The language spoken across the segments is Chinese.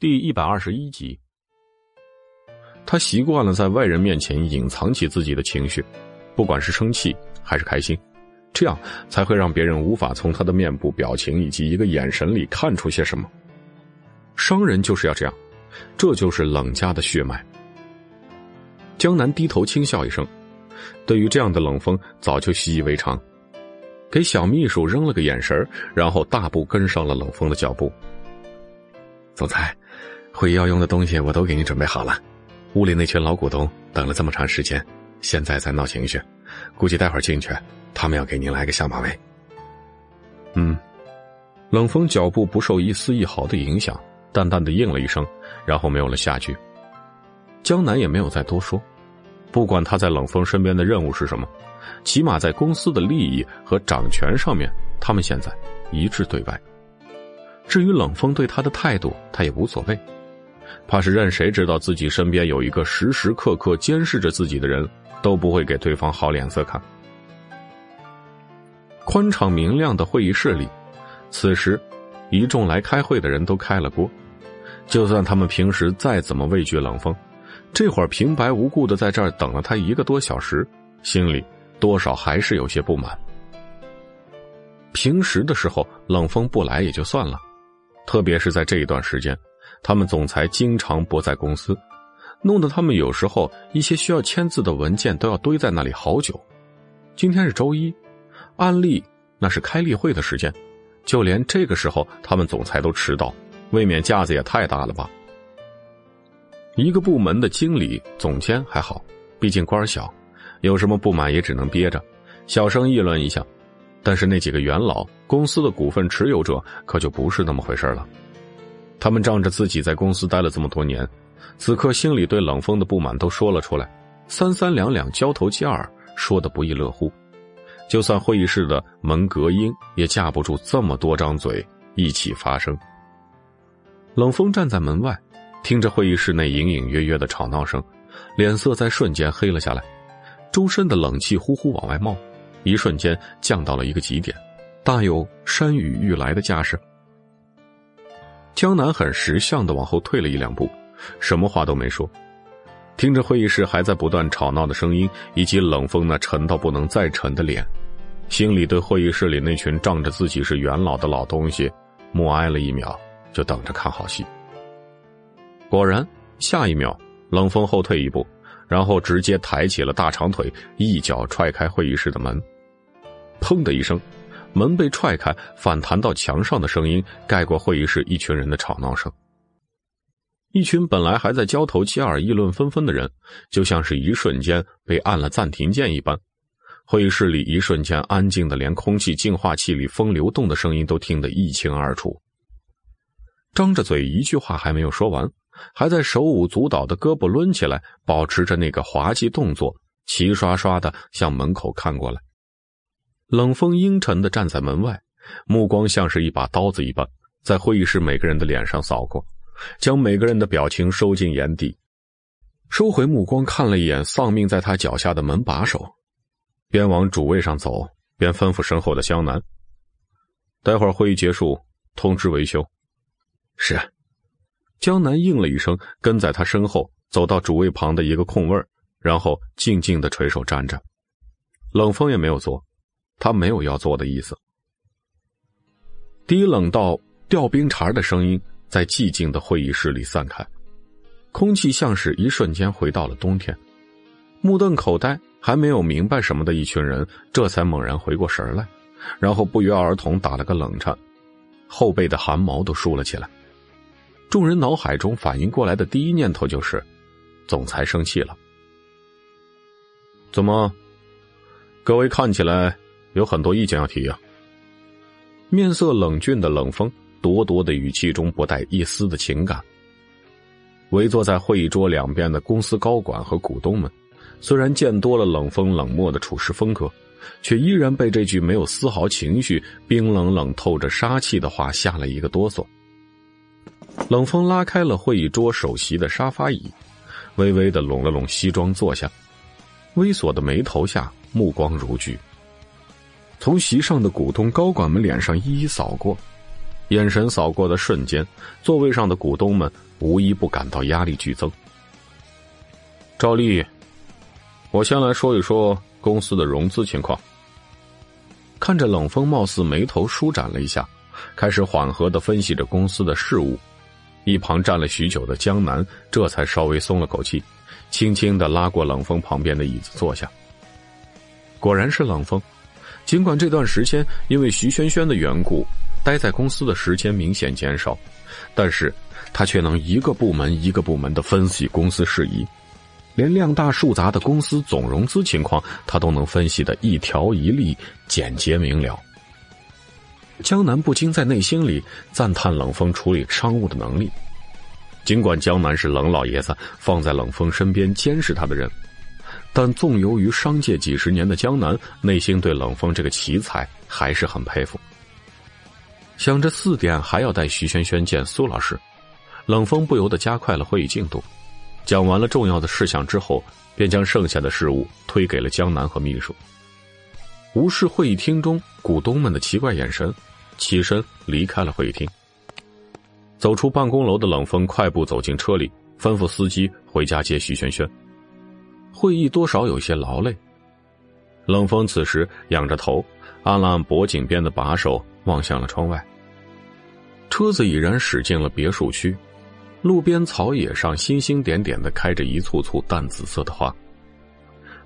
第一百二十一集，他习惯了在外人面前隐藏起自己的情绪，不管是生气还是开心，这样才会让别人无法从他的面部表情以及一个眼神里看出些什么。商人就是要这样，这就是冷家的血脉。江南低头轻笑一声，对于这样的冷风早就习以为常，给小秘书扔了个眼神然后大步跟上了冷风的脚步。总裁。会议要用的东西我都给你准备好了，屋里那群老股东等了这么长时间，现在在闹情绪，估计待会儿进去，他们要给您来个下马威。嗯，冷风脚步不受一丝一毫的影响，淡淡的应了一声，然后没有了下句。江南也没有再多说，不管他在冷风身边的任务是什么，起码在公司的利益和掌权上面，他们现在一致对外。至于冷风对他的态度，他也无所谓。怕是任谁知道自己身边有一个时时刻刻监视着自己的人，都不会给对方好脸色看。宽敞明亮的会议室里，此时一众来开会的人都开了锅。就算他们平时再怎么畏惧冷风，这会儿平白无故的在这儿等了他一个多小时，心里多少还是有些不满。平时的时候，冷风不来也就算了，特别是在这一段时间。他们总裁经常不在公司，弄得他们有时候一些需要签字的文件都要堆在那里好久。今天是周一，按例那是开例会的时间，就连这个时候他们总裁都迟到，未免架子也太大了吧？一个部门的经理、总监还好，毕竟官小，有什么不满也只能憋着，小声议论一下。但是那几个元老、公司的股份持有者可就不是那么回事了。他们仗着自己在公司待了这么多年，此刻心里对冷风的不满都说了出来，三三两两交头接耳，说的不亦乐乎。就算会议室的门隔音，也架不住这么多张嘴一起发声。冷风站在门外，听着会议室内隐隐约约的吵闹声，脸色在瞬间黑了下来，周身的冷气呼呼往外冒，一瞬间降到了一个极点，大有山雨欲来的架势。江南很识相的往后退了一两步，什么话都没说，听着会议室还在不断吵闹的声音，以及冷风那沉到不能再沉的脸，心里对会议室里那群仗着自己是元老的老东西默哀了一秒，就等着看好戏。果然，下一秒，冷风后退一步，然后直接抬起了大长腿，一脚踹开会议室的门，砰的一声。门被踹开，反弹到墙上的声音盖过会议室一群人的吵闹声。一群本来还在交头接耳、议论纷纷的人，就像是一瞬间被按了暂停键一般。会议室里一瞬间安静的，连空气净化器里风流动的声音都听得一清二楚。张着嘴，一句话还没有说完，还在手舞足蹈的胳膊抡起来，保持着那个滑稽动作，齐刷刷的向门口看过来。冷风阴沉的站在门外，目光像是一把刀子一般，在会议室每个人的脸上扫过，将每个人的表情收进眼底，收回目光看了一眼丧命在他脚下的门把手，边往主位上走，边吩咐身后的江南：“待会儿会议结束，通知维修。”是。江南应了一声，跟在他身后走到主位旁的一个空位然后静静的垂手站着。冷风也没有坐。他没有要做的意思。低冷到掉冰碴的声音在寂静的会议室里散开，空气像是一瞬间回到了冬天。目瞪口呆、还没有明白什么的一群人，这才猛然回过神来，然后不约而同打了个冷颤，后背的汗毛都竖了起来。众人脑海中反应过来的第一念头就是：总裁生气了。怎么？各位看起来……有很多意见要提呀。面色冷峻的冷风，咄咄的语气中不带一丝的情感。围坐在会议桌两边的公司高管和股东们，虽然见多了冷风冷漠的处事风格，却依然被这句没有丝毫情绪、冰冷冷透着杀气的话吓了一个哆嗦。冷风拉开了会议桌首席的沙发椅，微微的拢了拢西装坐下，猥琐的眉头下，目光如炬。从席上的股东高管们脸上一一扫过，眼神扫过的瞬间，座位上的股东们无一不感到压力剧增。赵丽，我先来说一说公司的融资情况。看着冷风，貌似眉头舒展了一下，开始缓和的分析着公司的事务。一旁站了许久的江南，这才稍微松了口气，轻轻的拉过冷风旁边的椅子坐下。果然是冷风，尽管这段时间因为徐萱萱的缘故，待在公司的时间明显减少，但是他却能一个部门一个部门的分析公司事宜，连量大数杂的公司总融资情况，他都能分析的一条一例，简洁明了。江南不禁在内心里赞叹冷风处理商务的能力。尽管江南是冷老爷子放在冷风身边监视他的人，但纵游于商界几十年的江南，内心对冷风这个奇才还是很佩服。想着四点还要带徐萱萱见苏老师，冷风不由得加快了会议进度。讲完了重要的事项之后，便将剩下的事务推给了江南和秘书。无视会议厅中股东们的奇怪眼神。起身离开了会议厅，走出办公楼的冷风快步走进车里，吩咐司机回家接徐萱萱。会议多少有些劳累，冷风此时仰着头，按了按脖颈边的把手，望向了窗外。车子已然驶进了别墅区，路边草野上星星点点的开着一簇簇淡紫色的花。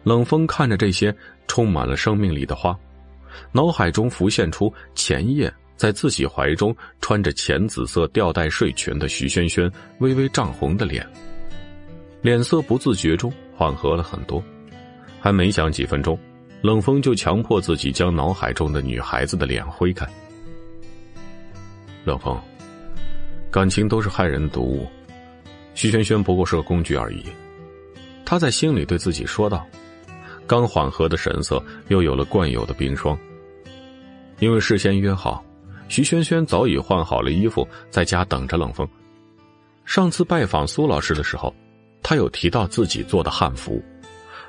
冷风看着这些充满了生命力的花，脑海中浮现出前夜。在自己怀中穿着浅紫色吊带睡裙的徐萱萱微微涨红的脸，脸色不自觉中缓和了很多。还没想几分钟，冷风就强迫自己将脑海中的女孩子的脸挥开。冷风，感情都是害人的毒物，徐萱萱不过是个工具而已。他在心里对自己说道，刚缓和的神色又有了惯有的冰霜。因为事先约好。徐萱萱早已换好了衣服，在家等着冷风。上次拜访苏老师的时候，他有提到自己做的汉服，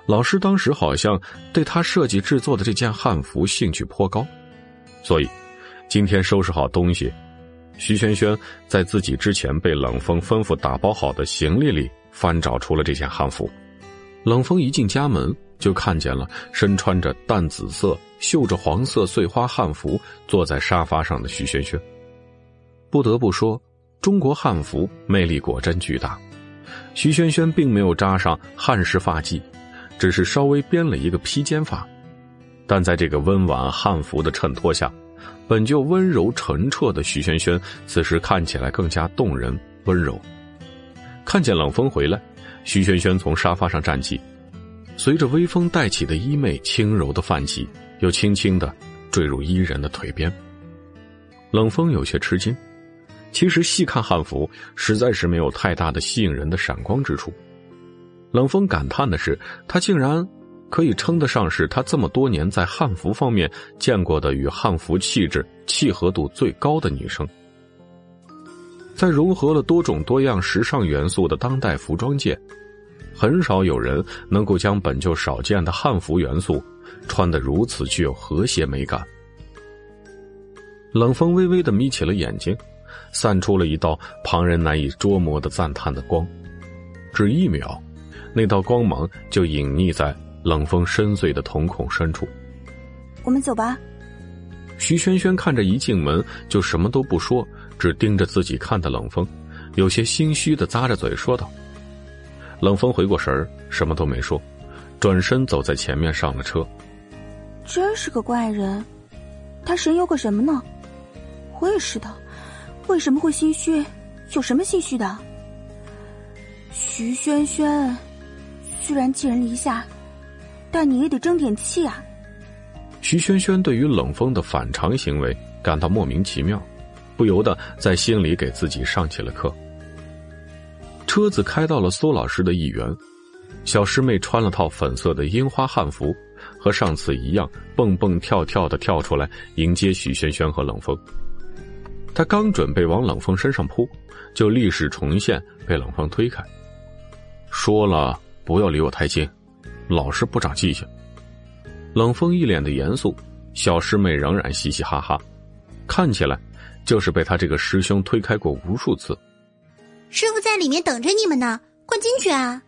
老师当时好像对他设计制作的这件汉服兴趣颇高，所以今天收拾好东西，徐萱萱在自己之前被冷风吩咐打包好的行李里翻找出了这件汉服。冷风一进家门。就看见了身穿着淡紫色、绣着黄色碎花汉服坐在沙发上的徐萱萱。不得不说，中国汉服魅力果真巨大。徐萱萱并没有扎上汉式发髻，只是稍微编了一个披肩发，但在这个温婉汉服的衬托下，本就温柔澄澈的徐萱萱此时看起来更加动人温柔。看见冷风回来，徐萱萱从沙发上站起。随着微风带起的衣袂轻柔的泛起，又轻轻的坠入伊人的腿边。冷风有些吃惊，其实细看汉服，实在是没有太大的吸引人的闪光之处。冷风感叹的是，她竟然可以称得上是他这么多年在汉服方面见过的与汉服气质契合度最高的女生。在融合了多种多样时尚元素的当代服装界。很少有人能够将本就少见的汉服元素穿得如此具有和谐美感。冷风微微的眯起了眼睛，散出了一道旁人难以捉摸的赞叹的光。只一秒，那道光芒就隐匿在冷风深邃的瞳孔深处。我们走吧。徐萱萱看着一进门就什么都不说，只盯着自己看的冷风，有些心虚的咂着嘴说道。冷风回过神儿，什么都没说，转身走在前面上了车。真是个怪人，他神游个什么呢？我也是的，为什么会心虚？有什么心虚的？徐萱萱，虽然寄人篱下，但你也得争点气啊！徐萱萱对于冷风的反常行为感到莫名其妙，不由得在心里给自己上起了课。车子开到了苏老师的一园，小师妹穿了套粉色的樱花汉服，和上次一样蹦蹦跳跳的跳出来迎接许萱萱和冷风。她刚准备往冷风身上扑，就历史重现被冷风推开。说了不要离我太近，老是不长记性。冷风一脸的严肃，小师妹仍然嘻嘻哈哈，看起来就是被他这个师兄推开过无数次。师傅在里面等着你们呢，快进去啊！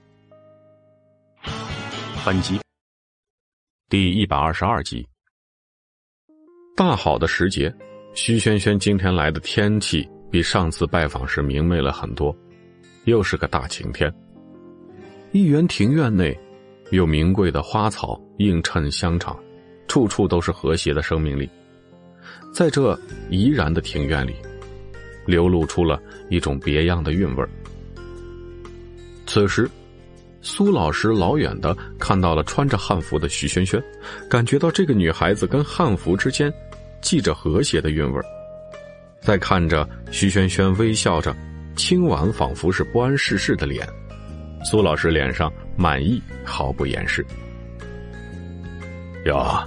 本集第一百二十二集。大好的时节，徐萱萱今天来的天气比上次拜访时明媚了很多，又是个大晴天。一园庭院内，有名贵的花草映衬香场，处处都是和谐的生命力。在这怡然的庭院里，流露出了一种别样的韵味此时，苏老师老远的看到了穿着汉服的徐萱萱，感觉到这个女孩子跟汉服之间系着和谐的韵味儿在看着徐萱萱微笑着、清婉仿佛是不谙世事的脸，苏老师脸上满意毫不掩饰。哟，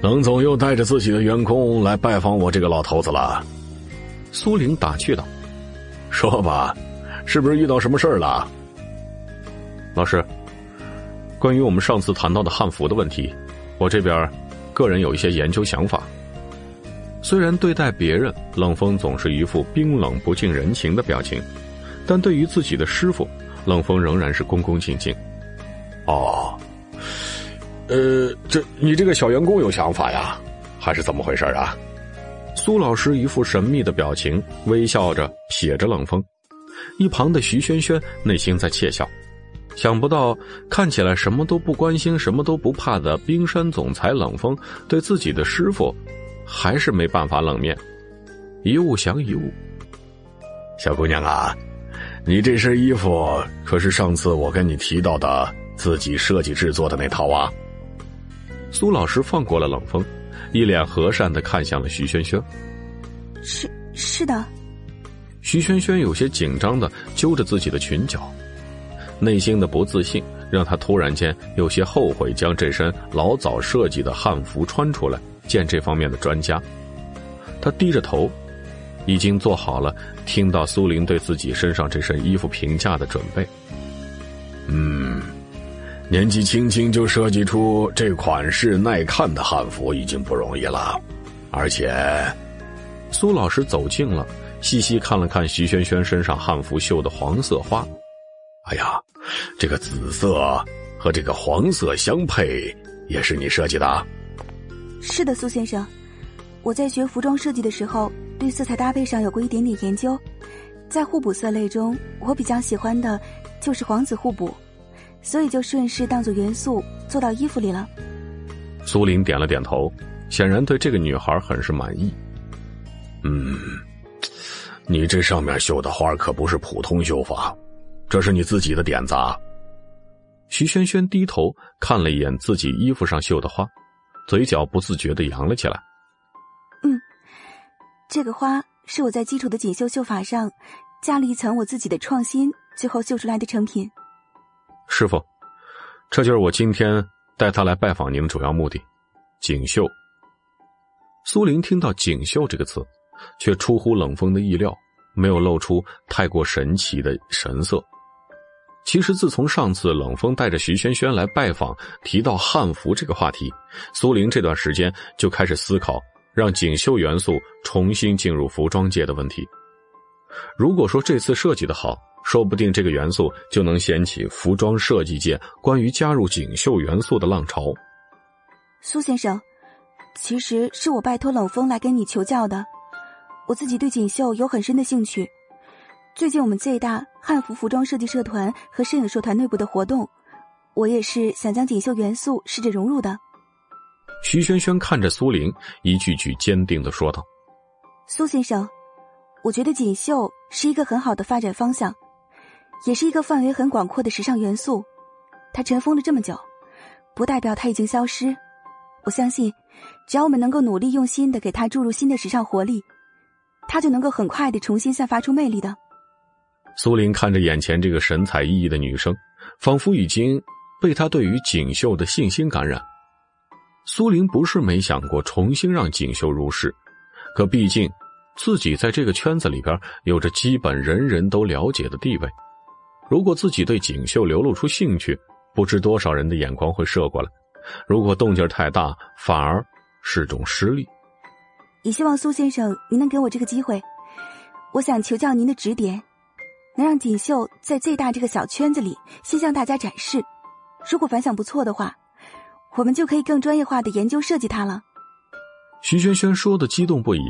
冷总又带着自己的员工来拜访我这个老头子了。苏玲打趣道：“说吧，是不是遇到什么事儿了？”老师，关于我们上次谈到的汉服的问题，我这边个人有一些研究想法。虽然对待别人，冷风总是一副冰冷不近人情的表情，但对于自己的师傅，冷风仍然是恭恭敬敬。哦，呃，这你这个小员工有想法呀，还是怎么回事啊？苏老师一副神秘的表情，微笑着瞥着冷风。一旁的徐轩轩内心在窃笑。想不到，看起来什么都不关心、什么都不怕的冰山总裁冷风，对自己的师傅，还是没办法冷面。一物降一物，小姑娘啊，你这身衣服可是上次我跟你提到的自己设计制作的那套啊？苏老师放过了冷风，一脸和善的看向了徐萱萱。是是的。徐萱萱有些紧张的揪着自己的裙角。内心的不自信让他突然间有些后悔将这身老早设计的汉服穿出来见这方面的专家。他低着头，已经做好了听到苏林对自己身上这身衣服评价的准备。嗯，年纪轻轻就设计出这款式耐看的汉服已经不容易了，而且，苏老师走近了，细细看了看徐萱萱身上汉服绣的黄色花。哎呀，这个紫色和这个黄色相配，也是你设计的？是的，苏先生，我在学服装设计的时候，对色彩搭配上有过一点点研究。在互补色类中，我比较喜欢的就是黄紫互补，所以就顺势当做元素做到衣服里了。苏林点了点头，显然对这个女孩很是满意。嗯，你这上面绣的花可不是普通绣法。这是你自己的点子啊！徐萱萱低头看了一眼自己衣服上绣的花，嘴角不自觉的扬了起来。嗯，这个花是我在基础的锦绣绣法上加了一层我自己的创新，最后绣出来的成品。师傅，这就是我今天带他来拜访您的主要目的——锦绣。苏玲听到“锦绣”这个词，却出乎冷风的意料，没有露出太过神奇的神色。其实，自从上次冷风带着徐萱萱来拜访，提到汉服这个话题，苏玲这段时间就开始思考让锦绣元素重新进入服装界的问题。如果说这次设计的好，说不定这个元素就能掀起服装设计界关于加入锦绣元素的浪潮。苏先生，其实是我拜托冷风来跟你求教的，我自己对锦绣有很深的兴趣。最近我们最大汉服服装设计社团和摄影社团内部的活动，我也是想将锦绣元素试着融入的。徐萱萱看着苏玲，一句句坚定的说道：“苏先生，我觉得锦绣是一个很好的发展方向，也是一个范围很广阔的时尚元素。它尘封了这么久，不代表它已经消失。我相信，只要我们能够努力用心的给它注入新的时尚活力，它就能够很快的重新散发出魅力的。”苏林看着眼前这个神采奕奕的女生，仿佛已经被她对于锦绣的信心感染。苏林不是没想过重新让锦绣入世，可毕竟自己在这个圈子里边有着基本人人都了解的地位。如果自己对锦绣流露出兴趣，不知多少人的眼光会射过来。如果动静太大，反而是种失利。也希望苏先生您能给我这个机会，我想求教您的指点。能让锦绣在最大这个小圈子里先向大家展示。如果反响不错的话，我们就可以更专业化的研究设计它了。徐轩轩说的激动不已，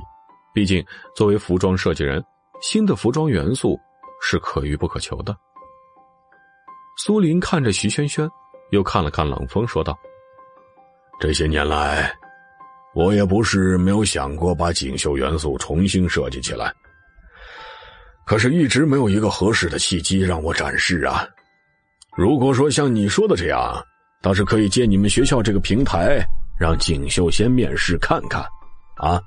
毕竟作为服装设计人，新的服装元素是可遇不可求的。苏林看着徐轩轩，又看了看冷风，说道：“这些年来，我也不是没有想过把锦绣元素重新设计起来，可是一直没有一个合适的契机让我展示啊。如果说像你说的这样，倒是可以借你们学校这个平台，让锦绣先面试看看，啊，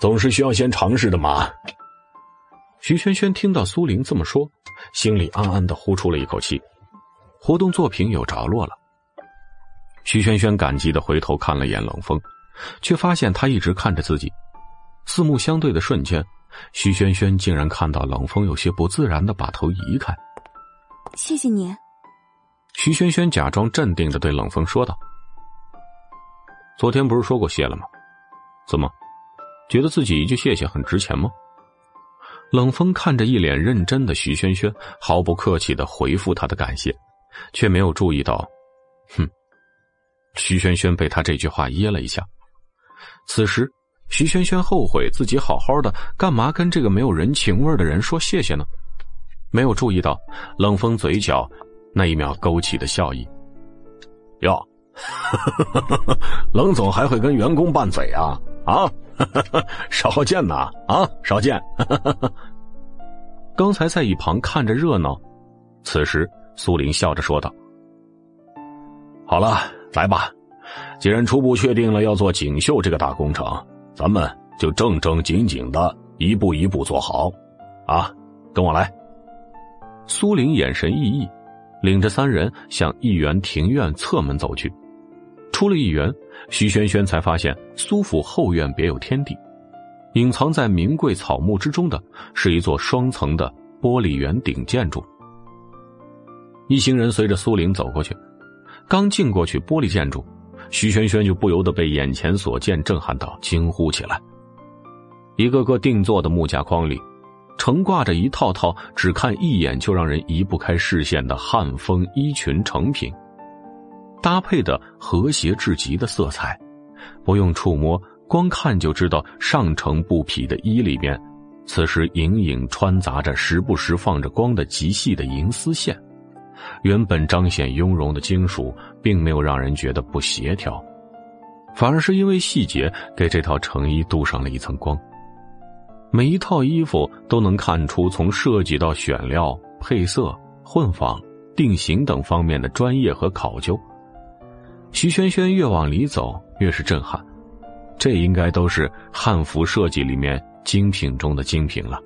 总是需要先尝试的嘛。”徐轩轩听到苏玲这么说，心里暗暗的呼出了一口气。活动作品有着落了。徐轩轩感激的回头看了眼冷风，却发现他一直看着自己。四目相对的瞬间，徐轩轩竟然看到冷风有些不自然的把头移开。谢谢你。徐轩轩假装镇定的对冷风说道：“昨天不是说过谢了吗？怎么，觉得自己一句谢谢很值钱吗？”冷风看着一脸认真的徐轩轩，毫不客气的回复他的感谢，却没有注意到，哼，徐轩轩被他这句话噎了一下。此时，徐轩轩后悔自己好好的，干嘛跟这个没有人情味的人说谢谢呢？没有注意到冷风嘴角那一秒勾起的笑意。哟，冷总还会跟员工拌嘴啊？啊？少见呐！啊，少见。刚才在一旁看着热闹，此时苏林笑着说道：“好了，来吧，既然初步确定了要做锦绣这个大工程，咱们就正正经经的一步一步做好。啊，跟我来。”苏玲眼神熠熠，领着三人向议员庭院侧门走去。出了议园，徐轩轩才发现苏府后院别有天地，隐藏在名贵草木之中的是一座双层的玻璃圆顶建筑。一行人随着苏玲走过去，刚进过去玻璃建筑，徐轩轩就不由得被眼前所见震撼到，惊呼起来。一个个定做的木架框里，成挂着一套套只看一眼就让人移不开视线的汉风衣裙成品。搭配的和谐至极的色彩，不用触摸，光看就知道上乘布匹的衣里面，此时隐隐穿杂着时不时放着光的极细的银丝线。原本彰显雍容的金属，并没有让人觉得不协调，反而是因为细节给这套成衣镀上了一层光。每一套衣服都能看出从设计到选料、配色、混纺、定型等方面的专业和考究。徐萱萱越往里走，越是震撼。这应该都是汉服设计里面精品中的精品了。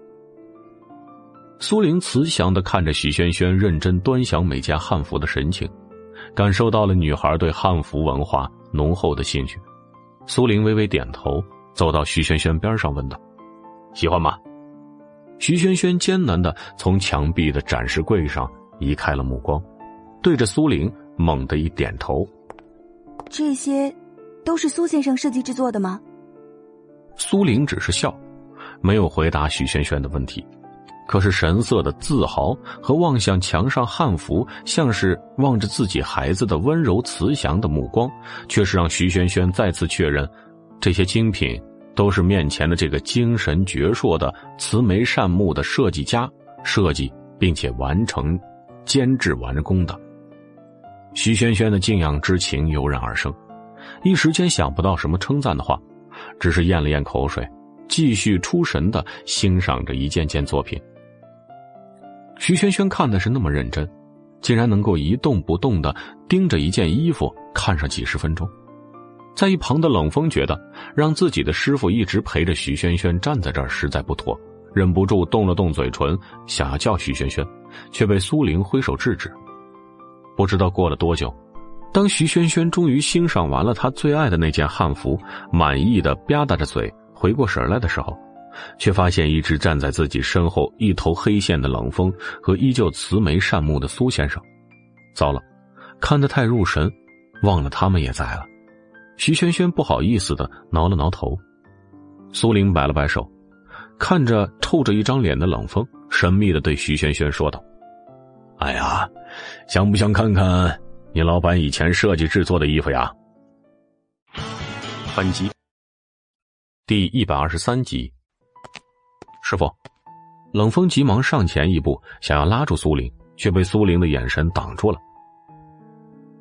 苏玲慈祥的看着许萱萱认真端详每件汉服的神情，感受到了女孩对汉服文化浓厚的兴趣。苏玲微微点头，走到徐萱萱边上问道：“喜欢吗？”徐萱萱艰难的从墙壁的展示柜上移开了目光，对着苏玲猛地一点头。这些，都是苏先生设计制作的吗？苏玲只是笑，没有回答许萱萱的问题。可是神色的自豪和望向墙上汉服，像是望着自己孩子的温柔慈祥的目光，却是让徐萱萱再次确认，这些精品都是面前的这个精神矍铄的慈眉善目的设计家设计并且完成、监制完工的。徐萱萱的敬仰之情油然而生，一时间想不到什么称赞的话，只是咽了咽口水，继续出神的欣赏着一件件作品。徐萱萱看的是那么认真，竟然能够一动不动的盯着一件衣服看上几十分钟。在一旁的冷风觉得让自己的师傅一直陪着徐萱萱站在这儿实在不妥，忍不住动了动嘴唇，想要叫徐萱萱，却被苏玲挥手制止。不知道过了多久，当徐萱萱终于欣赏完了她最爱的那件汉服，满意的吧嗒着嘴，回过神来的时候，却发现一直站在自己身后一头黑线的冷风和依旧慈眉善目的苏先生。糟了，看得太入神，忘了他们也在了。徐萱萱不好意思的挠了挠头。苏玲摆了摆手，看着臭着一张脸的冷风，神秘的对徐轩轩说道：“哎呀，想不想看看你老板以前设计制作的衣服呀？”本集第一百二十三集。师傅，冷风急忙上前一步，想要拉住苏玲，却被苏玲的眼神挡住了。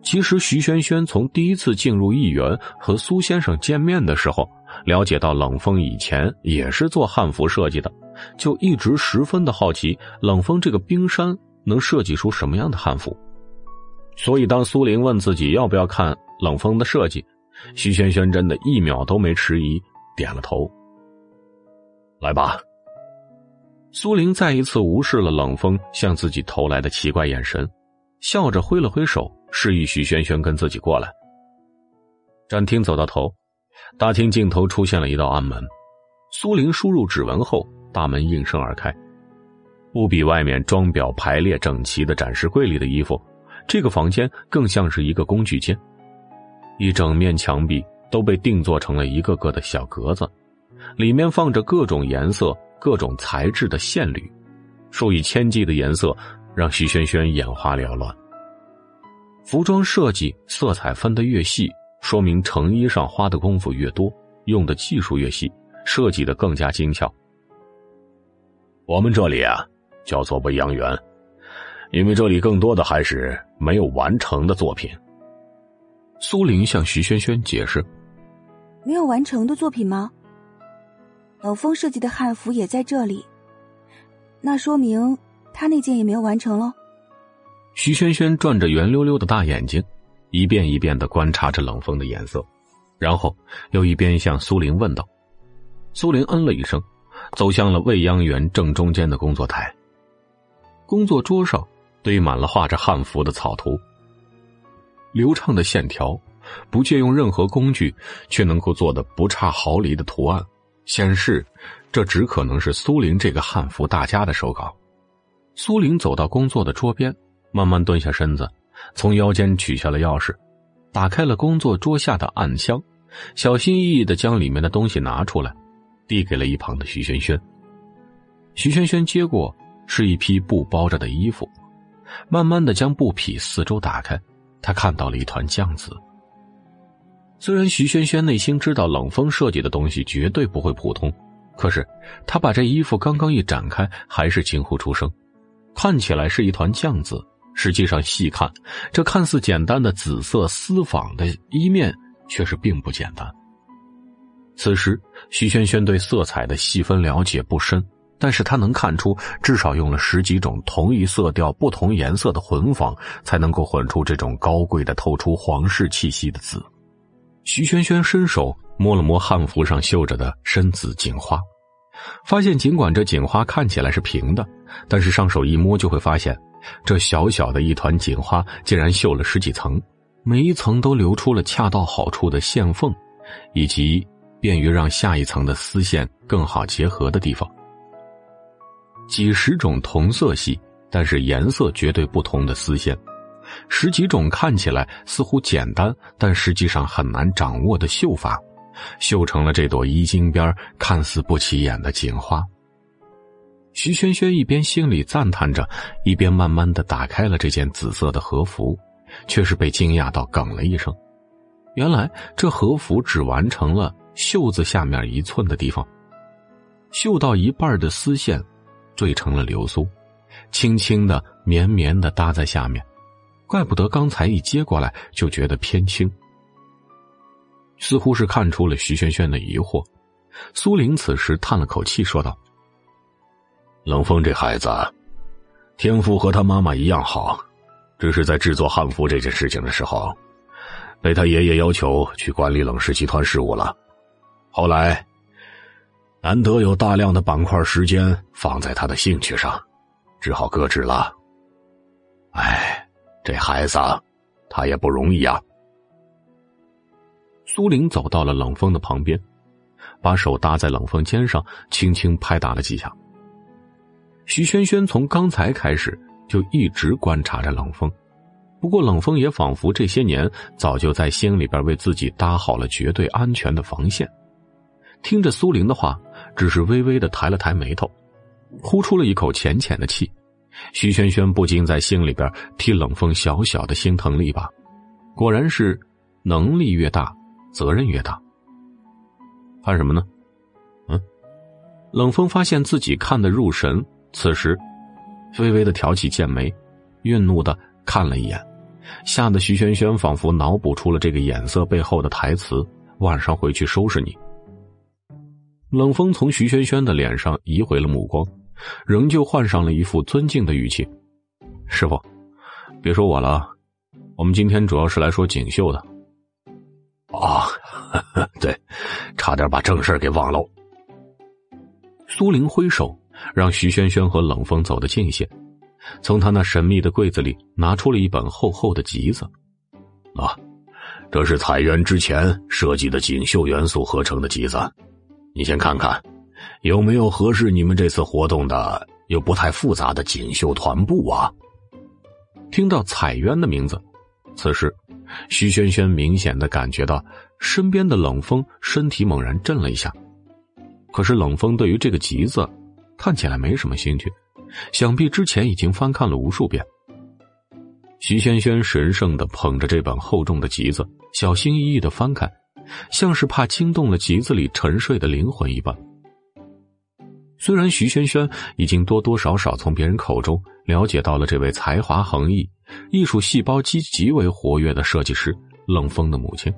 其实，徐轩轩从第一次进入艺园和苏先生见面的时候，了解到冷风以前也是做汉服设计的，就一直十分的好奇冷风这个冰山能设计出什么样的汉服。所以，当苏玲问自己要不要看冷风的设计，徐轩轩真的一秒都没迟疑，点了头。来吧。苏玲再一次无视了冷风向自己投来的奇怪眼神，笑着挥了挥手。示意许轩轩跟自己过来。展厅走到头，大厅尽头出现了一道暗门。苏玲输入指纹后，大门应声而开。不比外面装裱排列整齐的展示柜里的衣服，这个房间更像是一个工具间。一整面墙壁都被定做成了一个个的小格子，里面放着各种颜色、各种材质的线缕，数以千计的颜色让徐轩轩眼花缭乱。服装设计色彩分得越细，说明成衣上花的功夫越多，用的技术越细，设计的更加精巧。我们这里啊，叫做未央园，因为这里更多的还是没有完成的作品。苏玲向徐萱萱解释：“没有完成的作品吗？冷风设计的汉服也在这里，那说明他那件也没有完成喽。”徐萱萱转着圆溜溜的大眼睛，一遍一遍的观察着冷风的颜色，然后又一边向苏玲问道：“苏玲嗯了一声，走向了未央园正中间的工作台。工作桌上堆满了画着汉服的草图，流畅的线条，不借用任何工具却能够做的不差毫厘的图案，显示这只可能是苏玲这个汉服大家的手稿。”苏玲走到工作的桌边。慢慢蹲下身子，从腰间取下了钥匙，打开了工作桌下的暗箱，小心翼翼的将里面的东西拿出来，递给了一旁的徐轩轩。徐轩轩接过，是一批布包着的衣服，慢慢的将布匹四周打开，他看到了一团酱紫。虽然徐萱萱内心知道冷风设计的东西绝对不会普通，可是她把这衣服刚刚一展开，还是惊呼出声，看起来是一团酱紫。实际上，细看这看似简单的紫色丝纺的衣面，却是并不简单。此时，徐萱萱对色彩的细分了解不深，但是她能看出，至少用了十几种同一色调、不同颜色的混纺，才能够混出这种高贵的、透出皇室气息的紫。徐萱萱伸手摸了摸汉服上绣着的深紫锦花，发现尽管这锦花看起来是平的，但是上手一摸就会发现。这小小的一团锦花，竟然绣了十几层，每一层都留出了恰到好处的线缝，以及便于让下一层的丝线更好结合的地方。几十种同色系，但是颜色绝对不同的丝线，十几种看起来似乎简单，但实际上很难掌握的绣法，绣成了这朵衣襟边看似不起眼的锦花。徐萱萱一边心里赞叹着，一边慢慢的打开了这件紫色的和服，却是被惊讶到哽了一声。原来这和服只完成了袖子下面一寸的地方，绣到一半的丝线缀成了流苏，轻轻的、绵绵的搭在下面，怪不得刚才一接过来就觉得偏轻。似乎是看出了徐萱萱的疑惑，苏玲此时叹了口气说道。冷风这孩子，天赋和他妈妈一样好，只是在制作汉服这件事情的时候，被他爷爷要求去管理冷氏集团事务了。后来，难得有大量的板块时间放在他的兴趣上，只好搁置了。哎，这孩子，他也不容易啊。苏玲走到了冷风的旁边，把手搭在冷风肩上，轻轻拍打了几下。徐萱萱从刚才开始就一直观察着冷风，不过冷风也仿佛这些年早就在心里边为自己搭好了绝对安全的防线。听着苏玲的话，只是微微的抬了抬眉头，呼出了一口浅浅的气。徐萱萱不禁在心里边替冷风小小的心疼了一把。果然是，能力越大，责任越大。看什么呢？嗯，冷风发现自己看得入神，此时微微的挑起剑眉，愠怒的看了一眼，吓得徐萱萱仿佛脑补出了这个眼色背后的台词：“晚上回去收拾你。”冷风从徐萱萱的脸上移回了目光，仍旧换上了一副尊敬的语气：“师傅，别说我了，我们今天主要是来说锦绣的。”啊，对，差点把正事给忘了。苏玲挥手，让徐萱萱和冷风走得近些，从他那神秘的柜子里拿出了一本厚厚的集子。啊，这是彩渊之前设计的锦绣元素合成的集子，你先看看，有没有合适你们这次活动的又不太复杂的锦绣团布啊？听到彩渊的名字，此时。徐萱萱明显的感觉到身边的冷风身体猛然震了一下，可是冷风对于这个集子看起来没什么兴趣，想必之前已经翻看了无数遍。徐萱萱神圣的捧着这本厚重的集子，小心翼翼的翻开，像是怕惊动了集子里沉睡的灵魂一般。虽然徐萱萱已经多多少少从别人口中了解到了这位才华横溢。艺术细胞极极为活跃的设计师冷风的母亲，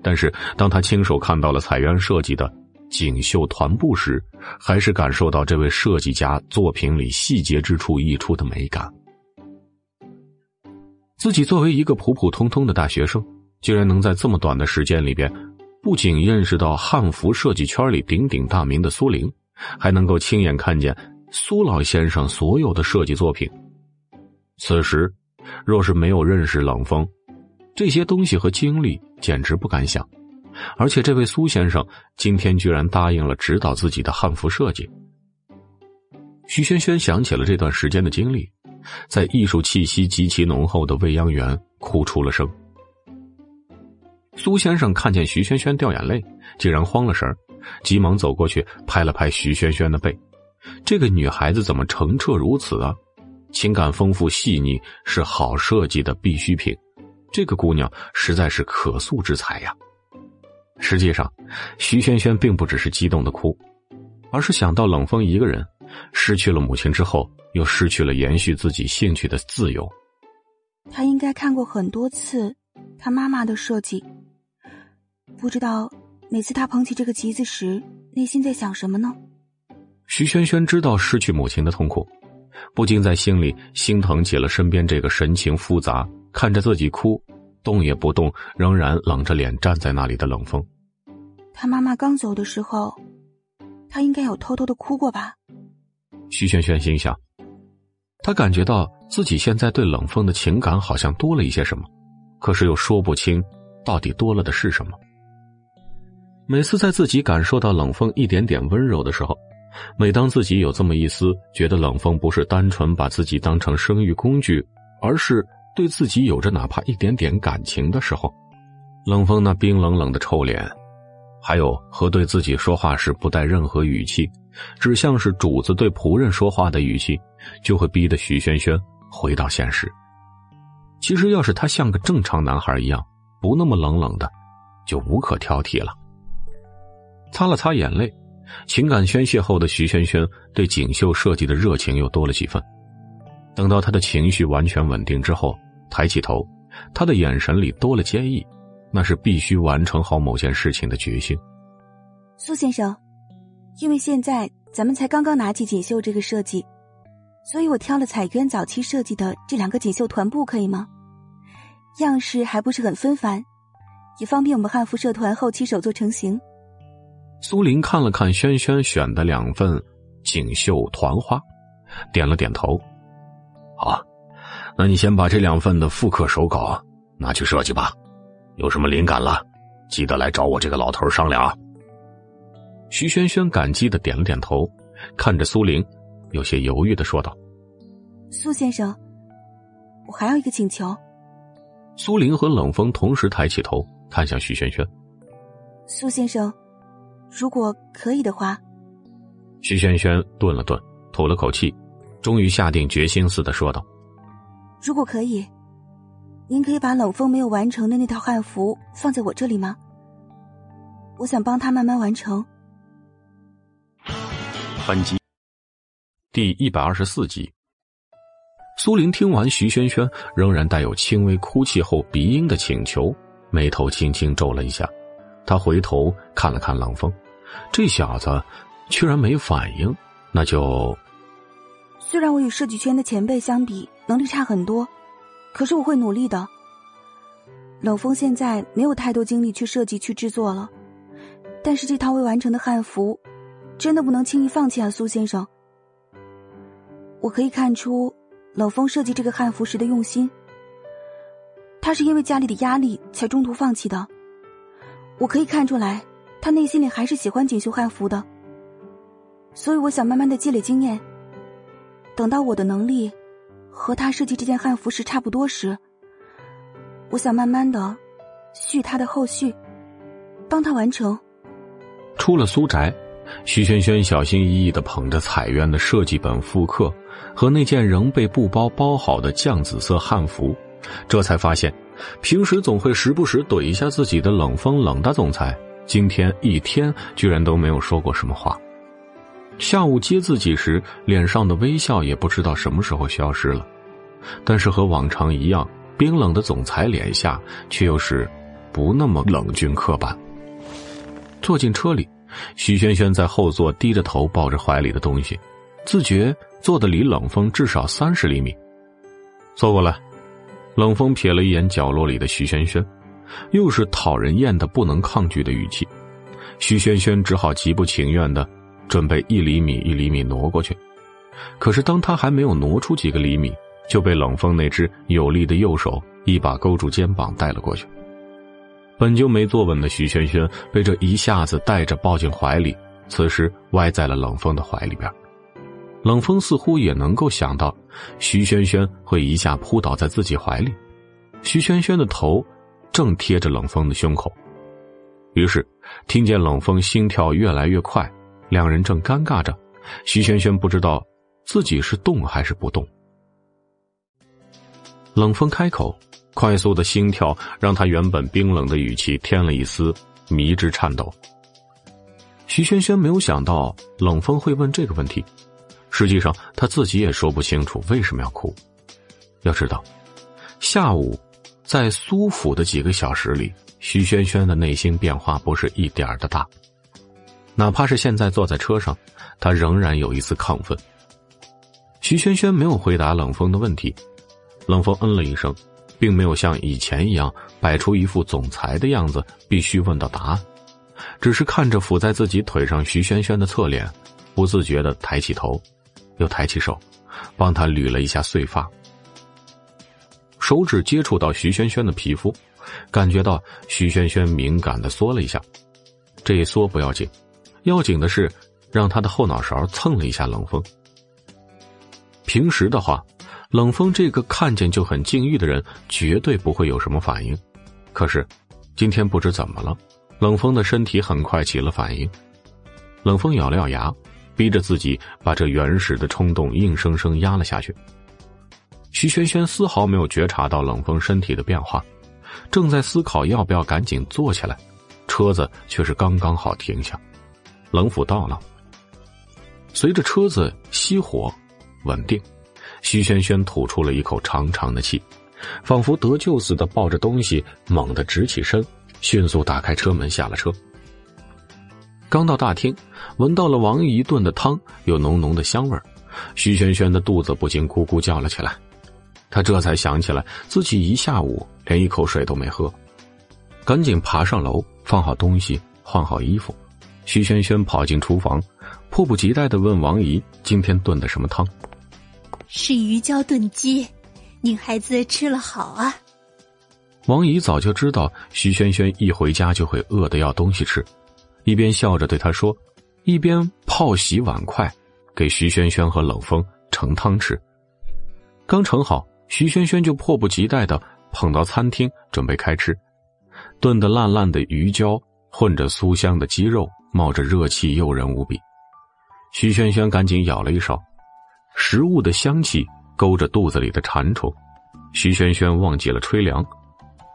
但是当他亲手看到了彩渊设计的锦绣团布时，还是感受到这位设计家作品里细节之处溢出的美感。自己作为一个普普通通的大学生，竟然能在这么短的时间里边，不仅认识到汉服设计圈里鼎鼎大名的苏玲，还能够亲眼看见苏老先生所有的设计作品。此时。若是没有认识冷风，这些东西和经历简直不敢想。而且这位苏先生今天居然答应了指导自己的汉服设计。徐萱萱想起了这段时间的经历，在艺术气息极其浓厚的未央园哭出了声。苏先生看见徐萱萱掉眼泪，竟然慌了神儿急忙走过去拍了拍徐萱萱的背：“这个女孩子怎么澄澈如此啊？”情感丰富细腻是好设计的必需品，这个姑娘实在是可塑之才呀。实际上，徐萱萱并不只是激动的哭，而是想到冷风一个人失去了母亲之后，又失去了延续自己兴趣的自由。他应该看过很多次他妈妈的设计，不知道每次他捧起这个旗子时，内心在想什么呢？徐萱萱知道失去母亲的痛苦。不禁在心里心疼起了身边这个神情复杂、看着自己哭、动也不动、仍然冷着脸站在那里的冷风。他妈妈刚走的时候，他应该有偷偷的哭过吧？徐萱萱心想，他感觉到自己现在对冷风的情感好像多了一些什么，可是又说不清到底多了的是什么。每次在自己感受到冷风一点点温柔的时候。每当自己有这么一丝觉得冷风不是单纯把自己当成生育工具，而是对自己有着哪怕一点点感情的时候，冷风那冰冷冷的臭脸，还有和对自己说话时不带任何语气，只像是主子对仆人说话的语气，就会逼得徐萱萱回到现实。其实，要是他像个正常男孩一样，不那么冷冷的，就无可挑剔了。擦了擦眼泪。情感宣泄后的徐萱萱对锦绣设计的热情又多了几分。等到她的情绪完全稳定之后，抬起头，她的眼神里多了坚毅，那是必须完成好某件事情的决心。苏先生，因为现在咱们才刚刚拿起锦绣这个设计，所以我挑了彩渊早期设计的这两个锦绣团布，可以吗？样式还不是很纷繁，也方便我们汉服社团后期手作成型。苏林看了看轩轩选的两份锦绣团花，点了点头。好，那你先把这两份的复刻手稿拿去设计吧。有什么灵感了，记得来找我这个老头商量啊。徐轩轩感激的点了点头，看着苏玲，有些犹豫的说道：“苏先生，我还有一个请求。”苏玲和冷风同时抬起头看向徐轩轩。苏先生。如果可以的话，徐轩轩顿了顿，吐了口气，终于下定决心似的说道：“如果可以，您可以把冷风没有完成的那套汉服放在我这里吗？我想帮他慢慢完成。”本集第一百二十四集。苏林听完徐轩轩仍然带有轻微哭泣后鼻音的请求，眉头轻轻皱了一下。他回头看了看冷风，这小子居然没反应，那就……虽然我与设计圈的前辈相比能力差很多，可是我会努力的。冷风现在没有太多精力去设计、去制作了，但是这套未完成的汉服，真的不能轻易放弃啊，苏先生。我可以看出。冷风设计这个汉服时的用心，他是因为家里的压力才中途放弃的。我可以看出来，他内心里还是喜欢锦绣汉服的。所以我想慢慢的积累经验，等到我的能力和他设计这件汉服时差不多时，我想慢慢的续他的后续，帮他完成。出了苏宅。徐萱萱小心翼翼的捧着彩渊的设计本复刻和那件仍被布包包好的酱紫色汉服，这才发现，平时总会时不时怼一下自己的冷风冷大总裁，今天一天居然都没有说过什么话。下午接自己时，脸上的微笑也不知道什么时候消失了，但是和往常一样，冰冷的总裁脸下却又是不那么冷峻刻板。坐进车里。徐萱萱在后座低着头抱着怀里的东西，自觉坐的离冷风至少三十厘米。坐过来，冷风瞥了一眼角落里的徐萱萱，又是讨人厌的不能抗拒的语气。徐萱萱只好极不情愿的准备一厘米一厘米挪过去，可是当他还没有挪出几个厘米，就被冷风那只有力的右手一把勾住肩膀带了过去。本就没坐稳的徐萱萱被这一下子带着抱进怀里，此时歪在了冷风的怀里边。冷风似乎也能够想到徐萱萱会一下扑倒在自己怀里，徐萱萱的头正贴着冷风的胸口，于是听见冷风心跳越来越快，两人正尴尬着，徐萱萱不知道自己是动还是不动。冷风开口。快速的心跳让他原本冰冷的语气添了一丝迷之颤抖。徐萱萱没有想到冷风会问这个问题，实际上他自己也说不清楚为什么要哭。要知道，下午在苏府的几个小时里，徐萱萱的内心变化不是一点的大，哪怕是现在坐在车上，他仍然有一丝亢奋。徐萱萱没有回答冷风的问题，冷风嗯了一声。并没有像以前一样摆出一副总裁的样子，必须问到答案，只是看着伏在自己腿上徐萱萱的侧脸，不自觉的抬起头，又抬起手，帮他捋了一下碎发。手指接触到徐萱萱的皮肤，感觉到徐萱萱敏感的缩了一下，这一缩不要紧，要紧的是让他的后脑勺蹭了一下冷风。平时的话。冷风这个看见就很禁欲的人，绝对不会有什么反应。可是，今天不知怎么了，冷风的身体很快起了反应。冷风咬了咬牙，逼着自己把这原始的冲动硬生生压了下去。徐萱萱丝毫没有觉察到冷风身体的变化，正在思考要不要赶紧坐起来，车子却是刚刚好停下。冷府到了，随着车子熄火，稳定。徐萱萱吐出了一口长长的气，仿佛得救似的抱着东西，猛地直起身，迅速打开车门下了车。刚到大厅，闻到了王姨炖的汤有浓浓的香味徐萱萱的肚子不禁咕咕叫了起来。她这才想起来自己一下午连一口水都没喝，赶紧爬上楼，放好东西，换好衣服。徐萱萱跑进厨房，迫不及待的问王姨：“今天炖的什么汤？”是鱼胶炖鸡，女孩子吃了好啊。王姨早就知道徐萱萱一回家就会饿得要东西吃，一边笑着对他说，一边泡洗碗筷，给徐萱萱和冷风盛汤吃。刚盛好，徐萱萱就迫不及待的捧到餐厅准备开吃。炖得烂烂的鱼胶混着酥香的鸡肉，冒着热气，诱人无比。徐萱萱赶紧舀了一勺，食物的香气勾着肚子里的馋虫，徐萱萱忘记了吹凉，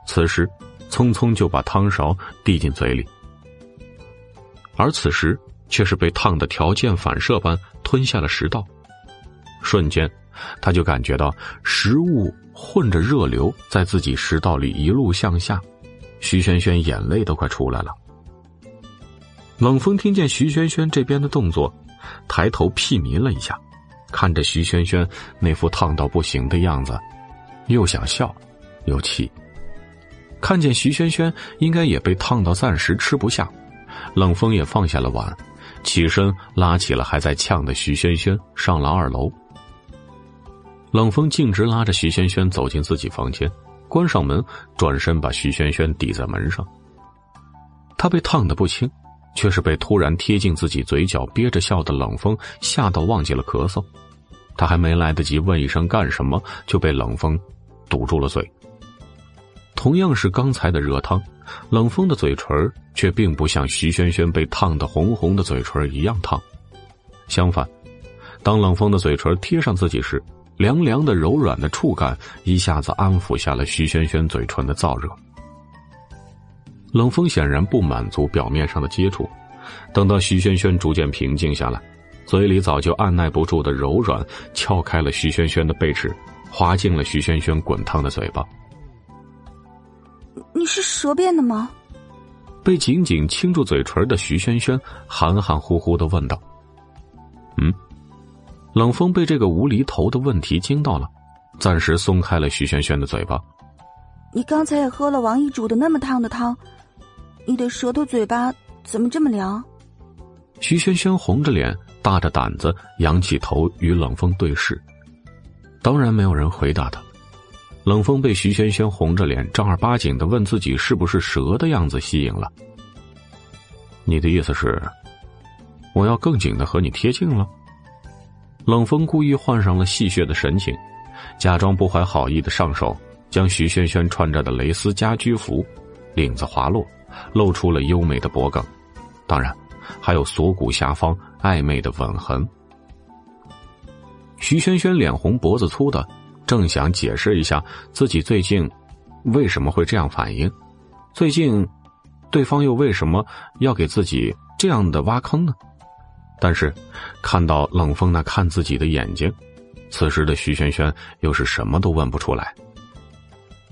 此时匆匆就把汤勺递进嘴里，而此时却是被烫的条件反射般吞下了食道，瞬间，他就感觉到食物混着热流在自己食道里一路向下。徐萱萱眼泪都快出来了。冷风听见徐萱萱这边的动作，抬头屁睨了一下，看着徐萱萱那副烫到不行的样子，又想笑，又气。看见徐萱萱应该也被烫到暂时吃不下，冷风也放下了碗，起身拉起了还在呛的徐萱萱上了二楼。冷风径直拉着徐萱萱走进自己房间。关上门，转身把徐萱萱抵在门上。他被烫得不轻，却是被突然贴近自己嘴角憋着笑的冷风吓到，忘记了咳嗽。他还没来得及问一声干什么，就被冷风堵住了嘴。同样是刚才的热汤，冷风的嘴唇却并不像徐萱萱被烫得红红的嘴唇一样烫。相反，当冷风的嘴唇贴上自己时，凉凉的、柔软的触感一下子安抚下了徐萱萱嘴唇的燥热。冷风显然不满足表面上的接触，等到徐萱萱逐渐平静下来，嘴里早就按耐不住的柔软撬开了徐萱萱的背齿，滑进了徐萱萱滚烫的嘴巴。你是蛇变的吗？被紧紧亲住嘴唇的徐萱萱含含糊糊的问道：“嗯。”冷风被这个无厘头的问题惊到了，暂时松开了徐萱萱的嘴巴。你刚才也喝了王毅煮的那么烫的汤，你的舌头嘴巴怎么这么凉？徐萱萱红着脸，大着胆子仰起头与冷风对视。当然没有人回答他。冷风被徐萱萱红着脸正儿八经的问自己是不是蛇的样子吸引了。你的意思是，我要更紧的和你贴近了？冷风故意换上了戏谑的神情，假装不怀好意的上手，将徐萱萱穿着的蕾丝家居服领子滑落，露出了优美的脖颈，当然，还有锁骨下方暧昧的吻痕。徐萱萱脸红脖子粗的，正想解释一下自己最近为什么会这样反应，最近，对方又为什么要给自己这样的挖坑呢？但是，看到冷风那看自己的眼睛，此时的徐萱萱又是什么都问不出来。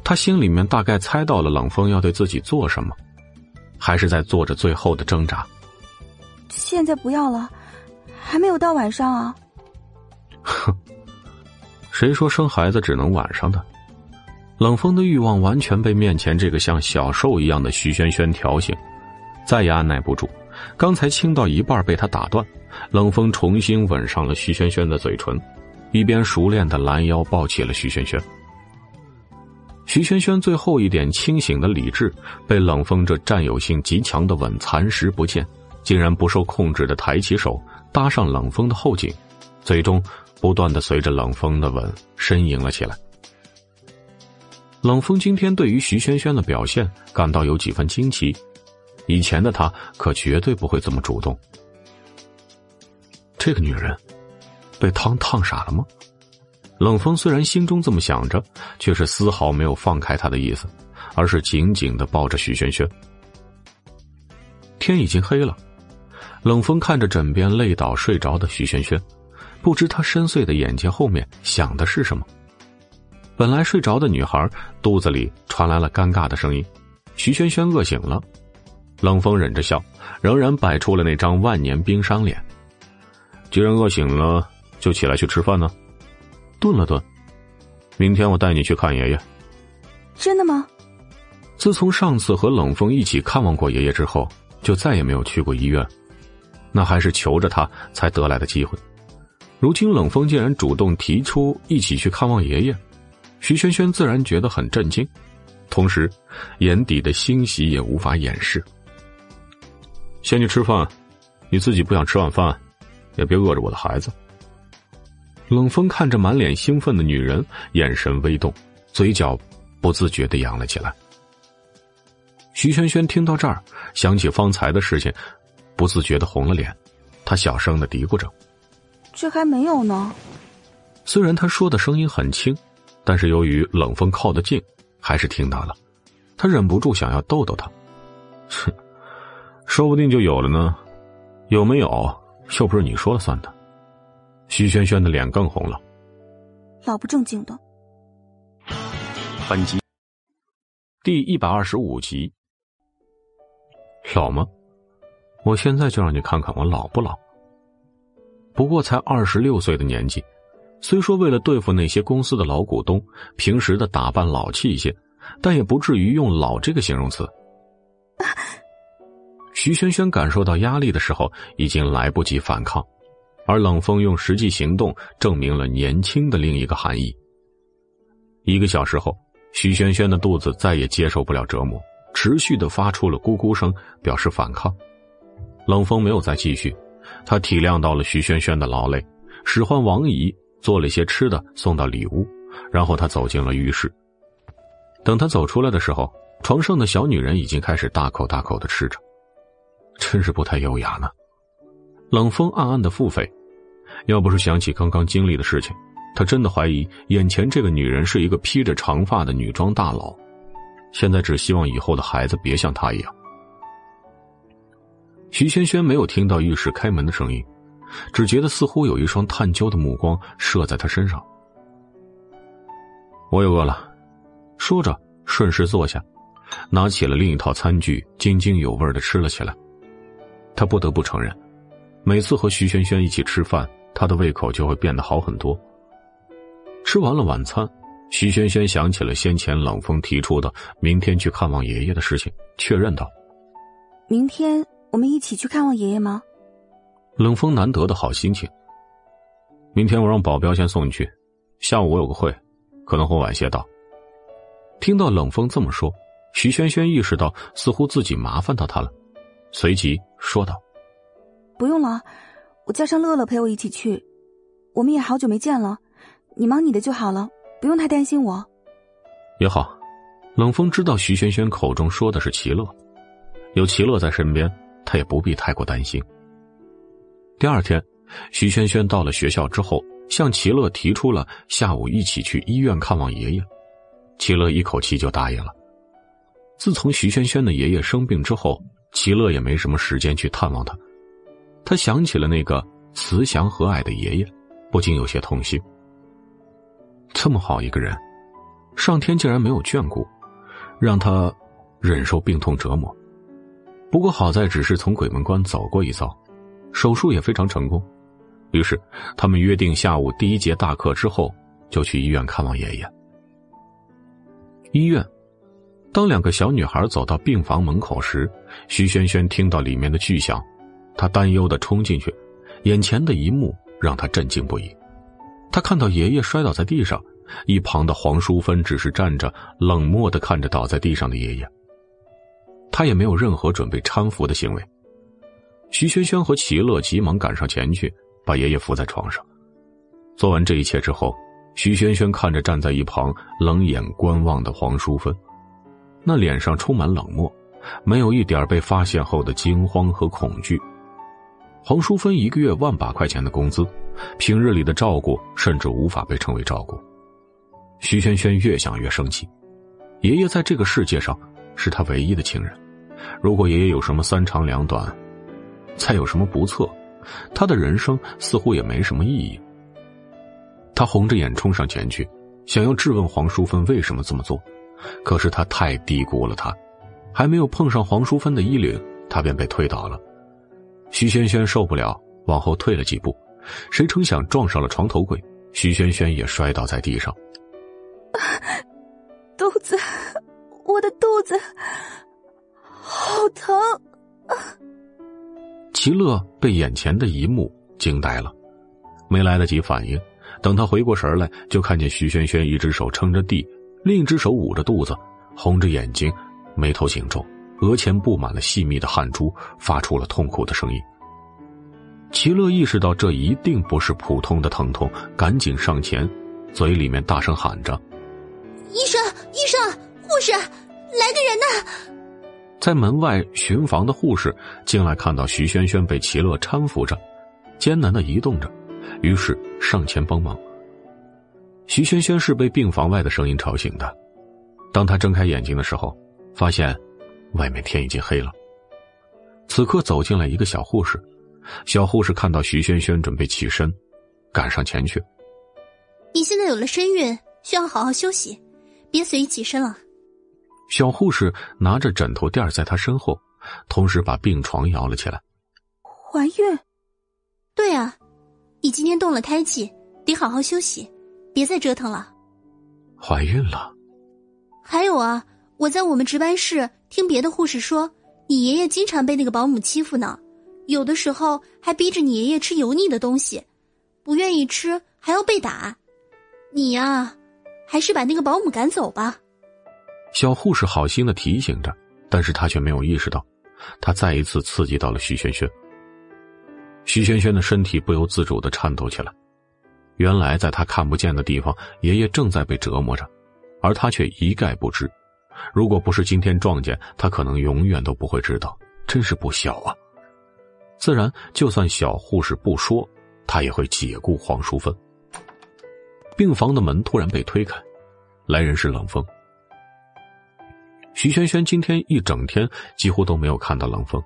他心里面大概猜到了冷风要对自己做什么，还是在做着最后的挣扎。现在不要了，还没有到晚上啊。哼，谁说生孩子只能晚上的？冷风的欲望完全被面前这个像小兽一样的徐萱萱挑醒，再也按耐不住。刚才亲到一半被他打断，冷风重新吻上了徐萱萱的嘴唇，一边熟练的拦腰抱起了徐萱萱。徐萱萱最后一点清醒的理智被冷风这占有性极强的吻蚕食不见，竟然不受控制的抬起手搭上冷风的后颈，最终不断的随着冷风的吻呻吟了起来。冷风今天对于徐萱萱的表现感到有几分惊奇。以前的他可绝对不会这么主动。这个女人被汤烫傻了吗？冷风虽然心中这么想着，却是丝毫没有放开她的意思，而是紧紧的抱着徐萱萱。天已经黑了，冷风看着枕边累倒睡着的徐萱萱，不知他深邃的眼睛后面想的是什么。本来睡着的女孩肚子里传来了尴尬的声音，徐萱萱饿醒了。冷风忍着笑，仍然摆出了那张万年冰山脸。既然饿醒了，就起来去吃饭呢。顿了顿，明天我带你去看爷爷。真的吗？自从上次和冷风一起看望过爷爷之后，就再也没有去过医院。那还是求着他才得来的机会。如今冷风竟然主动提出一起去看望爷爷，徐萱萱自然觉得很震惊，同时眼底的欣喜也无法掩饰。先去吃饭，你自己不想吃晚饭，也别饿着我的孩子。冷风看着满脸兴奋的女人，眼神微动，嘴角不自觉的扬了起来。徐萱萱听到这儿，想起方才的事情，不自觉的红了脸，他小声的嘀咕着：“这还没有呢。”虽然他说的声音很轻，但是由于冷风靠得近，还是听到了。他忍不住想要逗逗他：“哼，说不定就有了呢，有没有又不是你说了算的。”徐萱萱的脸更红了。老不正经的。本集第一百二十五集。老吗？我现在就让你看看我老不老。不过才二十六岁的年纪，虽说为了对付那些公司的老股东，平时的打扮老气一些，但也不至于用“老”这个形容词。徐萱萱感受到压力的时候，已经来不及反抗，而冷风用实际行动证明了年轻的另一个含义。一个小时后，徐萱萱的肚子再也接受不了折磨。持续的发出了咕咕声，表示反抗。冷风没有再继续，他体谅到了徐萱萱的劳累，使唤王姨做了些吃的送到里屋，然后他走进了浴室。等他走出来的时候，床上的小女人已经开始大口大口的吃着，真是不太优雅呢。冷风暗暗的腹诽，要不是想起刚刚经历的事情，他真的怀疑眼前这个女人是一个披着长发的女装大佬。现在只希望以后的孩子别像她一样。徐萱萱没有听到浴室开门的声音，只觉得似乎有一双探究的目光射在他身上。我也饿了，说着顺势坐下，拿起了另一套餐具，津津有味的吃了起来。他不得不承认，每次和徐萱萱一起吃饭，他的胃口就会变得好很多。吃完了晚餐。徐萱萱想起了先前冷风提出的明天去看望爷爷的事情，确认道：“明天我们一起去看望爷爷吗？”冷风难得的好心情。明天我让保镖先送你去，下午我有个会，可能会晚些到。听到冷风这么说，徐萱萱意识到似乎自己麻烦到他了，随即说道：“不用了，我叫上乐乐陪我一起去。我们也好久没见了，你忙你的就好了。”不用太担心我，也好。冷风知道徐萱萱口中说的是齐乐，有齐乐在身边，他也不必太过担心。第二天，徐萱萱到了学校之后，向齐乐提出了下午一起去医院看望爷爷。齐乐一口气就答应了。自从徐萱萱的爷爷生病之后，齐乐也没什么时间去探望他。他想起了那个慈祥和蔼的爷爷，不禁有些痛心。这么好一个人，上天竟然没有眷顾，让他忍受病痛折磨。不过好在只是从鬼门关走过一遭，手术也非常成功。于是他们约定下午第一节大课之后就去医院看望爷爷。医院，当两个小女孩走到病房门口时，徐萱萱听到里面的巨响，她担忧的冲进去，眼前的一幕让她震惊不已。他看到爷爷摔倒在地上，一旁的黄淑芬只是站着，冷漠的看着倒在地上的爷爷。他也没有任何准备搀扶的行为。徐萱萱和齐乐急忙赶上前去，把爷爷扶在床上。做完这一切之后，徐萱萱看着站在一旁冷眼观望的黄淑芬，那脸上充满冷漠，没有一点被发现后的惊慌和恐惧。黄淑芬一个月万把块钱的工资。平日里的照顾甚至无法被称为照顾。徐萱萱越想越生气，爷爷在这个世界上是他唯一的亲人。如果爷爷有什么三长两短，再有什么不测，他的人生似乎也没什么意义。他红着眼冲上前去，想要质问黄淑芬为什么这么做，可是他太低估了他，还没有碰上黄淑芬的衣领，他便被推倒了。徐萱萱受不了，往后退了几步。谁成想撞上了床头柜，徐萱萱也摔倒在地上。肚子，我的肚子，好疼！齐乐被眼前的一幕惊呆了，没来得及反应，等他回过神来，就看见徐萱萱一只手撑着地，另一只手捂着肚子，红着眼睛，眉头紧皱，额前布满了细密的汗珠，发出了痛苦的声音。齐乐意识到这一定不是普通的疼痛，赶紧上前，嘴里面大声喊着：“医生，医生，护士，来个人呐！”在门外巡房的护士进来，看到徐萱萱被齐乐搀扶着，艰难的移动着，于是上前帮忙。徐萱萱是被病房外的声音吵醒的，当他睁开眼睛的时候，发现外面天已经黑了。此刻走进来一个小护士，小护士看到徐萱萱准备起身，赶上前去：“你现在有了身孕，需要好好休息，别随意起身了。”小护士拿着枕头垫在她身后，同时把病床摇了起来。怀孕？对啊，你今天动了胎气，得好好休息，别再折腾了。怀孕了？还有啊，我在我们值班室听别的护士说，你爷爷经常被那个保姆欺负呢，有的时候还逼着你爷爷吃油腻的东西，不愿意吃还要被打。你呀，还是把那个保姆赶走吧。小护士好心的提醒着，但是他却没有意识到，他再一次刺激到了徐萱萱。徐萱萱的身体不由自主的颤抖起来。原来在他看不见的地方，爷爷正在被折磨着，而他却一概不知。如果不是今天撞见，他可能永远都不会知道。真是不孝啊！自然，就算小护士不说，他也会解雇黄淑芬。病房的门突然被推开，来人是冷风。徐萱萱今天一整天几乎都没有看到冷风，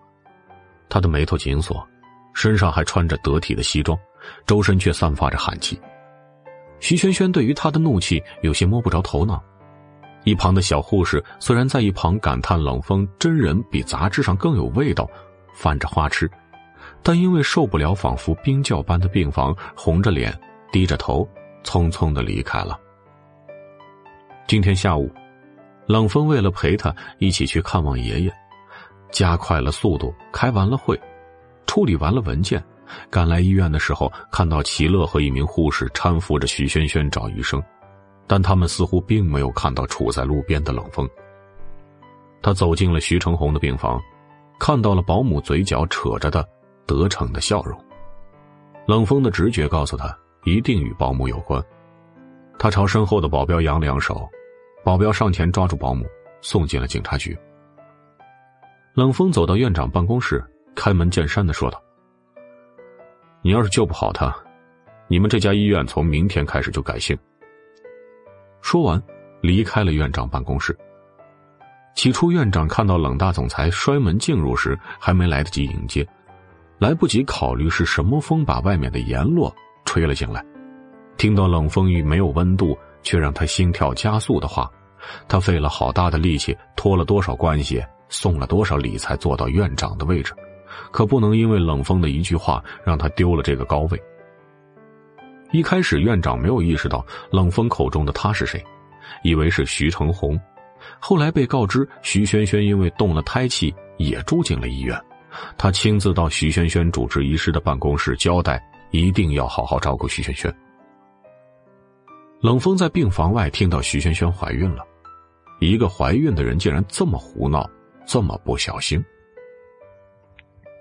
她的眉头紧锁，身上还穿着得体的西装，周身却散发着寒气。徐萱萱对于他的怒气有些摸不着头脑。一旁的小护士虽然在一旁感叹冷风真人比杂志上更有味道，泛着花痴，但因为受不了仿佛冰窖般的病房，红着脸低着头，匆匆的离开了。今天下午。冷风为了陪他一起去看望爷爷，加快了速度，开完了会，处理完了文件，赶来医院的时候，看到齐乐和一名护士搀扶着徐轩轩找医生，但他们似乎并没有看到处在路边的冷风。他走进了徐成红的病房，看到了保姆嘴角扯着的得逞的笑容。冷风的直觉告诉他，一定与保姆有关。他朝身后的保镖扬了扬手。保镖上前抓住保姆，送进了警察局。冷风走到院长办公室，开门见山的说道：“你要是救不好他，你们这家医院从明天开始就改姓。”说完，离开了院长办公室。起初，院长看到冷大总裁摔门进入时，还没来得及迎接，来不及考虑是什么风把外面的阎罗吹了进来。听到冷风与没有温度却让他心跳加速的话。他费了好大的力气，托了多少关系，送了多少礼，才做到院长的位置，可不能因为冷风的一句话让他丢了这个高位。一开始，院长没有意识到冷风口中的他是谁，以为是徐成红。后来被告知徐萱萱因为动了胎气，也住进了医院，他亲自到徐萱萱主治医师的办公室交代，一定要好好照顾徐萱萱。冷风在病房外听到徐萱萱怀孕了。一个怀孕的人竟然这么胡闹，这么不小心。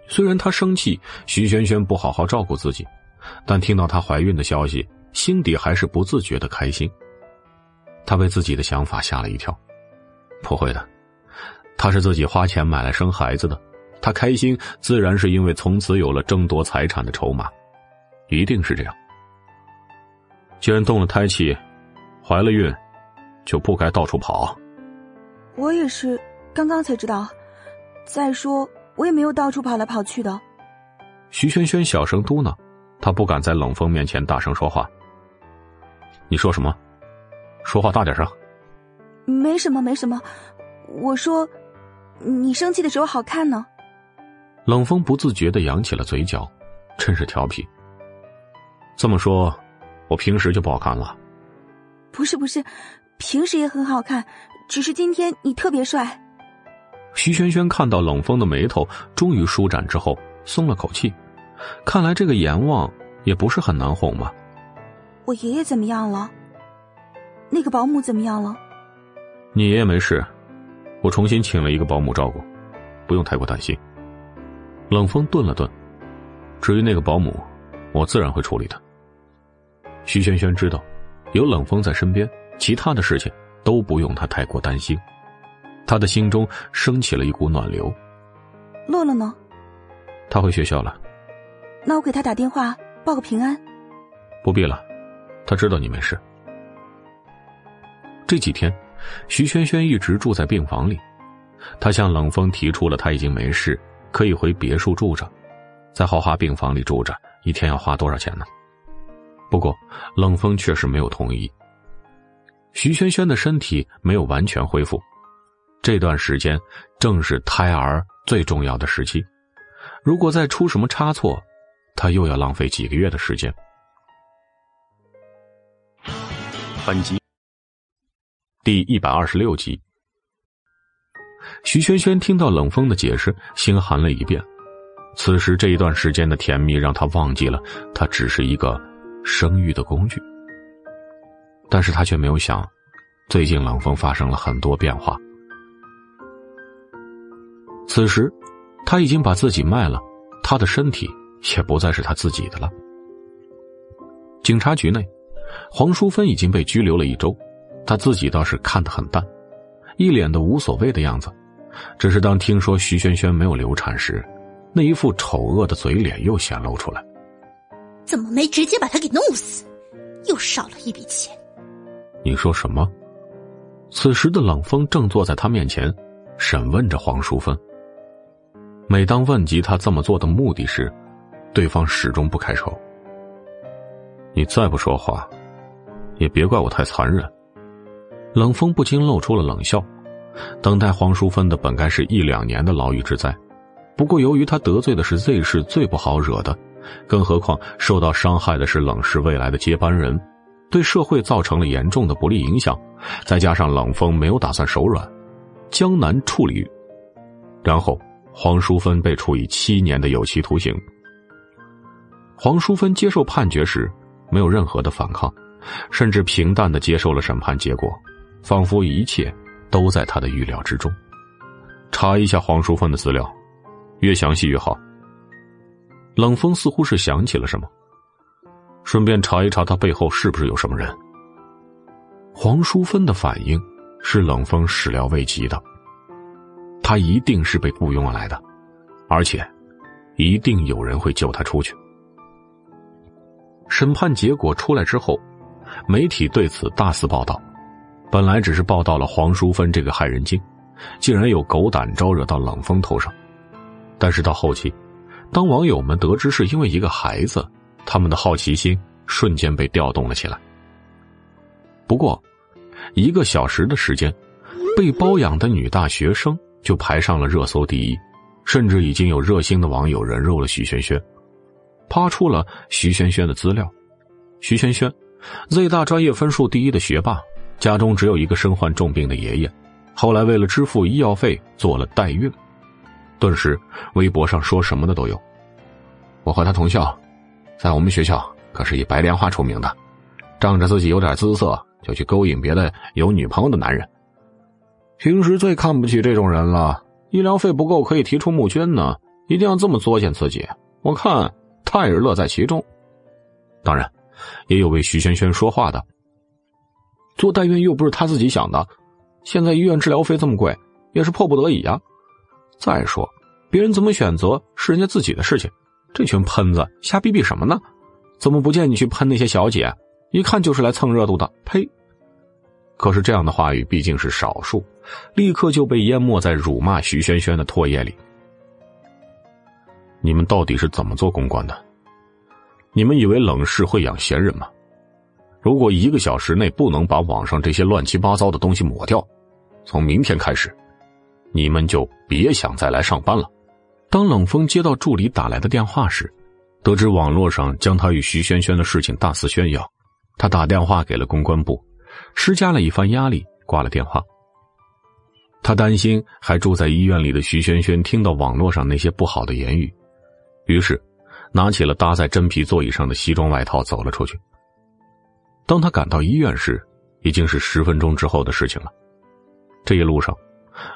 虽然他生气徐萱萱不好好照顾自己，但听到她怀孕的消息，心底还是不自觉的开心。他被自己的想法吓了一跳，不会的，他是自己花钱买来生孩子的，他开心自然是因为从此有了争夺财产的筹码，一定是这样。既然动了胎气，怀了孕，就不该到处跑。我也是刚刚才知道，再说我也没有到处跑来跑去的。徐萱萱小声嘟囔，她不敢在冷风面前大声说话。你说什么？说话大点声。没什么，没什么。我说，你生气的时候好看呢。冷风不自觉的扬起了嘴角，真是调皮。这么说，我平时就不好看了？不是不是，平时也很好看。只是今天你特别帅。徐萱萱看到冷风的眉头终于舒展之后，松了口气。看来这个阎王也不是很难哄嘛。我爷爷怎么样了？那个保姆怎么样了？你爷爷没事，我重新请了一个保姆照顾，不用太过担心。冷风顿了顿，至于那个保姆，我自然会处理的。徐萱萱知道，有冷风在身边，其他的事情。都不用他太过担心。他的心中升起了一股暖流。乐乐呢？他回学校了。那我给他打电话报个平安。不必了，他知道你没事。这几天，徐萱萱一直住在病房里。他向冷风提出了他已经没事，可以回别墅住着，在豪华病房里住着，一天要花多少钱呢？不过，冷风确实没有同意。徐萱萱的身体没有完全恢复，这段时间正是胎儿最重要的时期。如果再出什么差错，她又要浪费几个月的时间。本集第一百二十六集，徐萱萱听到冷风的解释，心寒了一遍。此时这一段时间的甜蜜，让她忘记了她只是一个生育的工具。但是他却没有想，最近冷风发生了很多变化。此时，他已经把自己卖了，他的身体也不再是他自己的了。警察局内，黄淑芬已经被拘留了一周，他自己倒是看得很淡，一脸的无所谓的样子。只是当听说徐萱萱没有流产时，那一副丑恶的嘴脸又显露出来。怎么没直接把他给弄死？又少了一笔钱。你说什么？此时的冷风正坐在他面前，审问着黄淑芬。每当问及他这么做的目的时，对方始终不开口。你再不说话，也别怪我太残忍。冷风不禁露出了冷笑。等待黄淑芬的本该是一两年的牢狱之灾，不过由于他得罪的是 Z 市最不好惹的，更何况受到伤害的是冷氏未来的接班人。对社会造成了严重的不利影响，再加上冷风没有打算手软，江南处理，然后黄淑芬被处以七年的有期徒刑。黄淑芬接受判决时没有任何的反抗，甚至平淡的接受了审判结果，仿佛一切都在他的预料之中。查一下黄淑芬的资料，越详细越好。冷风似乎是想起了什么。顺便查一查他背后是不是有什么人。黄淑芬的反应是冷风始料未及的，他一定是被雇佣来的，而且一定有人会救他出去。审判结果出来之后，媒体对此大肆报道，本来只是报道了黄淑芬这个害人精，竟然有狗胆招惹到冷风头上。但是到后期，当网友们得知是因为一个孩子。他们的好奇心瞬间被调动了起来。不过，一个小时的时间，被包养的女大学生就排上了热搜第一，甚至已经有热心的网友人肉了徐萱萱，扒出了徐萱萱的资料。徐萱萱，Z 大专业分数第一的学霸，家中只有一个身患重病的爷爷，后来为了支付医药费做了代孕，顿时微博上说什么的都有。我和他同校。在我们学校可是以白莲花出名的，仗着自己有点姿色，就去勾引别的有女朋友的男人。平时最看不起这种人了，医疗费不够可以提出募捐呢，一定要这么作践自己。我看他也是乐在其中。当然，也有为徐萱萱说话的。做代孕又不是他自己想的，现在医院治疗费这么贵，也是迫不得已啊。再说，别人怎么选择是人家自己的事情。这群喷子瞎逼逼什么呢？怎么不见你去喷那些小姐？一看就是来蹭热度的。呸！可是这样的话语毕竟是少数，立刻就被淹没在辱骂徐萱萱的唾液里。你们到底是怎么做公关的？你们以为冷氏会养闲人吗？如果一个小时内不能把网上这些乱七八糟的东西抹掉，从明天开始，你们就别想再来上班了。当冷风接到助理打来的电话时，得知网络上将他与徐萱萱的事情大肆宣扬，他打电话给了公关部，施加了一番压力，挂了电话。他担心还住在医院里的徐萱萱听到网络上那些不好的言语，于是拿起了搭在真皮座椅上的西装外套走了出去。当他赶到医院时，已经是十分钟之后的事情了。这一路上。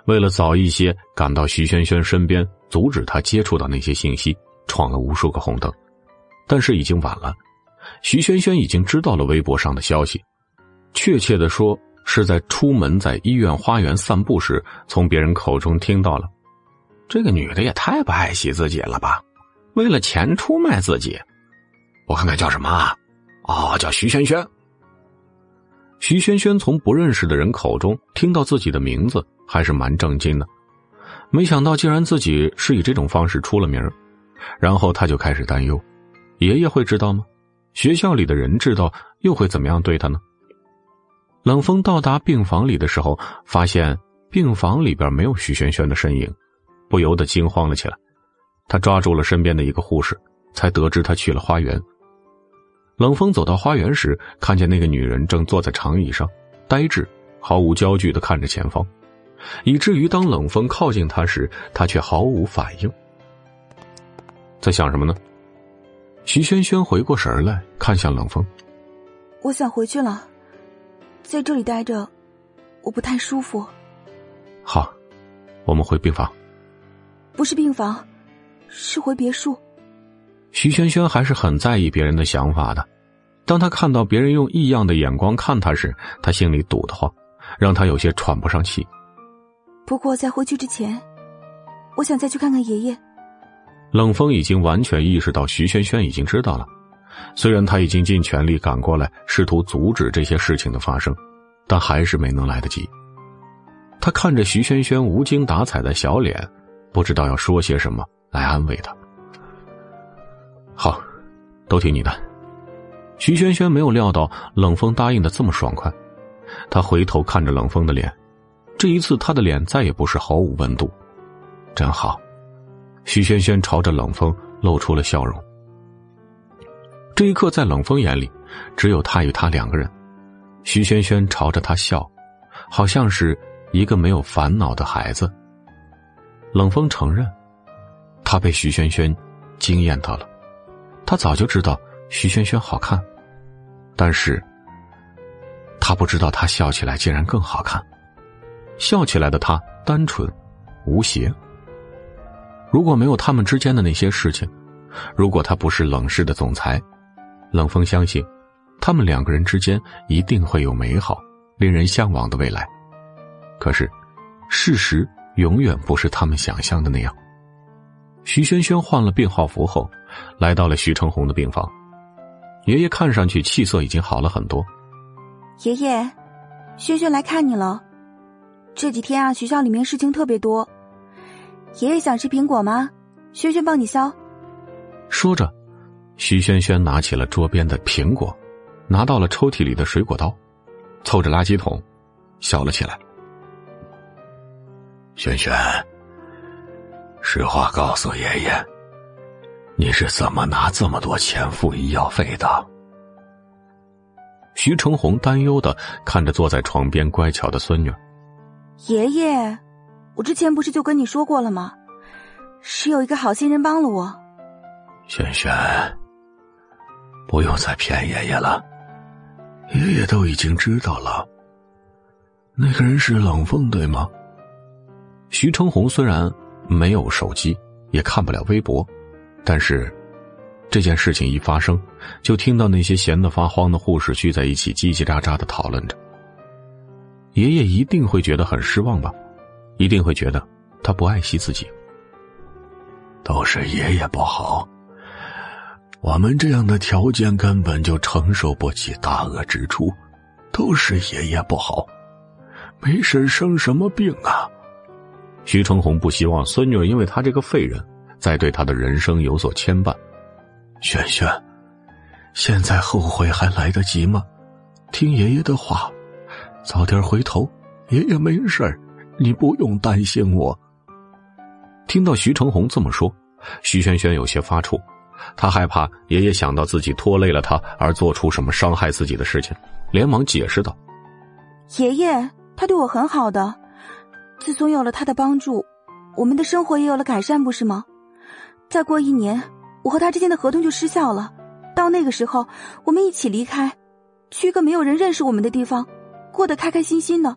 为了早一些赶到徐萱萱身边，阻止她接触到那些信息，闯了无数个红灯，但是已经晚了。徐萱萱已经知道了微博上的消息，确切的说是在出门在医院花园散步时，从别人口中听到了。这个女的也太不爱惜自己了吧！为了钱出卖自己，我看看叫什么？啊？哦，叫徐萱萱。徐萱萱从不认识的人口中听到自己的名字，还是蛮震惊的。没想到竟然自己是以这种方式出了名然后他就开始担忧：爷爷会知道吗？学校里的人知道又会怎么样对他呢？冷风到达病房里的时候，发现病房里边没有徐萱萱的身影，不由得惊慌了起来。他抓住了身边的一个护士，才得知她去了花园。冷风走到花园时，看见那个女人正坐在长椅上，呆滞、毫无焦距的看着前方，以至于当冷风靠近她时，她却毫无反应。在想什么呢？徐萱萱回过神来，看向冷风：“我想回去了。”在这里待着，我不太舒服。好，我们回病房。不是病房，是回别墅。徐萱萱还是很在意别人的想法的。当他看到别人用异样的眼光看他时，他心里堵得慌，让他有些喘不上气。不过在回去之前，我想再去看看爷爷。冷风已经完全意识到徐萱萱已经知道了。虽然他已经尽全力赶过来，试图阻止这些事情的发生，但还是没能来得及。他看着徐萱萱无精打采的小脸，不知道要说些什么来安慰她。好，都听你的。徐萱萱没有料到冷风答应的这么爽快，他回头看着冷风的脸，这一次他的脸再也不是毫无温度，真好。徐萱萱朝着冷风露出了笑容。这一刻，在冷风眼里，只有他与他两个人。徐萱萱朝着他笑，好像是一个没有烦恼的孩子。冷风承认，他被徐萱萱惊艳到了。他早就知道徐萱萱好看，但是他不知道她笑起来竟然更好看。笑起来的她单纯无邪。如果没有他们之间的那些事情，如果他不是冷氏的总裁。冷风相信，他们两个人之间一定会有美好、令人向往的未来。可是，事实永远不是他们想象的那样。徐萱萱换了病号服后，来到了徐成红的病房。爷爷看上去气色已经好了很多。爷爷，轩轩来看你了。这几天啊，学校里面事情特别多。爷爷想吃苹果吗？轩轩帮你削。说着。徐轩轩拿起了桌边的苹果，拿到了抽屉里的水果刀，凑着垃圾桶，笑了起来。轩轩，实话告诉爷爷，你是怎么拿这么多钱付医药费的？徐成红担忧的看着坐在床边乖巧的孙女。爷爷，我之前不是就跟你说过了吗？是有一个好心人帮了我。萱萱。不用再骗爷爷了，爷爷都已经知道了。那个人是冷风，对吗？徐成红虽然没有手机，也看不了微博，但是这件事情一发生，就听到那些闲得发慌的护士聚在一起叽叽喳喳的讨论着。爷爷一定会觉得很失望吧？一定会觉得他不爱惜自己。都是爷爷不好。我们这样的条件根本就承受不起大额支出，都是爷爷不好，没事生什么病啊？徐成红不希望孙女因为他这个废人，再对他的人生有所牵绊。萱萱，现在后悔还来得及吗？听爷爷的话，早点回头，爷爷没事你不用担心我。听到徐成红这么说，徐萱萱有些发怵。他害怕爷爷想到自己拖累了他而做出什么伤害自己的事情，连忙解释道：“爷爷，他对我很好的，自从有了他的帮助，我们的生活也有了改善，不是吗？再过一年，我和他之间的合同就失效了，到那个时候，我们一起离开，去一个没有人认识我们的地方，过得开开心心的。”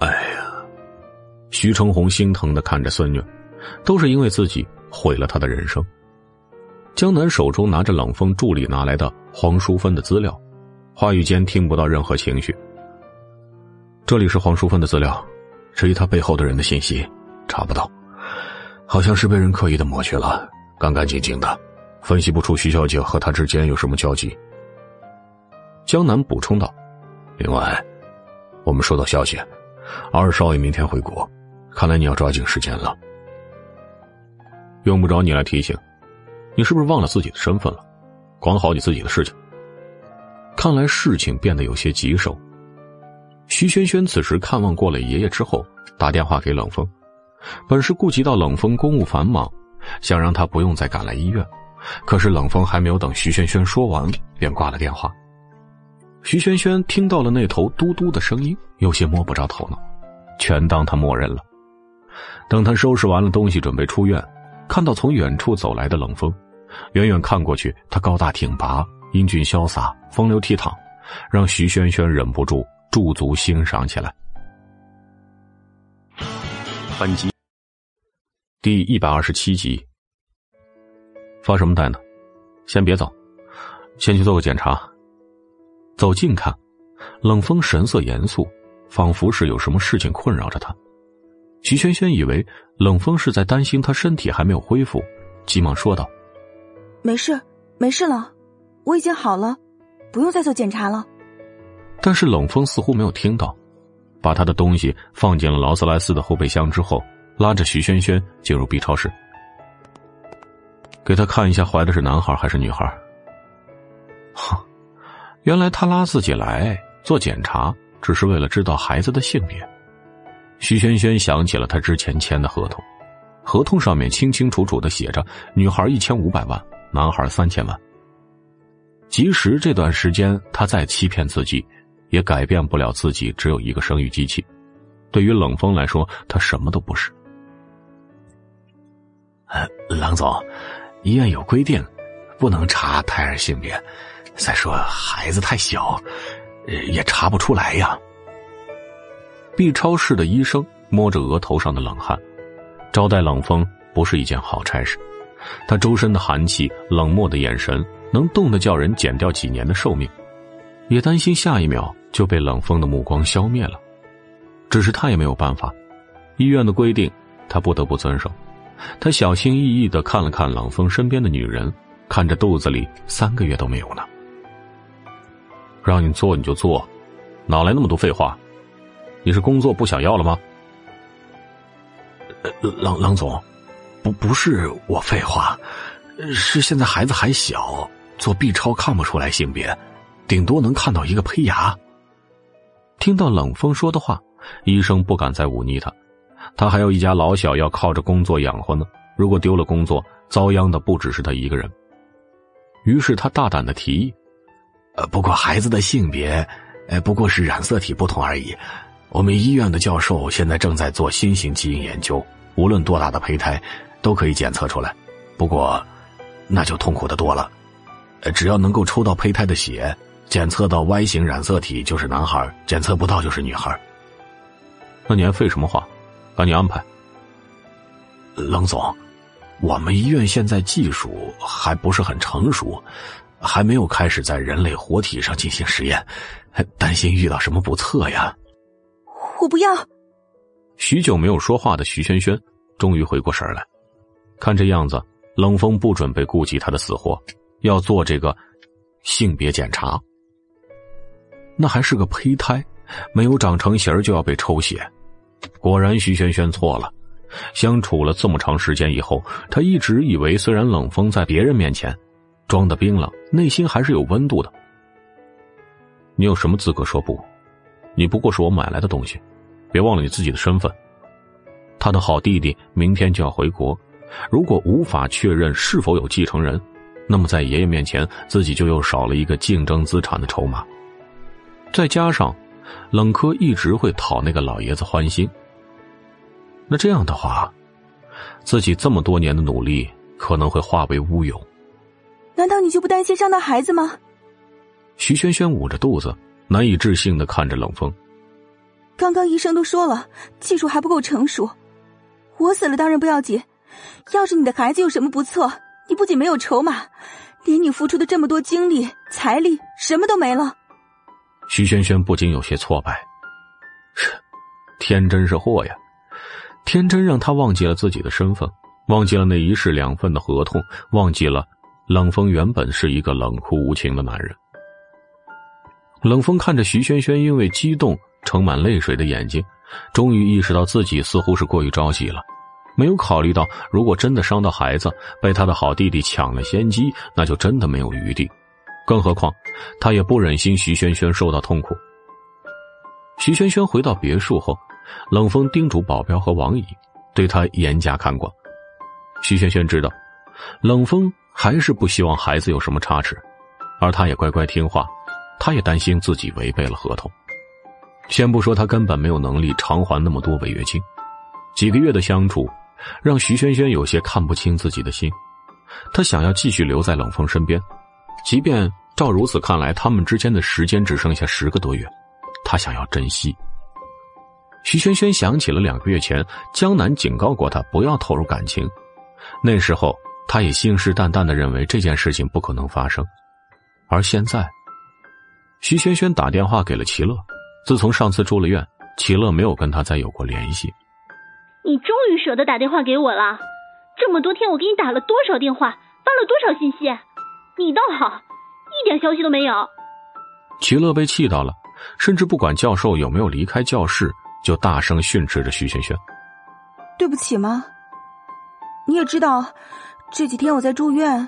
哎呀，徐成红心疼的看着孙女，都是因为自己毁了他的人生。江南手中拿着冷风助理拿来的黄淑芬的资料，话语间听不到任何情绪。这里是黄淑芬的资料，至于他背后的人的信息，查不到，好像是被人刻意的抹去了，干干净净的，分析不出徐小姐和他之间有什么交集。江南补充道：“另外，我们收到消息，二少爷明天回国，看来你要抓紧时间了。用不着你来提醒，你是不是忘了自己的身份了？管好你自己的事情。”看来事情变得有些棘手。徐萱萱此时看望过了爷爷之后，打电话给冷风，本是顾及到冷风公务繁忙，想让他不用再赶来医院，可是冷风还没有等徐萱萱说完，便挂了电话。徐萱萱听到了那头嘟嘟的声音，有些摸不着头脑，全当他默认了。等他收拾完了东西，准备出院，看到从远处走来的冷风，远远看过去，他高大挺拔。英俊潇洒，风流倜傥，让徐萱萱忍不住驻足欣赏起来。本集第一百二十七集，发什么呆呢？先别走，先去做个检查。走近看，冷风神色严肃，仿佛是有什么事情困扰着他。徐轩轩以为冷风是在担心他身体还没有恢复，急忙说道：“没事，没事了。”我已经好了，不用再做检查了。但是冷风似乎没有听到，把他的东西放进了劳斯莱斯的后备箱之后，拉着徐萱萱进入 B 超室，给他看一下怀的是男孩还是女孩。哼，原来他拉自己来做检查，只是为了知道孩子的性别。徐萱萱想起了他之前签的合同，合同上面清清楚楚的写着：女孩一千五百万，男孩三千万。即使这段时间他再欺骗自己，也改变不了自己只有一个生育机器。对于冷风来说，他什么都不是。呃，郎总，医院有规定，不能查胎儿性别。再说孩子太小，也查不出来呀。B 超室的医生摸着额头上的冷汗，招待冷风不是一件好差事。他周身的寒气，冷漠的眼神。能冻得叫人减掉几年的寿命，也担心下一秒就被冷风的目光消灭了。只是他也没有办法，医院的规定他不得不遵守。他小心翼翼的看了看冷风身边的女人，看着肚子里三个月都没有呢。让你做你就做，哪来那么多废话？你是工作不想要了吗？冷冷总，不不是我废话，是现在孩子还小。做 B 超看不出来性别，顶多能看到一个胚芽。听到冷风说的话，医生不敢再忤逆他，他还有一家老小要靠着工作养活呢。如果丢了工作，遭殃的不只是他一个人。于是他大胆的提议：“呃，不过孩子的性别，呃，不过是染色体不同而已。我们医院的教授现在正在做新型基因研究，无论多大的胚胎，都可以检测出来。不过，那就痛苦的多了。”只要能够抽到胚胎的血，检测到 Y 型染色体就是男孩，检测不到就是女孩。那你还废什么话？赶紧安排。冷总，我们医院现在技术还不是很成熟，还没有开始在人类活体上进行实验，担心遇到什么不测呀。我不要。许久没有说话的徐萱萱终于回过神来，看这样子，冷风不准备顾及他的死活。要做这个性别检查，那还是个胚胎，没有长成型就要被抽血。果然，徐萱萱错了。相处了这么长时间以后，她一直以为，虽然冷风在别人面前装的冰冷，内心还是有温度的。你有什么资格说不？你不过是我买来的东西，别忘了你自己的身份。他的好弟弟明天就要回国，如果无法确认是否有继承人。那么，在爷爷面前，自己就又少了一个竞争资产的筹码。再加上，冷柯一直会讨那个老爷子欢心。那这样的话，自己这么多年的努力可能会化为乌有。难道你就不担心伤到孩子吗？徐萱萱捂着肚子，难以置信的看着冷风。刚刚医生都说了，技术还不够成熟。我死了当然不要紧，要是你的孩子有什么不测。你不仅没有筹码，连你付出的这么多精力、财力，什么都没了。徐萱萱不禁有些挫败。天真是祸呀！天真让他忘记了自己的身份，忘记了那一式两份的合同，忘记了冷风原本是一个冷酷无情的男人。冷风看着徐萱萱因为激动盛满泪水的眼睛，终于意识到自己似乎是过于着急了，没有考虑到如果真的伤到孩子，被他的好弟弟抢了先机，那就真的没有余地。更何况，他也不忍心徐萱萱受到痛苦。徐萱萱回到别墅后，冷风叮嘱保镖和王姨，对她严加看管。徐萱萱知道，冷风还是不希望孩子有什么差池，而他也乖乖听话。他也担心自己违背了合同。先不说他根本没有能力偿还那么多违约金，几个月的相处，让徐萱萱有些看不清自己的心。他想要继续留在冷风身边。即便照如此看来，他们之间的时间只剩下十个多月，他想要珍惜。徐萱萱想起了两个月前江南警告过他不要投入感情，那时候他也信誓旦旦的认为这件事情不可能发生，而现在，徐萱萱打电话给了齐乐。自从上次住了院，齐乐没有跟他再有过联系。你终于舍得打电话给我了，这么多天我给你打了多少电话，发了多少信息？你倒好，一点消息都没有。齐乐被气到了，甚至不管教授有没有离开教室，就大声训斥着徐萱萱：“对不起吗？你也知道，这几天我在住院，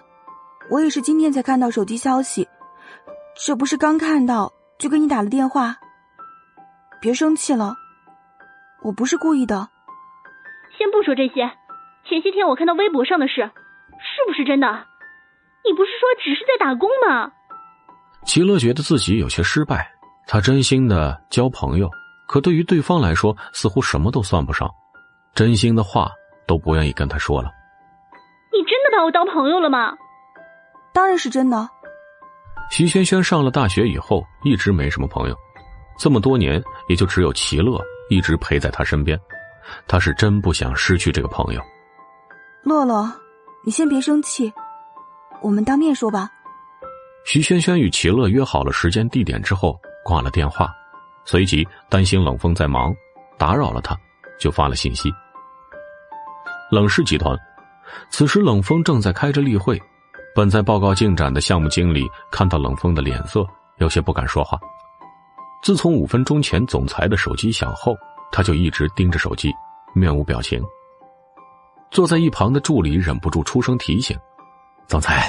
我也是今天才看到手机消息，这不是刚看到就给你打了电话。别生气了，我不是故意的。先不说这些，前些天我看到微博上的事，是不是真的？”你不是说只是在打工吗？齐乐觉得自己有些失败。他真心的交朋友，可对于对方来说，似乎什么都算不上，真心的话都不愿意跟他说了。你真的把我当朋友了吗？当然是真的。徐萱萱上了大学以后，一直没什么朋友，这么多年也就只有齐乐一直陪在他身边。他是真不想失去这个朋友。洛洛，你先别生气。我们当面说吧。徐萱萱与齐乐约好了时间地点之后，挂了电话，随即担心冷风在忙，打扰了他，就发了信息。冷氏集团，此时冷风正在开着例会，本在报告进展的项目经理看到冷风的脸色，有些不敢说话。自从五分钟前总裁的手机响后，他就一直盯着手机，面无表情。坐在一旁的助理忍不住出声提醒。总裁，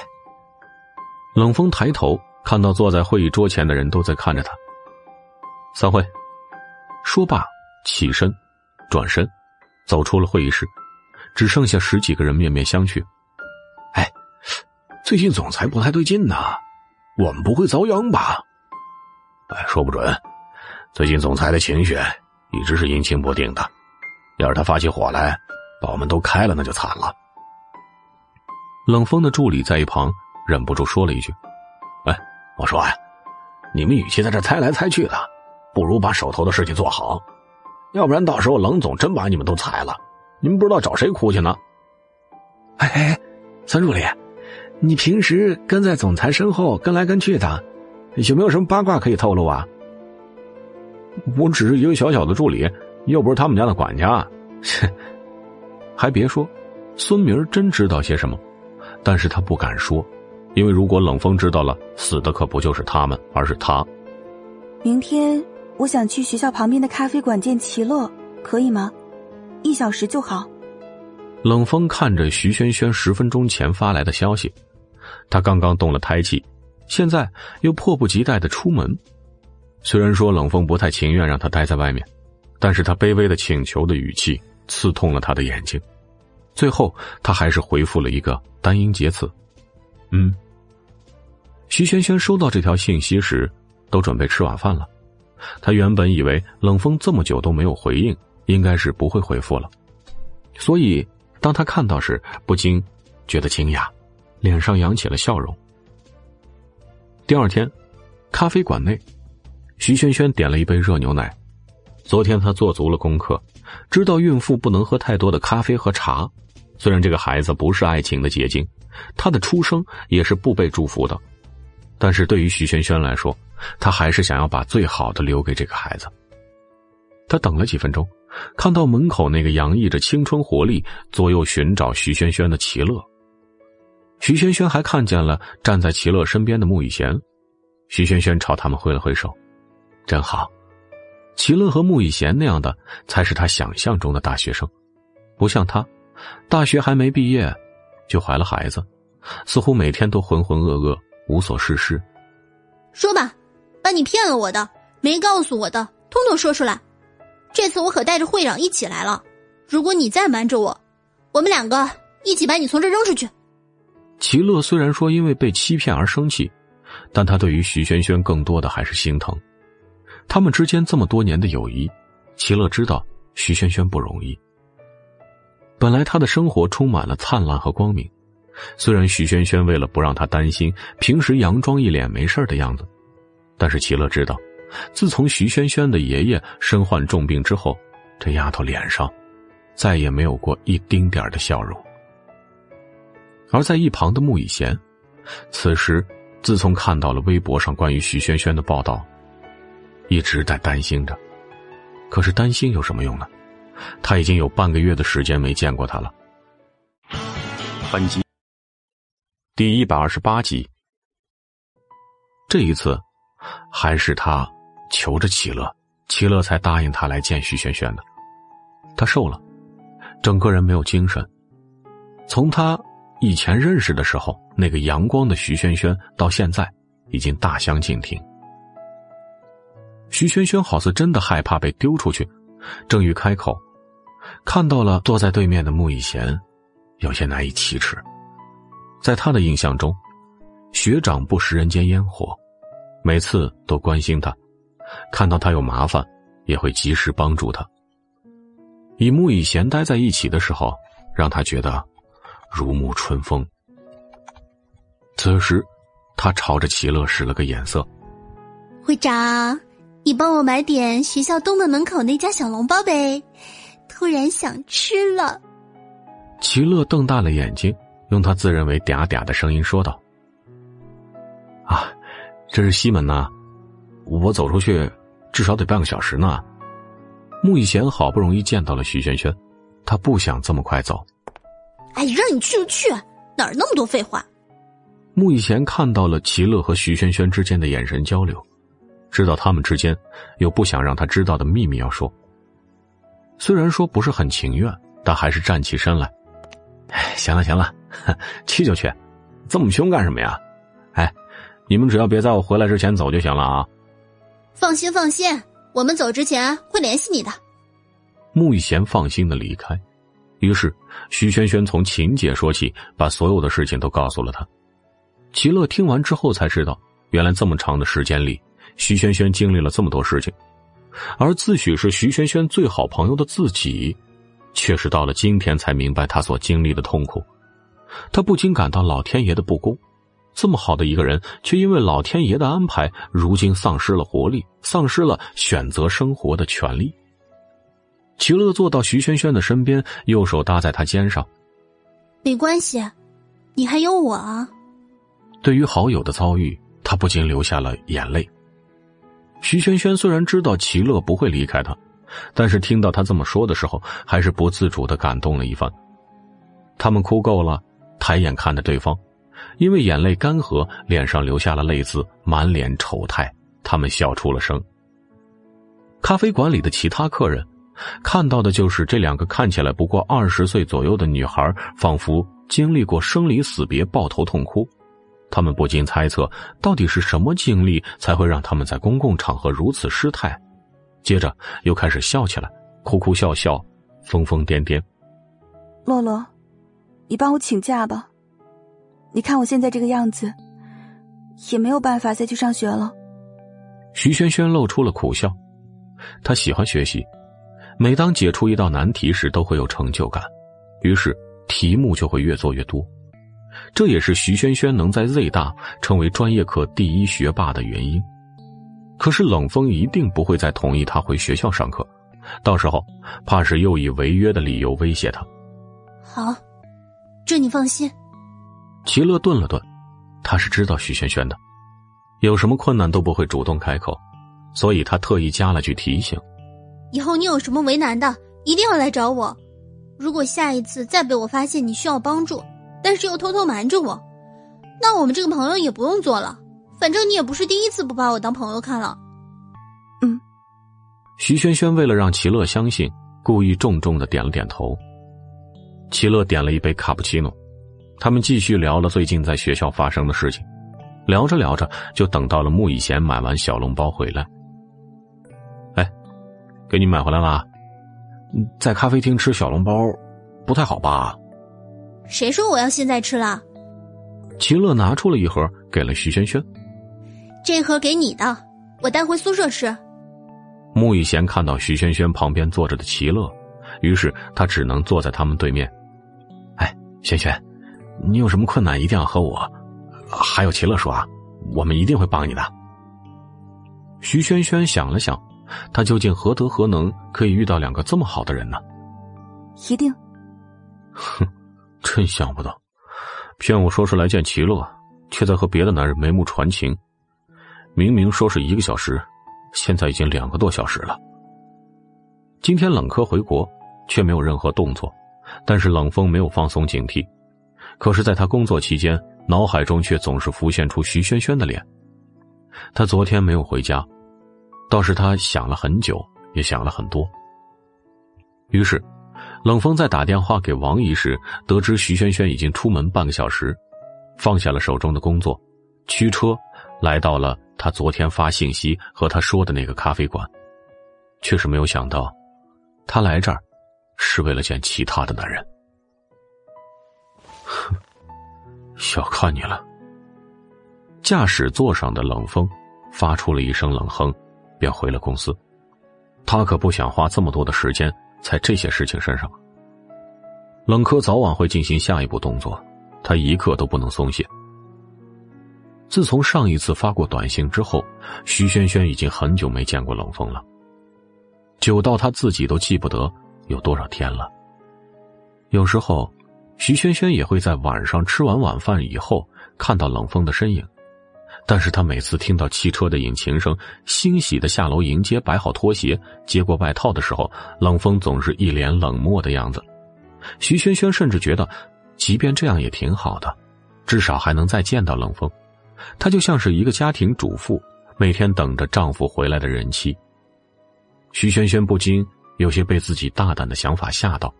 冷风抬头看到坐在会议桌前的人都在看着他。散会。说罢，起身，转身，走出了会议室，只剩下十几个人面面相觑。哎，最近总裁不太对劲呐，我们不会遭殃吧？哎，说不准。最近总裁的情绪一直是阴晴不定的，要是他发起火来，把我们都开了，那就惨了。冷风的助理在一旁忍不住说了一句：“哎，我说呀，你们与其在这猜来猜去的，不如把手头的事情做好，要不然到时候冷总真把你们都裁了，你们不知道找谁哭去呢。”哎哎，孙助理，你平时跟在总裁身后跟来跟去的，有没有什么八卦可以透露啊？我只是一个小小的助理，又不是他们家的管家。切，还别说，孙明真知道些什么。但是他不敢说，因为如果冷风知道了，死的可不就是他们，而是他。明天我想去学校旁边的咖啡馆见齐乐，可以吗？一小时就好。冷风看着徐萱萱十分钟前发来的消息，他刚刚动了胎气，现在又迫不及待的出门。虽然说冷风不太情愿让他待在外面，但是他卑微的请求的语气刺痛了他的眼睛。最后，他还是回复了一个单音节词：“嗯。”徐萱萱收到这条信息时，都准备吃晚饭了。他原本以为冷风这么久都没有回应，应该是不会回复了，所以当他看到时，不禁觉得惊讶，脸上扬起了笑容。第二天，咖啡馆内，徐萱萱点了一杯热牛奶。昨天她做足了功课，知道孕妇不能喝太多的咖啡和茶。虽然这个孩子不是爱情的结晶，他的出生也是不被祝福的，但是对于徐萱萱来说，她还是想要把最好的留给这个孩子。他等了几分钟，看到门口那个洋溢着青春活力、左右寻找徐萱萱的齐乐。徐萱萱还看见了站在齐乐身边的穆以贤，徐萱萱朝他们挥了挥手，真好。齐乐和穆以贤那样的才是他想象中的大学生，不像他，大学还没毕业，就怀了孩子，似乎每天都浑浑噩噩、无所事事。说吧，把你骗了我的、没告诉我的，通通说出来。这次我可带着会长一起来了，如果你再瞒着我，我们两个一起把你从这扔出去。齐乐虽然说因为被欺骗而生气，但他对于徐萱萱更多的还是心疼。他们之间这么多年的友谊，齐乐知道徐萱萱不容易。本来他的生活充满了灿烂和光明，虽然徐萱萱为了不让他担心，平时佯装一脸没事的样子，但是齐乐知道，自从徐萱萱的爷爷身患重病之后，这丫头脸上再也没有过一丁点的笑容。而在一旁的穆以贤，此时自从看到了微博上关于徐萱萱的报道，一直在担心着。可是担心有什么用呢？他已经有半个月的时间没见过她了。本集第一百二十八集，这一次还是他求着齐乐，齐乐才答应他来见徐萱萱的。他瘦了，整个人没有精神，从他。以前认识的时候，那个阳光的徐萱萱，到现在已经大相径庭。徐萱萱好似真的害怕被丢出去，正欲开口，看到了坐在对面的穆以贤，有些难以启齿。在他的印象中，学长不食人间烟火，每次都关心他，看到他有麻烦，也会及时帮助他。与穆以贤待在一起的时候，让他觉得。如沐春风。此时，他朝着齐乐使了个眼色：“会长，你帮我买点学校东门门口那家小笼包呗，突然想吃了。”齐乐瞪大了眼睛，用他自认为嗲嗲的声音说道：“啊，这是西门呐，我走出去至少得半个小时呢。”穆以贤好不容易见到了徐萱萱，他不想这么快走。哎，让你去就去，哪儿那么多废话？穆以贤看到了齐乐和徐萱萱之间的眼神交流，知道他们之间有不想让他知道的秘密要说。虽然说不是很情愿，但还是站起身来。哎，行了行了，去就去，这么凶干什么呀？哎，你们只要别在我回来之前走就行了啊。放心放心，我们走之前会联系你的。穆以贤放心的离开。于是，徐萱萱从秦姐说起，把所有的事情都告诉了他。齐乐听完之后才知道，原来这么长的时间里，徐萱萱经历了这么多事情，而自诩是徐萱萱最好朋友的自己，却是到了今天才明白他所经历的痛苦。他不禁感到老天爷的不公：这么好的一个人，却因为老天爷的安排，如今丧失了活力，丧失了选择生活的权利。齐乐坐到徐萱萱的身边，右手搭在她肩上。没关系，你还有我啊。对于好友的遭遇，他不禁流下了眼泪。徐萱萱虽然知道齐乐不会离开他，但是听到他这么说的时候，还是不自主的感动了一番。他们哭够了，抬眼看着对方，因为眼泪干涸，脸上留下了泪渍，满脸丑态。他们笑出了声。咖啡馆里的其他客人。看到的就是这两个看起来不过二十岁左右的女孩，仿佛经历过生离死别，抱头痛哭。他们不禁猜测，到底是什么经历才会让他们在公共场合如此失态？接着又开始笑起来，哭哭笑笑，疯疯癫癫。洛洛，你帮我请假吧。你看我现在这个样子，也没有办法再去上学了。徐萱萱露出了苦笑，她喜欢学习。每当解出一道难题时，都会有成就感，于是题目就会越做越多。这也是徐萱萱能在 Z 大成为专业课第一学霸的原因。可是冷风一定不会再同意他回学校上课，到时候怕是又以违约的理由威胁他。好，这你放心。齐乐顿了顿，他是知道徐萱萱的，有什么困难都不会主动开口，所以他特意加了句提醒。以后你有什么为难的，一定要来找我。如果下一次再被我发现你需要帮助，但是又偷偷瞒着我，那我们这个朋友也不用做了。反正你也不是第一次不把我当朋友看了。嗯。徐萱萱为了让齐乐相信，故意重重的点了点头。齐乐点了一杯卡布奇诺，他们继续聊了最近在学校发生的事情。聊着聊着，就等到了穆以贤买完小笼包回来。哎，给你买回来了。在咖啡厅吃小笼包，不太好吧？谁说我要现在吃了？齐乐拿出了一盒，给了徐轩轩。这盒给你的，我带回宿舍吃。穆以贤看到徐轩轩旁边坐着的齐乐，于是他只能坐在他们对面。哎，轩轩，你有什么困难一定要和我。还有齐乐说啊，我们一定会帮你的。徐轩轩想了想，他究竟何德何能，可以遇到两个这么好的人呢？一定。哼，真想不到，骗我说是来见齐乐，却在和别的男人眉目传情。明明说是一个小时，现在已经两个多小时了。今天冷科回国，却没有任何动作，但是冷风没有放松警惕。可是，在他工作期间。脑海中却总是浮现出徐萱萱的脸。他昨天没有回家，倒是他想了很久，也想了很多。于是，冷风在打电话给王姨时，得知徐萱萱已经出门半个小时，放下了手中的工作，驱车来到了他昨天发信息和他说的那个咖啡馆，却是没有想到，他来这儿是为了见其他的男人。哼。小看你了。驾驶座上的冷风发出了一声冷哼，便回了公司。他可不想花这么多的时间在这些事情身上。冷科早晚会进行下一步动作，他一刻都不能松懈。自从上一次发过短信之后，徐萱萱已经很久没见过冷风了，久到他自己都记不得有多少天了。有时候。徐萱萱也会在晚上吃完晚饭以后看到冷风的身影，但是他每次听到汽车的引擎声，欣喜的下楼迎接，摆好拖鞋，接过外套的时候，冷风总是一脸冷漠的样子。徐萱萱甚至觉得，即便这样也挺好的，至少还能再见到冷风。她就像是一个家庭主妇，每天等着丈夫回来的人妻。徐萱萱不禁有些被自己大胆的想法吓到。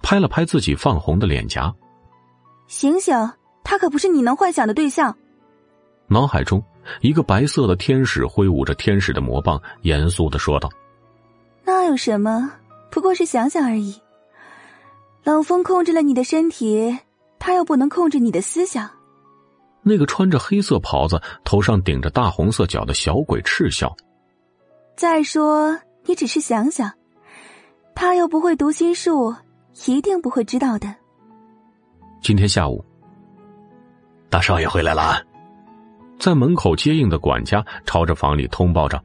拍了拍自己泛红的脸颊，醒醒，他可不是你能幻想的对象。脑海中，一个白色的天使挥舞着天使的魔棒，严肃的说道：“那有什么？不过是想想而已。冷风控制了你的身体，他又不能控制你的思想。”那个穿着黑色袍子、头上顶着大红色角的小鬼嗤笑：“再说，你只是想想，他又不会读心术。”一定不会知道的。今天下午，大少爷回来了，在门口接应的管家朝着房里通报着。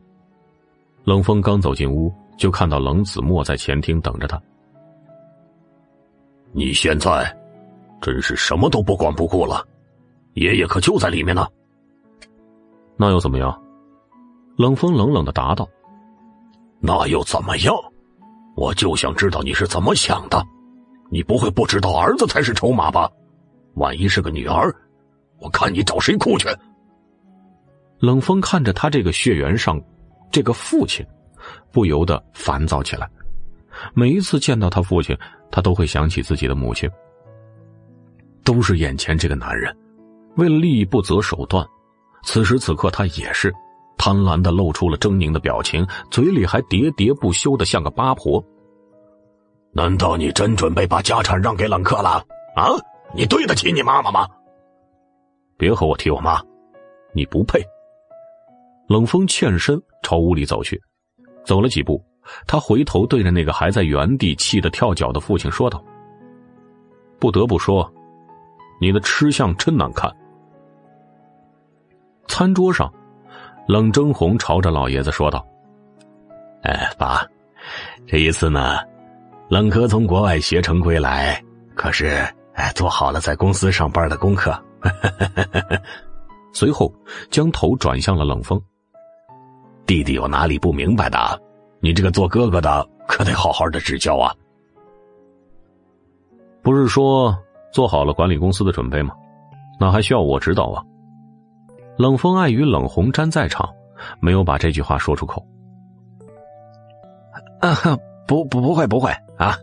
冷风刚走进屋，就看到冷子墨在前厅等着他。你现在真是什么都不管不顾了，爷爷可就在里面呢。那又怎么样？冷风冷冷的答道：“那又怎么样？我就想知道你是怎么想的。”你不会不知道儿子才是筹码吧？万一是个女儿，我看你找谁哭去！冷风看着他这个血缘上，这个父亲，不由得烦躁起来。每一次见到他父亲，他都会想起自己的母亲。都是眼前这个男人，为了利益不择手段。此时此刻，他也是贪婪的露出了狰狞的表情，嘴里还喋喋不休的像个八婆。难道你真准备把家产让给冷克了？啊，你对得起你妈妈吗？别和我提我妈，你不配。冷风欠身朝屋里走去，走了几步，他回头对着那个还在原地气得跳脚的父亲说道：“不得不说，你的吃相真难看。”餐桌上，冷征红朝着老爷子说道：“哎，爸，这一次呢？”冷哥从国外学成归来，可是哎，做好了在公司上班的功课。随后将头转向了冷风。弟弟有哪里不明白的，你这个做哥哥的可得好好的指教啊！不是说做好了管理公司的准备吗？那还需要我指导啊？冷风碍于冷红毡在场，没有把这句话说出口。啊，不不不会不会啊！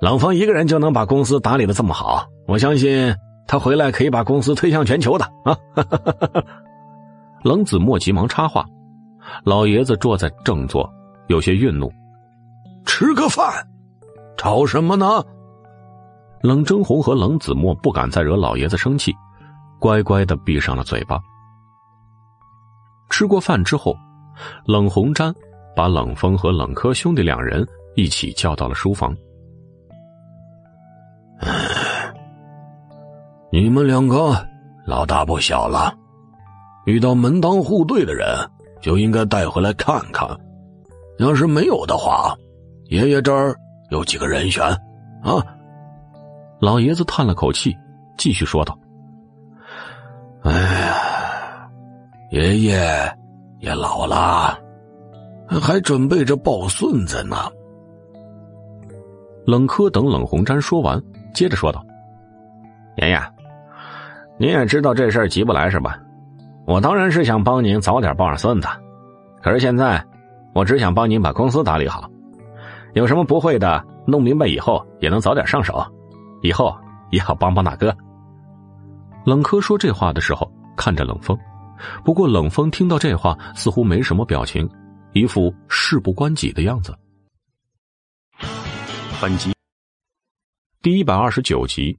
冷风一个人就能把公司打理的这么好，我相信他回来可以把公司推向全球的啊！冷子墨急忙插话，老爷子坐在正座，有些愠怒：“吃个饭，吵什么呢？”冷征红和冷子墨不敢再惹老爷子生气，乖乖的闭上了嘴巴。吃过饭之后，冷红瞻把冷风和冷柯兄弟两人一起叫到了书房。你们两个老大不小了，遇到门当户对的人就应该带回来看看。要是没有的话，爷爷这儿有几个人选啊？老爷子叹了口气，继续说道：“哎呀，爷爷也老了，还准备着抱孙子呢。”冷柯等冷红毡说完，接着说道：“妍妍，您也知道这事儿急不来是吧？我当然是想帮您早点抱上孙子，可是现在，我只想帮您把公司打理好，有什么不会的，弄明白以后也能早点上手。”以后也好帮帮大哥。冷柯说这话的时候看着冷风，不过冷风听到这话似乎没什么表情，一副事不关己的样子。反击第一百二十九集。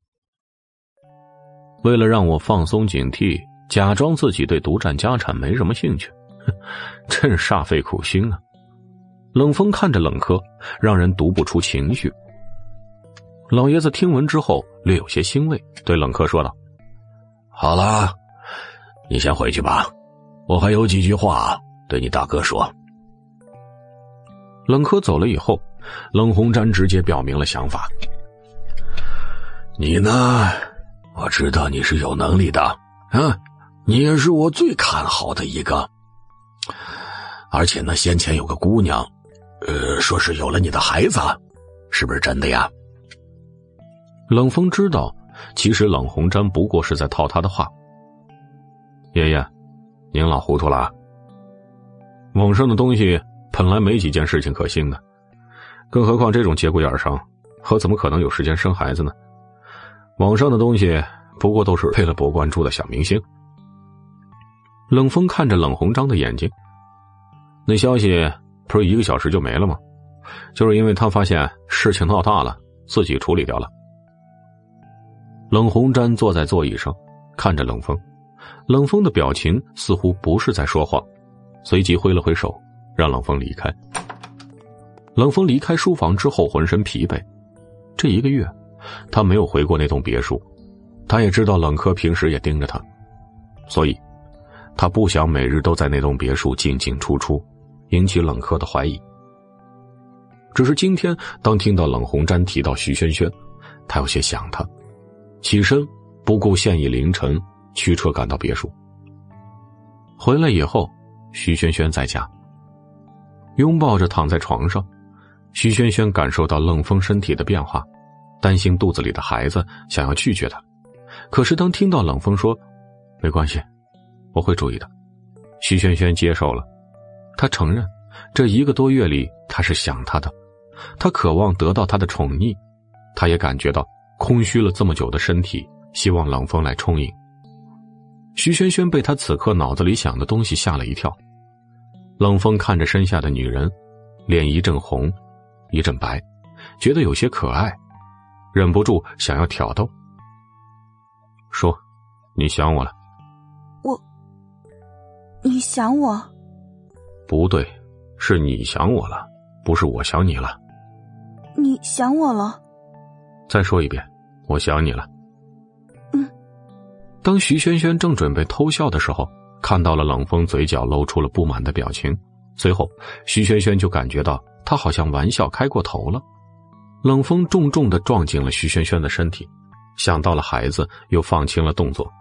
为了让我放松警惕，假装自己对独占家产没什么兴趣，真是煞费苦心啊！冷风看着冷柯，让人读不出情绪。老爷子听闻之后略有些欣慰，对冷柯说道：“好了，你先回去吧，我还有几句话对你大哥说。”冷柯走了以后，冷红毡直接表明了想法：“你呢？我知道你是有能力的，啊，你也是我最看好的一个。而且呢，先前有个姑娘，呃，说是有了你的孩子，是不是真的呀？”冷风知道，其实冷红毡不过是在套他的话。爷爷，您老糊涂了。网上的东西本来没几件事情可信的，更何况这种节骨眼上，我怎么可能有时间生孩子呢？网上的东西不过都是为了博关注的小明星。冷风看着冷红章的眼睛，那消息不是一个小时就没了吗？就是因为他发现事情闹大了，自己处理掉了。冷红毡坐在座椅上，看着冷风。冷风的表情似乎不是在说谎，随即挥了挥手，让冷风离开。冷风离开书房之后，浑身疲惫。这一个月，他没有回过那栋别墅。他也知道冷柯平时也盯着他，所以，他不想每日都在那栋别墅进进出出，引起冷柯的怀疑。只是今天，当听到冷红毡提到徐萱萱，他有些想他。起身，不顾现已凌晨，驱车赶到别墅。回来以后，徐萱萱在家，拥抱着躺在床上。徐萱萱感受到冷风身体的变化，担心肚子里的孩子，想要拒绝他。可是当听到冷风说“没关系，我会注意的”，徐萱萱接受了。她承认，这一个多月里，他是想他的，他渴望得到他的宠溺，他也感觉到。空虚了这么久的身体，希望冷风来充盈。徐萱萱被他此刻脑子里想的东西吓了一跳。冷风看着身下的女人，脸一阵红，一阵白，觉得有些可爱，忍不住想要挑逗。说：“你想我了？”我，你想我？不对，是你想我了，不是我想你了。你想我了？再说一遍。我想你了。嗯。当徐萱萱正准备偷笑的时候，看到了冷风嘴角露出了不满的表情，随后徐萱萱就感觉到他好像玩笑开过头了。冷风重重的撞进了徐萱萱的身体，想到了孩子，又放轻了动作。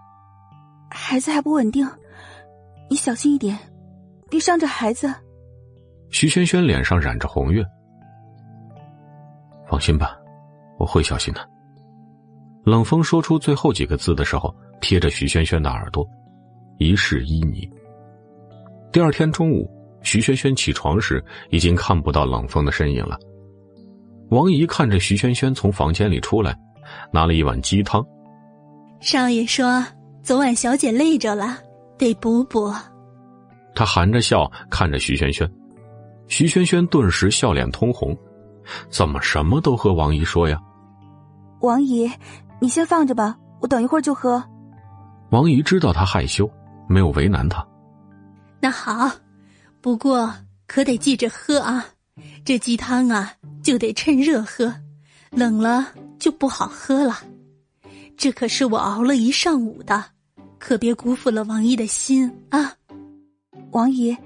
孩子还不稳定，你小心一点，别伤着孩子。徐萱萱脸上染着红晕。放心吧，我会小心的。冷风说出最后几个字的时候，贴着徐萱萱的耳朵，一世依你。第二天中午，徐萱萱起床时，已经看不到冷风的身影了。王姨看着徐萱萱从房间里出来，拿了一碗鸡汤。少爷说，昨晚小姐累着了，得补补。他含着笑看着徐萱萱，徐萱萱顿时笑脸通红，怎么什么都和王姨说呀？王姨，你先放着吧，我等一会儿就喝。王姨知道他害羞，没有为难他。那好，不过可得记着喝啊，这鸡汤啊。就得趁热喝，冷了就不好喝了。这可是我熬了一上午的，可别辜负了王姨的心啊！王姨，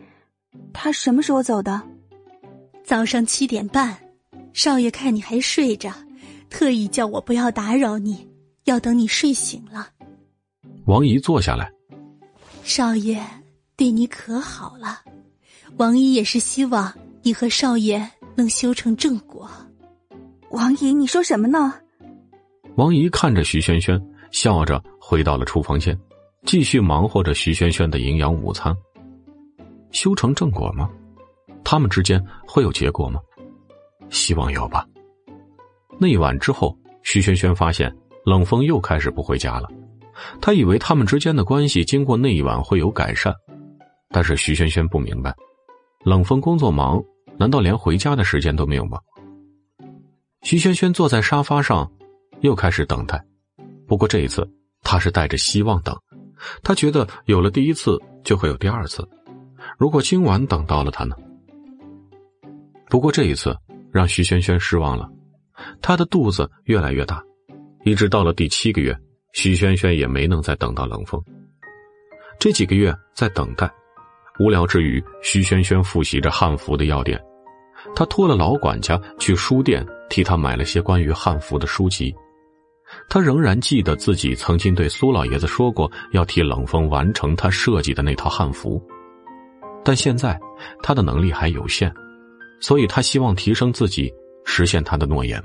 他什么时候走的？早上七点半。少爷看你还睡着，特意叫我不要打扰你，要等你睡醒了。王姨坐下来。少爷对你可好了，王姨也是希望你和少爷。能修成正果，王姨，你说什么呢？王姨看着徐萱萱，笑着回到了厨房间，继续忙活着徐萱萱的营养午餐。修成正果吗？他们之间会有结果吗？希望有吧。那一晚之后，徐萱萱发现冷风又开始不回家了。他以为他们之间的关系经过那一晚会有改善，但是徐萱萱不明白，冷风工作忙。难道连回家的时间都没有吗？徐萱萱坐在沙发上，又开始等待。不过这一次，她是带着希望等。她觉得有了第一次，就会有第二次。如果今晚等到了他呢？不过这一次让徐萱萱失望了。她的肚子越来越大，一直到了第七个月，徐萱萱也没能再等到冷风。这几个月在等待。无聊之余，徐萱萱复习着汉服的要点。她托了老管家去书店替她买了些关于汉服的书籍。她仍然记得自己曾经对苏老爷子说过要替冷风完成他设计的那套汉服，但现在他的能力还有限，所以他希望提升自己，实现他的诺言。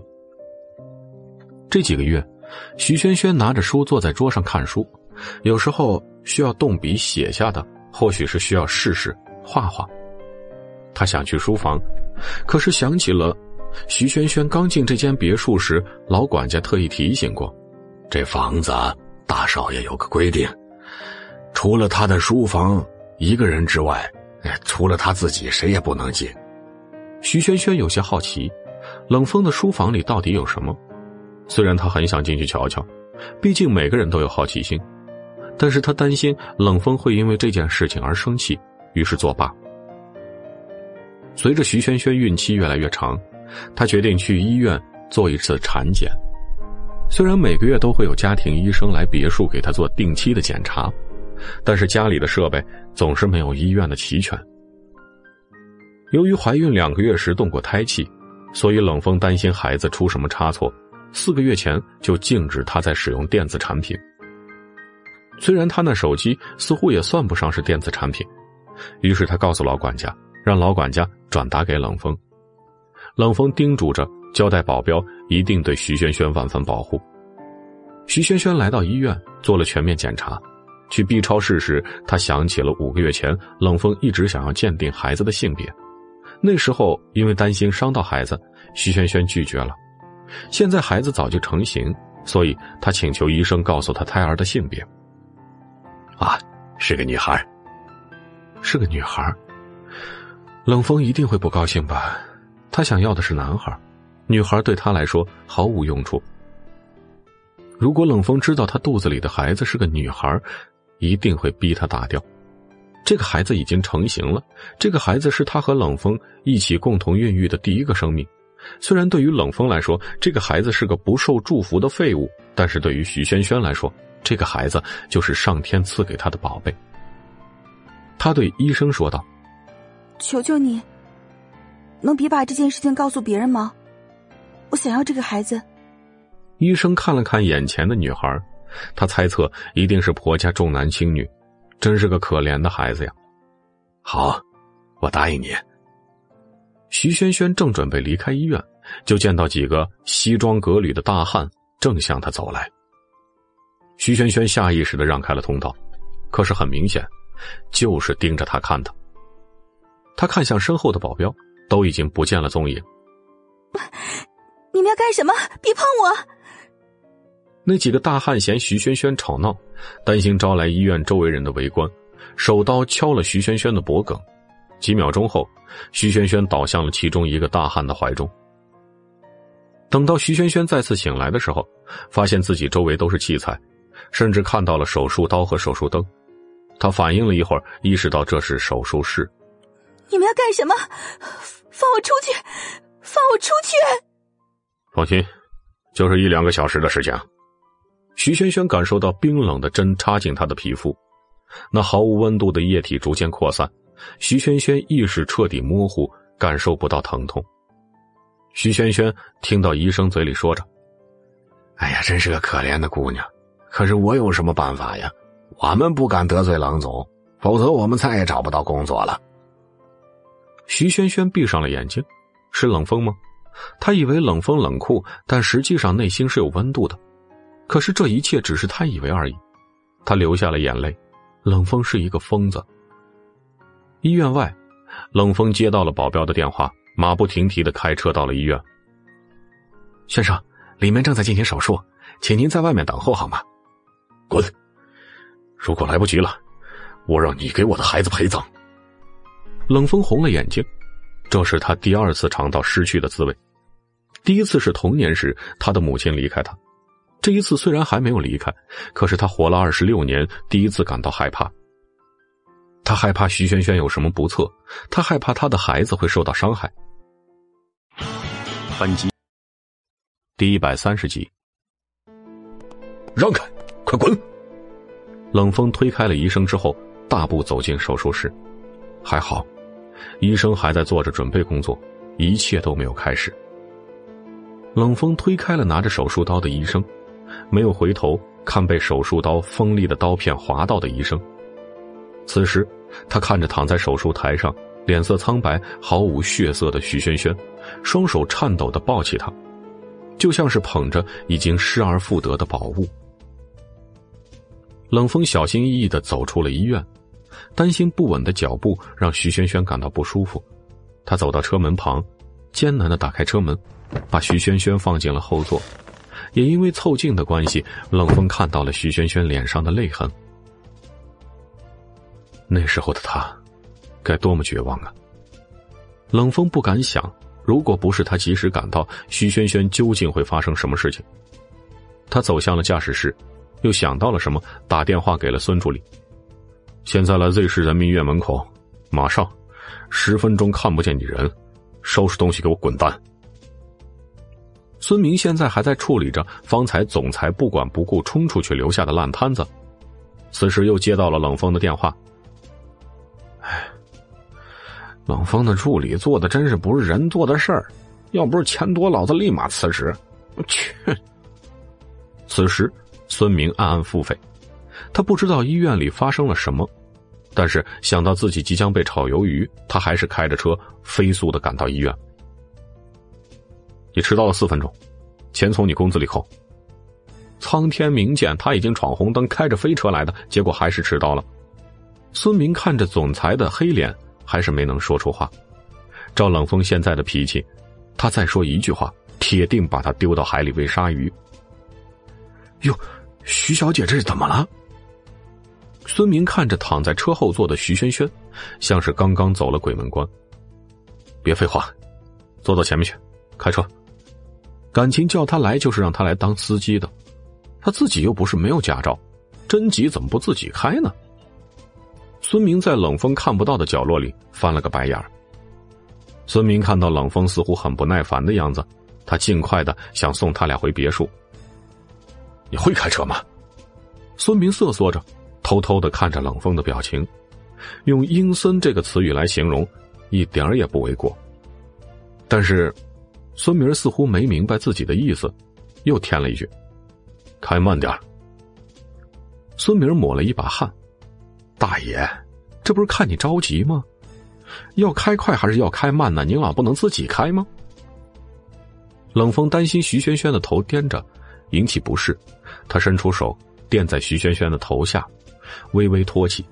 这几个月，徐萱萱拿着书坐在桌上看书，有时候需要动笔写下的。或许是需要试试画画，他想去书房，可是想起了徐萱萱刚进这间别墅时，老管家特意提醒过，这房子大少爷有个规定，除了他的书房一个人之外，除了他自己谁也不能进。徐萱萱有些好奇，冷风的书房里到底有什么？虽然他很想进去瞧瞧，毕竟每个人都有好奇心。但是他担心冷风会因为这件事情而生气，于是作罢。随着徐萱萱孕期越来越长，她决定去医院做一次产检。虽然每个月都会有家庭医生来别墅给她做定期的检查，但是家里的设备总是没有医院的齐全。由于怀孕两个月时动过胎气，所以冷风担心孩子出什么差错，四个月前就禁止她在使用电子产品。虽然他那手机似乎也算不上是电子产品，于是他告诉老管家，让老管家转达给冷风。冷风叮嘱着，交代保镖一定对徐萱萱万分保护。徐萱萱来到医院做了全面检查，去 B 超室时，他想起了五个月前冷风一直想要鉴定孩子的性别，那时候因为担心伤到孩子，徐萱萱拒绝了。现在孩子早就成型，所以他请求医生告诉他胎儿的性别。啊，是个女孩，是个女孩。冷风一定会不高兴吧？他想要的是男孩，女孩对他来说毫无用处。如果冷风知道他肚子里的孩子是个女孩，一定会逼他打掉。这个孩子已经成型了，这个孩子是他和冷风一起共同孕育的第一个生命。虽然对于冷风来说，这个孩子是个不受祝福的废物，但是对于徐萱萱来说，这个孩子就是上天赐给他的宝贝。他对医生说道：“求求你，能别把这件事情告诉别人吗？我想要这个孩子。”医生看了看眼前的女孩，他猜测一定是婆家重男轻女，真是个可怜的孩子呀。好，我答应你。徐轩轩正准备离开医院，就见到几个西装革履的大汉正向他走来。徐轩轩下意识的让开了通道，可是很明显，就是盯着他看的。他看向身后的保镖，都已经不见了踪影。你们要干什么？别碰我！那几个大汉嫌徐轩轩吵闹，担心招来医院周围人的围观，手刀敲了徐轩轩的脖颈。几秒钟后，徐轩轩倒向了其中一个大汉的怀中。等到徐轩轩再次醒来的时候，发现自己周围都是器材，甚至看到了手术刀和手术灯。他反应了一会儿，意识到这是手术室。你们要干什么？放我出去！放我出去！放心，就是一两个小时的事情。徐轩轩感受到冰冷的针插进他的皮肤，那毫无温度的液体逐渐扩散。徐萱萱意识彻底模糊，感受不到疼痛。徐萱萱听到医生嘴里说着：“哎呀，真是个可怜的姑娘。可是我有什么办法呀？我们不敢得罪冷总，否则我们再也找不到工作了。”徐萱萱闭上了眼睛，是冷风吗？他以为冷风冷酷，但实际上内心是有温度的。可是这一切只是他以为而已。他流下了眼泪。冷风是一个疯子。医院外，冷风接到了保镖的电话，马不停蹄的开车到了医院。先生，里面正在进行手术，请您在外面等候好吗？滚！如果来不及了，我让你给我的孩子陪葬。冷风红了眼睛，这是他第二次尝到失去的滋味。第一次是童年时他的母亲离开他，这一次虽然还没有离开，可是他活了二十六年，第一次感到害怕。他害怕徐萱萱有什么不测，他害怕他的孩子会受到伤害。本集第一百三十集，让开，快滚！冷风推开了医生之后，大步走进手术室。还好，医生还在做着准备工作，一切都没有开始。冷风推开了拿着手术刀的医生，没有回头看被手术刀锋利的刀片划到的医生。此时。他看着躺在手术台上、脸色苍白、毫无血色的徐萱萱，双手颤抖的抱起她，就像是捧着已经失而复得的宝物。冷风小心翼翼的走出了医院，担心不稳的脚步让徐萱萱感到不舒服。他走到车门旁，艰难的打开车门，把徐萱萱放进了后座。也因为凑近的关系，冷风看到了徐萱萱脸上的泪痕。那时候的他，该多么绝望啊！冷风不敢想，如果不是他及时赶到，徐萱萱究竟会发生什么事情？他走向了驾驶室，又想到了什么，打电话给了孙助理。现在来 Z 市人民医院门口，马上，十分钟看不见你人，收拾东西给我滚蛋！孙明现在还在处理着方才总裁不管不顾冲出去留下的烂摊子，此时又接到了冷风的电话。冷风的助理做的真是不是人做的事儿，要不是钱多，老子立马辞职。我去！此时，孙明暗暗腹诽，他不知道医院里发生了什么，但是想到自己即将被炒鱿鱼，他还是开着车飞速的赶到医院。你迟到了四分钟，钱从你工资里扣。苍天明鉴，他已经闯红灯，开着飞车来的，结果还是迟到了。孙明看着总裁的黑脸。还是没能说出话。赵冷风现在的脾气，他再说一句话，铁定把他丢到海里喂鲨鱼。哟，徐小姐这是怎么了？孙明看着躺在车后座的徐萱萱，像是刚刚走了鬼门关。别废话，坐到前面去，开车。感情叫他来就是让他来当司机的，他自己又不是没有驾照，真急怎么不自己开呢？孙明在冷风看不到的角落里翻了个白眼儿。孙明看到冷风似乎很不耐烦的样子，他尽快的想送他俩回别墅。你会开车吗？孙明瑟缩着，偷偷的看着冷风的表情，用阴森这个词语来形容，一点儿也不为过。但是，孙明似乎没明白自己的意思，又添了一句：“开慢点孙明抹了一把汗。大爷，这不是看你着急吗？要开快还是要开慢呢？您老不能自己开吗？冷风担心徐轩轩的头颠着，引起不适，他伸出手垫在徐轩轩的头下，微微托起，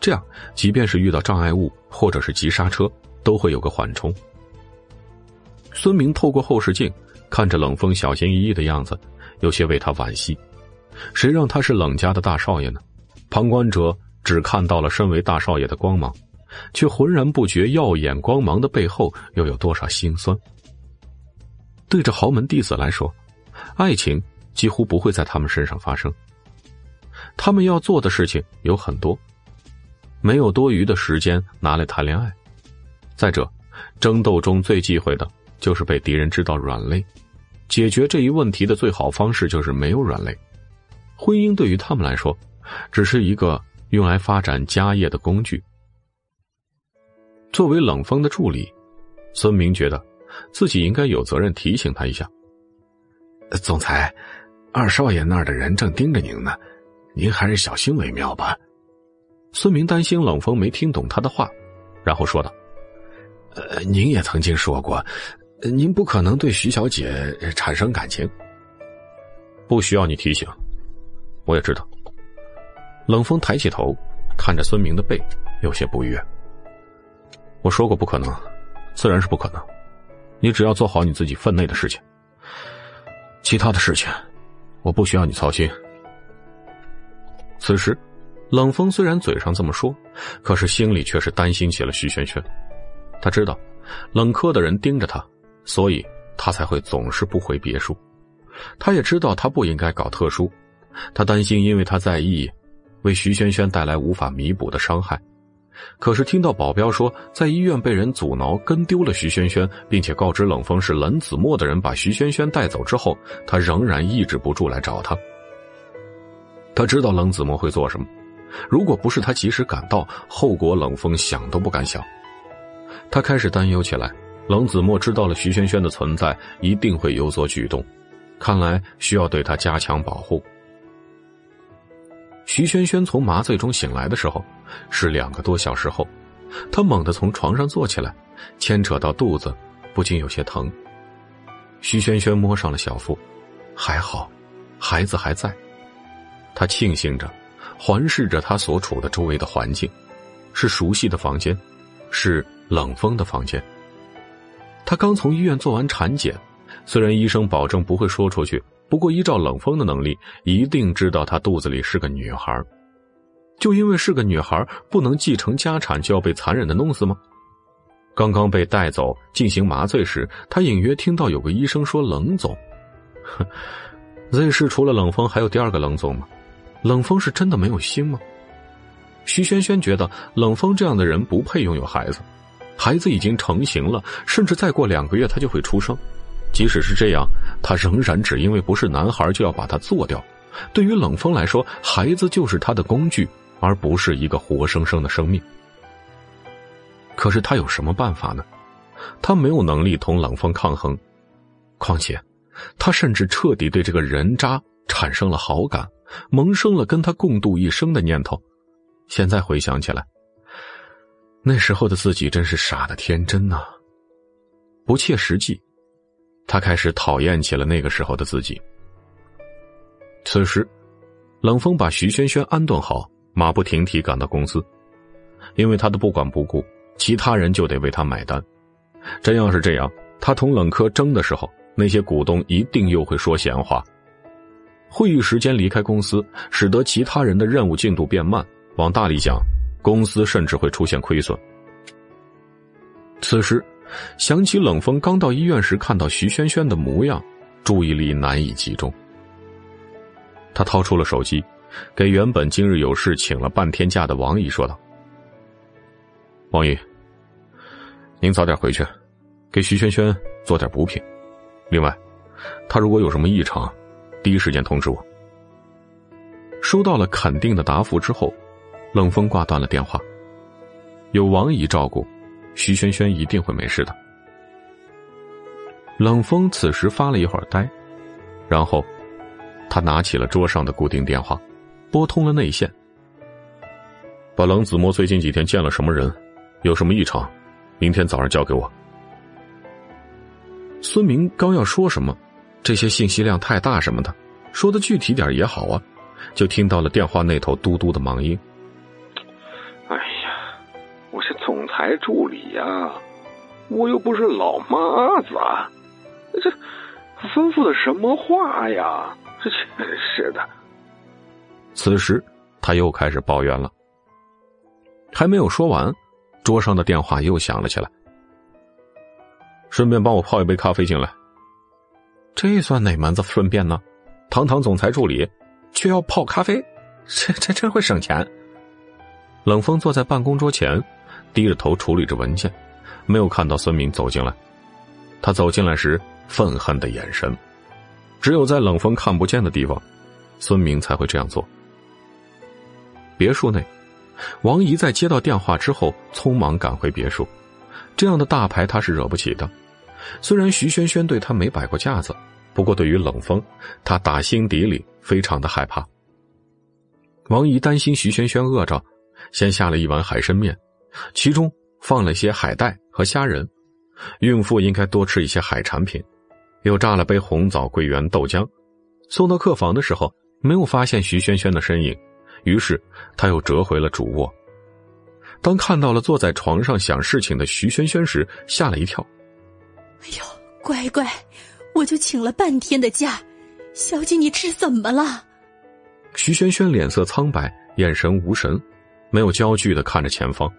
这样即便是遇到障碍物或者是急刹车，都会有个缓冲。孙明透过后视镜看着冷风小心翼翼的样子，有些为他惋惜。谁让他是冷家的大少爷呢？旁观者只看到了身为大少爷的光芒，却浑然不觉耀眼光芒的背后又有多少心酸。对着豪门弟子来说，爱情几乎不会在他们身上发生。他们要做的事情有很多，没有多余的时间拿来谈恋爱。再者，争斗中最忌讳的。就是被敌人知道软肋，解决这一问题的最好方式就是没有软肋。婚姻对于他们来说，只是一个用来发展家业的工具。作为冷风的助理，孙明觉得自己应该有责任提醒他一下。总裁，二少爷那儿的人正盯着您呢，您还是小心为妙吧。孙明担心冷风没听懂他的话，然后说道：“呃，您也曾经说过。”您不可能对徐小姐产生感情，不需要你提醒，我也知道。冷风抬起头，看着孙明的背，有些不悦。我说过不可能，自然是不可能。你只要做好你自己分内的事情，其他的事情，我不需要你操心。此时，冷风虽然嘴上这么说，可是心里却是担心起了徐萱萱。他知道，冷科的人盯着他。所以他才会总是不回别墅。他也知道他不应该搞特殊，他担心因为他在意，为徐萱萱带来无法弥补的伤害。可是听到保镖说在医院被人阻挠跟丢了徐萱萱，并且告知冷风是冷子墨的人把徐萱萱带走之后，他仍然抑制不住来找他。他知道冷子墨会做什么，如果不是他及时赶到，后果冷风想都不敢想。他开始担忧起来。冷子墨知道了徐萱萱的存在，一定会有所举动，看来需要对她加强保护。徐萱萱从麻醉中醒来的时候，是两个多小时后，她猛地从床上坐起来，牵扯到肚子，不禁有些疼。徐萱萱摸上了小腹，还好，孩子还在。她庆幸着，环视着她所处的周围的环境，是熟悉的房间，是冷风的房间。她刚从医院做完产检，虽然医生保证不会说出去，不过依照冷风的能力，一定知道她肚子里是个女孩。就因为是个女孩，不能继承家产就要被残忍的弄死吗？刚刚被带走进行麻醉时，他隐约听到有个医生说：“冷总，哼，Z 市除了冷风还有第二个冷总吗？冷风是真的没有心吗？”徐萱萱觉得冷风这样的人不配拥有孩子。孩子已经成型了，甚至再过两个月他就会出生。即使是这样，他仍然只因为不是男孩就要把他做掉。对于冷风来说，孩子就是他的工具，而不是一个活生生的生命。可是他有什么办法呢？他没有能力同冷风抗衡。况且，他甚至彻底对这个人渣产生了好感，萌生了跟他共度一生的念头。现在回想起来。那时候的自己真是傻的天真呐，不切实际。他开始讨厌起了那个时候的自己。此时，冷风把徐萱萱安顿好，马不停蹄赶到公司。因为他的不管不顾，其他人就得为他买单。真要是这样，他同冷科争的时候，那些股东一定又会说闲话。会议时间离开公司，使得其他人的任务进度变慢。往大里讲。公司甚至会出现亏损。此时，想起冷风刚到医院时看到徐萱萱的模样，注意力难以集中。他掏出了手机，给原本今日有事请了半天假的王姨说道：“王姨，您早点回去，给徐萱萱做点补品。另外，她如果有什么异常，第一时间通知我。”收到了肯定的答复之后。冷风挂断了电话。有王姨照顾，徐萱萱一定会没事的。冷风此时发了一会儿呆，然后他拿起了桌上的固定电话，拨通了内线。把冷子墨最近几天见了什么人，有什么异常，明天早上交给我。孙明刚要说什么，这些信息量太大什么的，说的具体点也好啊，就听到了电话那头嘟嘟的忙音。哎呀，我是总裁助理呀，我又不是老妈子，这吩咐的什么话呀？这真是的。此时他又开始抱怨了，还没有说完，桌上的电话又响了起来。顺便帮我泡一杯咖啡进来。这算哪门子顺便呢？堂堂总裁助理，却要泡咖啡，这这真会省钱。冷风坐在办公桌前，低着头处理着文件，没有看到孙明走进来。他走进来时，愤恨的眼神，只有在冷风看不见的地方，孙明才会这样做。别墅内，王姨在接到电话之后，匆忙赶回别墅。这样的大牌她是惹不起的。虽然徐萱萱对她没摆过架子，不过对于冷风，她打心底里非常的害怕。王姨担心徐萱萱饿着，先下了一碗海参面，其中放了些海带和虾仁。孕妇应该多吃一些海产品，又榨了杯红枣桂圆豆浆。送到客房的时候，没有发现徐萱萱的身影，于是他又折回了主卧。当看到了坐在床上想事情的徐萱萱时，吓了一跳。哎呦，乖乖，我就请了半天的假，小姐你这是怎么了？徐萱萱脸色苍白，眼神无神，没有焦距的看着前方。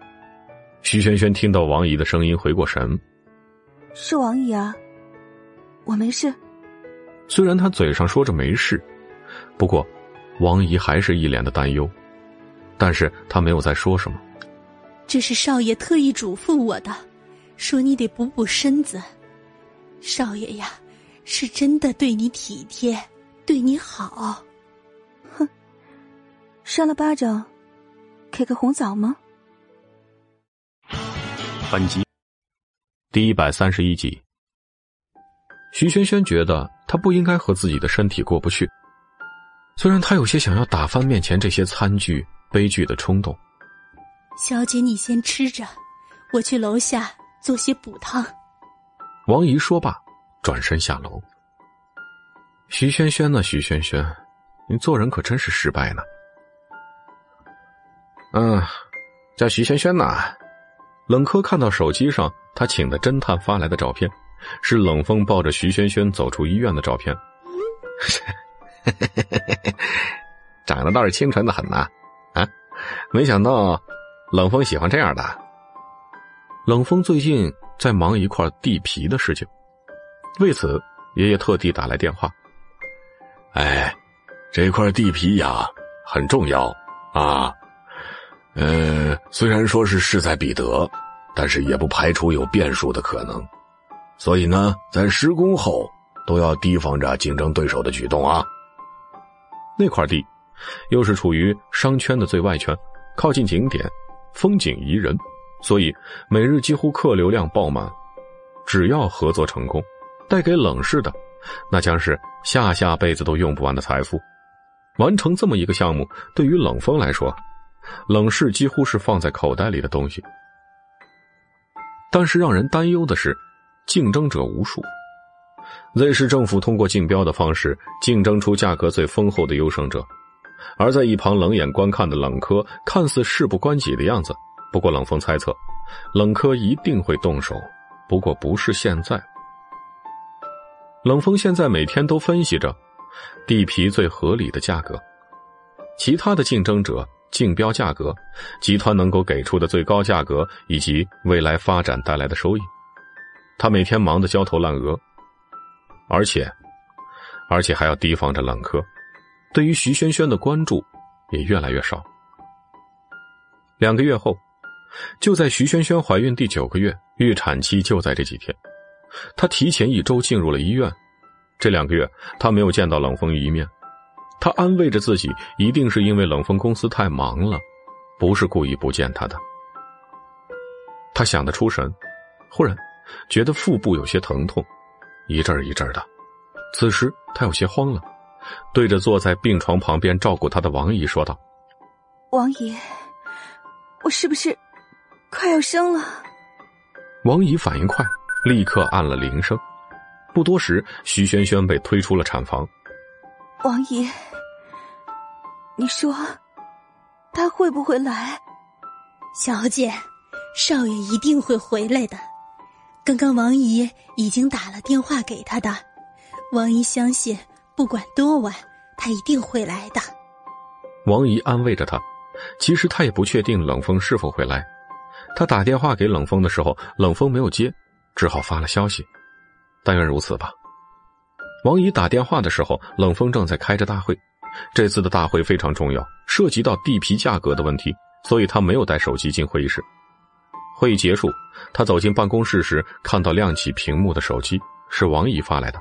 徐萱萱听到王姨的声音，回过神，是王姨啊，我没事。虽然她嘴上说着没事，不过王姨还是一脸的担忧，但是她没有再说什么。这是少爷特意嘱咐我的，说你得补补身子。少爷呀，是真的对你体贴，对你好。哼，扇了巴掌，给个红枣吗？本集第一百三十一集。徐萱萱觉得她不应该和自己的身体过不去，虽然他有些想要打翻面前这些餐具、悲剧的冲动。小姐，你先吃着，我去楼下做些补汤。王姨说罢，转身下楼。徐萱萱呢？徐萱萱，你做人可真是失败呢。嗯，叫徐萱萱呐。冷柯看到手机上他请的侦探发来的照片，是冷风抱着徐萱萱走出医院的照片。长得倒是清纯的很呐，啊，没想到。冷风喜欢这样的。冷风最近在忙一块地皮的事情，为此爷爷特地打来电话。哎，这块地皮呀很重要啊。呃，虽然说是势在必得，但是也不排除有变数的可能。所以呢，在施工后都要提防着竞争对手的举动啊。那块地，又是处于商圈的最外圈，靠近景点。风景宜人，所以每日几乎客流量爆满。只要合作成功，带给冷氏的，那将是下下辈子都用不完的财富。完成这么一个项目，对于冷风来说，冷氏几乎是放在口袋里的东西。但是让人担忧的是，竞争者无数。Z 市政府通过竞标的方式，竞争出价格最丰厚的优胜者。而在一旁冷眼观看的冷柯，看似事不关己的样子。不过冷风猜测，冷柯一定会动手，不过不是现在。冷风现在每天都分析着地皮最合理的价格，其他的竞争者竞标价格，集团能够给出的最高价格，以及未来发展带来的收益。他每天忙得焦头烂额，而且，而且还要提防着冷柯。对于徐萱萱的关注也越来越少。两个月后，就在徐萱萱怀孕第九个月，预产期就在这几天，她提前一周进入了医院。这两个月，她没有见到冷风一面。她安慰着自己，一定是因为冷风公司太忙了，不是故意不见她的。她想得出神，忽然觉得腹部有些疼痛，一阵一阵的。此时他有些慌了。对着坐在病床旁边照顾他的王姨说道：“王姨，我是不是快要生了。王姨反应快，立刻按了铃声。不多时，徐萱萱被推出了产房。王姨，你说他会不会来？小姐，少爷一定会回来的。刚刚王姨已经打了电话给他的，王姨相信，不管多晚，他一定会来的。王姨安慰着他，其实他也不确定冷风是否会来。他打电话给冷风的时候，冷风没有接，只好发了消息。但愿如此吧。王姨打电话的时候，冷风正在开着大会。这次的大会非常重要，涉及到地皮价格的问题，所以他没有带手机进会议室。会议结束，他走进办公室时，看到亮起屏幕的手机是王姨发来的。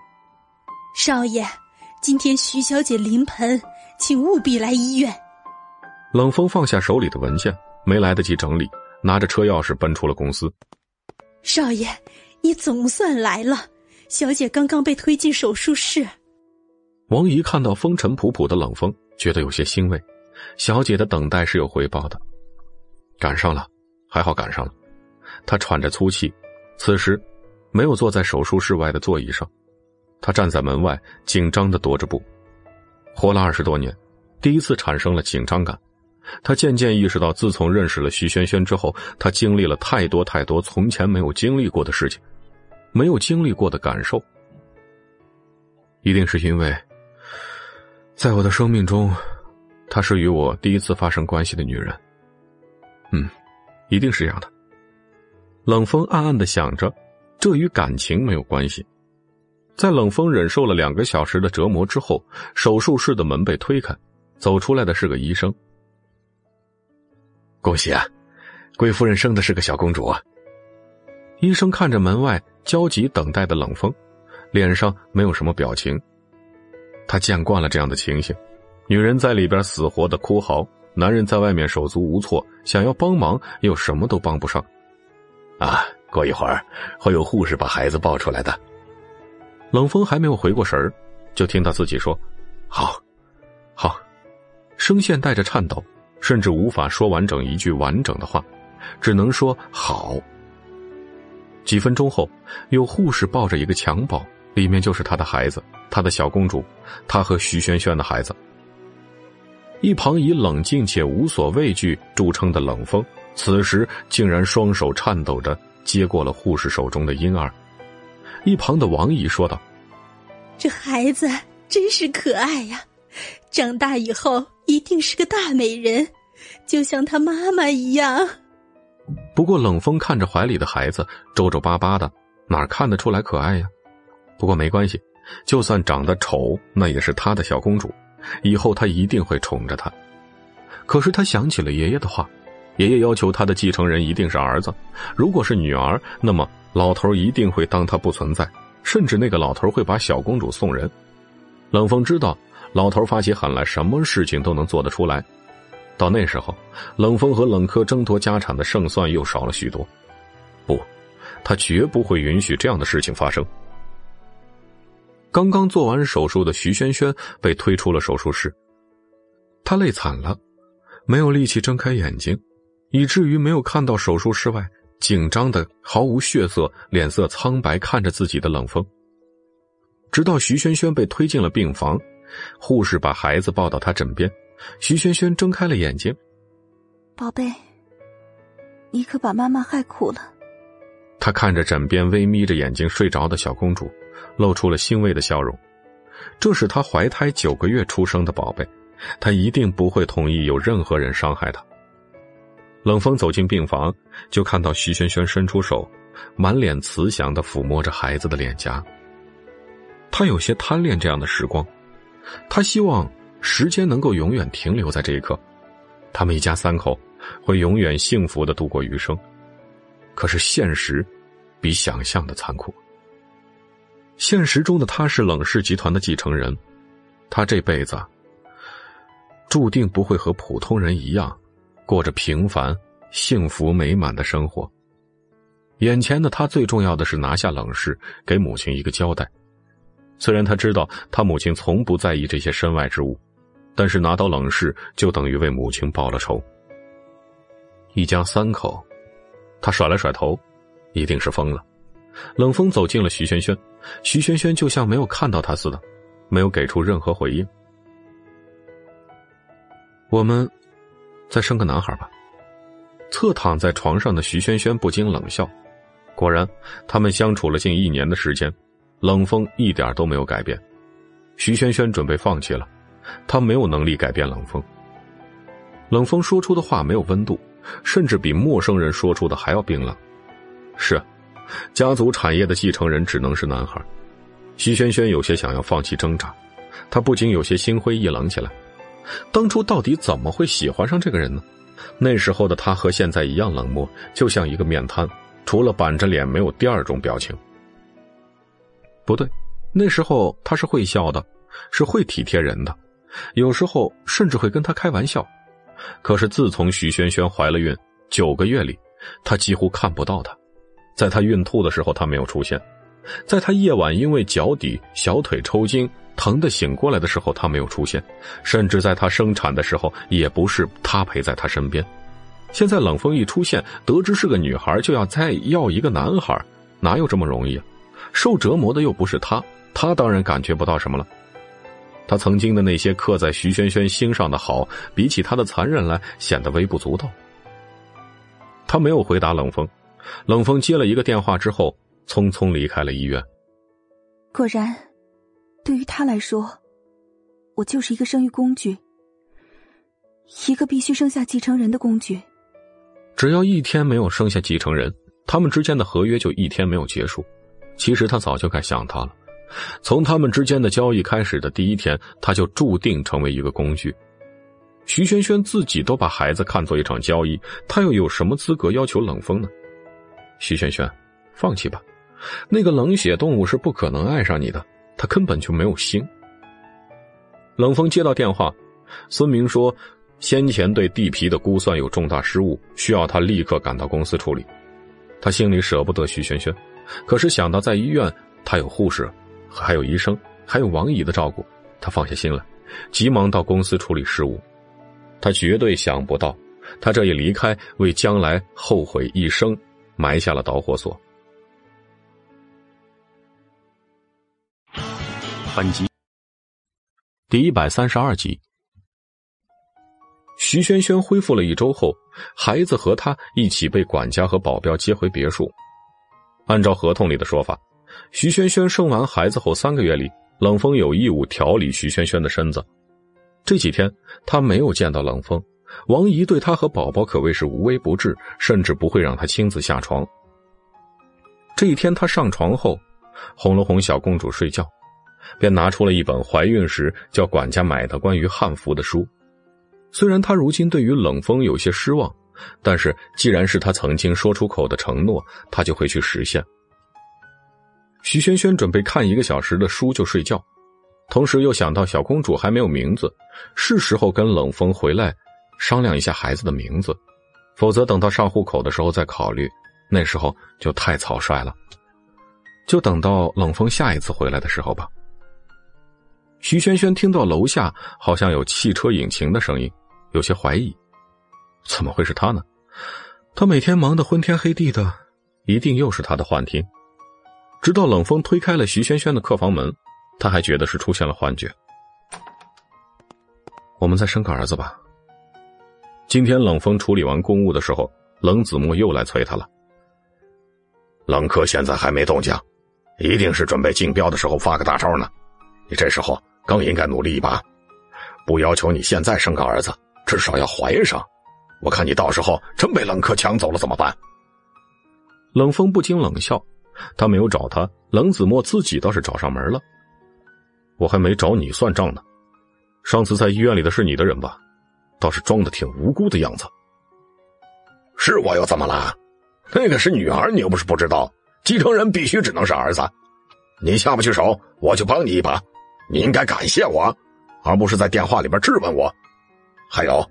少爷，今天徐小姐临盆，请务必来医院。冷风放下手里的文件，没来得及整理，拿着车钥匙奔出了公司。少爷，你总算来了。小姐刚刚被推进手术室。王姨看到风尘仆仆的冷风，觉得有些欣慰。小姐的等待是有回报的，赶上了，还好赶上了。他喘着粗气，此时没有坐在手术室外的座椅上，他站在门外，紧张的踱着步。活了二十多年，第一次产生了紧张感。他渐渐意识到，自从认识了徐萱萱之后，他经历了太多太多从前没有经历过的事情。没有经历过的感受，一定是因为，在我的生命中，她是与我第一次发生关系的女人。嗯，一定是这样的。冷风暗暗的想着，这与感情没有关系。在冷风忍受了两个小时的折磨之后，手术室的门被推开，走出来的是个医生。恭喜啊，贵夫人生的是个小公主啊！医生看着门外焦急等待的冷风，脸上没有什么表情。他见惯了这样的情形：女人在里边死活的哭嚎，男人在外面手足无措，想要帮忙又什么都帮不上。啊，过一会儿会有护士把孩子抱出来的。冷风还没有回过神儿，就听到自己说：“好，好。”声线带着颤抖，甚至无法说完整一句完整的话，只能说“好”。几分钟后，有护士抱着一个襁褓，里面就是他的孩子，他的小公主，他和徐萱萱的孩子。一旁以冷静且无所畏惧著称的冷风，此时竟然双手颤抖着接过了护士手中的婴儿。一旁的王姨说道：“这孩子真是可爱呀，长大以后一定是个大美人，就像他妈妈一样。”不过，冷风看着怀里的孩子皱皱巴巴的，哪看得出来可爱呀？不过没关系，就算长得丑，那也是他的小公主，以后他一定会宠着她。可是他想起了爷爷的话，爷爷要求他的继承人一定是儿子，如果是女儿，那么老头一定会当他不存在，甚至那个老头会把小公主送人。冷风知道，老头发起狠来，什么事情都能做得出来。到那时候，冷风和冷柯争夺家产的胜算又少了许多。不，他绝不会允许这样的事情发生。刚刚做完手术的徐萱萱被推出了手术室，她累惨了，没有力气睁开眼睛，以至于没有看到手术室外紧张的、毫无血色、脸色苍白看着自己的冷风。直到徐萱萱被推进了病房，护士把孩子抱到她枕边。徐萱萱睁开了眼睛，宝贝，你可把妈妈害苦了。她看着枕边微眯着眼睛睡着的小公主，露出了欣慰的笑容。这是她怀胎九个月出生的宝贝，她一定不会同意有任何人伤害她。冷风走进病房，就看到徐萱萱伸出手，满脸慈祥的抚摸着孩子的脸颊。他有些贪恋这样的时光，他希望。时间能够永远停留在这一刻，他们一家三口会永远幸福的度过余生。可是现实比想象的残酷。现实中的他是冷氏集团的继承人，他这辈子注定不会和普通人一样过着平凡、幸福美满的生活。眼前的他最重要的是拿下冷氏，给母亲一个交代。虽然他知道他母亲从不在意这些身外之物。但是拿到冷氏，就等于为母亲报了仇。一家三口，他甩了甩头，一定是疯了。冷风走进了徐萱萱，徐萱萱就像没有看到他似的，没有给出任何回应。我们再生个男孩吧。侧躺在床上的徐萱萱不禁冷笑。果然，他们相处了近一年的时间，冷风一点都没有改变。徐萱萱准备放弃了，她没有能力改变冷风。冷风说出的话没有温度，甚至比陌生人说出的还要冰冷。是，家族产业的继承人只能是男孩。徐萱萱有些想要放弃挣扎，她不禁有些心灰意冷起来。当初到底怎么会喜欢上这个人呢？那时候的他和现在一样冷漠，就像一个面瘫，除了板着脸没有第二种表情。不对，那时候他是会笑的，是会体贴人的，有时候甚至会跟他开玩笑。可是自从徐萱萱怀了孕九个月里，他几乎看不到她。在她孕吐的时候，他没有出现；在她夜晚因为脚底、小腿抽筋。疼的醒过来的时候，他没有出现，甚至在他生产的时候，也不是他陪在他身边。现在冷风一出现，得知是个女孩，就要再要一个男孩，哪有这么容易啊？受折磨的又不是他，他当然感觉不到什么了。他曾经的那些刻在徐萱萱心上的好，比起他的残忍来，显得微不足道。他没有回答冷风，冷风接了一个电话之后，匆匆离开了医院。果然。对于他来说，我就是一个生育工具，一个必须生下继承人的工具。只要一天没有生下继承人，他们之间的合约就一天没有结束。其实他早就该想他了，从他们之间的交易开始的第一天，他就注定成为一个工具。徐萱萱自己都把孩子看作一场交易，他又有什么资格要求冷风呢？徐萱萱，放弃吧，那个冷血动物是不可能爱上你的。他根本就没有心。冷风接到电话，孙明说，先前对地皮的估算有重大失误，需要他立刻赶到公司处理。他心里舍不得徐萱萱，可是想到在医院他有护士，还有医生，还有王姨的照顾，他放下心来，急忙到公司处理事务。他绝对想不到，他这一离开，为将来后悔一生埋下了导火索。反击第一百三十二集，徐萱萱恢复了一周后，孩子和她一起被管家和保镖接回别墅。按照合同里的说法，徐萱萱生完孩子后三个月里，冷风有义务调理徐萱萱的身子。这几天他没有见到冷风，王姨对他和宝宝可谓是无微不至，甚至不会让他亲自下床。这一天他上床后，哄了哄小公主睡觉。便拿出了一本怀孕时叫管家买的关于汉服的书。虽然他如今对于冷风有些失望，但是既然是他曾经说出口的承诺，他就会去实现。徐萱萱准备看一个小时的书就睡觉，同时又想到小公主还没有名字，是时候跟冷风回来商量一下孩子的名字，否则等到上户口的时候再考虑，那时候就太草率了。就等到冷风下一次回来的时候吧。徐萱萱听到楼下好像有汽车引擎的声音，有些怀疑，怎么会是他呢？他每天忙得昏天黑地的，一定又是他的幻听。直到冷风推开了徐萱萱的客房门，他还觉得是出现了幻觉。我们再生个儿子吧。今天冷风处理完公务的时候，冷子墨又来催他了。冷科现在还没动静，一定是准备竞标的时候发个大招呢。你这时候更应该努力一把，不要求你现在生个儿子，至少要怀上。我看你到时候真被冷柯抢走了怎么办？冷风不禁冷笑，他没有找他，冷子墨自己倒是找上门了。我还没找你算账呢。上次在医院里的是你的人吧？倒是装的挺无辜的样子。是我又怎么了？那个是女儿，你又不是不知道，继承人必须只能是儿子。你下不去手，我就帮你一把。你应该感谢我，而不是在电话里边质问我。还有，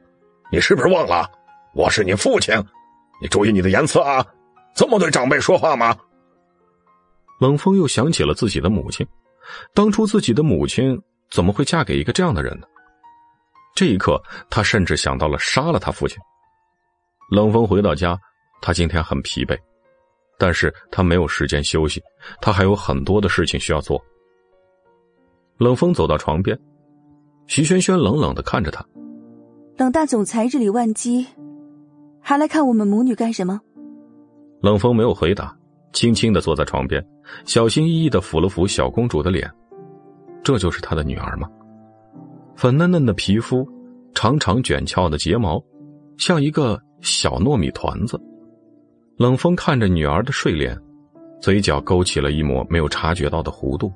你是不是忘了我是你父亲？你注意你的言辞啊！这么对长辈说话吗？冷风又想起了自己的母亲，当初自己的母亲怎么会嫁给一个这样的人呢？这一刻，他甚至想到了杀了他父亲。冷风回到家，他今天很疲惫，但是他没有时间休息，他还有很多的事情需要做。冷风走到床边，徐萱萱冷冷的看着他。冷大总裁日理万机，还来看我们母女干什么？冷风没有回答，轻轻的坐在床边，小心翼翼的抚了抚小公主的脸。这就是他的女儿吗？粉嫩嫩的皮肤，长长卷翘的睫毛，像一个小糯米团子。冷风看着女儿的睡脸，嘴角勾起了一抹没有察觉到的弧度。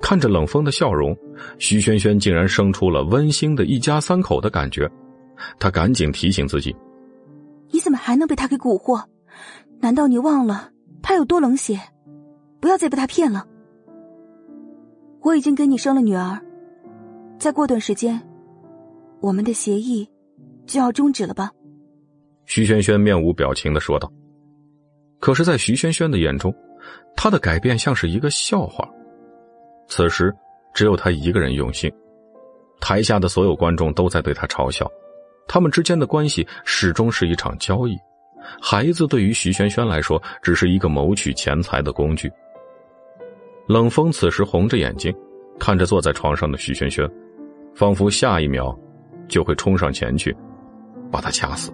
看着冷风的笑容，徐萱萱竟然生出了温馨的一家三口的感觉。她赶紧提醒自己：“你怎么还能被他给蛊惑？难道你忘了他有多冷血？不要再被他骗了。我已经给你生了女儿，再过段时间，我们的协议就要终止了吧？”徐萱萱面无表情的说道。可是，在徐萱萱的眼中，他的改变像是一个笑话。此时，只有他一个人用心。台下的所有观众都在对他嘲笑，他们之间的关系始终是一场交易。孩子对于徐萱萱来说，只是一个谋取钱财的工具。冷风此时红着眼睛，看着坐在床上的徐萱萱，仿佛下一秒就会冲上前去，把他掐死，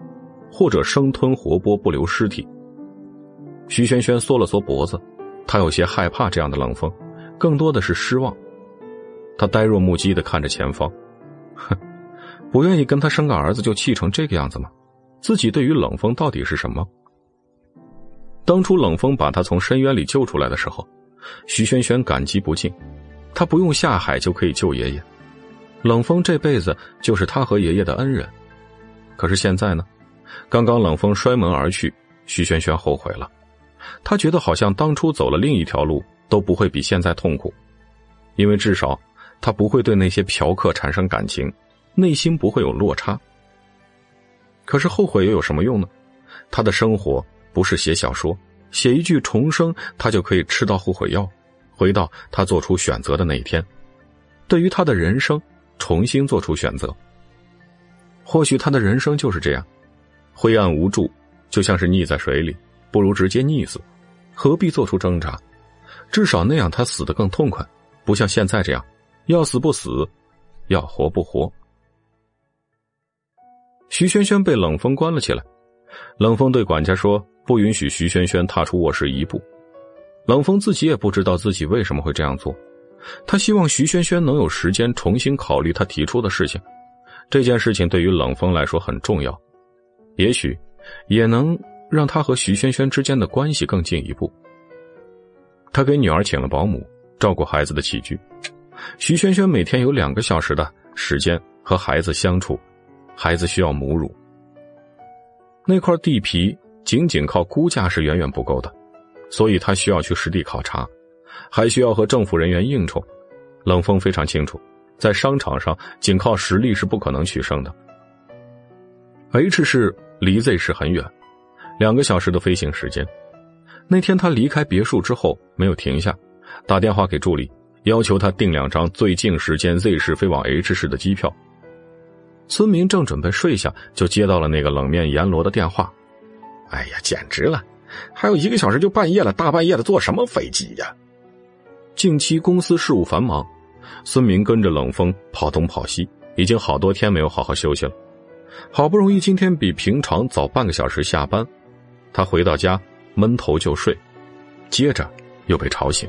或者生吞活剥不留尸体。徐萱萱缩了缩脖子，她有些害怕这样的冷风。更多的是失望，他呆若木鸡的看着前方，哼，不愿意跟他生个儿子就气成这个样子吗？自己对于冷风到底是什么？当初冷风把他从深渊里救出来的时候，徐萱萱感激不尽，他不用下海就可以救爷爷，冷风这辈子就是他和爷爷的恩人。可是现在呢？刚刚冷风摔门而去，徐萱萱后悔了，他觉得好像当初走了另一条路。都不会比现在痛苦，因为至少他不会对那些嫖客产生感情，内心不会有落差。可是后悔又有什么用呢？他的生活不是写小说，写一句重生，他就可以吃到后悔药，回到他做出选择的那一天。对于他的人生，重新做出选择。或许他的人生就是这样，灰暗无助，就像是溺在水里，不如直接溺死，何必做出挣扎？至少那样，他死得更痛快，不像现在这样，要死不死，要活不活。徐萱萱被冷风关了起来，冷风对管家说：“不允许徐萱萱踏出卧室一步。”冷风自己也不知道自己为什么会这样做，他希望徐萱萱能有时间重新考虑他提出的事情。这件事情对于冷风来说很重要，也许也能让他和徐萱萱之间的关系更进一步。他给女儿请了保姆，照顾孩子的起居。徐萱萱每天有两个小时的时间和孩子相处，孩子需要母乳。那块地皮仅仅靠估价是远远不够的，所以他需要去实地考察，还需要和政府人员应酬。冷风非常清楚，在商场上仅靠实力是不可能取胜的。H 市离 Z 市很远，两个小时的飞行时间。那天他离开别墅之后没有停下，打电话给助理，要求他订两张最近时间 Z 市飞往 H 市的机票。村民正准备睡下，就接到了那个冷面阎罗的电话。哎呀，简直了！还有一个小时就半夜了，大半夜的坐什么飞机呀？近期公司事务繁忙，孙明跟着冷风跑东跑西，已经好多天没有好好休息了。好不容易今天比平常早半个小时下班，他回到家。闷头就睡，接着又被吵醒。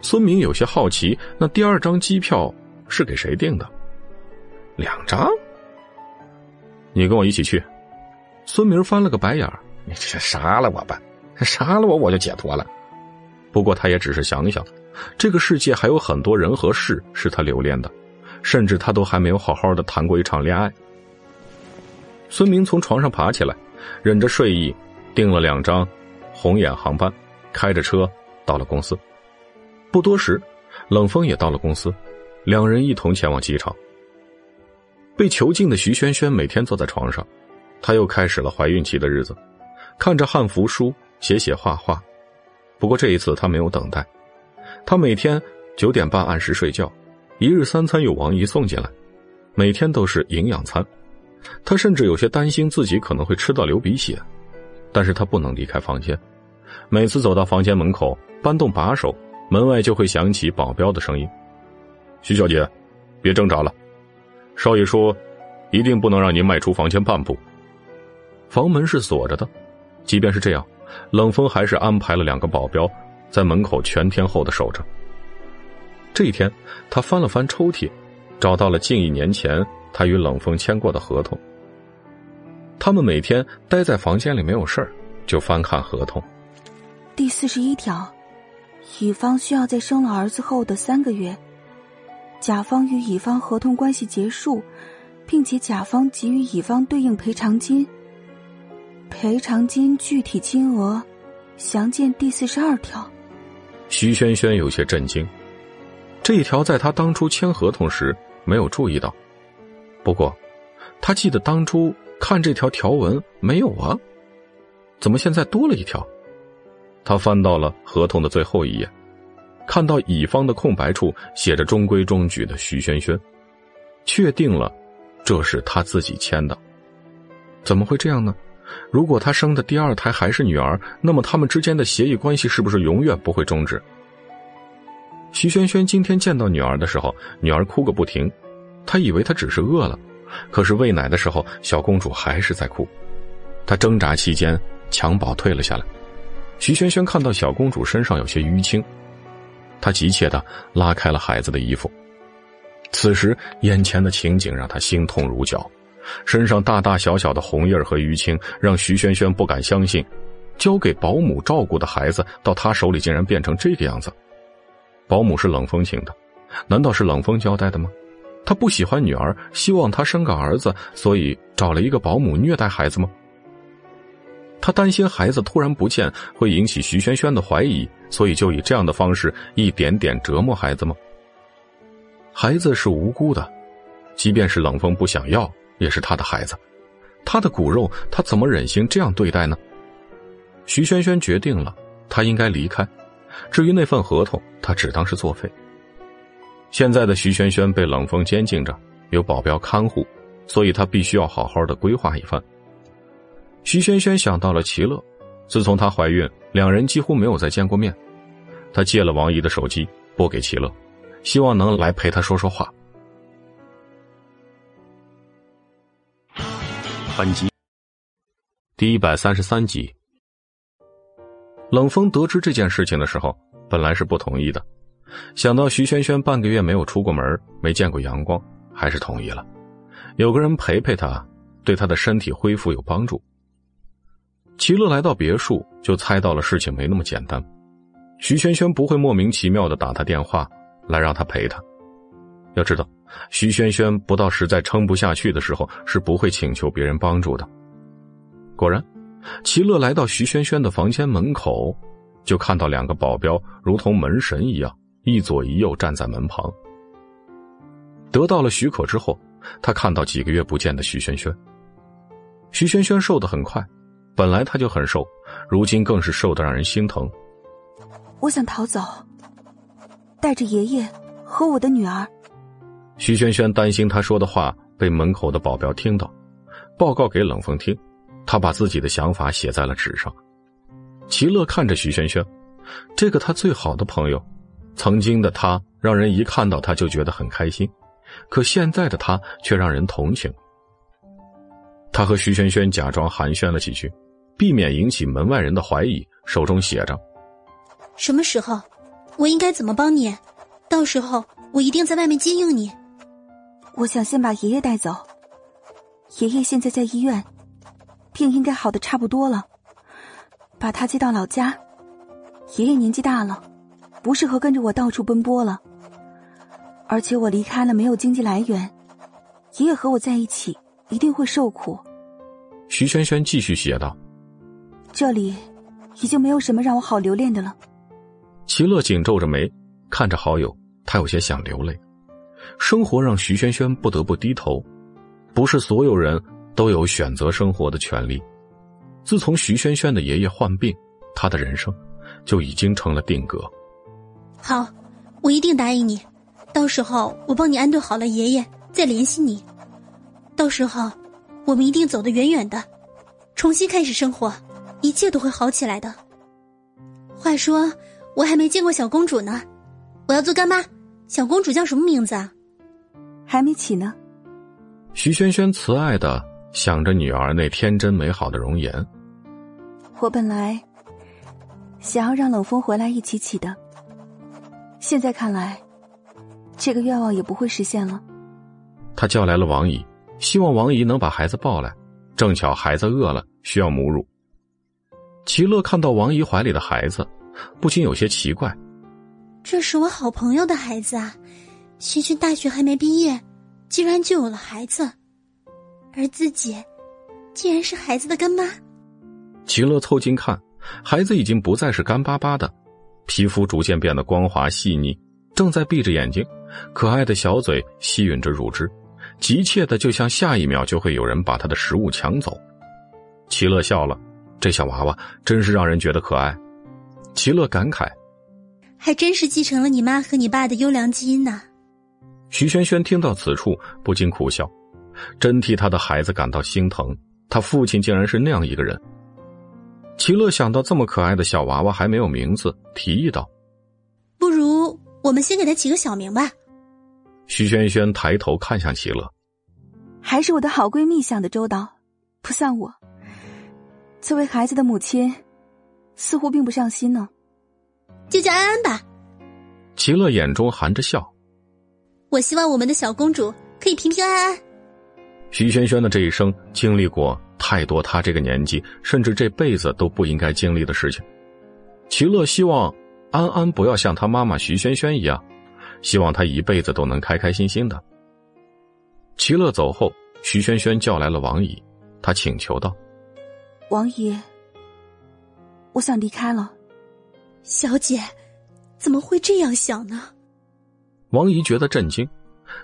孙明有些好奇，那第二张机票是给谁订的？两张？你跟我一起去。孙明翻了个白眼儿：“你这杀了我吧，杀了我我就解脱了。”不过他也只是想想，这个世界还有很多人和事是他留恋的，甚至他都还没有好好的谈过一场恋爱。孙明从床上爬起来，忍着睡意。订了两张红眼航班，开着车到了公司。不多时，冷风也到了公司，两人一同前往机场。被囚禁的徐萱萱每天坐在床上，她又开始了怀孕期的日子，看着汉服书，写写画画。不过这一次她没有等待，她每天九点半按时睡觉，一日三餐有王姨送进来，每天都是营养餐。她甚至有些担心自己可能会吃到流鼻血。但是他不能离开房间。每次走到房间门口，搬动把手，门外就会响起保镖的声音：“徐小姐，别挣扎了，少爷说，一定不能让您迈出房间半步。”房门是锁着的，即便是这样，冷风还是安排了两个保镖在门口全天候的守着。这一天，他翻了翻抽屉，找到了近一年前他与冷风签过的合同。他们每天待在房间里没有事儿，就翻看合同。第四十一条，乙方需要在生了儿子后的三个月，甲方与乙方合同关系结束，并且甲方给予乙方对应赔偿金。赔偿金具体金额，详见第四十二条。徐轩轩有些震惊，这一条在他当初签合同时没有注意到，不过，他记得当初看这条条文没有啊，怎么现在多了一条？他翻到了合同的最后一页，看到乙方的空白处写着“中规中矩”的徐轩轩，确定了，这是他自己签的。怎么会这样呢？如果他生的第二胎还是女儿，那么他们之间的协议关系是不是永远不会终止？徐轩轩今天见到女儿的时候，女儿哭个不停，她以为她只是饿了，可是喂奶的时候，小公主还是在哭。她挣扎期间，襁褓退了下来。徐萱萱看到小公主身上有些淤青，她急切的拉开了孩子的衣服。此时眼前的情景让她心痛如绞，身上大大小小的红印和淤青让徐萱萱不敢相信，交给保姆照顾的孩子到她手里竟然变成这个样子。保姆是冷风请的，难道是冷风交代的吗？他不喜欢女儿，希望她生个儿子，所以找了一个保姆虐待孩子吗？他担心孩子突然不见会引起徐萱萱的怀疑，所以就以这样的方式一点点折磨孩子吗？孩子是无辜的，即便是冷风不想要，也是他的孩子，他的骨肉，他怎么忍心这样对待呢？徐萱萱决定了，他应该离开。至于那份合同，他只当是作废。现在的徐萱萱被冷风监禁着，有保镖看护，所以他必须要好好的规划一番。徐萱萱想到了齐乐，自从她怀孕，两人几乎没有再见过面。她借了王姨的手机拨给齐乐，希望能来陪她说说话。本集第一百三十三集。冷风得知这件事情的时候，本来是不同意的，想到徐萱萱半个月没有出过门，没见过阳光，还是同意了。有个人陪陪她，对她的身体恢复有帮助。齐乐来到别墅，就猜到了事情没那么简单。徐萱萱不会莫名其妙的打他电话来让他陪他。要知道，徐萱萱不到实在撑不下去的时候，是不会请求别人帮助的。果然，齐乐来到徐萱萱的房间门口，就看到两个保镖如同门神一样，一左一右站在门旁。得到了许可之后，他看到几个月不见的徐萱萱。徐萱萱瘦得很快。本来她就很瘦，如今更是瘦得让人心疼。我想逃走，带着爷爷和我的女儿。徐萱萱担心他说的话被门口的保镖听到，报告给冷风听。他把自己的想法写在了纸上。齐乐看着徐萱萱，这个他最好的朋友，曾经的他让人一看到他就觉得很开心，可现在的他却让人同情。他和徐萱萱假装寒暄了几句。避免引起门外人的怀疑，手中写着：“什么时候？我应该怎么帮你？到时候我一定在外面接应你。我想先把爷爷带走。爷爷现在在医院，病应该好的差不多了，把他接到老家。爷爷年纪大了，不适合跟着我到处奔波了。而且我离开了没有经济来源，爷爷和我在一起一定会受苦。”徐萱萱继续写道。这里已经没有什么让我好留恋的了。齐乐紧皱着眉，看着好友，他有些想流泪。生活让徐萱萱不得不低头，不是所有人都有选择生活的权利。自从徐萱萱的爷爷患病，他的人生就已经成了定格。好，我一定答应你。到时候我帮你安顿好了爷爷，再联系你。到时候，我们一定走得远远的，重新开始生活。一切都会好起来的。话说，我还没见过小公主呢，我要做干妈。小公主叫什么名字啊？还没起呢。徐萱萱慈爱的想着女儿那天真美好的容颜。我本来想要让冷风回来一起起的，现在看来，这个愿望也不会实现了。他叫来了王姨，希望王姨能把孩子抱来。正巧孩子饿了，需要母乳。齐乐看到王姨怀里的孩子，不禁有些奇怪：“这是我好朋友的孩子啊，萱萱大学还没毕业，竟然就有了孩子，而自己，竟然是孩子的干妈。”齐乐凑近看，孩子已经不再是干巴巴的，皮肤逐渐变得光滑细腻，正在闭着眼睛，可爱的小嘴吸吮着乳汁。急切的，就像下一秒就会有人把他的食物抢走。齐乐笑了，这小娃娃真是让人觉得可爱。齐乐感慨：“还真是继承了你妈和你爸的优良基因呢。”徐萱萱听到此处，不禁苦笑，真替他的孩子感到心疼。他父亲竟然是那样一个人。齐乐想到这么可爱的小娃娃还没有名字，提议道：“不如我们先给他起个小名吧。”徐萱萱抬头看向齐乐，还是我的好闺蜜想的周到，不算我。作为孩子的母亲，似乎并不上心呢。就叫安安吧。齐乐眼中含着笑。我希望我们的小公主可以平平安安。徐萱萱的这一生经历过太多他这个年纪甚至这辈子都不应该经历的事情。齐乐希望安安不要像他妈妈徐萱萱一样。希望他一辈子都能开开心心的。齐乐走后，徐萱萱叫来了王姨，她请求道：“王姨，我想离开了。”小姐，怎么会这样想呢？王姨觉得震惊，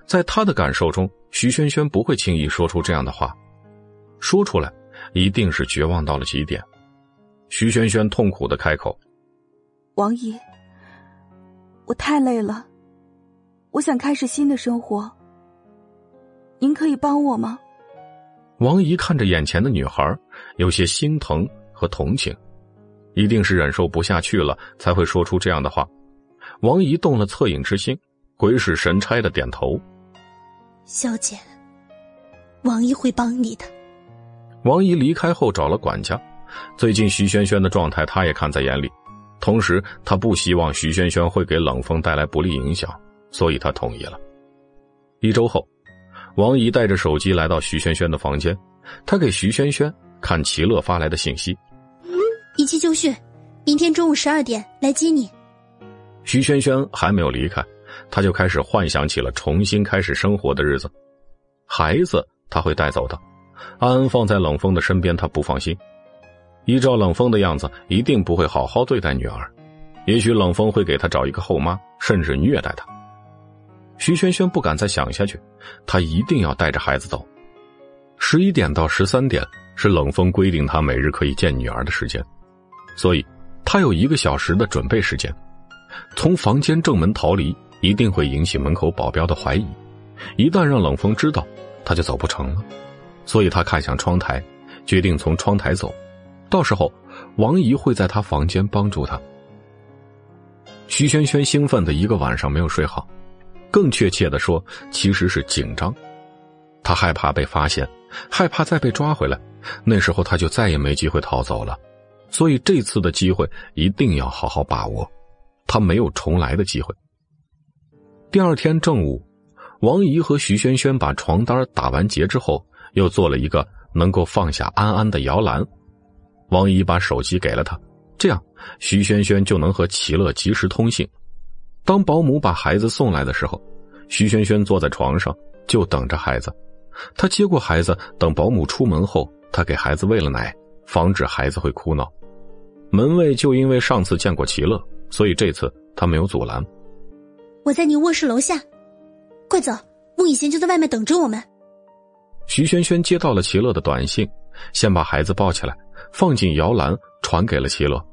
在她的感受中，徐萱萱不会轻易说出这样的话，说出来一定是绝望到了极点。徐萱萱痛苦的开口：“王姨，我太累了。”我想开始新的生活，您可以帮我吗？王姨看着眼前的女孩，有些心疼和同情，一定是忍受不下去了才会说出这样的话。王姨动了恻隐之心，鬼使神差的点头。小姐，王姨会帮你的。王姨离开后找了管家，最近徐萱萱的状态她也看在眼里，同时她不希望徐萱萱会给冷风带来不利影响。所以她同意了。一周后，王姨带着手机来到徐萱萱的房间，她给徐萱萱看齐乐发来的信息：“一切就绪，明天中午十二点来接你。”徐萱萱还没有离开，她就开始幻想起了重新开始生活的日子。孩子她会带走的，安安放在冷风的身边，他不放心。依照冷风的样子，一定不会好好对待女儿，也许冷风会给他找一个后妈，甚至虐待他。徐萱萱不敢再想下去，她一定要带着孩子走。十一点到十三点是冷风规定她每日可以见女儿的时间，所以她有一个小时的准备时间。从房间正门逃离一定会引起门口保镖的怀疑，一旦让冷风知道，他就走不成了。所以他看向窗台，决定从窗台走，到时候王姨会在他房间帮助他。徐萱萱兴奋的一个晚上没有睡好。更确切的说，其实是紧张。他害怕被发现，害怕再被抓回来。那时候他就再也没机会逃走了。所以这次的机会一定要好好把握。他没有重来的机会。第二天正午，王姨和徐萱萱把床单打完结之后，又做了一个能够放下安安的摇篮。王姨把手机给了他，这样徐萱萱就能和齐乐及时通信。当保姆把孩子送来的时候，徐萱萱坐在床上就等着孩子。她接过孩子，等保姆出门后，她给孩子喂了奶，防止孩子会哭闹。门卫就因为上次见过齐乐，所以这次他没有阻拦。我在你卧室楼下，快走，穆以贤就在外面等着我们。徐萱萱接到了齐乐的短信，先把孩子抱起来，放进摇篮，传给了齐乐。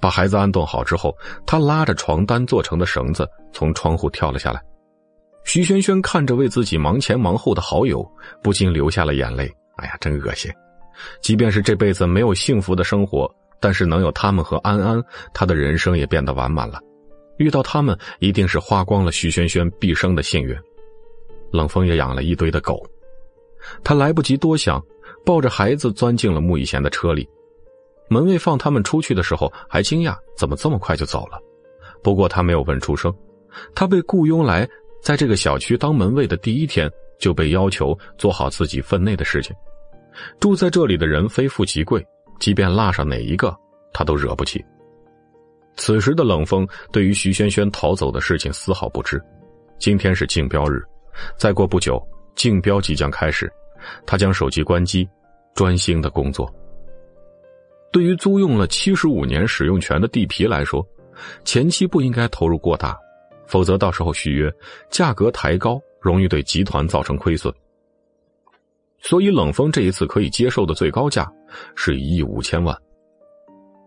把孩子安顿好之后，他拉着床单做成的绳子从窗户跳了下来。徐萱萱看着为自己忙前忙后的好友，不禁流下了眼泪。哎呀，真恶心！即便是这辈子没有幸福的生活，但是能有他们和安安，他的人生也变得完满了。遇到他们，一定是花光了徐萱萱毕生的幸运。冷风也养了一堆的狗，他来不及多想，抱着孩子钻进了穆以贤的车里。门卫放他们出去的时候，还惊讶怎么这么快就走了。不过他没有问出声。他被雇佣来在这个小区当门卫的第一天，就被要求做好自己分内的事情。住在这里的人非富即贵，即便落上哪一个，他都惹不起。此时的冷风对于徐萱萱逃走的事情丝毫不知。今天是竞标日，再过不久，竞标即将开始。他将手机关机，专心的工作。对于租用了七十五年使用权的地皮来说，前期不应该投入过大，否则到时候续约价格抬高，容易对集团造成亏损。所以冷风这一次可以接受的最高价是一亿五千万。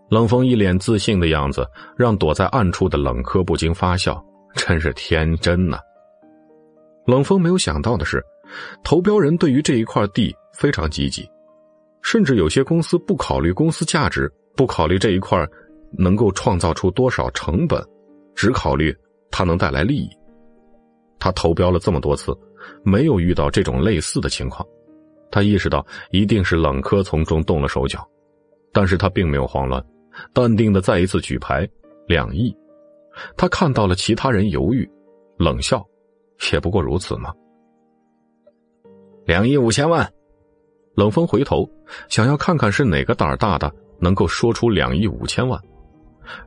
冷风一脸自信的样子，让躲在暗处的冷柯不禁发笑，真是天真呐。冷风没有想到的是，投标人对于这一块地非常积极，甚至有些公司不考虑公司价值，不考虑这一块能够创造出多少成本，只考虑它能带来利益。他投标了这么多次，没有遇到这种类似的情况，他意识到一定是冷柯从中动了手脚，但是他并没有慌乱。淡定的再一次举牌，两亿。他看到了其他人犹豫，冷笑，也不过如此嘛。两亿五千万。冷风回头，想要看看是哪个胆儿大的能够说出两亿五千万。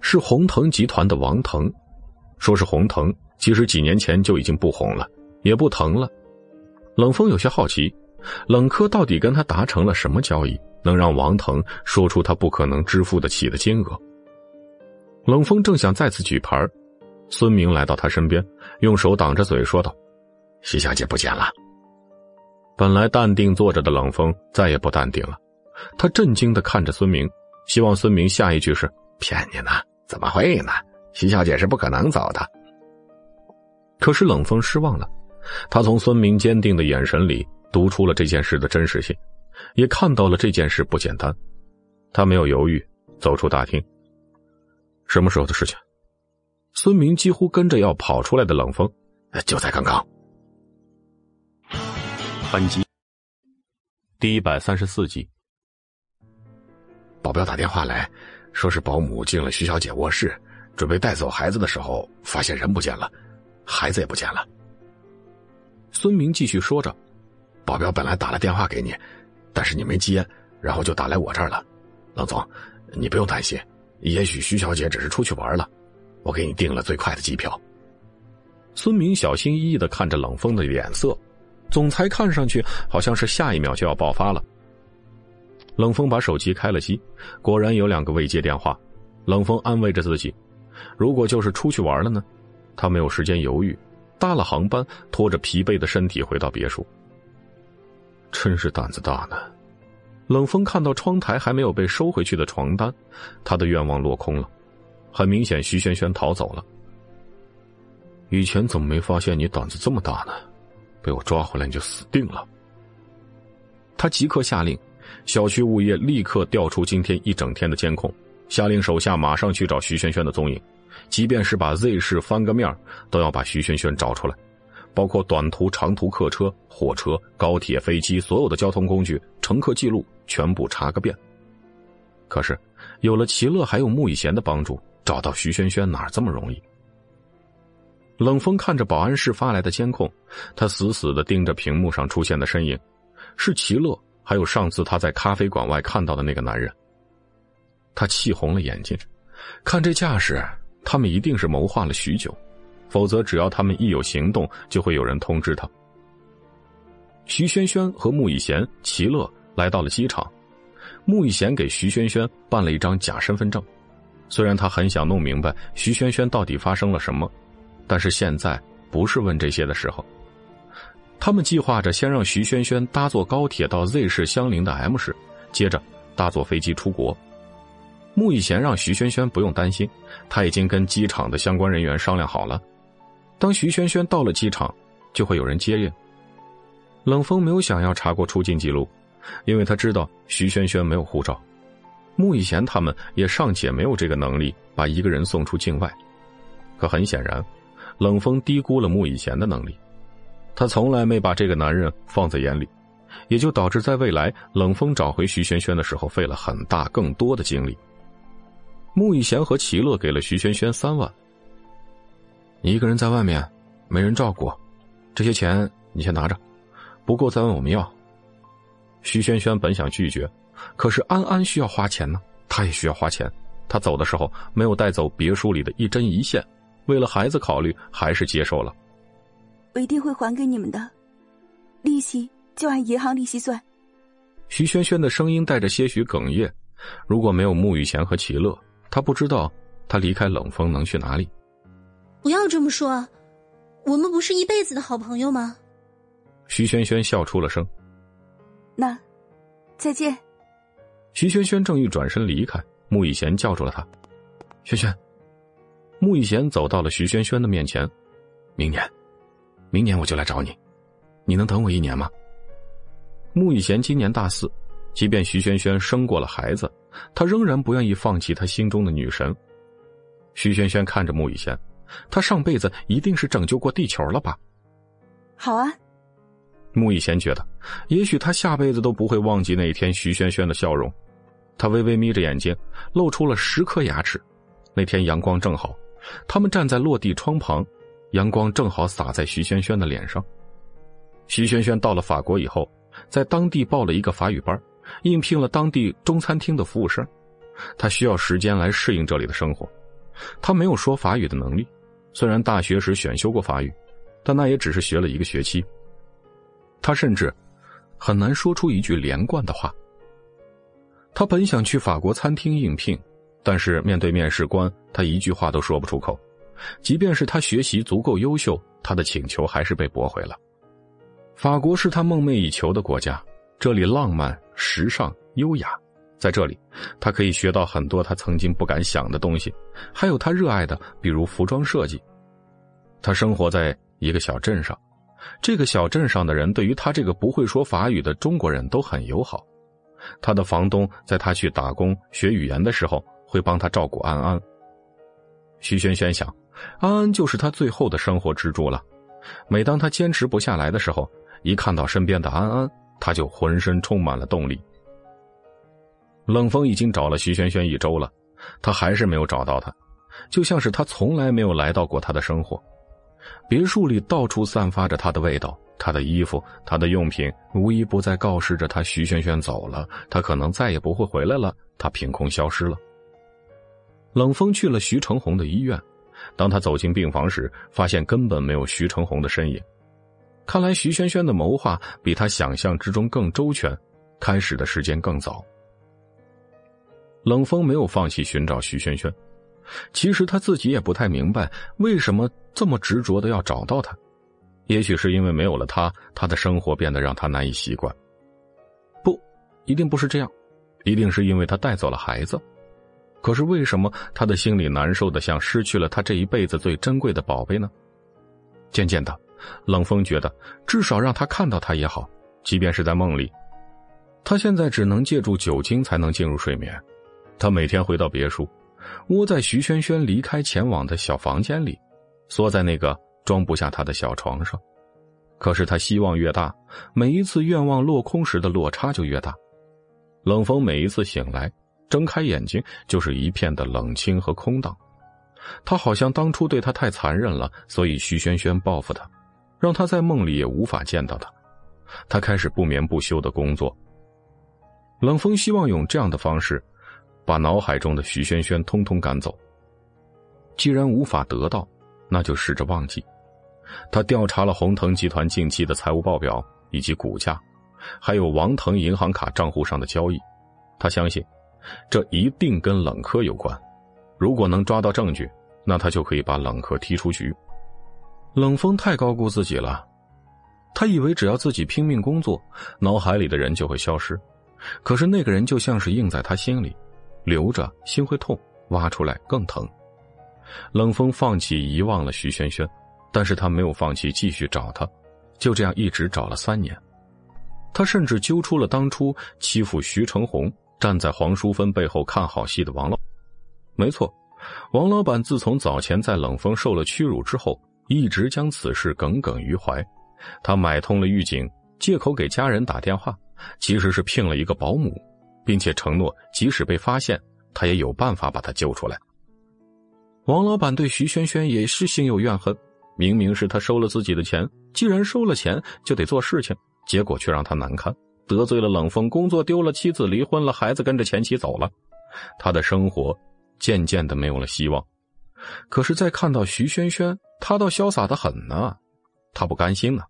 是红腾集团的王腾，说是红腾，其实几年前就已经不红了，也不疼了。冷风有些好奇，冷科到底跟他达成了什么交易？能让王腾说出他不可能支付得起的金额。冷风正想再次举牌，孙明来到他身边，用手挡着嘴说道：“徐小姐不见了。”本来淡定坐着的冷风再也不淡定了，他震惊的看着孙明，希望孙明下一句是“骗你呢？怎么会呢？徐小姐是不可能走的。”可是冷风失望了，他从孙明坚定的眼神里读出了这件事的真实性。也看到了这件事不简单，他没有犹豫，走出大厅。什么时候的事情？孙明几乎跟着要跑出来的冷风，就在刚刚。本集第一百三十四集，保镖打电话来说是保姆进了徐小姐卧室，准备带走孩子的时候，发现人不见了，孩子也不见了。孙明继续说着：“保镖本来打了电话给你。”但是你没接，然后就打来我这儿了，冷总，你不用担心，也许徐小姐只是出去玩了，我给你订了最快的机票。孙明小心翼翼的看着冷风的脸色，总裁看上去好像是下一秒就要爆发了。冷风把手机开了机，果然有两个未接电话。冷风安慰着自己，如果就是出去玩了呢？他没有时间犹豫，搭了航班，拖着疲惫的身体回到别墅。真是胆子大呢！冷风看到窗台还没有被收回去的床单，他的愿望落空了。很明显，徐萱萱逃走了。以前怎么没发现你胆子这么大呢？被我抓回来你就死定了！他即刻下令，小区物业立刻调出今天一整天的监控，下令手下马上去找徐萱萱的踪影，即便是把 Z 市翻个面，都要把徐萱萱找出来。包括短途、长途客车、火车、高铁、飞机，所有的交通工具乘客记录全部查个遍。可是，有了齐乐还有穆以贤的帮助，找到徐萱萱哪这么容易？冷风看着保安室发来的监控，他死死的盯着屏幕上出现的身影，是齐乐，还有上次他在咖啡馆外看到的那个男人。他气红了眼睛，看这架势，他们一定是谋划了许久。否则，只要他们一有行动，就会有人通知他。徐萱萱和穆以贤、齐乐来到了机场。穆以贤给徐萱萱办了一张假身份证。虽然他很想弄明白徐萱萱到底发生了什么，但是现在不是问这些的时候。他们计划着先让徐萱萱搭坐高铁到 Z 市相邻的 M 市，接着搭坐飞机出国。穆以贤让徐萱萱不用担心，他已经跟机场的相关人员商量好了。当徐萱萱到了机场，就会有人接应。冷风没有想要查过出境记录，因为他知道徐萱萱没有护照。穆以贤他们也尚且没有这个能力把一个人送出境外。可很显然，冷风低估了穆以贤的能力。他从来没把这个男人放在眼里，也就导致在未来冷风找回徐萱萱的时候费了很大更多的精力。穆以贤和齐乐给了徐萱萱三万。你一个人在外面，没人照顾，这些钱你先拿着，不够再问我们要。徐萱萱本想拒绝，可是安安需要花钱呢，她也需要花钱。她走的时候没有带走别墅里的一针一线，为了孩子考虑，还是接受了。我一定会还给你们的，利息就按银行利息算。徐萱萱的声音带着些许哽咽。如果没有穆雨贤和齐乐，他不知道他离开冷风能去哪里。不要这么说，我们不是一辈子的好朋友吗？徐萱萱笑出了声。那，再见。徐萱萱正欲转身离开，穆以贤叫住了她：“萱萱。”穆以贤走到了徐萱萱的面前：“明年。”明年我就来找你，你能等我一年吗？穆以贤今年大四，即便徐萱萱生过了孩子，他仍然不愿意放弃他心中的女神。徐萱萱看着穆以贤，他上辈子一定是拯救过地球了吧？好啊。穆以贤觉得，也许他下辈子都不会忘记那一天徐萱萱的笑容。他微微眯着眼睛，露出了十颗牙齿。那天阳光正好，他们站在落地窗旁。阳光正好洒在徐萱萱的脸上。徐萱萱到了法国以后，在当地报了一个法语班，应聘了当地中餐厅的服务生。她需要时间来适应这里的生活。她没有说法语的能力，虽然大学时选修过法语，但那也只是学了一个学期。她甚至很难说出一句连贯的话。她本想去法国餐厅应聘，但是面对面试官，他一句话都说不出口。即便是他学习足够优秀，他的请求还是被驳回了。法国是他梦寐以求的国家，这里浪漫、时尚、优雅，在这里，他可以学到很多他曾经不敢想的东西，还有他热爱的，比如服装设计。他生活在一个小镇上，这个小镇上的人对于他这个不会说法语的中国人都很友好。他的房东在他去打工学语言的时候，会帮他照顾安安。徐萱萱想。安安就是他最后的生活支柱了。每当他坚持不下来的时候，一看到身边的安安，他就浑身充满了动力。冷风已经找了徐萱萱一周了，他还是没有找到她，就像是他从来没有来到过他的生活。别墅里到处散发着他的味道，他的衣服、他的用品，无一不在告示着他徐萱萱走了，他可能再也不会回来了，他凭空消失了。冷风去了徐成红的医院。当他走进病房时，发现根本没有徐成红的身影。看来徐萱萱的谋划比他想象之中更周全，开始的时间更早。冷风没有放弃寻找徐萱萱，其实他自己也不太明白为什么这么执着的要找到她。也许是因为没有了她，他的生活变得让他难以习惯。不，一定不是这样，一定是因为他带走了孩子。可是为什么他的心里难受的像失去了他这一辈子最珍贵的宝贝呢？渐渐的，冷风觉得至少让他看到他也好，即便是在梦里。他现在只能借助酒精才能进入睡眠。他每天回到别墅，窝在徐萱萱离开前往的小房间里，缩在那个装不下他的小床上。可是他希望越大，每一次愿望落空时的落差就越大。冷风每一次醒来。睁开眼睛，就是一片的冷清和空荡。他好像当初对他太残忍了，所以徐萱萱报复他，让他在梦里也无法见到他。他开始不眠不休的工作。冷风希望用这样的方式，把脑海中的徐萱萱通通赶走。既然无法得到，那就试着忘记。他调查了鸿腾集团近期的财务报表以及股价，还有王腾银行卡账户上的交易。他相信。这一定跟冷柯有关，如果能抓到证据，那他就可以把冷柯踢出局。冷风太高估自己了，他以为只要自己拼命工作，脑海里的人就会消失。可是那个人就像是印在他心里，留着心会痛，挖出来更疼。冷风放弃遗忘了徐萱萱，但是他没有放弃继续找她，就这样一直找了三年。他甚至揪出了当初欺负徐成红。站在黄淑芬背后看好戏的王老，没错，王老板自从早前在冷风受了屈辱之后，一直将此事耿耿于怀。他买通了狱警，借口给家人打电话，其实是聘了一个保姆，并且承诺即使被发现，他也有办法把他救出来。王老板对徐萱萱也是心有怨恨，明明是他收了自己的钱，既然收了钱就得做事情，结果却让他难堪。得罪了冷风，工作丢了，妻子离婚了，孩子跟着前妻走了，他的生活渐渐的没有了希望。可是，在看到徐萱萱，他倒潇洒的很呢，他不甘心呢。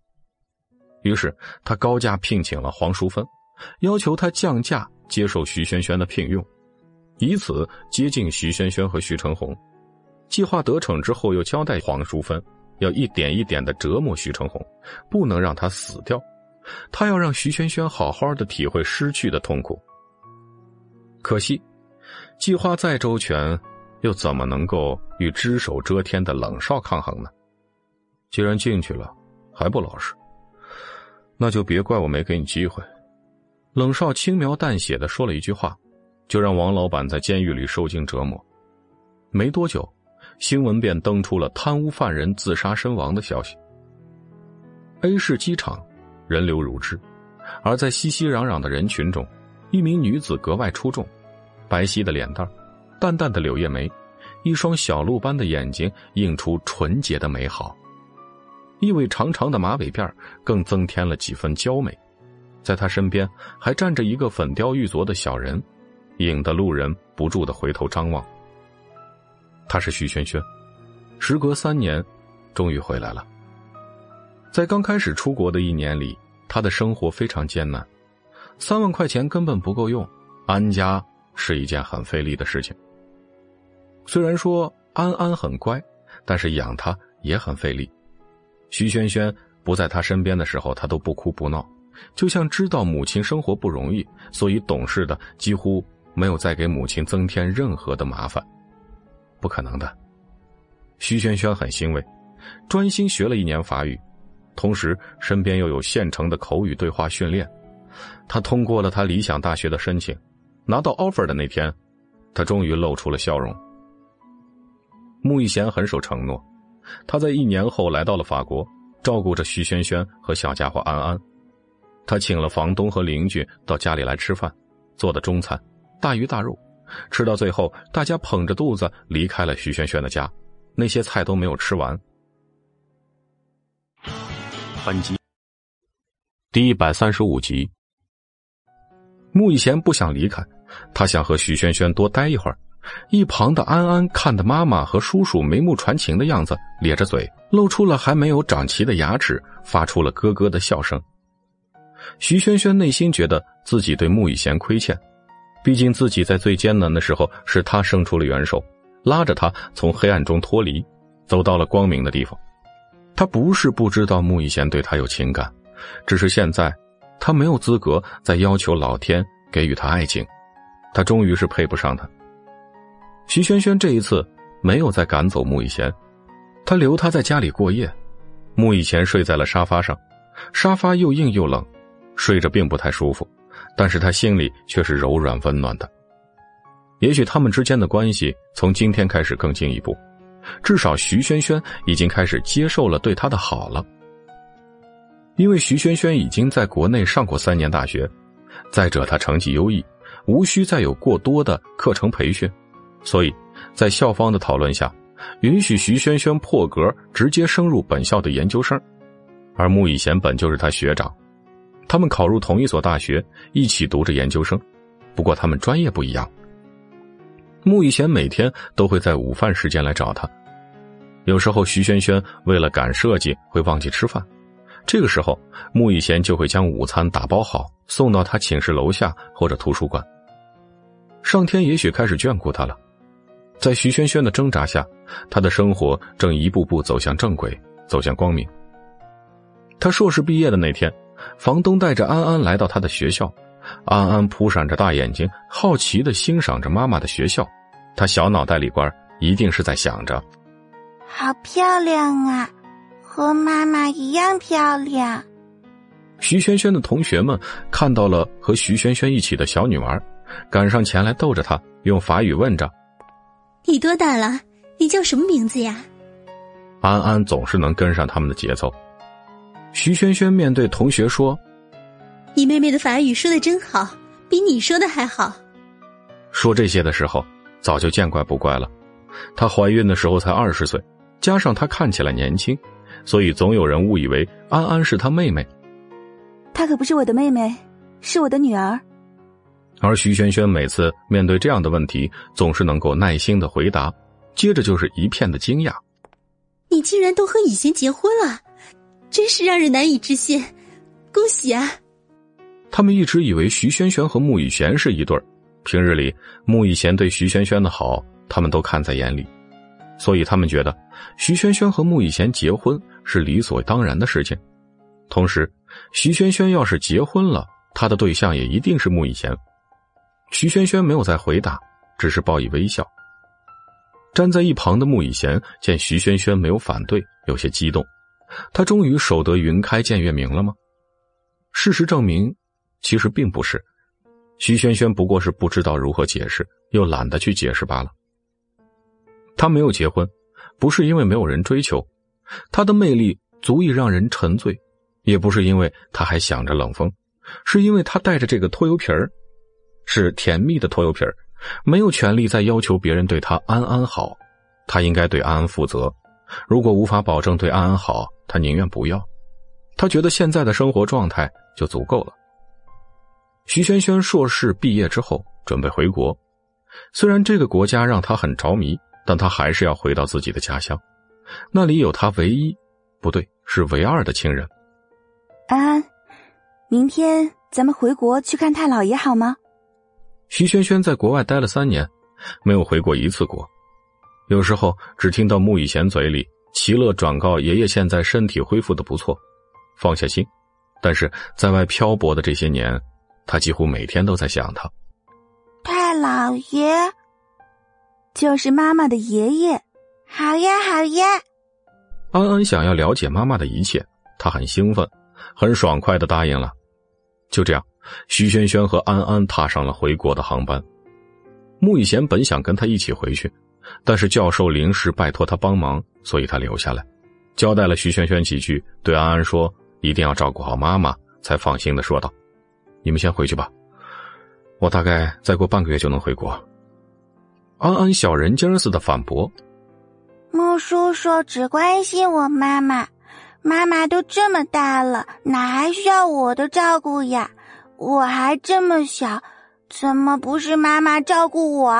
于是，他高价聘请了黄淑芬，要求他降价接受徐萱萱的聘用，以此接近徐萱萱和徐成红。计划得逞之后，又交代黄淑芬要一点一点的折磨徐成红，不能让他死掉。他要让徐萱萱好好的体会失去的痛苦。可惜，计划再周全，又怎么能够与只手遮天的冷少抗衡呢？既然进去了，还不老实，那就别怪我没给你机会。冷少轻描淡写的说了一句话，就让王老板在监狱里受尽折磨。没多久，新闻便登出了贪污犯人自杀身亡的消息。A 市机场。人流如织，而在熙熙攘攘的人群中，一名女子格外出众。白皙的脸蛋，淡淡的柳叶眉，一双小鹿般的眼睛映出纯洁的美好。一尾长长的马尾辫更增添了几分娇美。在她身边还站着一个粉雕玉琢的小人，引得路人不住的回头张望。她是徐萱萱，时隔三年，终于回来了。在刚开始出国的一年里，他的生活非常艰难，三万块钱根本不够用，安家是一件很费力的事情。虽然说安安很乖，但是养他也很费力。徐萱萱不在他身边的时候，他都不哭不闹，就像知道母亲生活不容易，所以懂事的几乎没有再给母亲增添任何的麻烦。不可能的，徐萱萱很欣慰，专心学了一年法语。同时，身边又有现成的口语对话训练，他通过了他理想大学的申请。拿到 offer 的那天，他终于露出了笑容。穆以贤很守承诺，他在一年后来到了法国，照顾着徐萱萱和小家伙安安。他请了房东和邻居到家里来吃饭，做的中餐，大鱼大肉。吃到最后，大家捧着肚子离开了徐萱萱的家，那些菜都没有吃完。本集第一百三十五集。穆以贤不想离开，他想和徐萱萱多待一会儿。一旁的安安看的妈妈和叔叔眉目传情的样子，咧着嘴，露出了还没有长齐的牙齿，发出了咯咯的笑声。徐萱萱内心觉得自己对穆以贤亏欠，毕竟自己在最艰难的时候是他伸出了援手，拉着他从黑暗中脱离，走到了光明的地方。他不是不知道穆以贤对他有情感，只是现在他没有资格再要求老天给予他爱情，他终于是配不上他。徐萱萱这一次没有再赶走穆以贤，他留他在家里过夜。穆以贤睡在了沙发上，沙发又硬又冷，睡着并不太舒服，但是他心里却是柔软温暖的。也许他们之间的关系从今天开始更进一步。至少徐萱萱已经开始接受了对他的好了，因为徐萱萱已经在国内上过三年大学，再者她成绩优异，无需再有过多的课程培训，所以，在校方的讨论下，允许徐萱萱破格直接升入本校的研究生，而穆以贤本就是他学长，他们考入同一所大学，一起读着研究生，不过他们专业不一样。穆以贤每天都会在午饭时间来找他，有时候徐萱萱为了赶设计会忘记吃饭，这个时候穆以贤就会将午餐打包好送到他寝室楼下或者图书馆。上天也许开始眷顾他了，在徐萱萱的挣扎下，他的生活正一步步走向正轨，走向光明。他硕士毕业的那天，房东带着安安来到他的学校，安安扑闪着大眼睛，好奇的欣赏着妈妈的学校。他小脑袋里边一定是在想着，好漂亮啊，和妈妈一样漂亮。徐萱萱的同学们看到了和徐萱萱一起的小女娃，赶上前来逗着她，用法语问着：“你多大了？你叫什么名字呀？”安安总是能跟上他们的节奏。徐萱萱面对同学说：“你妹妹的法语说的真好，比你说的还好。”说这些的时候，早就见怪不怪了。她怀孕的时候才二十岁，加上她看起来年轻，所以总有人误以为安安是她妹妹。她可不是我的妹妹，是我的女儿。而徐萱萱每次面对这样的问题，总是能够耐心的回答，接着就是一片的惊讶：“你竟然都和以贤结婚了，真是让人难以置信！恭喜啊！”他们一直以为徐萱萱和穆以贤是一对。平日里，穆以贤对徐萱萱的好，他们都看在眼里，所以他们觉得徐萱萱和穆以贤结婚是理所当然的事情。同时，徐萱萱要是结婚了，她的对象也一定是穆以贤。徐萱萱没有再回答，只是报以微笑。站在一旁的穆以贤见徐萱萱没有反对，有些激动。他终于守得云开见月明了吗？事实证明，其实并不是。徐萱萱不过是不知道如何解释，又懒得去解释罢了。她没有结婚，不是因为没有人追求，她的魅力足以让人沉醉；也不是因为她还想着冷风，是因为她带着这个拖油瓶儿，是甜蜜的拖油瓶儿，没有权利再要求别人对她安安好，她应该对安安负责。如果无法保证对安安好，她宁愿不要。她觉得现在的生活状态就足够了。徐萱萱硕士毕业之后准备回国，虽然这个国家让他很着迷，但他还是要回到自己的家乡，那里有他唯一，不对，是唯二的亲人。安安，明天咱们回国去看太姥爷好吗？徐萱萱在国外待了三年，没有回过一次国，有时候只听到穆以贤嘴里齐乐转告爷爷现在身体恢复的不错，放下心，但是在外漂泊的这些年。他几乎每天都在想他，太姥爷，就是妈妈的爷爷，好呀好呀。安安想要了解妈妈的一切，他很兴奋，很爽快的答应了。就这样，徐萱萱和安安踏上了回国的航班。穆以贤本想跟他一起回去，但是教授临时拜托他帮忙，所以他留下来，交代了徐萱萱几句，对安安说一定要照顾好妈妈，才放心的说道。你们先回去吧，我大概再过半个月就能回国。安安小人精似的反驳：“穆叔叔只关心我妈妈，妈妈都这么大了，哪还需要我的照顾呀？我还这么小，怎么不是妈妈照顾我？”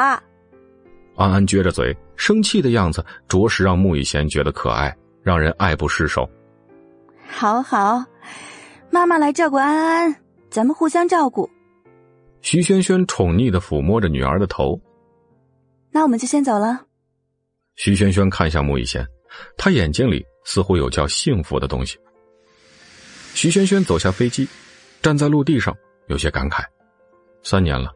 安安撅着嘴，生气的样子着实让穆以贤觉得可爱，让人爱不释手。好好，妈妈来照顾安安。咱们互相照顾。徐萱萱宠溺的抚摸着女儿的头。那我们就先走了。徐萱萱看向穆以贤，他眼睛里似乎有叫幸福的东西。徐萱萱走下飞机，站在陆地上，有些感慨：三年了，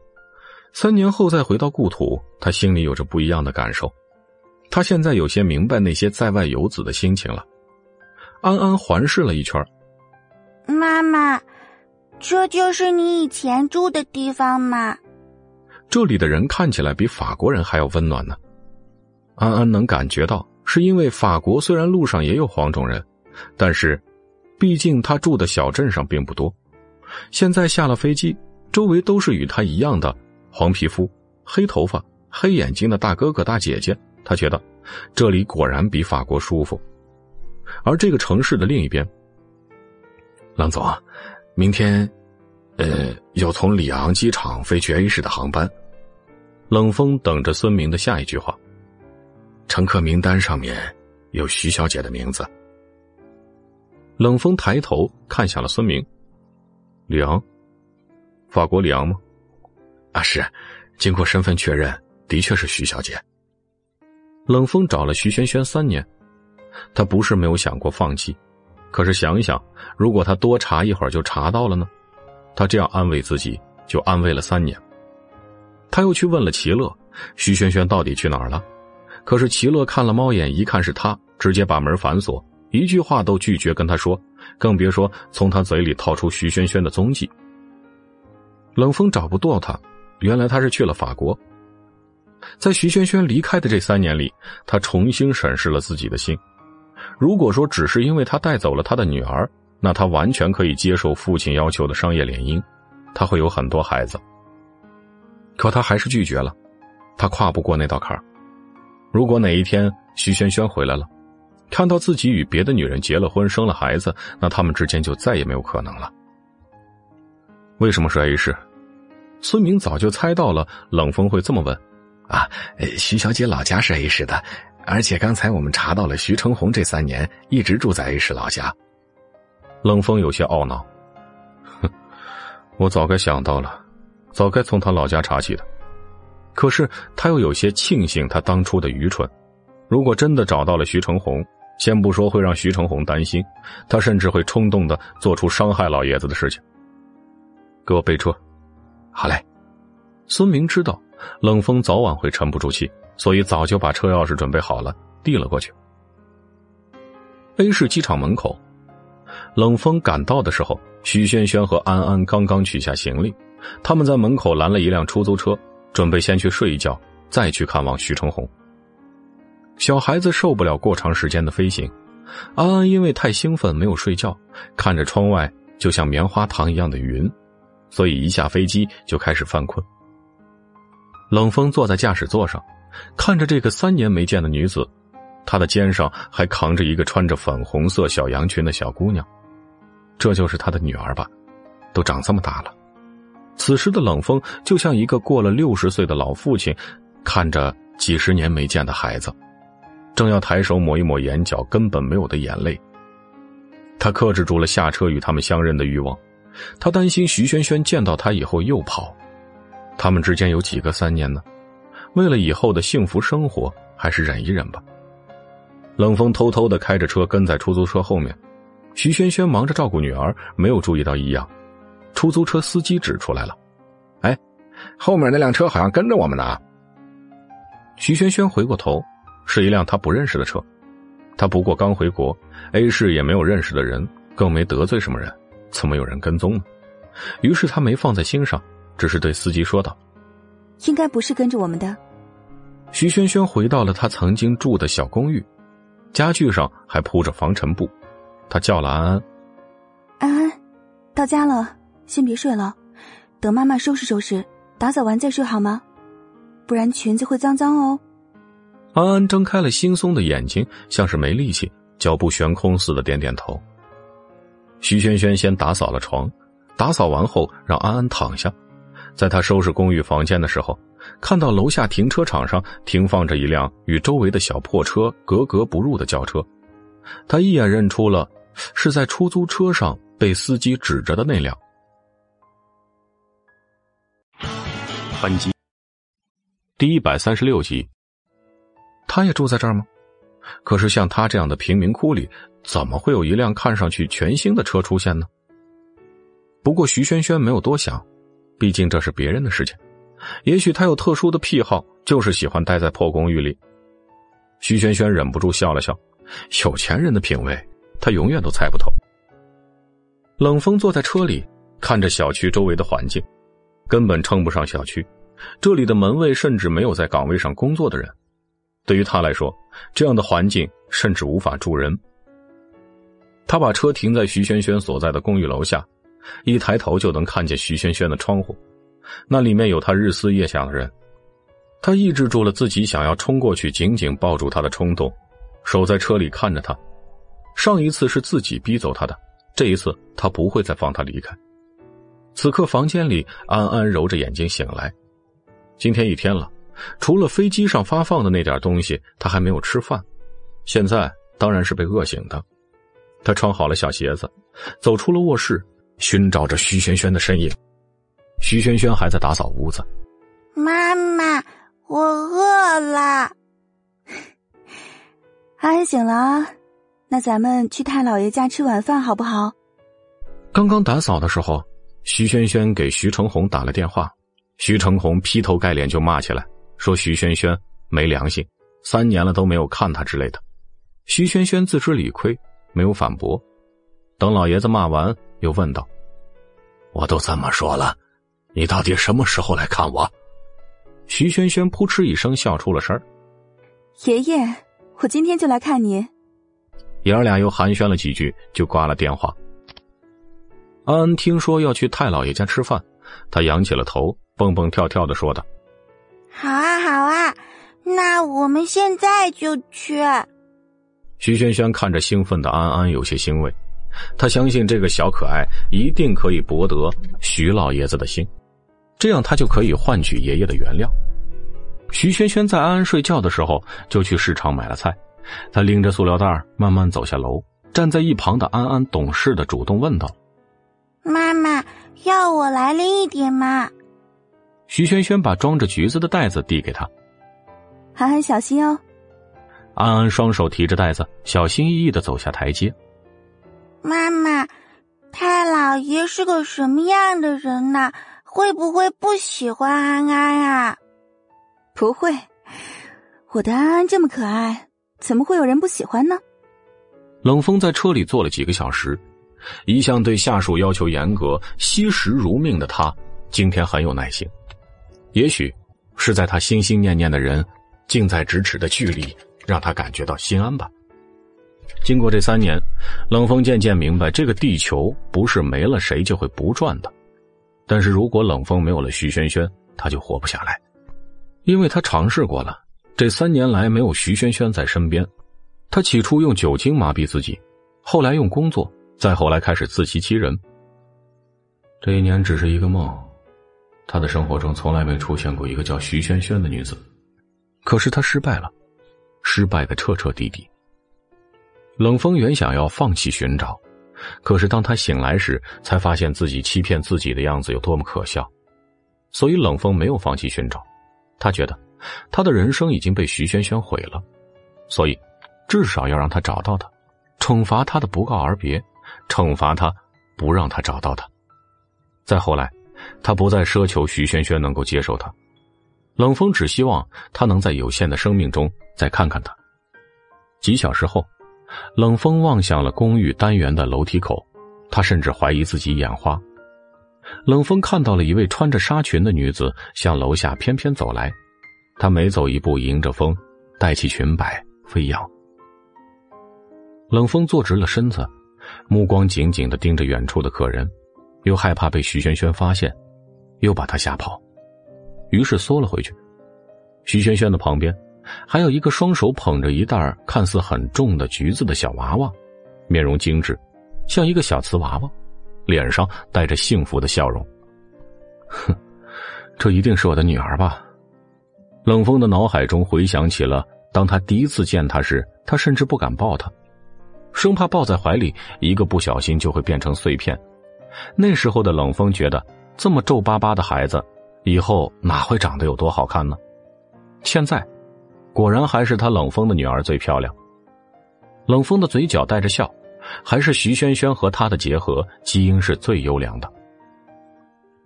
三年后再回到故土，他心里有着不一样的感受。他现在有些明白那些在外游子的心情了。安安环视了一圈，妈妈。这就是你以前住的地方吗？这里的人看起来比法国人还要温暖呢。安安能感觉到，是因为法国虽然路上也有黄种人，但是，毕竟他住的小镇上并不多。现在下了飞机，周围都是与他一样的黄皮肤、黑头发、黑眼睛的大哥哥大姐姐。他觉得，这里果然比法国舒服。而这个城市的另一边，郎总。明天，呃，有从里昂机场飞去 A 市的航班。冷风等着孙明的下一句话。乘客名单上面有徐小姐的名字。冷风抬头看向了孙明。里昂，法国里昂吗？啊，是。经过身份确认，的确是徐小姐。冷风找了徐萱萱三年，他不是没有想过放弃。可是想一想，如果他多查一会儿就查到了呢？他这样安慰自己，就安慰了三年。他又去问了齐乐，徐萱萱到底去哪儿了？可是齐乐看了猫眼，一看是他，直接把门反锁，一句话都拒绝跟他说，更别说从他嘴里套出徐萱萱的踪迹。冷风找不到他，原来他是去了法国。在徐萱萱离开的这三年里，他重新审视了自己的心。如果说只是因为他带走了他的女儿，那他完全可以接受父亲要求的商业联姻，他会有很多孩子。可他还是拒绝了，他跨不过那道坎儿。如果哪一天徐萱萱回来了，看到自己与别的女人结了婚、生了孩子，那他们之间就再也没有可能了。为什么是 A 市？孙明早就猜到了冷风会这么问。啊，徐小姐老家是 A 市的，而且刚才我们查到了徐成红这三年一直住在 A 市老家。冷风有些懊恼，哼，我早该想到了，早该从他老家查起的。可是他又有些庆幸他当初的愚蠢。如果真的找到了徐成红，先不说会让徐成红担心，他甚至会冲动的做出伤害老爷子的事情。给我备车，好嘞。孙明知道。冷风早晚会沉不住气，所以早就把车钥匙准备好了，递了过去。A 市机场门口，冷风赶到的时候，徐轩轩和安安刚刚取下行李，他们在门口拦了一辆出租车，准备先去睡一觉，再去看望徐成红。小孩子受不了过长时间的飞行，安安因为太兴奋没有睡觉，看着窗外就像棉花糖一样的云，所以一下飞机就开始犯困。冷风坐在驾驶座上，看着这个三年没见的女子，她的肩上还扛着一个穿着粉红色小洋裙的小姑娘，这就是她的女儿吧？都长这么大了。此时的冷风就像一个过了六十岁的老父亲，看着几十年没见的孩子，正要抬手抹一抹眼角根本没有的眼泪。他克制住了下车与他们相认的欲望，他担心徐萱萱见到他以后又跑。他们之间有几个三年呢？为了以后的幸福生活，还是忍一忍吧。冷风偷偷的开着车跟在出租车后面，徐萱萱忙着照顾女儿，没有注意到异样。出租车司机指出来了：“哎，后面那辆车好像跟着我们呢。”徐萱萱回过头，是一辆他不认识的车。他不过刚回国，A 市也没有认识的人，更没得罪什么人，怎么有人跟踪呢？于是他没放在心上。只是对司机说道：“应该不是跟着我们的。”徐萱萱回到了她曾经住的小公寓，家具上还铺着防尘布。她叫了安安：“安安，到家了，先别睡了，等妈妈收拾收拾，打扫完再睡好吗？不然裙子会脏脏哦。”安安睁开了惺忪的眼睛，像是没力气，脚步悬空似的点点头。徐萱萱先打扫了床，打扫完后让安安躺下。在他收拾公寓房间的时候，看到楼下停车场上停放着一辆与周围的小破车格格不入的轿车，他一眼认出了是在出租车上被司机指着的那辆。本集第一百三十六集，他也住在这儿吗？可是像他这样的贫民窟里，怎么会有一辆看上去全新的车出现呢？不过徐萱萱没有多想。毕竟这是别人的事情，也许他有特殊的癖好，就是喜欢待在破公寓里。徐萱萱忍不住笑了笑，有钱人的品味，他永远都猜不透。冷风坐在车里，看着小区周围的环境，根本称不上小区，这里的门卫甚至没有在岗位上工作的人。对于他来说，这样的环境甚至无法住人。他把车停在徐萱萱所在的公寓楼下。一抬头就能看见徐萱萱的窗户，那里面有他日思夜想的人。他抑制住了自己想要冲过去紧紧抱住他的冲动，守在车里看着他。上一次是自己逼走他的，这一次他不会再放他离开。此刻房间里，安安揉着眼睛醒来。今天一天了，除了飞机上发放的那点东西，他还没有吃饭。现在当然是被饿醒的。他穿好了小鞋子，走出了卧室。寻找着徐萱萱的身影，徐萱萱还在打扫屋子。妈妈，我饿了。安安醒了啊，那咱们去太姥爷家吃晚饭好不好？刚刚打扫的时候，徐萱萱给徐成红打了电话，徐成红劈头盖脸就骂起来，说徐萱萱没良心，三年了都没有看他之类的。徐萱萱自知理亏，没有反驳。等老爷子骂完。又问道：“我都这么说了，你到底什么时候来看我？徐轩轩扑哧一声笑出了声爷爷，我今天就来看您。爷儿俩又寒暄了几句，就挂了电话。安安听说要去太老爷家吃饭，他仰起了头，蹦蹦跳跳的说道：“好啊，好啊，那我们现在就去。”徐轩轩看着兴奋的安安，有些欣慰。他相信这个小可爱一定可以博得徐老爷子的心，这样他就可以换取爷爷的原谅。徐轩轩在安安睡觉的时候，就去市场买了菜。他拎着塑料袋慢慢走下楼，站在一旁的安安懂事的主动问道：“妈妈，要我来拎一点吗？”徐轩轩把装着橘子的袋子递给他：“安安小心哦。”安安双手提着袋子，小心翼翼的走下台阶。妈妈，太老爷是个什么样的人呢？会不会不喜欢安安啊？不会，我的安安这么可爱，怎么会有人不喜欢呢？冷风在车里坐了几个小时，一向对下属要求严格、惜时如命的他，今天很有耐心。也许是在他心心念念的人近在咫尺的距离。让他感觉到心安吧。经过这三年，冷风渐渐明白，这个地球不是没了谁就会不转的。但是如果冷风没有了徐萱萱，他就活不下来，因为他尝试过了。这三年来没有徐萱萱在身边，他起初用酒精麻痹自己，后来用工作，再后来开始自欺欺人。这一年只是一个梦，他的生活中从来没出现过一个叫徐萱萱的女子，可是他失败了。失败的彻彻底底。冷风原想要放弃寻找，可是当他醒来时，才发现自己欺骗自己的样子有多么可笑。所以冷风没有放弃寻找，他觉得他的人生已经被徐萱萱毁了，所以至少要让他找到他，惩罚他的不告而别，惩罚他不让他找到他。再后来，他不再奢求徐萱萱能够接受他。冷风只希望他能在有限的生命中再看看他。几小时后，冷风望向了公寓单元的楼梯口，他甚至怀疑自己眼花。冷风看到了一位穿着纱裙的女子向楼下翩翩走来，她每走一步，迎着风，带起裙摆飞扬。冷风坐直了身子，目光紧紧的盯着远处的客人，又害怕被徐萱萱发现，又把他吓跑。于是缩了回去。徐萱萱的旁边，还有一个双手捧着一袋看似很重的橘子的小娃娃，面容精致，像一个小瓷娃娃，脸上带着幸福的笑容。哼，这一定是我的女儿吧？冷风的脑海中回想起了当他第一次见她时，他甚至不敢抱她，生怕抱在怀里一个不小心就会变成碎片。那时候的冷风觉得，这么皱巴巴的孩子。以后哪会长得有多好看呢？现在，果然还是他冷风的女儿最漂亮。冷风的嘴角带着笑，还是徐萱萱和他的结合基因是最优良的。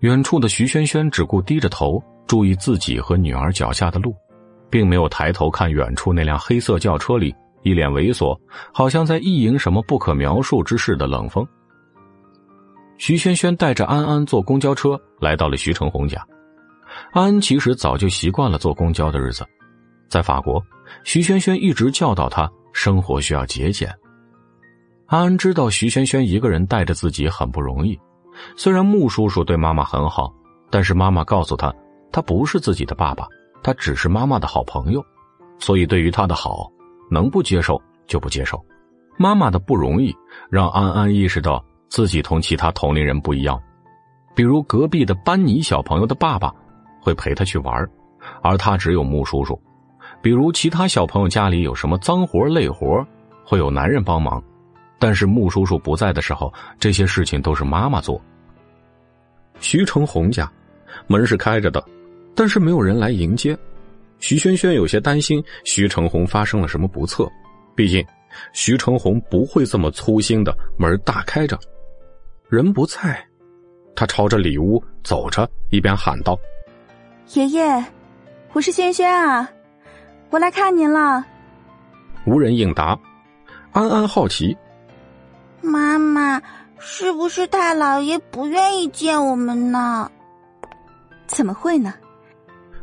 远处的徐萱萱只顾低着头注意自己和女儿脚下的路，并没有抬头看远处那辆黑色轿车里一脸猥琐，好像在意淫什么不可描述之事的冷风。徐萱萱带着安安坐公交车来到了徐成红家。安安其实早就习惯了坐公交的日子，在法国，徐萱萱一直教导他生活需要节俭。安安知道徐萱萱一个人带着自己很不容易，虽然穆叔叔对妈妈很好，但是妈妈告诉他，他不是自己的爸爸，他只是妈妈的好朋友，所以对于他的好，能不接受就不接受。妈妈的不容易让安安意识到自己同其他同龄人不一样，比如隔壁的班尼小朋友的爸爸。会陪他去玩，而他只有穆叔叔。比如其他小朋友家里有什么脏活累活，会有男人帮忙，但是穆叔叔不在的时候，这些事情都是妈妈做。徐成红家门是开着的，但是没有人来迎接。徐萱萱有些担心徐成红发生了什么不测，毕竟徐成红不会这么粗心的门大开着。人不在，他朝着里屋走着，一边喊道。爷爷，我是萱萱啊，我来看您了。无人应答。安安好奇，妈妈是不是太老爷不愿意见我们呢？怎么会呢？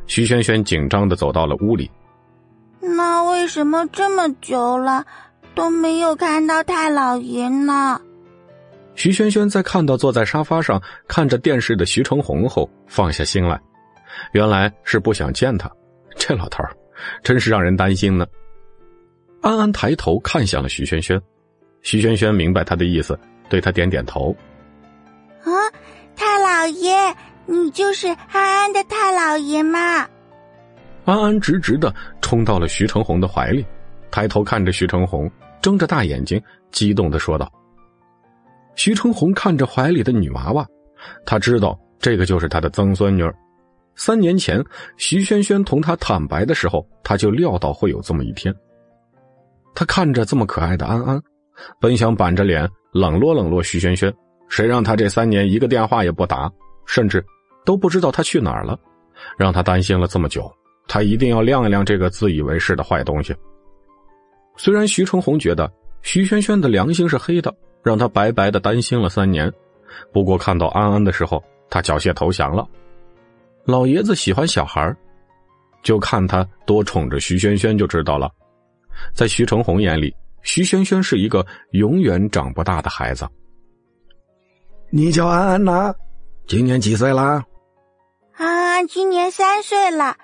徐萱萱紧张的走到了屋里。那为什么这么久了都没有看到太老爷呢？徐萱萱在看到坐在沙发上看着电视的徐成红后，放下心来，原来是不想见他。这老头儿，真是让人担心呢。安安抬头看向了徐萱萱，徐萱萱明白他的意思，对他点点头。啊，太老爷，你就是安安的太老爷吗？安安直直的冲到了徐成红的怀里，抬头看着徐成红，睁着大眼睛，激动的说道。徐成红看着怀里的女娃娃，他知道这个就是他的曾孙女。三年前，徐萱萱同他坦白的时候，他就料到会有这么一天。他看着这么可爱的安安，本想板着脸冷落冷落徐萱萱，谁让他这三年一个电话也不打，甚至都不知道他去哪儿了，让他担心了这么久。他一定要晾一晾这个自以为是的坏东西。虽然徐成红觉得徐萱萱的良心是黑的，让他白白的担心了三年，不过看到安安的时候，他缴械投降了。老爷子喜欢小孩就看他多宠着徐萱萱就知道了。在徐成红眼里，徐萱萱是一个永远长不大的孩子。你叫安安呐？今年几岁啦？安安今年三岁了。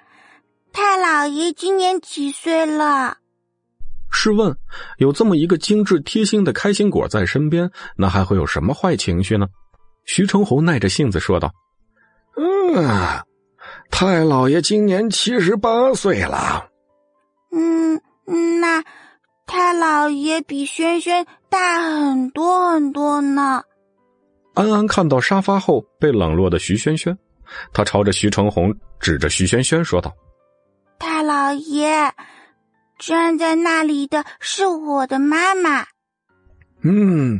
太老爷今年几岁了？试问，有这么一个精致贴心的开心果在身边，那还会有什么坏情绪呢？徐成红耐着性子说道：“嗯，太老爷今年七十八岁了。嗯，那太老爷比轩轩大很多很多呢。”安安看到沙发后被冷落的徐轩轩，他朝着徐成红指着徐轩轩说道。太老爷，站在那里的是我的妈妈。嗯，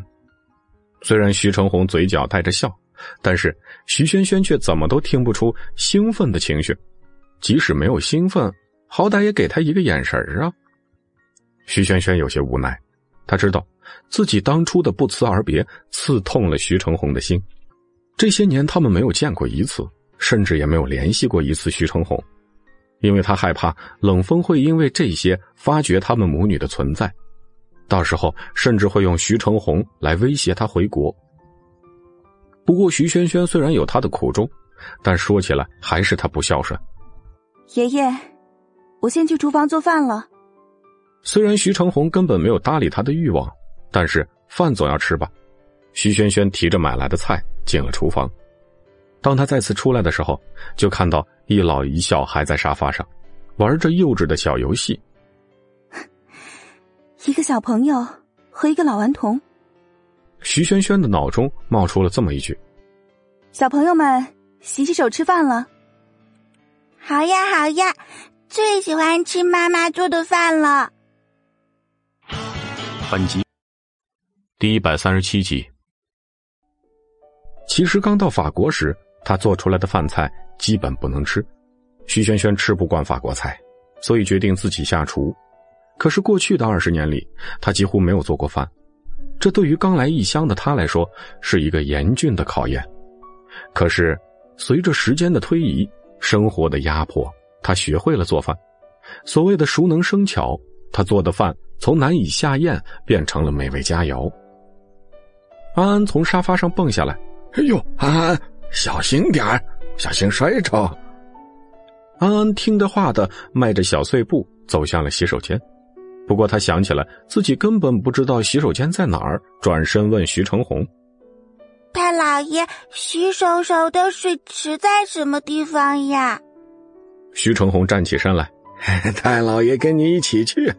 虽然徐成红嘴角带着笑，但是徐萱萱却怎么都听不出兴奋的情绪。即使没有兴奋，好歹也给他一个眼神啊！徐萱萱有些无奈，他知道自己当初的不辞而别，刺痛了徐成红的心。这些年，他们没有见过一次，甚至也没有联系过一次。徐成红。因为他害怕冷风会因为这些发觉他们母女的存在，到时候甚至会用徐成红来威胁他回国。不过徐萱萱虽然有她的苦衷，但说起来还是她不孝顺。爷爷，我先去厨房做饭了。虽然徐成红根本没有搭理他的欲望，但是饭总要吃吧。徐萱萱提着买来的菜进了厨房。当他再次出来的时候，就看到一老一小还在沙发上玩着幼稚的小游戏。一个小朋友和一个老顽童。徐萱萱的脑中冒出了这么一句：“小朋友们，洗洗手，吃饭了。”好呀，好呀，最喜欢吃妈妈做的饭了。本集第一百三十七集。其实刚到法国时。他做出来的饭菜基本不能吃，徐萱萱吃不惯法国菜，所以决定自己下厨。可是过去的二十年里，他几乎没有做过饭，这对于刚来异乡的他来说是一个严峻的考验。可是随着时间的推移，生活的压迫，他学会了做饭。所谓的熟能生巧，他做的饭从难以下咽变成了美味佳肴。安安从沙发上蹦下来，哎呦，安安！小心点，小心摔着。安安听的话的，迈着小碎步走向了洗手间。不过他想起来自己根本不知道洗手间在哪儿，转身问徐成红：“太老爷，洗手手的水池在什么地方呀？”徐成红站起身来：“太老爷跟你一起去。”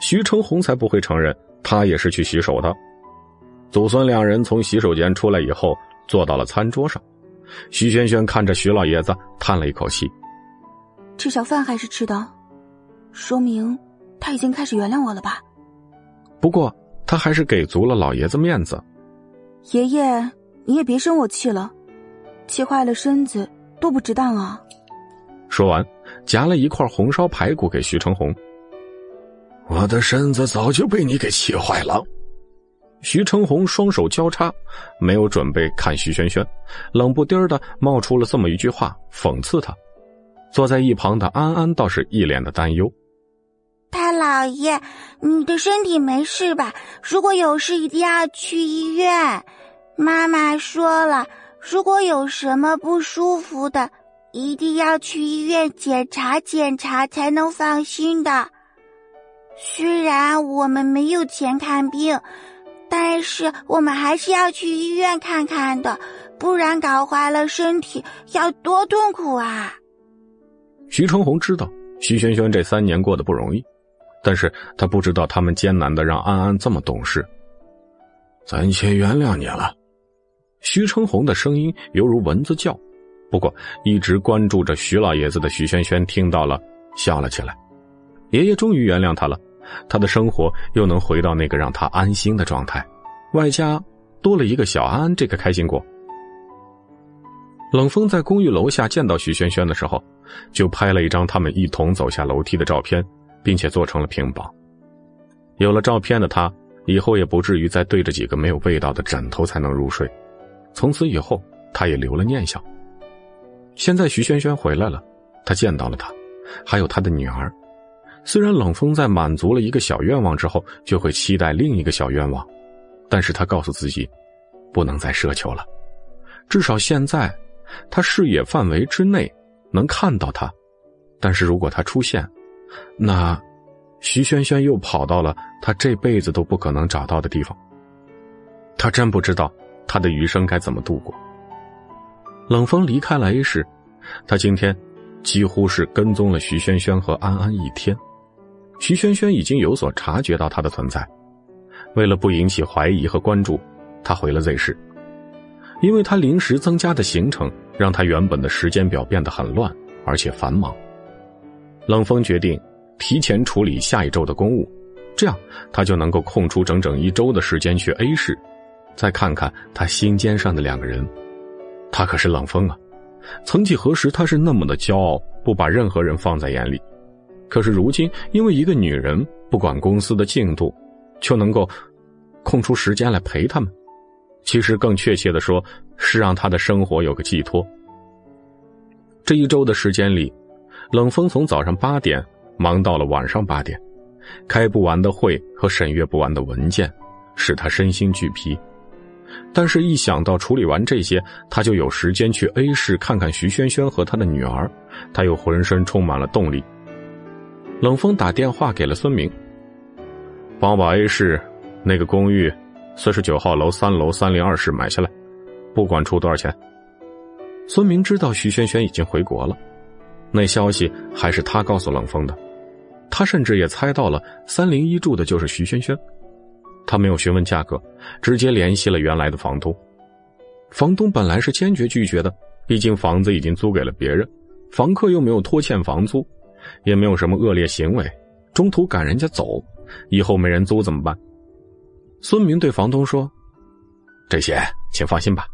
徐成红才不会承认他也是去洗手的。祖孙两人从洗手间出来以后。坐到了餐桌上，徐轩轩看着徐老爷子，叹了一口气：“吃小饭还是吃的，说明他已经开始原谅我了吧？”不过他还是给足了老爷子面子：“爷爷，你也别生我气了，气坏了身子多不值当啊！”说完，夹了一块红烧排骨给徐成红：“我的身子早就被你给气坏了。”徐成红双手交叉，没有准备看徐轩轩，冷不丁的冒出了这么一句话，讽刺他。坐在一旁的安安倒是一脸的担忧：“太老爷，你的身体没事吧？如果有事，一定要去医院。妈妈说了，如果有什么不舒服的，一定要去医院检查检查，才能放心的。虽然我们没有钱看病。”但是我们还是要去医院看看的，不然搞坏了身体要多痛苦啊！徐春红知道徐萱萱这三年过得不容易，但是他不知道他们艰难的让安安这么懂事。暂且原谅你了。徐成红的声音犹如蚊子叫，不过一直关注着徐老爷子的徐萱萱听到了，笑了起来。爷爷终于原谅他了。他的生活又能回到那个让他安心的状态，外加多了一个小安，这个开心果。冷风在公寓楼下见到徐萱萱的时候，就拍了一张他们一同走下楼梯的照片，并且做成了屏保。有了照片的他，以后也不至于再对着几个没有味道的枕头才能入睡。从此以后，他也留了念想。现在徐萱萱回来了，他见到了她，还有他的女儿。虽然冷风在满足了一个小愿望之后，就会期待另一个小愿望，但是他告诉自己，不能再奢求了。至少现在，他视野范围之内能看到他，但是如果他出现，那徐萱萱又跑到了他这辈子都不可能找到的地方。他真不知道他的余生该怎么度过。冷风离开了 A 市，他今天几乎是跟踪了徐萱萱和安安一天。徐萱萱已经有所察觉到他的存在，为了不引起怀疑和关注，他回了 Z 市。因为他临时增加的行程，让他原本的时间表变得很乱，而且繁忙。冷风决定提前处理下一周的公务，这样他就能够空出整整一周的时间去 A 市，再看看他心尖上的两个人。他可是冷风啊！曾几何时，他是那么的骄傲，不把任何人放在眼里。可是如今，因为一个女人不管公司的进度，就能够空出时间来陪他们。其实更确切的说，是让他的生活有个寄托。这一周的时间里，冷风从早上八点忙到了晚上八点，开不完的会和审阅不完的文件，使他身心俱疲。但是，一想到处理完这些，他就有时间去 A 市看看徐萱萱和他的女儿，他又浑身充满了动力。冷风打电话给了孙明，帮我把 A 市那个公寓四十九号楼三楼三零二室买下来，不管出多少钱。孙明知道徐萱萱已经回国了，那消息还是他告诉冷风的，他甚至也猜到了三零一住的就是徐萱萱。他没有询问价格，直接联系了原来的房东。房东本来是坚决拒绝的，毕竟房子已经租给了别人，房客又没有拖欠房租。也没有什么恶劣行为，中途赶人家走，以后没人租怎么办？孙明对房东说：“这些请放心吧，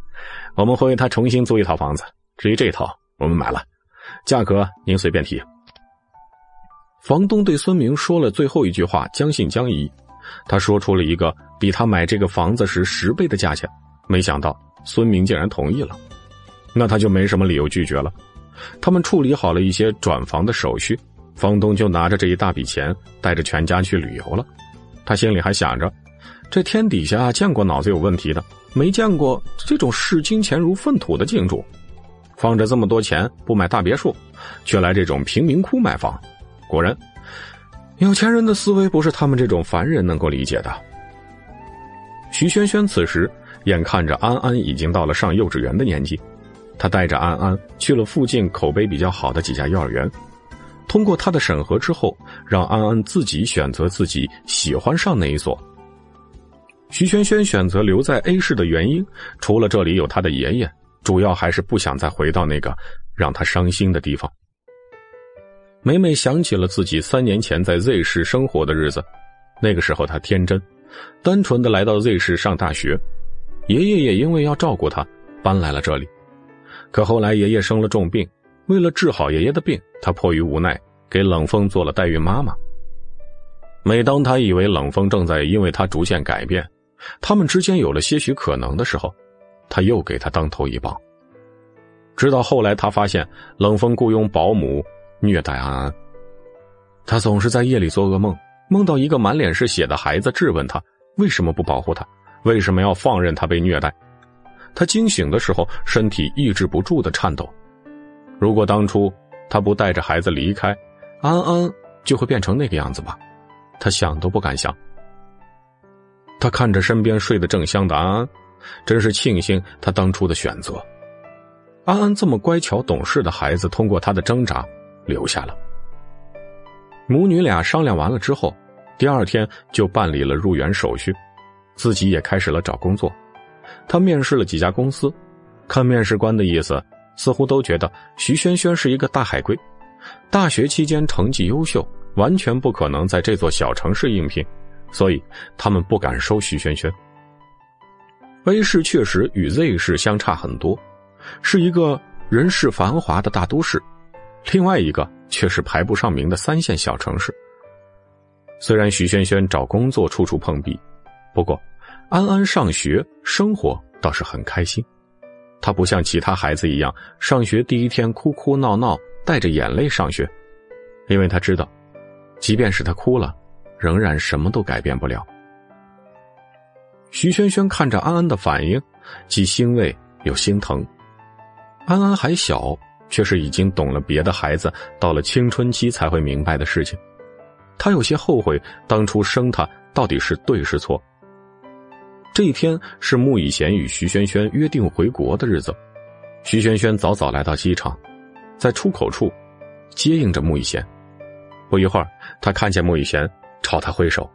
我们会为他重新租一套房子。至于这套，我们买了，价格您随便提。”房东对孙明说了最后一句话，将信将疑。他说出了一个比他买这个房子时十倍的价钱，没想到孙明竟然同意了，那他就没什么理由拒绝了。他们处理好了一些转房的手续，房东就拿着这一大笔钱，带着全家去旅游了。他心里还想着，这天底下见过脑子有问题的，没见过这种视金钱如粪土的金主。放着这么多钱不买大别墅，却来这种贫民窟买房，果然，有钱人的思维不是他们这种凡人能够理解的。徐萱萱此时眼看着安安已经到了上幼稚园的年纪。他带着安安去了附近口碑比较好的几家幼儿园，通过他的审核之后，让安安自己选择自己喜欢上哪一所。徐萱萱选择留在 A 市的原因，除了这里有他的爷爷，主要还是不想再回到那个让他伤心的地方。每每想起了自己三年前在 Z 市生活的日子，那个时候他天真、单纯的来到 Z 市上大学，爷爷也因为要照顾他，搬来了这里。可后来爷爷生了重病，为了治好爷爷的病，他迫于无奈给冷风做了代孕妈妈。每当他以为冷风正在因为他逐渐改变，他们之间有了些许可能的时候，他又给他当头一棒。直到后来，他发现冷风雇佣保姆虐待安安。他总是在夜里做噩梦，梦到一个满脸是血的孩子质问他为什么不保护他，为什么要放任他被虐待。他惊醒的时候，身体抑制不住的颤抖。如果当初他不带着孩子离开，安安就会变成那个样子吧？他想都不敢想。他看着身边睡得正香的安安，真是庆幸他当初的选择。安安这么乖巧懂事的孩子，通过他的挣扎留下了。母女俩商量完了之后，第二天就办理了入园手续，自己也开始了找工作。他面试了几家公司，看面试官的意思，似乎都觉得徐萱萱是一个大海归，大学期间成绩优秀，完全不可能在这座小城市应聘，所以他们不敢收徐萱萱。A 市确实与 Z 市相差很多，是一个人世繁华的大都市，另外一个却是排不上名的三线小城市。虽然徐萱萱找工作处处碰壁，不过。安安上学生活倒是很开心，他不像其他孩子一样，上学第一天哭哭闹闹，带着眼泪上学，因为他知道，即便是他哭了，仍然什么都改变不了。徐萱萱看着安安的反应，既欣慰又心疼。安安还小，却是已经懂了别的孩子到了青春期才会明白的事情，他有些后悔当初生他到底是对是错。这一天是穆以贤与徐萱萱约定回国的日子，徐萱萱早早来到机场，在出口处接应着穆以贤。不一会儿，他看见穆以贤，朝他挥手：“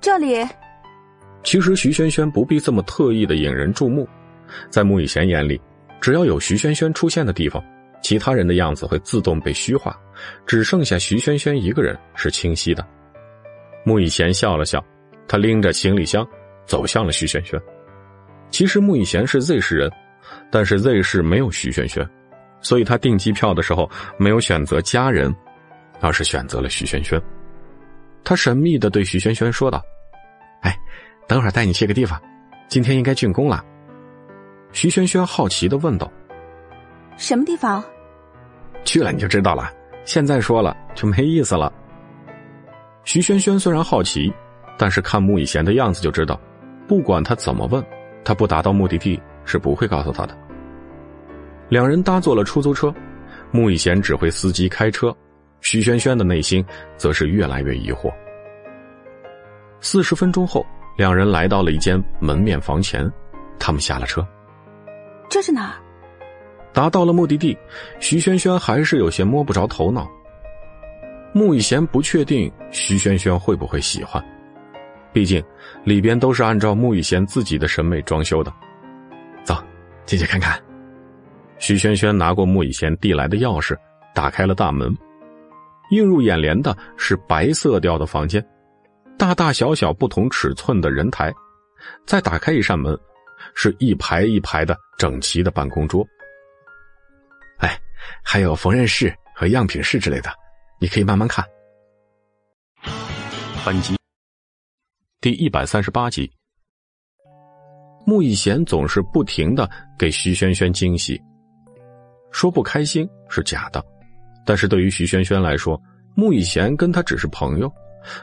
这里。”其实徐萱萱不必这么特意的引人注目，在穆以贤眼里，只要有徐萱萱出现的地方，其他人的样子会自动被虚化，只剩下徐萱萱一个人是清晰的。穆以贤笑了笑，他拎着行李箱。走向了徐萱萱。其实穆以贤是 Z 市人，但是 Z 市没有徐萱萱，所以他订机票的时候没有选择家人，而是选择了徐萱萱。他神秘的对徐萱萱说道：“哎，等会儿带你去个地方，今天应该竣工了。”徐萱萱好奇的问道：“什么地方？”去了你就知道了，现在说了就没意思了。徐萱萱虽然好奇，但是看穆以贤的样子就知道。不管他怎么问，他不达到目的地是不会告诉他的。两人搭坐了出租车，穆以贤指挥司机开车，徐萱萱的内心则是越来越疑惑。四十分钟后，两人来到了一间门面房前，他们下了车。这是哪儿？达到了目的地，徐萱萱还是有些摸不着头脑。穆以贤不确定徐萱萱会不会喜欢。毕竟，里边都是按照穆以贤自己的审美装修的。走，进去看看。徐萱萱拿过穆以贤递来的钥匙，打开了大门。映入眼帘的是白色调的房间，大大小小不同尺寸的人台。再打开一扇门，是一排一排的整齐的办公桌。哎，还有缝纫室和样品室之类的，你可以慢慢看。本集。第一百三十八集，穆以贤总是不停的给徐萱萱惊喜，说不开心是假的，但是对于徐萱萱来说，穆以贤跟他只是朋友，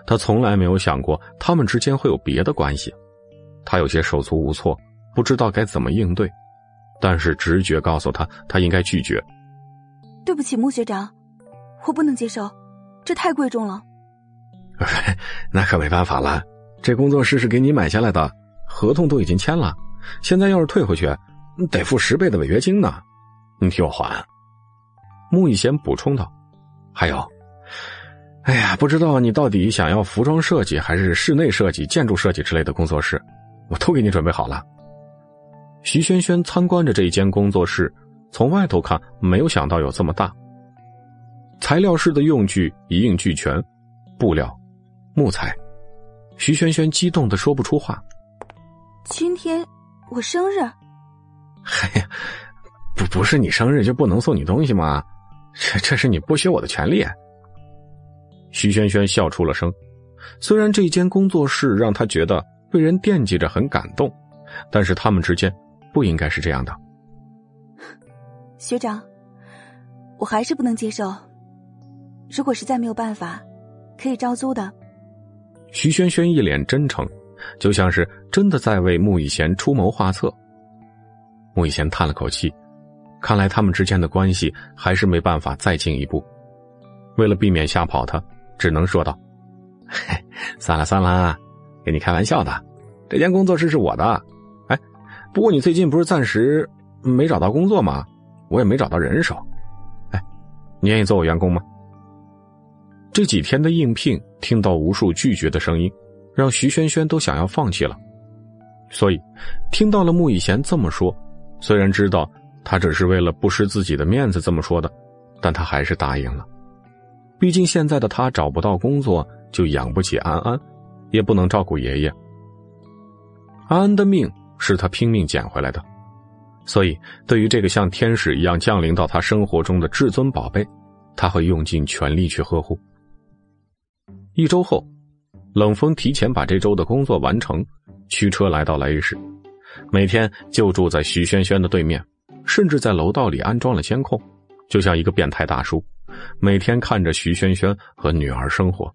他从来没有想过他们之间会有别的关系，他有些手足无措，不知道该怎么应对，但是直觉告诉他，他应该拒绝。对不起，穆学长，我不能接受，这太贵重了。那可没办法了。这工作室是给你买下来的，合同都已经签了，现在要是退回去，得付十倍的违约金呢。你替我还。穆以贤补充道：“还有，哎呀，不知道你到底想要服装设计还是室内设计、建筑设计之类的工作室，我都给你准备好了。”徐轩轩参观着这一间工作室，从外头看，没有想到有这么大。材料室的用具一应俱全，布料、木材。徐轩轩激动的说不出话。今天我生日。哎呀，不不是你生日就不能送你东西吗？这这是你剥削我的权利。徐萱萱笑出了声，虽然这间工作室让她觉得被人惦记着很感动，但是他们之间不应该是这样的。学长，我还是不能接受。如果实在没有办法，可以招租的。徐轩轩一脸真诚，就像是真的在为穆以贤出谋划策。穆以贤叹了口气，看来他们之间的关系还是没办法再进一步。为了避免吓跑他，只能说道：“嘿算了算了，跟你开玩笑的。这间工作室是我的。哎，不过你最近不是暂时没找到工作吗？我也没找到人手。哎，你愿意做我员工吗？”这几天的应聘，听到无数拒绝的声音，让徐萱萱都想要放弃了。所以，听到了穆以贤这么说，虽然知道他只是为了不失自己的面子这么说的，但他还是答应了。毕竟现在的他找不到工作，就养不起安安，也不能照顾爷爷。安安的命是他拼命捡回来的，所以对于这个像天使一样降临到他生活中的至尊宝贝，他会用尽全力去呵护。一周后，冷风提前把这周的工作完成，驱车来到了 A 市，每天就住在徐萱萱的对面，甚至在楼道里安装了监控，就像一个变态大叔，每天看着徐萱萱和女儿生活。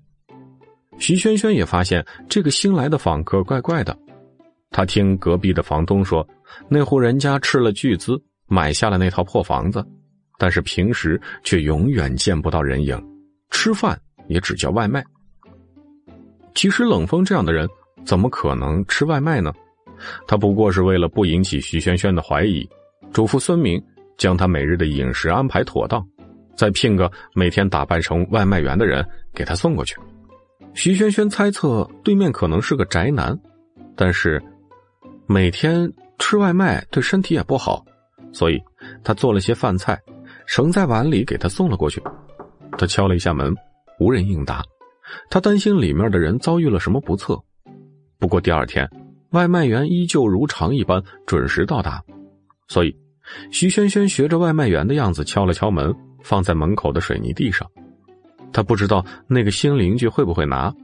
徐萱萱也发现这个新来的访客怪怪的，他听隔壁的房东说，那户人家斥了巨资买下了那套破房子，但是平时却永远见不到人影，吃饭也只叫外卖。其实冷风这样的人怎么可能吃外卖呢？他不过是为了不引起徐萱萱的怀疑，嘱咐孙明将他每日的饮食安排妥当，再聘个每天打扮成外卖员的人给他送过去。徐萱萱猜测对面可能是个宅男，但是每天吃外卖对身体也不好，所以他做了些饭菜，盛在碗里给他送了过去。他敲了一下门，无人应答。他担心里面的人遭遇了什么不测，不过第二天，外卖员依旧如常一般准时到达，所以徐萱萱学着外卖员的样子敲了敲门，放在门口的水泥地上。他不知道那个新邻居会不会拿，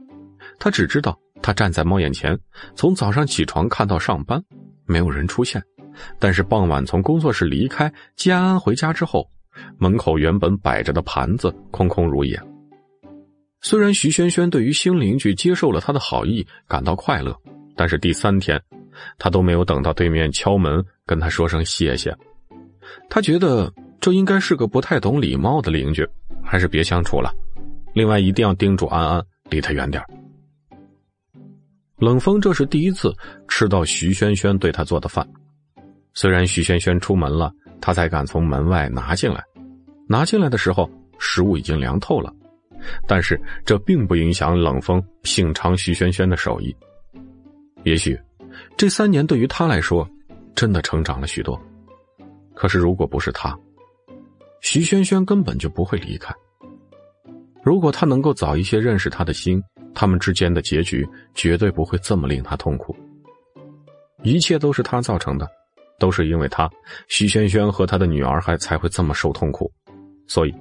他只知道他站在猫眼前，从早上起床看到上班，没有人出现，但是傍晚从工作室离开接安安回家之后，门口原本摆着的盘子空空如也。虽然徐萱萱对于新邻居接受了他的好意感到快乐，但是第三天，他都没有等到对面敲门跟他说声谢谢。他觉得这应该是个不太懂礼貌的邻居，还是别相处了。另外，一定要叮嘱安安离他远点冷风这是第一次吃到徐萱萱对他做的饭，虽然徐萱萱出门了，他才敢从门外拿进来。拿进来的时候，食物已经凉透了。但是这并不影响冷风品尝徐萱萱的手艺。也许，这三年对于他来说，真的成长了许多。可是如果不是他，徐萱萱根本就不会离开。如果他能够早一些认识他的心，他们之间的结局绝对不会这么令他痛苦。一切都是他造成的，都是因为他，徐萱萱和他的女儿还才会这么受痛苦，所以。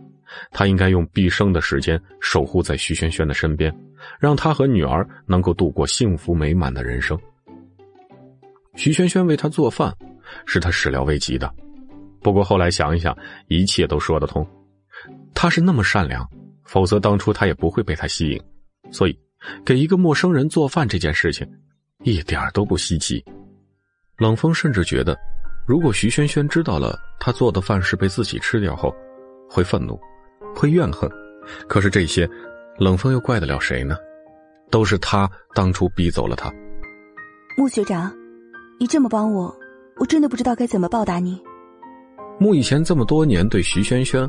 他应该用毕生的时间守护在徐萱萱的身边，让她和女儿能够度过幸福美满的人生。徐萱萱为他做饭，是他始料未及的。不过后来想一想，一切都说得通。他是那么善良，否则当初他也不会被他吸引。所以，给一个陌生人做饭这件事情，一点都不稀奇。冷风甚至觉得，如果徐萱萱知道了他做的饭是被自己吃掉后，会愤怒。会怨恨，可是这些，冷风又怪得了谁呢？都是他当初逼走了他。穆学长，你这么帮我，我真的不知道该怎么报答你。穆以前这么多年对徐萱萱，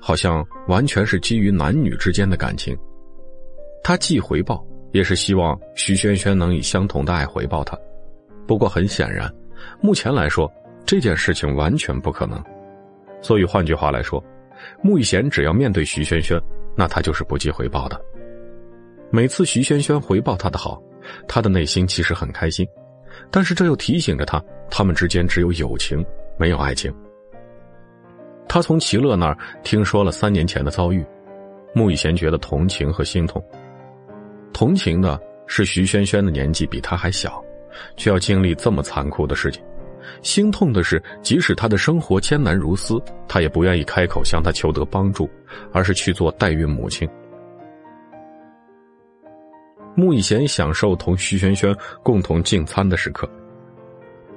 好像完全是基于男女之间的感情。他既回报，也是希望徐萱萱能以相同的爱回报他。不过很显然，目前来说这件事情完全不可能。所以换句话来说。穆以贤只要面对徐萱萱，那他就是不计回报的。每次徐萱萱回报他的好，他的内心其实很开心，但是这又提醒着他，他们之间只有友情，没有爱情。他从齐乐那儿听说了三年前的遭遇，穆以贤觉得同情和心痛。同情的是徐萱萱的年纪比他还小，却要经历这么残酷的事情。心痛的是，即使他的生活艰难如斯，他也不愿意开口向他求得帮助，而是去做代孕母亲。穆以贤享受同徐萱萱共同进餐的时刻。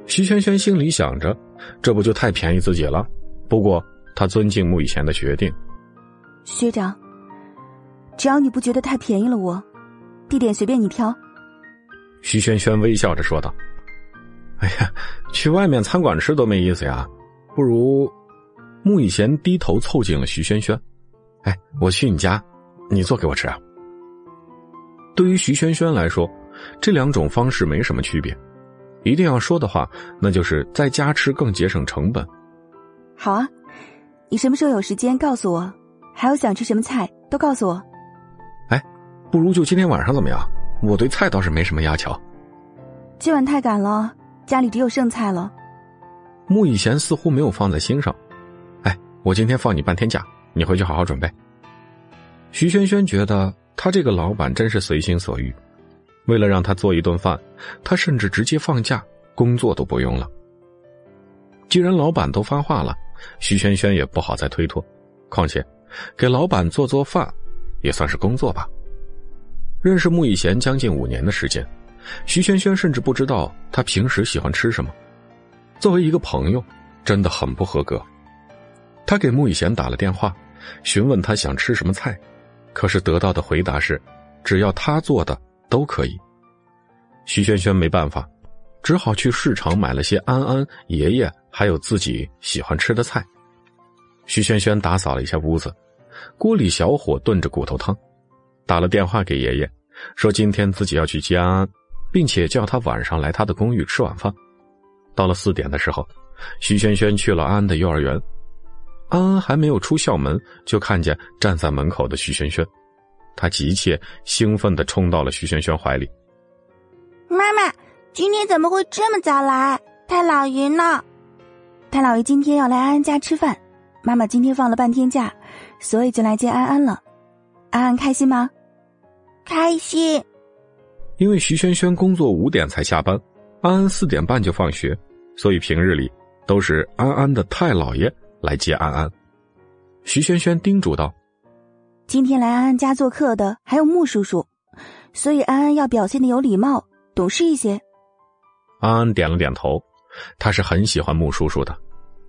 徐萱萱心里想着，这不就太便宜自己了？不过他尊敬穆以贤的决定。学长，只要你不觉得太便宜了我，地点随便你挑。徐萱萱微笑着说道。哎呀，去外面餐馆吃多没意思呀，不如……穆以贤低头凑近了徐萱萱。哎，我去你家，你做给我吃啊。对于徐萱萱来说，这两种方式没什么区别。一定要说的话，那就是在家吃更节省成本。好啊，你什么时候有时间告诉我？还有想吃什么菜都告诉我。哎，不如就今天晚上怎么样？我对菜倒是没什么要求。今晚太赶了，家里只有剩菜了。穆以贤似乎没有放在心上。哎，我今天放你半天假，你回去好好准备。徐萱萱觉得。他这个老板真是随心所欲，为了让他做一顿饭，他甚至直接放假，工作都不用了。既然老板都发话了，徐萱萱也不好再推脱。况且，给老板做做饭，也算是工作吧。认识穆以贤将近五年的时间，徐萱萱甚至不知道他平时喜欢吃什么。作为一个朋友，真的很不合格。他给穆以贤打了电话，询问他想吃什么菜。可是得到的回答是，只要他做的都可以。徐萱萱没办法，只好去市场买了些安安爷爷还有自己喜欢吃的菜。徐萱萱打扫了一下屋子，锅里小火炖着骨头汤，打了电话给爷爷，说今天自己要去接安安，并且叫他晚上来他的公寓吃晚饭。到了四点的时候，徐萱萱去了安安的幼儿园。安安还没有出校门，就看见站在门口的徐萱萱，他急切兴奋的冲到了徐萱萱怀里。妈妈，今天怎么会这么早来？太老爷呢？太老爷今天要来安安家吃饭，妈妈今天放了半天假，所以就来接安安了。安安开心吗？开心。因为徐萱萱工作五点才下班，安安四点半就放学，所以平日里都是安安的太姥爷。来接安安，徐萱萱叮嘱道：“今天来安安家做客的还有穆叔叔，所以安安要表现的有礼貌、懂事一些。”安安点了点头，他是很喜欢穆叔叔的。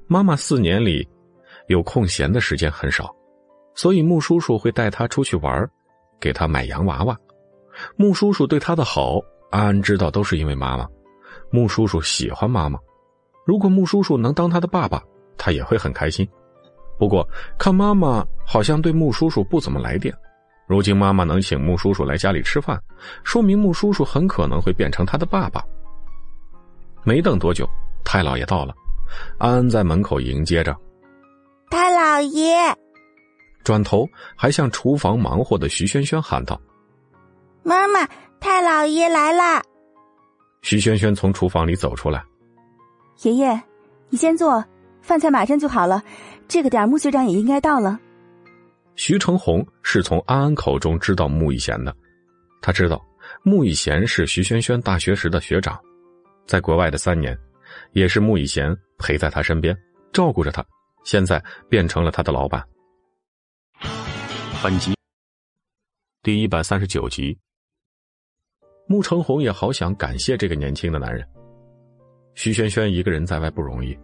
妈妈四年里有空闲的时间很少，所以穆叔叔会带他出去玩，给他买洋娃娃。穆叔叔对他的好，安安知道都是因为妈妈。穆叔叔喜欢妈妈，如果穆叔叔能当他的爸爸。他也会很开心，不过看妈妈好像对穆叔叔不怎么来电。如今妈妈能请穆叔叔来家里吃饭，说明穆叔叔很可能会变成他的爸爸。没等多久，太老爷到了，安安在门口迎接着。太老爷，转头还向厨房忙活的徐轩轩喊道：“妈妈，太老爷来了。”徐轩轩从厨房里走出来，爷爷，你先坐。饭菜马上就好了，这个点穆学长也应该到了。徐成红是从安安口中知道穆以贤的，他知道穆以贤是徐轩轩大学时的学长，在国外的三年，也是穆以贤陪在他身边照顾着他，现在变成了他的老板。本集第一百三十九集，穆成红也好想感谢这个年轻的男人。徐萱萱一个人在外不容易。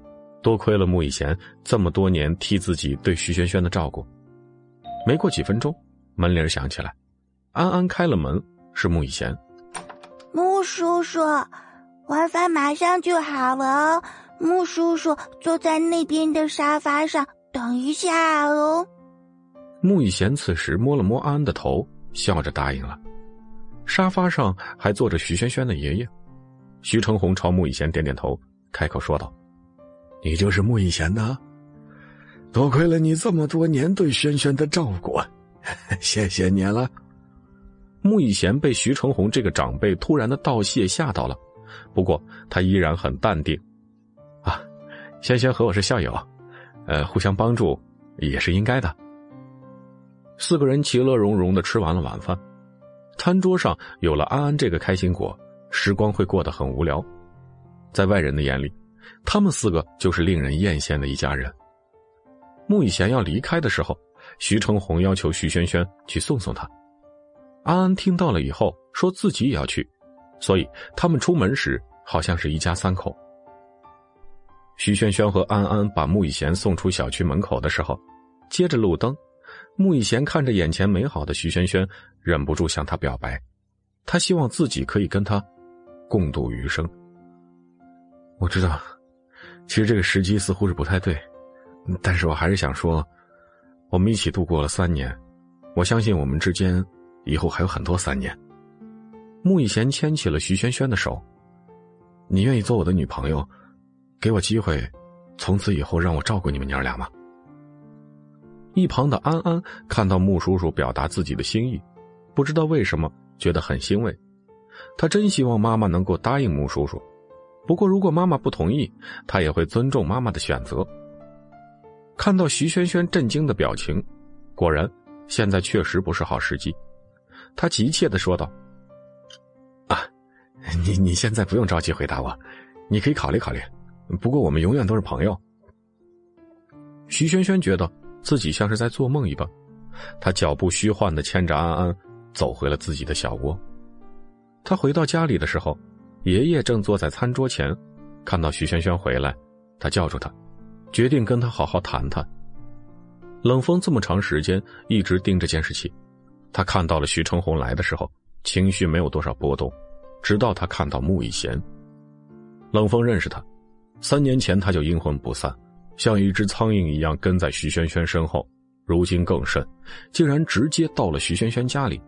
多亏了穆以贤这么多年替自己对徐萱萱的照顾。没过几分钟，门铃响起来，安安开了门，是穆以贤。穆叔叔，WiFi 马上就好了哦。穆叔叔坐在那边的沙发上等一下哦。穆以贤此时摸了摸安安的头，笑着答应了。沙发上还坐着徐萱萱的爷爷。徐成红朝穆以贤点点头，开口说道。你就是穆以贤呐，多亏了你这么多年对萱萱的照顾，谢谢你了。穆以贤被徐成红这个长辈突然的道谢吓到了，不过他依然很淡定。啊，轩轩和我是校友，呃，互相帮助也是应该的。四个人其乐融融的吃完了晚饭，餐桌上有了安安这个开心果，时光会过得很无聊。在外人的眼里，他们四个就是令人艳羡的一家人。穆以贤要离开的时候，徐成红要求徐轩轩去送送他。安安听到了以后，说自己也要去，所以他们出门时好像是一家三口。徐萱萱和安安把穆以贤送出小区门口的时候，接着路灯，穆以贤看着眼前美好的徐萱萱，忍不住向她表白，他希望自己可以跟她共度余生。我知道，其实这个时机似乎是不太对，但是我还是想说，我们一起度过了三年，我相信我们之间以后还有很多三年。穆以贤牵起了徐萱萱的手，你愿意做我的女朋友？给我机会，从此以后让我照顾你们娘俩吗？一旁的安安看到穆叔叔表达自己的心意，不知道为什么觉得很欣慰。他真希望妈妈能够答应穆叔叔，不过如果妈妈不同意，他也会尊重妈妈的选择。看到徐萱萱震惊的表情，果然现在确实不是好时机。他急切的说道：“，你你现在不用着急回答我，你可以考虑考虑。”不过我们永远都是朋友。徐萱萱觉得自己像是在做梦一般，她脚步虚幻的牵着安安走回了自己的小窝。他回到家里的时候，爷爷正坐在餐桌前，看到徐萱萱回来，他叫住她，决定跟她好好谈谈。冷风这么长时间一直盯着监视器，他看到了徐成红来的时候，情绪没有多少波动，直到他看到穆以贤。冷风认识他。三年前他就阴魂不散，像一只苍蝇一样跟在徐萱萱身后。如今更甚，竟然直接到了徐萱萱家里。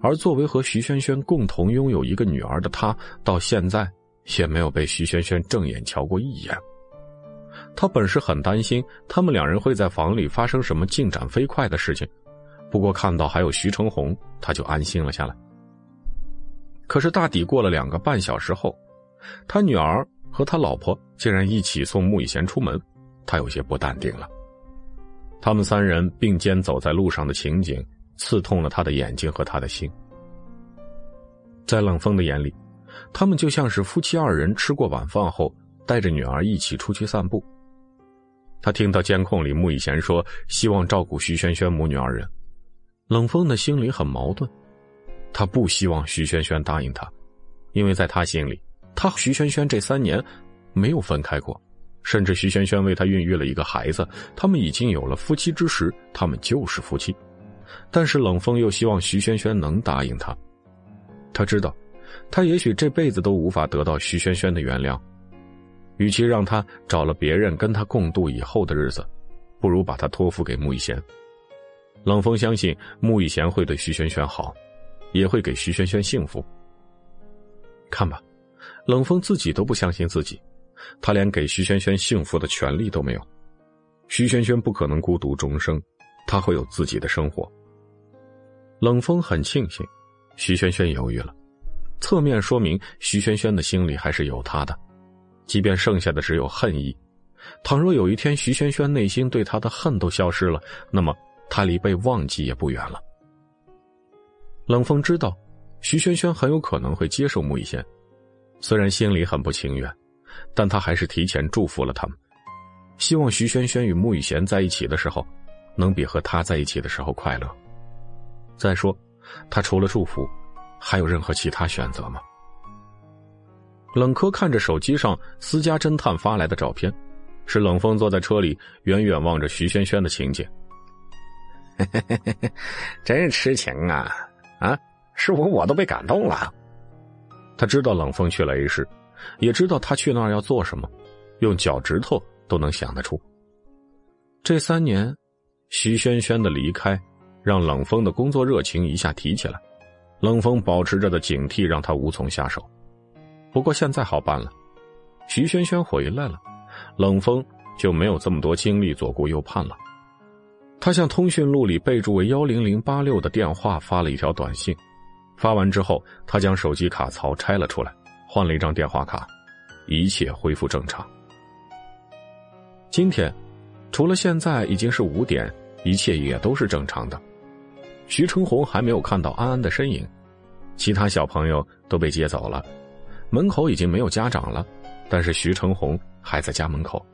而作为和徐萱萱共同拥有一个女儿的他，到现在也没有被徐萱萱正眼瞧过一眼。他本是很担心他们两人会在房里发生什么进展飞快的事情，不过看到还有徐成红，他就安心了下来。可是大抵过了两个半小时后，他女儿。和他老婆竟然一起送穆以贤出门，他有些不淡定了。他们三人并肩走在路上的情景，刺痛了他的眼睛和他的心。在冷风的眼里，他们就像是夫妻二人吃过晚饭后，带着女儿一起出去散步。他听到监控里穆以贤说希望照顾徐萱萱母女二人，冷风的心里很矛盾。他不希望徐萱萱答应他，因为在他心里。他和徐萱萱这三年没有分开过，甚至徐萱萱为他孕育了一个孩子，他们已经有了夫妻之实，他们就是夫妻。但是冷风又希望徐萱萱能答应他，他知道，他也许这辈子都无法得到徐萱萱的原谅。与其让他找了别人跟他共度以后的日子，不如把他托付给穆以贤。冷风相信穆以贤会对徐萱萱好，也会给徐萱萱幸福。看吧。冷风自己都不相信自己，他连给徐萱萱幸福的权利都没有。徐萱萱不可能孤独终生，她会有自己的生活。冷风很庆幸，徐萱萱犹豫了，侧面说明徐萱萱的心里还是有他的，即便剩下的只有恨意。倘若有一天徐萱萱内心对他的恨都消失了，那么他离被忘记也不远了。冷风知道，徐萱萱很有可能会接受穆雨贤。虽然心里很不情愿，但他还是提前祝福了他们，希望徐萱萱与穆雨贤在一起的时候，能比和他在一起的时候快乐。再说，他除了祝福，还有任何其他选择吗？冷柯看着手机上私家侦探发来的照片，是冷风坐在车里远远望着徐萱萱的情景。真是痴情啊！啊，是我，我都被感动了。他知道冷风去了 A 市，也知道他去那儿要做什么，用脚趾头都能想得出。这三年，徐萱萱的离开，让冷风的工作热情一下提起来。冷风保持着的警惕让他无从下手。不过现在好办了，徐萱萱回来了，冷风就没有这么多精力左顾右盼了。他向通讯录里备注为幺零零八六的电话发了一条短信。发完之后，他将手机卡槽拆了出来，换了一张电话卡，一切恢复正常。今天，除了现在已经是五点，一切也都是正常的。徐成红还没有看到安安的身影，其他小朋友都被接走了，门口已经没有家长了，但是徐成红还在家门口。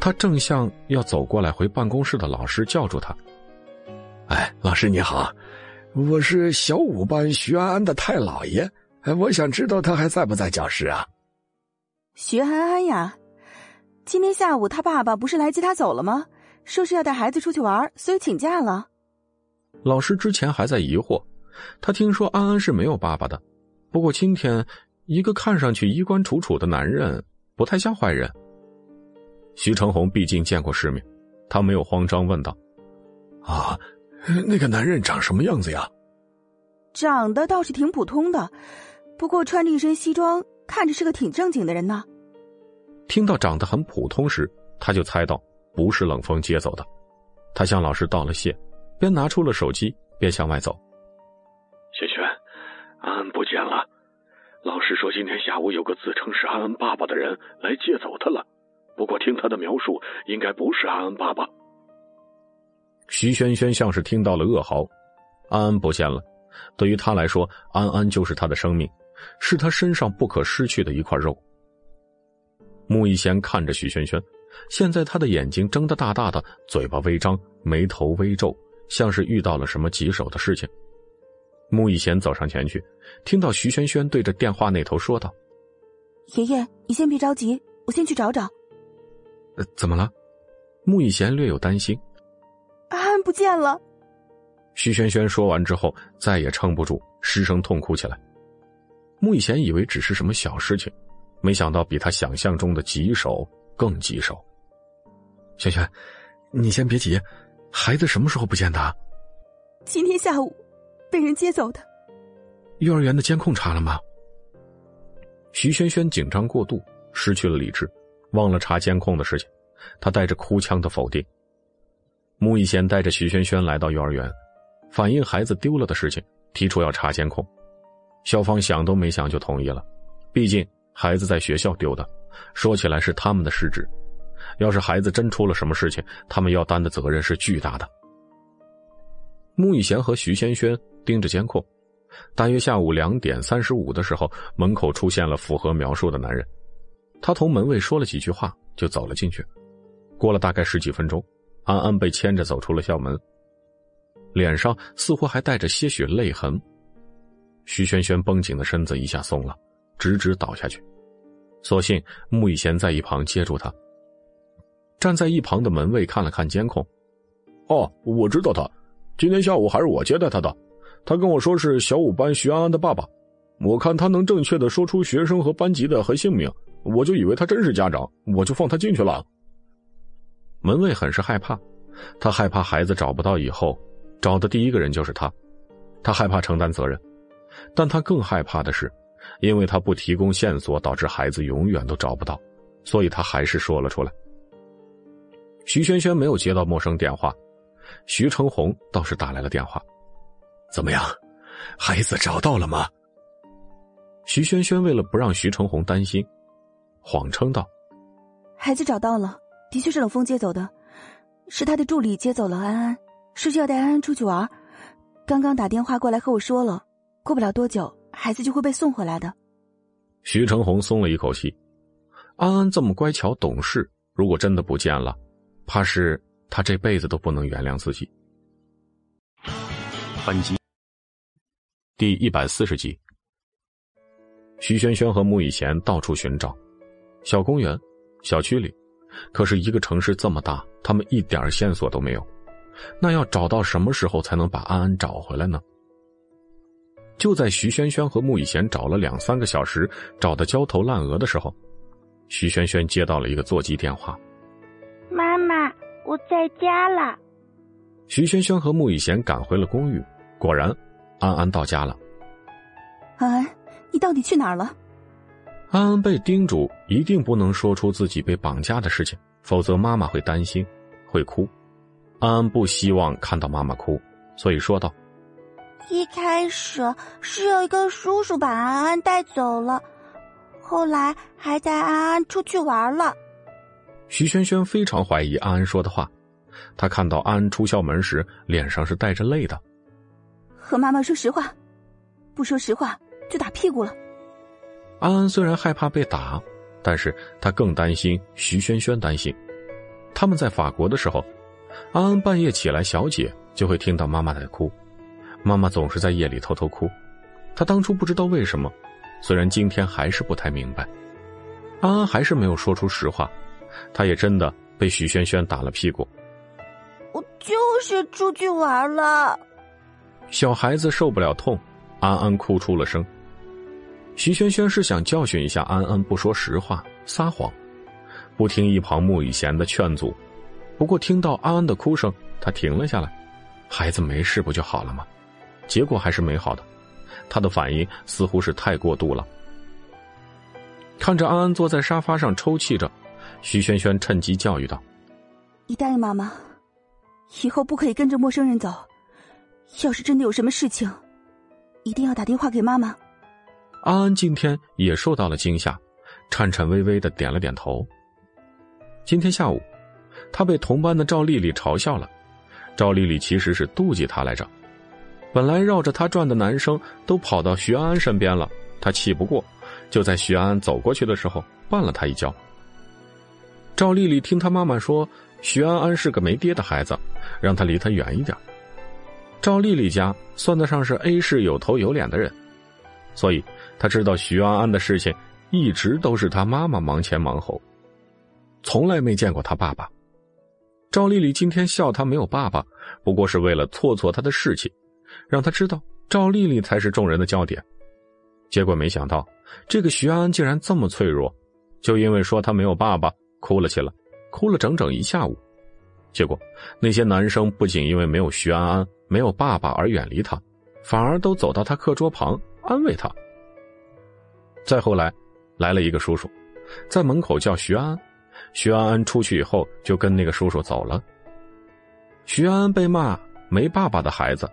他正向要走过来回办公室的老师叫住他：“哎，老师你好，我是小五班徐安安的太姥爷，哎，我想知道他还在不在教室啊？”徐安安呀，今天下午他爸爸不是来接他走了吗？说是要带孩子出去玩，所以请假了。老师之前还在疑惑，他听说安安是没有爸爸的，不过今天一个看上去衣冠楚楚的男人，不太像坏人。徐成红毕竟见过世面，他没有慌张，问道：“啊，那个男人长什么样子呀？”长得倒是挺普通的，不过穿着一身西装，看着是个挺正经的人呢。听到长得很普通时，他就猜到不是冷风接走的。他向老师道了谢，边拿出了手机，边向外走。轩轩，安安不见了。老师说今天下午有个自称是安安爸爸的人来接走他了。不过听他的描述，应该不是安安爸爸。徐轩轩像是听到了噩耗，安安不见了。对于他来说，安安就是他的生命，是他身上不可失去的一块肉。穆一贤看着徐轩轩，现在他的眼睛睁得大大的，嘴巴微张，眉头微皱，像是遇到了什么棘手的事情。穆一贤走上前去，听到徐轩轩对着电话那头说道：“爷爷，你先别着急，我先去找找。”怎么了？穆以贤略有担心。安安不见了。徐萱萱说完之后，再也撑不住，失声痛哭起来。穆以贤以为只是什么小事情，没想到比他想象中的棘手更棘手。萱萱，你先别急，孩子什么时候不见的？今天下午，被人接走的。幼儿园的监控查了吗？徐萱萱紧张过度，失去了理智。忘了查监控的事情，他带着哭腔的否定。穆以贤带着徐萱萱来到幼儿园，反映孩子丢了的事情，提出要查监控。校方想都没想就同意了，毕竟孩子在学校丢的，说起来是他们的失职。要是孩子真出了什么事情，他们要担的责任是巨大的。穆以贤和徐萱萱盯着监控，大约下午两点三十五的时候，门口出现了符合描述的男人。他同门卫说了几句话，就走了进去。过了大概十几分钟，安安被牵着走出了校门，脸上似乎还带着些许泪痕。徐萱萱绷紧的身子一下松了，直直倒下去。所幸穆以贤在一旁接住他。站在一旁的门卫看了看监控，哦，我知道他，今天下午还是我接待他的。他跟我说是小五班徐安安的爸爸。我看他能正确的说出学生和班级的和姓名。我就以为他真是家长，我就放他进去了。门卫很是害怕，他害怕孩子找不到以后，找的第一个人就是他，他害怕承担责任，但他更害怕的是，因为他不提供线索，导致孩子永远都找不到，所以他还是说了出来。徐萱萱没有接到陌生电话，徐成红倒是打来了电话。怎么样，孩子找到了吗？徐萱萱为了不让徐成红担心。谎称道：“孩子找到了，的确是冷风接走的，是他的助理接走了安安，说是要带安安出去玩。刚刚打电话过来和我说了，过不了多久，孩子就会被送回来的。”徐成红松了一口气。安安这么乖巧懂事，如果真的不见了，怕是他这辈子都不能原谅自己。本集第一百四十集，徐萱萱和穆以贤到处寻找。小公园，小区里，可是一个城市这么大，他们一点线索都没有。那要找到什么时候才能把安安找回来呢？就在徐萱萱和穆以贤找了两三个小时，找的焦头烂额的时候，徐萱萱接到了一个座机电话：“妈妈，我在家了。”徐萱萱和穆以贤赶回了公寓，果然，安安到家了。安安，你到底去哪儿了？安安被叮嘱一定不能说出自己被绑架的事情，否则妈妈会担心，会哭。安安不希望看到妈妈哭，所以说道：“一开始是有一个叔叔把安安带走了，后来还带安安出去玩了。”徐萱萱非常怀疑安安说的话，她看到安安出校门时脸上是带着泪的。和妈妈说实话，不说实话就打屁股了。安安虽然害怕被打，但是他更担心徐萱萱担心。他们在法国的时候，安安半夜起来，小姐就会听到妈妈在哭，妈妈总是在夜里偷偷哭。他当初不知道为什么，虽然今天还是不太明白。安安还是没有说出实话，他也真的被徐萱萱打了屁股。我就是出去玩了。小孩子受不了痛，安安哭出了声。徐萱萱是想教训一下安安不说实话、撒谎，不听一旁穆雨贤的劝阻。不过听到安安的哭声，他停了下来。孩子没事不就好了吗？结果还是没好的，他的反应似乎是太过度了。看着安安坐在沙发上抽泣着，徐萱萱趁机教育道：“你答应妈妈，以后不可以跟着陌生人走。要是真的有什么事情，一定要打电话给妈妈。”安安今天也受到了惊吓，颤颤巍巍的点了点头。今天下午，他被同班的赵丽丽嘲笑了。赵丽丽其实是妒忌他来着。本来绕着他转的男生都跑到徐安安身边了，他气不过。就在徐安安走过去的时候，绊了他一跤。赵丽丽听她妈妈说，徐安安是个没爹的孩子，让他离他远一点。赵丽丽家算得上是 A 市有头有脸的人，所以他知道徐安安的事情一直都是他妈妈忙前忙后，从来没见过他爸爸。赵丽丽今天笑他没有爸爸，不过是为了挫挫他的士气，让他知道赵丽丽才是众人的焦点。结果没想到。这个徐安安竟然这么脆弱，就因为说他没有爸爸，哭了起来，哭了整整一下午。结果那些男生不仅因为没有徐安安、没有爸爸而远离他，反而都走到他课桌旁安慰他。再后来，来了一个叔叔，在门口叫徐安。徐安安出去以后，就跟那个叔叔走了。徐安安被骂没爸爸的孩子，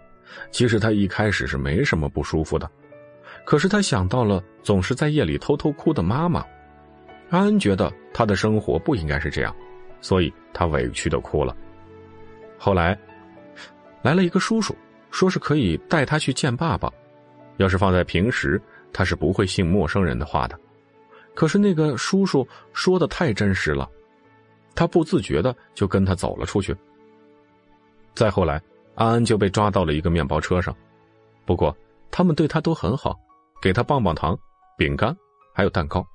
其实他一开始是没什么不舒服的。可是他想到了总是在夜里偷偷哭的妈妈，安安觉得他的生活不应该是这样，所以他委屈的哭了。后来，来了一个叔叔，说是可以带他去见爸爸。要是放在平时，他是不会信陌生人的话的。可是那个叔叔说的太真实了，他不自觉的就跟他走了出去。再后来，安安就被抓到了一个面包车上，不过他们对他都很好。给他棒棒糖、饼干，还有蛋糕。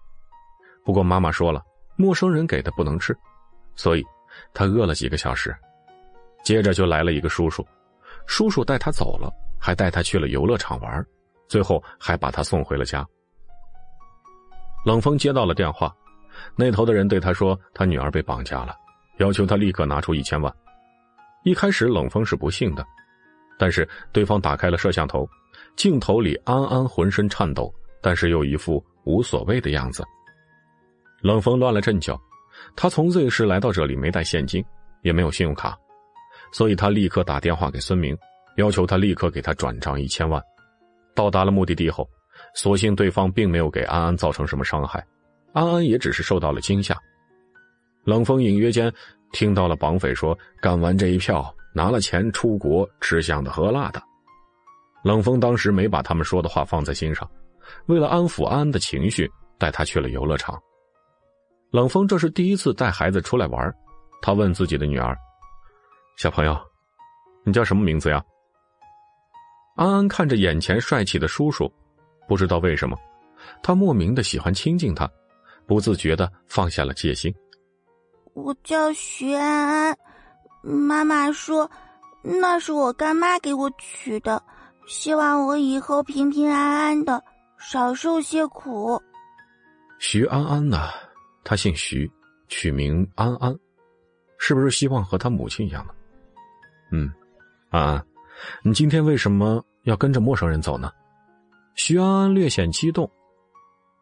不过妈妈说了，陌生人给的不能吃，所以他饿了几个小时。接着就来了一个叔叔，叔叔带他走了，还带他去了游乐场玩，最后还把他送回了家。冷风接到了电话，那头的人对他说，他女儿被绑架了，要求他立刻拿出一千万。一开始冷风是不信的，但是对方打开了摄像头。镜头里，安安浑身颤抖，但是又一副无所谓的样子。冷风乱了阵脚，他从 Z 市来到这里没带现金，也没有信用卡，所以他立刻打电话给孙明，要求他立刻给他转账一千万。到达了目的地后，所幸对方并没有给安安造成什么伤害，安安也只是受到了惊吓。冷风隐约间听到了绑匪说：“干完这一票，拿了钱出国吃香的喝辣的。”冷风当时没把他们说的话放在心上，为了安抚安安的情绪，带他去了游乐场。冷风这是第一次带孩子出来玩，他问自己的女儿：“小朋友，你叫什么名字呀？”安安看着眼前帅气的叔叔，不知道为什么，他莫名的喜欢亲近他，不自觉的放下了戒心。我叫徐安安，妈妈说那是我干妈给我取的。希望我以后平平安安的，少受些苦。徐安安呢？他姓徐，取名安安，是不是希望和他母亲一样呢？嗯，安安，你今天为什么要跟着陌生人走呢？徐安安略显激动。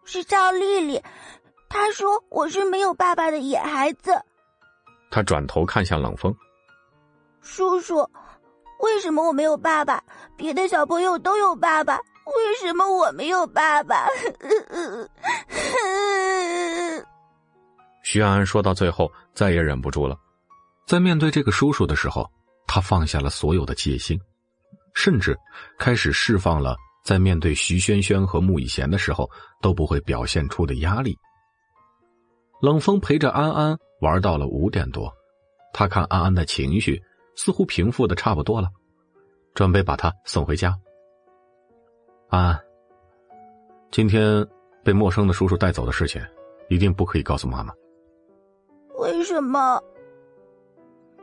是赵丽丽，她说我是没有爸爸的野孩子。他转头看向冷风，叔叔。为什么我没有爸爸？别的小朋友都有爸爸，为什么我没有爸爸？徐安安说到最后，再也忍不住了，在面对这个叔叔的时候，他放下了所有的戒心，甚至开始释放了在面对徐萱萱和穆以贤的时候都不会表现出的压力。冷风陪着安安玩到了五点多，他看安安的情绪似乎平复的差不多了，准备把她送回家。安安，今天被陌生的叔叔带走的事情，一定不可以告诉妈妈。为什么？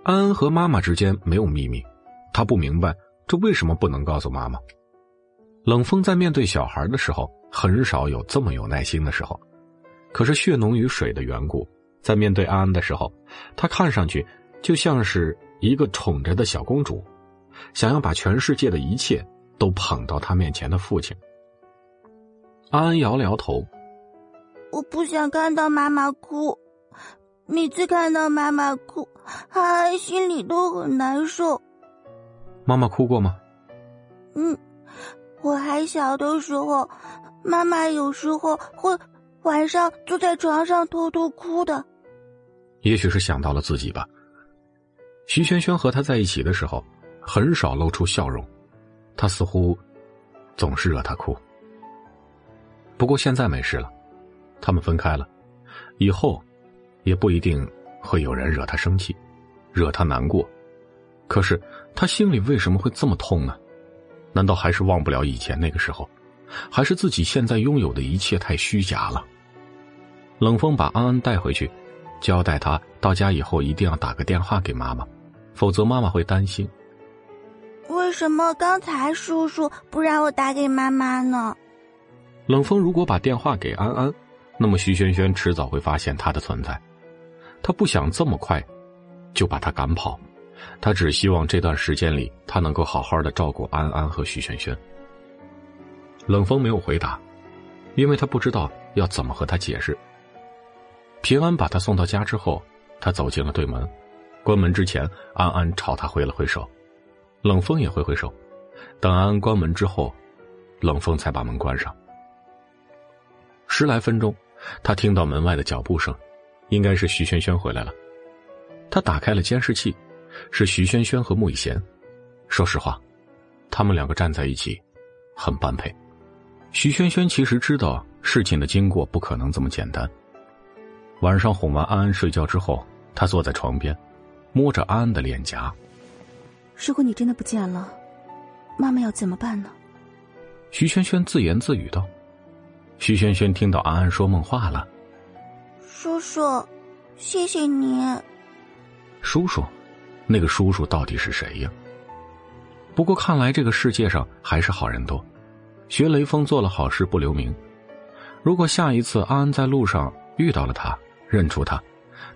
安安和妈妈之间没有秘密，她不明白这为什么不能告诉妈妈。冷风在面对小孩的时候，很少有这么有耐心的时候。可是血浓于水的缘故，在面对安安的时候，他看上去就像是一个宠着的小公主，想要把全世界的一切都捧到他面前的父亲。安安摇了摇头：“我不想看到妈妈哭，每次看到妈妈哭，安安心里都很难受。”妈妈哭过吗？嗯。我还小的时候，妈妈有时候会晚上坐在床上偷偷哭的。也许是想到了自己吧。徐萱萱和他在一起的时候，很少露出笑容，他似乎总是惹她哭。不过现在没事了，他们分开了，以后也不一定会有人惹他生气，惹他难过。可是他心里为什么会这么痛呢？难道还是忘不了以前那个时候？还是自己现在拥有的一切太虚假了？冷风把安安带回去，交代他到家以后一定要打个电话给妈妈，否则妈妈会担心。为什么刚才叔叔不让我打给妈妈呢？冷风如果把电话给安安，那么徐萱萱迟早会发现他的存在。他不想这么快就把他赶跑。他只希望这段时间里，他能够好好的照顾安安和徐萱萱。冷风没有回答，因为他不知道要怎么和他解释。平安把他送到家之后，他走进了对门，关门之前，安安朝他挥了挥手，冷风也挥挥手。等安安关门之后，冷风才把门关上。十来分钟，他听到门外的脚步声，应该是徐萱萱回来了。他打开了监视器。是徐萱萱和穆以贤。说实话，他们两个站在一起，很般配。徐萱萱其实知道事情的经过不可能这么简单。晚上哄完安安睡觉之后，他坐在床边，摸着安安的脸颊。如果你真的不见了，妈妈要怎么办呢？徐萱萱自言自语道。徐萱萱听到安安说梦话了。叔叔，谢谢你。叔叔。那个叔叔到底是谁呀？不过看来这个世界上还是好人多。学雷锋做了好事不留名。如果下一次安安在路上遇到了他，认出他，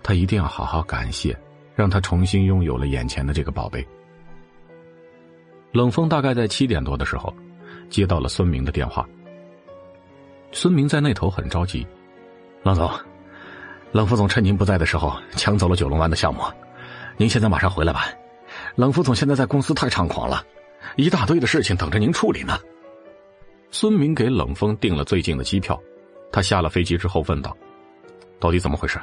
他一定要好好感谢，让他重新拥有了眼前的这个宝贝。冷风大概在七点多的时候，接到了孙明的电话。孙明在那头很着急：“冷总，冷副总趁您不在的时候抢走了九龙湾的项目。”您现在马上回来吧，冷副总现在在公司太猖狂了，一大堆的事情等着您处理呢。孙明给冷风订了最近的机票，他下了飞机之后问道：“到底怎么回事？”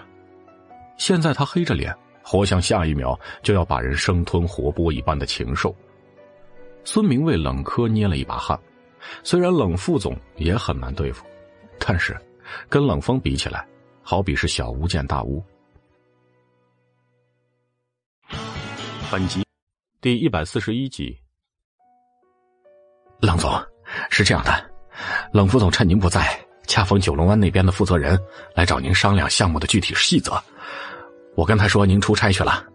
现在他黑着脸，活像下一秒就要把人生吞活剥一般的禽兽。孙明为冷科捏了一把汗，虽然冷副总也很难对付，但是跟冷风比起来，好比是小巫见大巫。本集第一百四十一集。冷总，是这样的，冷副总趁您不在，恰逢九龙湾那边的负责人来找您商量项目的具体细则。我跟他说您出差去了。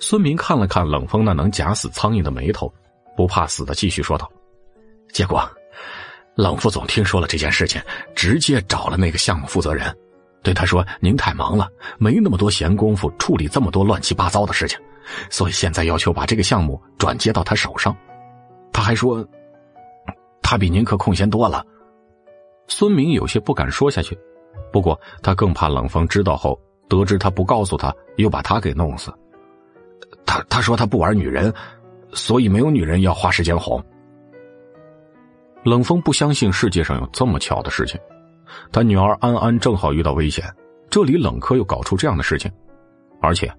孙明看了看冷风那能夹死苍蝇的眉头，不怕死的继续说道。结果，冷副总听说了这件事情，直接找了那个项目负责人，对他说：“您太忙了，没那么多闲工夫处理这么多乱七八糟的事情。”所以现在要求把这个项目转接到他手上，他还说，他比您可空闲多了。孙明有些不敢说下去，不过他更怕冷风知道后，得知他不告诉他，又把他给弄死。他他说他不玩女人，所以没有女人要花时间哄。冷风不相信世界上有这么巧的事情，他女儿安安正好遇到危险，这里冷科又搞出这样的事情，而且。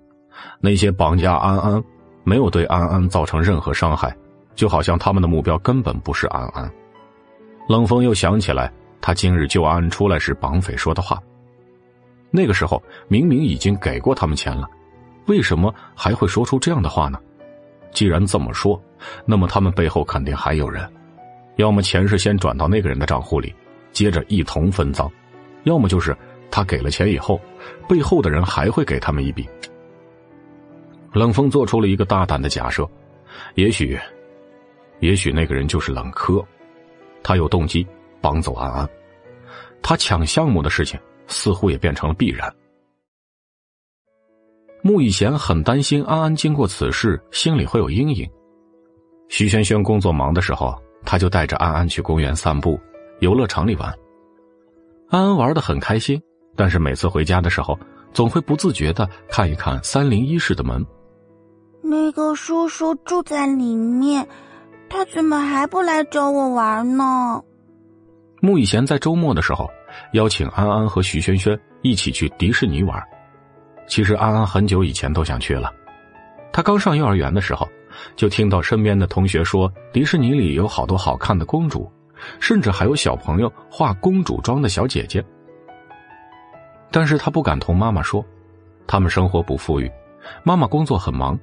那些绑架安安，没有对安安造成任何伤害，就好像他们的目标根本不是安安。冷风又想起来他今日救安安出来时绑匪说的话。那个时候明明已经给过他们钱了，为什么还会说出这样的话呢？既然这么说，那么他们背后肯定还有人，要么钱是先转到那个人的账户里，接着一同分赃，要么就是他给了钱以后，背后的人还会给他们一笔。冷风做出了一个大胆的假设，也许，也许那个人就是冷柯，他有动机绑走安安，他抢项目的事情似乎也变成了必然。穆以贤很担心安安经过此事心里会有阴影。徐萱萱工作忙的时候，他就带着安安去公园散步、游乐场里玩。安安玩的很开心，但是每次回家的时候，总会不自觉的看一看三零一室的门。那个叔叔住在里面，他怎么还不来找我玩呢？穆以贤在周末的时候邀请安安和徐萱萱一起去迪士尼玩。其实安安很久以前都想去了，他刚上幼儿园的时候，就听到身边的同学说迪士尼里有好多好看的公主，甚至还有小朋友化公主妆的小姐姐。但是他不敢同妈妈说，他们生活不富裕，妈妈工作很忙，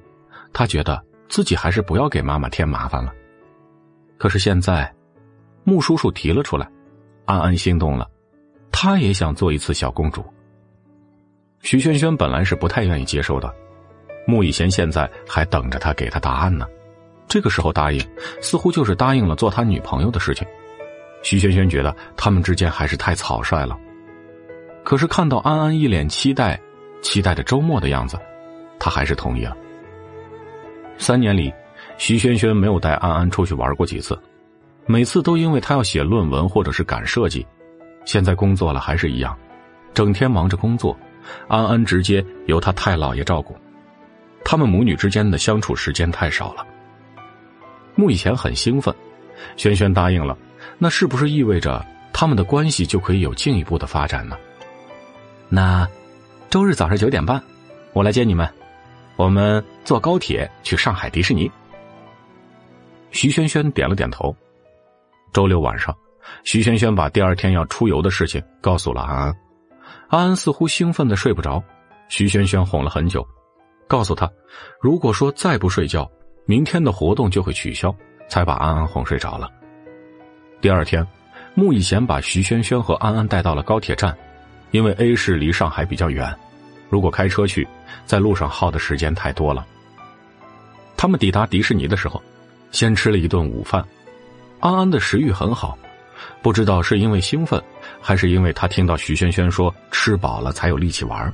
他觉得自己还是不要给妈妈添麻烦了。可是现在，穆叔叔提了出来，安安心动了，他也想做一次小公主。徐萱萱本来是不太愿意接受的，穆以贤现在还等着他给他答案呢。这个时候答应，似乎就是答应了做他女朋友的事情。徐萱萱觉得他们之间还是太草率了。可是看到安安一脸期待、期待着周末的样子，他还是同意了。三年里，徐萱萱没有带安安出去玩过几次，每次都因为他要写论文或者是赶设计。现在工作了还是一样，整天忙着工作。安安直接由他太姥爷照顾，他们母女之间的相处时间太少了。穆以前很兴奋，轩轩答应了，那是不是意味着他们的关系就可以有进一步的发展呢？那周日早上九点半，我来接你们，我们坐高铁去上海迪士尼。徐轩轩点了点头。周六晚上，徐轩轩把第二天要出游的事情告诉了安安。安安似乎兴奋的睡不着，徐萱萱哄了很久，告诉他，如果说再不睡觉，明天的活动就会取消，才把安安哄睡着了。第二天，穆以贤把徐萱萱和安安带到了高铁站，因为 A 市离上海比较远，如果开车去，在路上耗的时间太多了。他们抵达迪士尼的时候，先吃了一顿午饭，安安的食欲很好，不知道是因为兴奋。还是因为他听到徐萱萱说吃饱了才有力气玩。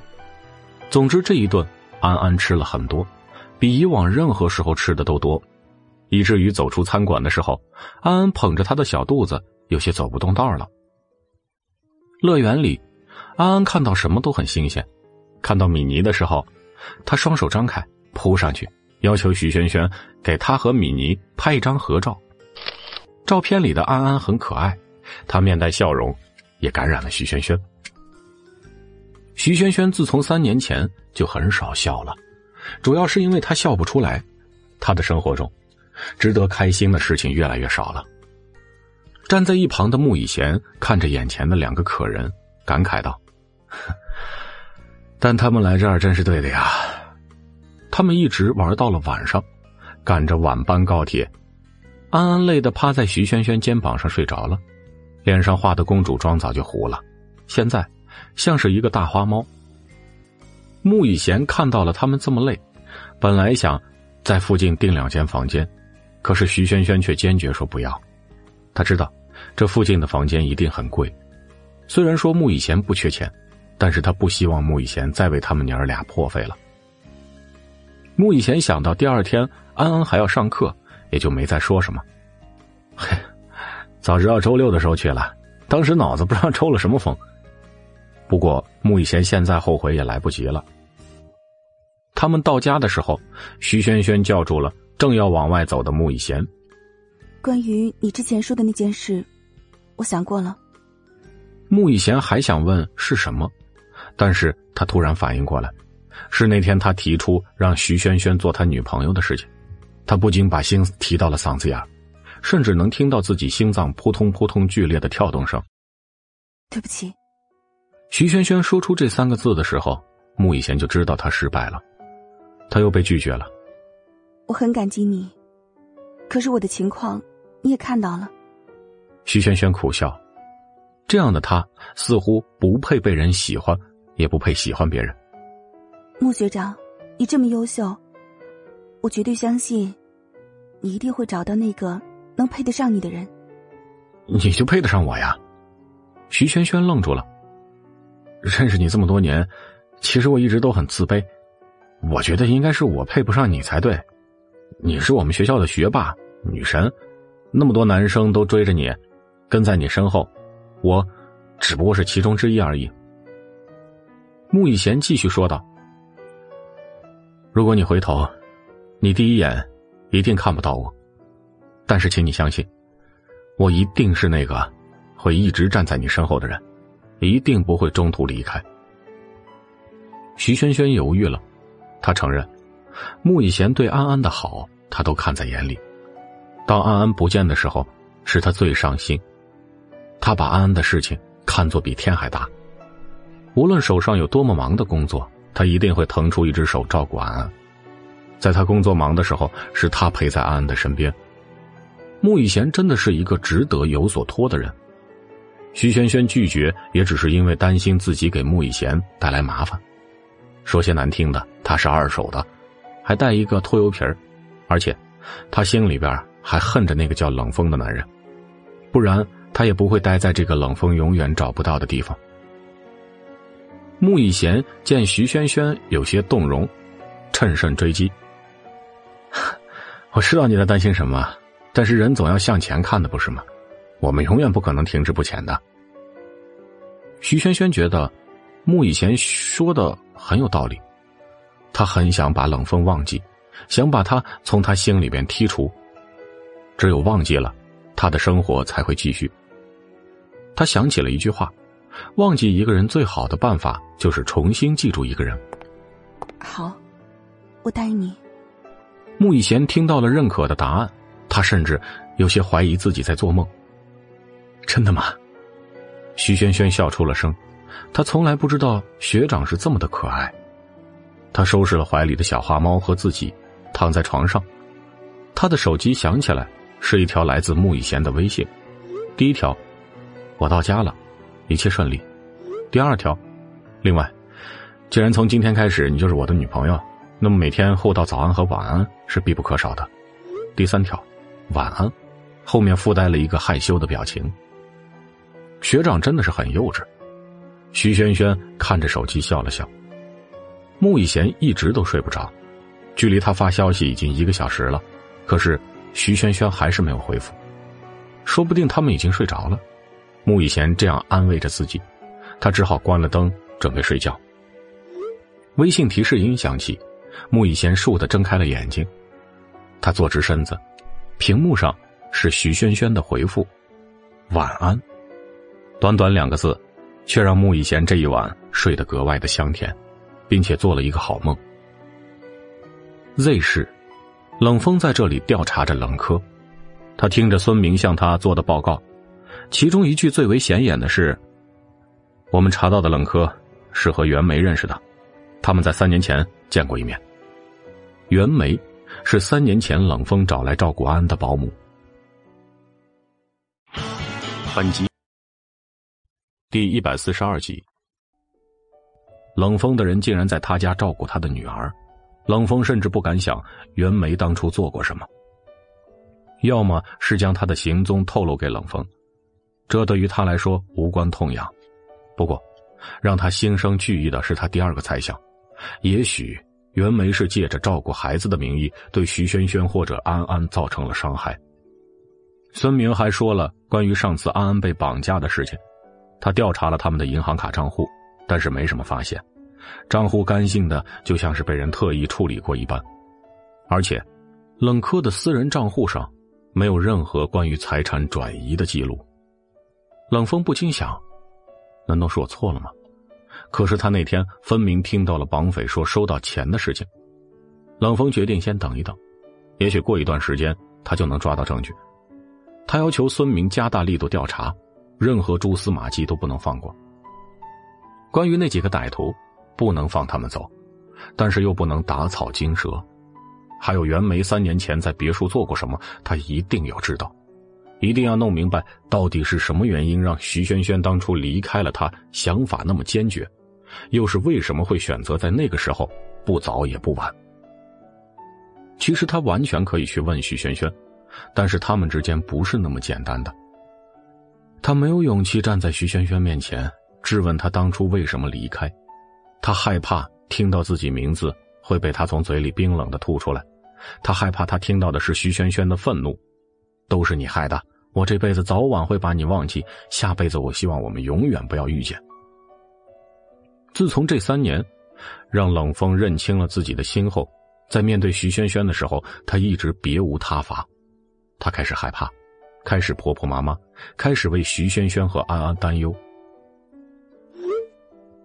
总之这一顿，安安吃了很多，比以往任何时候吃的都多，以至于走出餐馆的时候，安安捧着他的小肚子，有些走不动道了。乐园里，安安看到什么都很新鲜，看到米妮的时候，他双手张开扑上去，要求徐萱萱给他和米妮拍一张合照。照片里的安安很可爱，她面带笑容。也感染了徐萱萱。徐萱萱自从三年前就很少笑了，主要是因为她笑不出来。她的生活中，值得开心的事情越来越少了。站在一旁的穆以贤看着眼前的两个客人，感慨道：“但他们来这儿真是对的呀。”他们一直玩到了晚上，赶着晚班高铁。安安累得趴在徐萱萱肩膀上睡着了。脸上画的公主妆早就糊了，现在像是一个大花猫。穆以贤看到了他们这么累，本来想在附近订两间房间，可是徐萱萱却坚决说不要。他知道这附近的房间一定很贵，虽然说穆以贤不缺钱，但是他不希望穆以贤再为他们娘儿俩破费了。穆以贤想到第二天安安还要上课，也就没再说什么。嘿。早知道周六的时候去了，当时脑子不知道抽了什么风。不过穆以贤现在后悔也来不及了。他们到家的时候，徐萱萱叫住了正要往外走的穆以贤。关于你之前说的那件事，我想过了。穆以贤还想问是什么，但是他突然反应过来，是那天他提出让徐萱萱做他女朋友的事情，他不禁把心提到了嗓子眼甚至能听到自己心脏扑通扑通剧烈的跳动声。对不起。徐萱萱说出这三个字的时候，穆以贤就知道他失败了，他又被拒绝了。我很感激你，可是我的情况你也看到了。徐萱萱苦笑，这样的他似乎不配被人喜欢，也不配喜欢别人。穆学长，你这么优秀，我绝对相信，你一定会找到那个能配得上你的人。你就配得上我呀？徐萱萱愣住了。认识你这么多年，其实我一直都很自卑。我觉得应该是我配不上你才对。你是我们学校的学霸、女神，那么多男生都追着你，跟在你身后，我只不过是其中之一而已。穆以贤继续说道：“如果你回头，你第一眼一定看不到我，但是请你相信，我一定是那个会一直站在你身后的人。”一定不会中途离开。徐萱萱犹豫了，她承认，穆以贤对安安的好，他都看在眼里。当安安不见的时候，是他最伤心。他把安安的事情看作比天还大。无论手上有多么忙的工作，他一定会腾出一只手照顾安安。在他工作忙的时候，是他陪在安安的身边。穆以贤真的是一个值得有所托的人。徐萱萱拒绝，也只是因为担心自己给穆以贤带来麻烦。说些难听的，他是二手的，还带一个拖油瓶而且，他心里边还恨着那个叫冷风的男人，不然他也不会待在这个冷风永远找不到的地方。穆以贤见徐萱萱有些动容，趁胜追击：“ 我知道你在担心什么，但是人总要向前看的，不是吗？”我们永远不可能停滞不前的。徐萱萱觉得，穆以贤说的很有道理，他很想把冷风忘记，想把他从他心里边剔除。只有忘记了，他的生活才会继续。他想起了一句话：忘记一个人最好的办法，就是重新记住一个人。好，我答应你。穆以贤听到了认可的答案，他甚至有些怀疑自己在做梦。真的吗？徐萱萱笑出了声，她从来不知道学长是这么的可爱。他收拾了怀里的小花猫和自己，躺在床上。他的手机响起来，是一条来自穆以贤的微信。第一条：我到家了，一切顺利。第二条：另外，既然从今天开始你就是我的女朋友，那么每天互道早安和晚安是必不可少的。第三条：晚安，后面附带了一个害羞的表情。学长真的是很幼稚。徐萱萱看着手机笑了笑。穆以贤一直都睡不着，距离他发消息已经一个小时了，可是徐萱萱还是没有回复。说不定他们已经睡着了。穆以贤这样安慰着自己，他只好关了灯，准备睡觉。微信提示音响起，穆以贤倏地睁开了眼睛。他坐直身子，屏幕上是徐萱萱的回复：“晚安。”短短两个字，却让穆以贤这一晚睡得格外的香甜，并且做了一个好梦。Z 市，冷风在这里调查着冷科，他听着孙明向他做的报告，其中一句最为显眼的是：“我们查到的冷科是和袁梅认识的，他们在三年前见过一面。袁梅是三年前冷风找来照顾安的保姆。”本集。第一百四十二集，冷风的人竟然在他家照顾他的女儿，冷风甚至不敢想袁梅当初做过什么。要么是将他的行踪透露给冷风，这对于他来说无关痛痒。不过，让他心生惧意的是他第二个猜想：也许袁梅是借着照顾孩子的名义，对徐萱萱或者安安造成了伤害。孙明还说了关于上次安安被绑架的事情。他调查了他们的银行卡账户，但是没什么发现，账户干净的就像是被人特意处理过一般，而且，冷科的私人账户上没有任何关于财产转移的记录。冷风不禁想：难道是我错了吗？可是他那天分明听到了绑匪说收到钱的事情。冷风决定先等一等，也许过一段时间他就能抓到证据。他要求孙明加大力度调查，任何蛛丝马迹都不能放过。关于那几个歹徒，不能放他们走，但是又不能打草惊蛇。还有袁梅三年前在别墅做过什么，他一定要知道，一定要弄明白到底是什么原因让徐萱萱当初离开了他，想法那么坚决，又是为什么会选择在那个时候，不早也不晚。其实他完全可以去问徐萱萱，但是他们之间不是那么简单的。他没有勇气站在徐萱萱面前质问他当初为什么离开，他害怕听到自己名字。会被他从嘴里冰冷的吐出来，他害怕他听到的是徐萱萱的愤怒，都是你害的，我这辈子早晚会把你忘记，下辈子我希望我们永远不要遇见。自从这三年，让冷风认清了自己的心后，在面对徐萱萱的时候，他一直别无他法，他开始害怕，开始婆婆妈妈，开始为徐萱萱和安安担忧。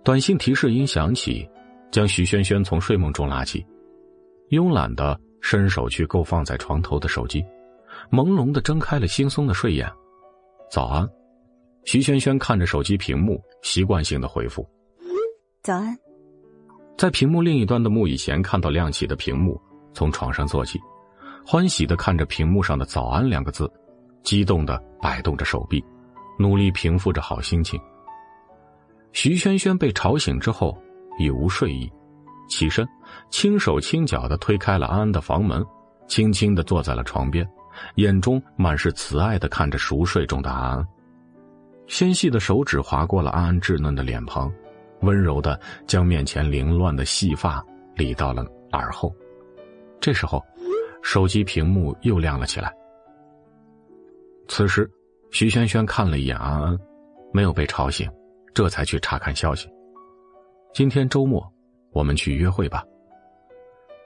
短信提示音响起。将徐萱萱从睡梦中拉起，慵懒的伸手去够放在床头的手机，朦胧的睁开了惺忪的睡眼。早安，徐萱萱看着手机屏幕，习惯性的回复：“早安。”在屏幕另一端的穆以贤看到亮起的屏幕，从床上坐起，欢喜的看着屏幕上的“早安”两个字，激动的摆动着手臂，努力平复着好心情。徐萱萱被吵醒之后。已无睡意，起身，轻手轻脚的推开了安安的房门，轻轻的坐在了床边，眼中满是慈爱的看着熟睡中的安安。纤细的手指划过了安安稚嫩的脸庞，温柔的将面前凌乱的细发理到了耳后。这时候，手机屏幕又亮了起来。此时，徐萱萱看了一眼安安，没有被吵醒，这才去查看消息。今天周末，我们去约会吧。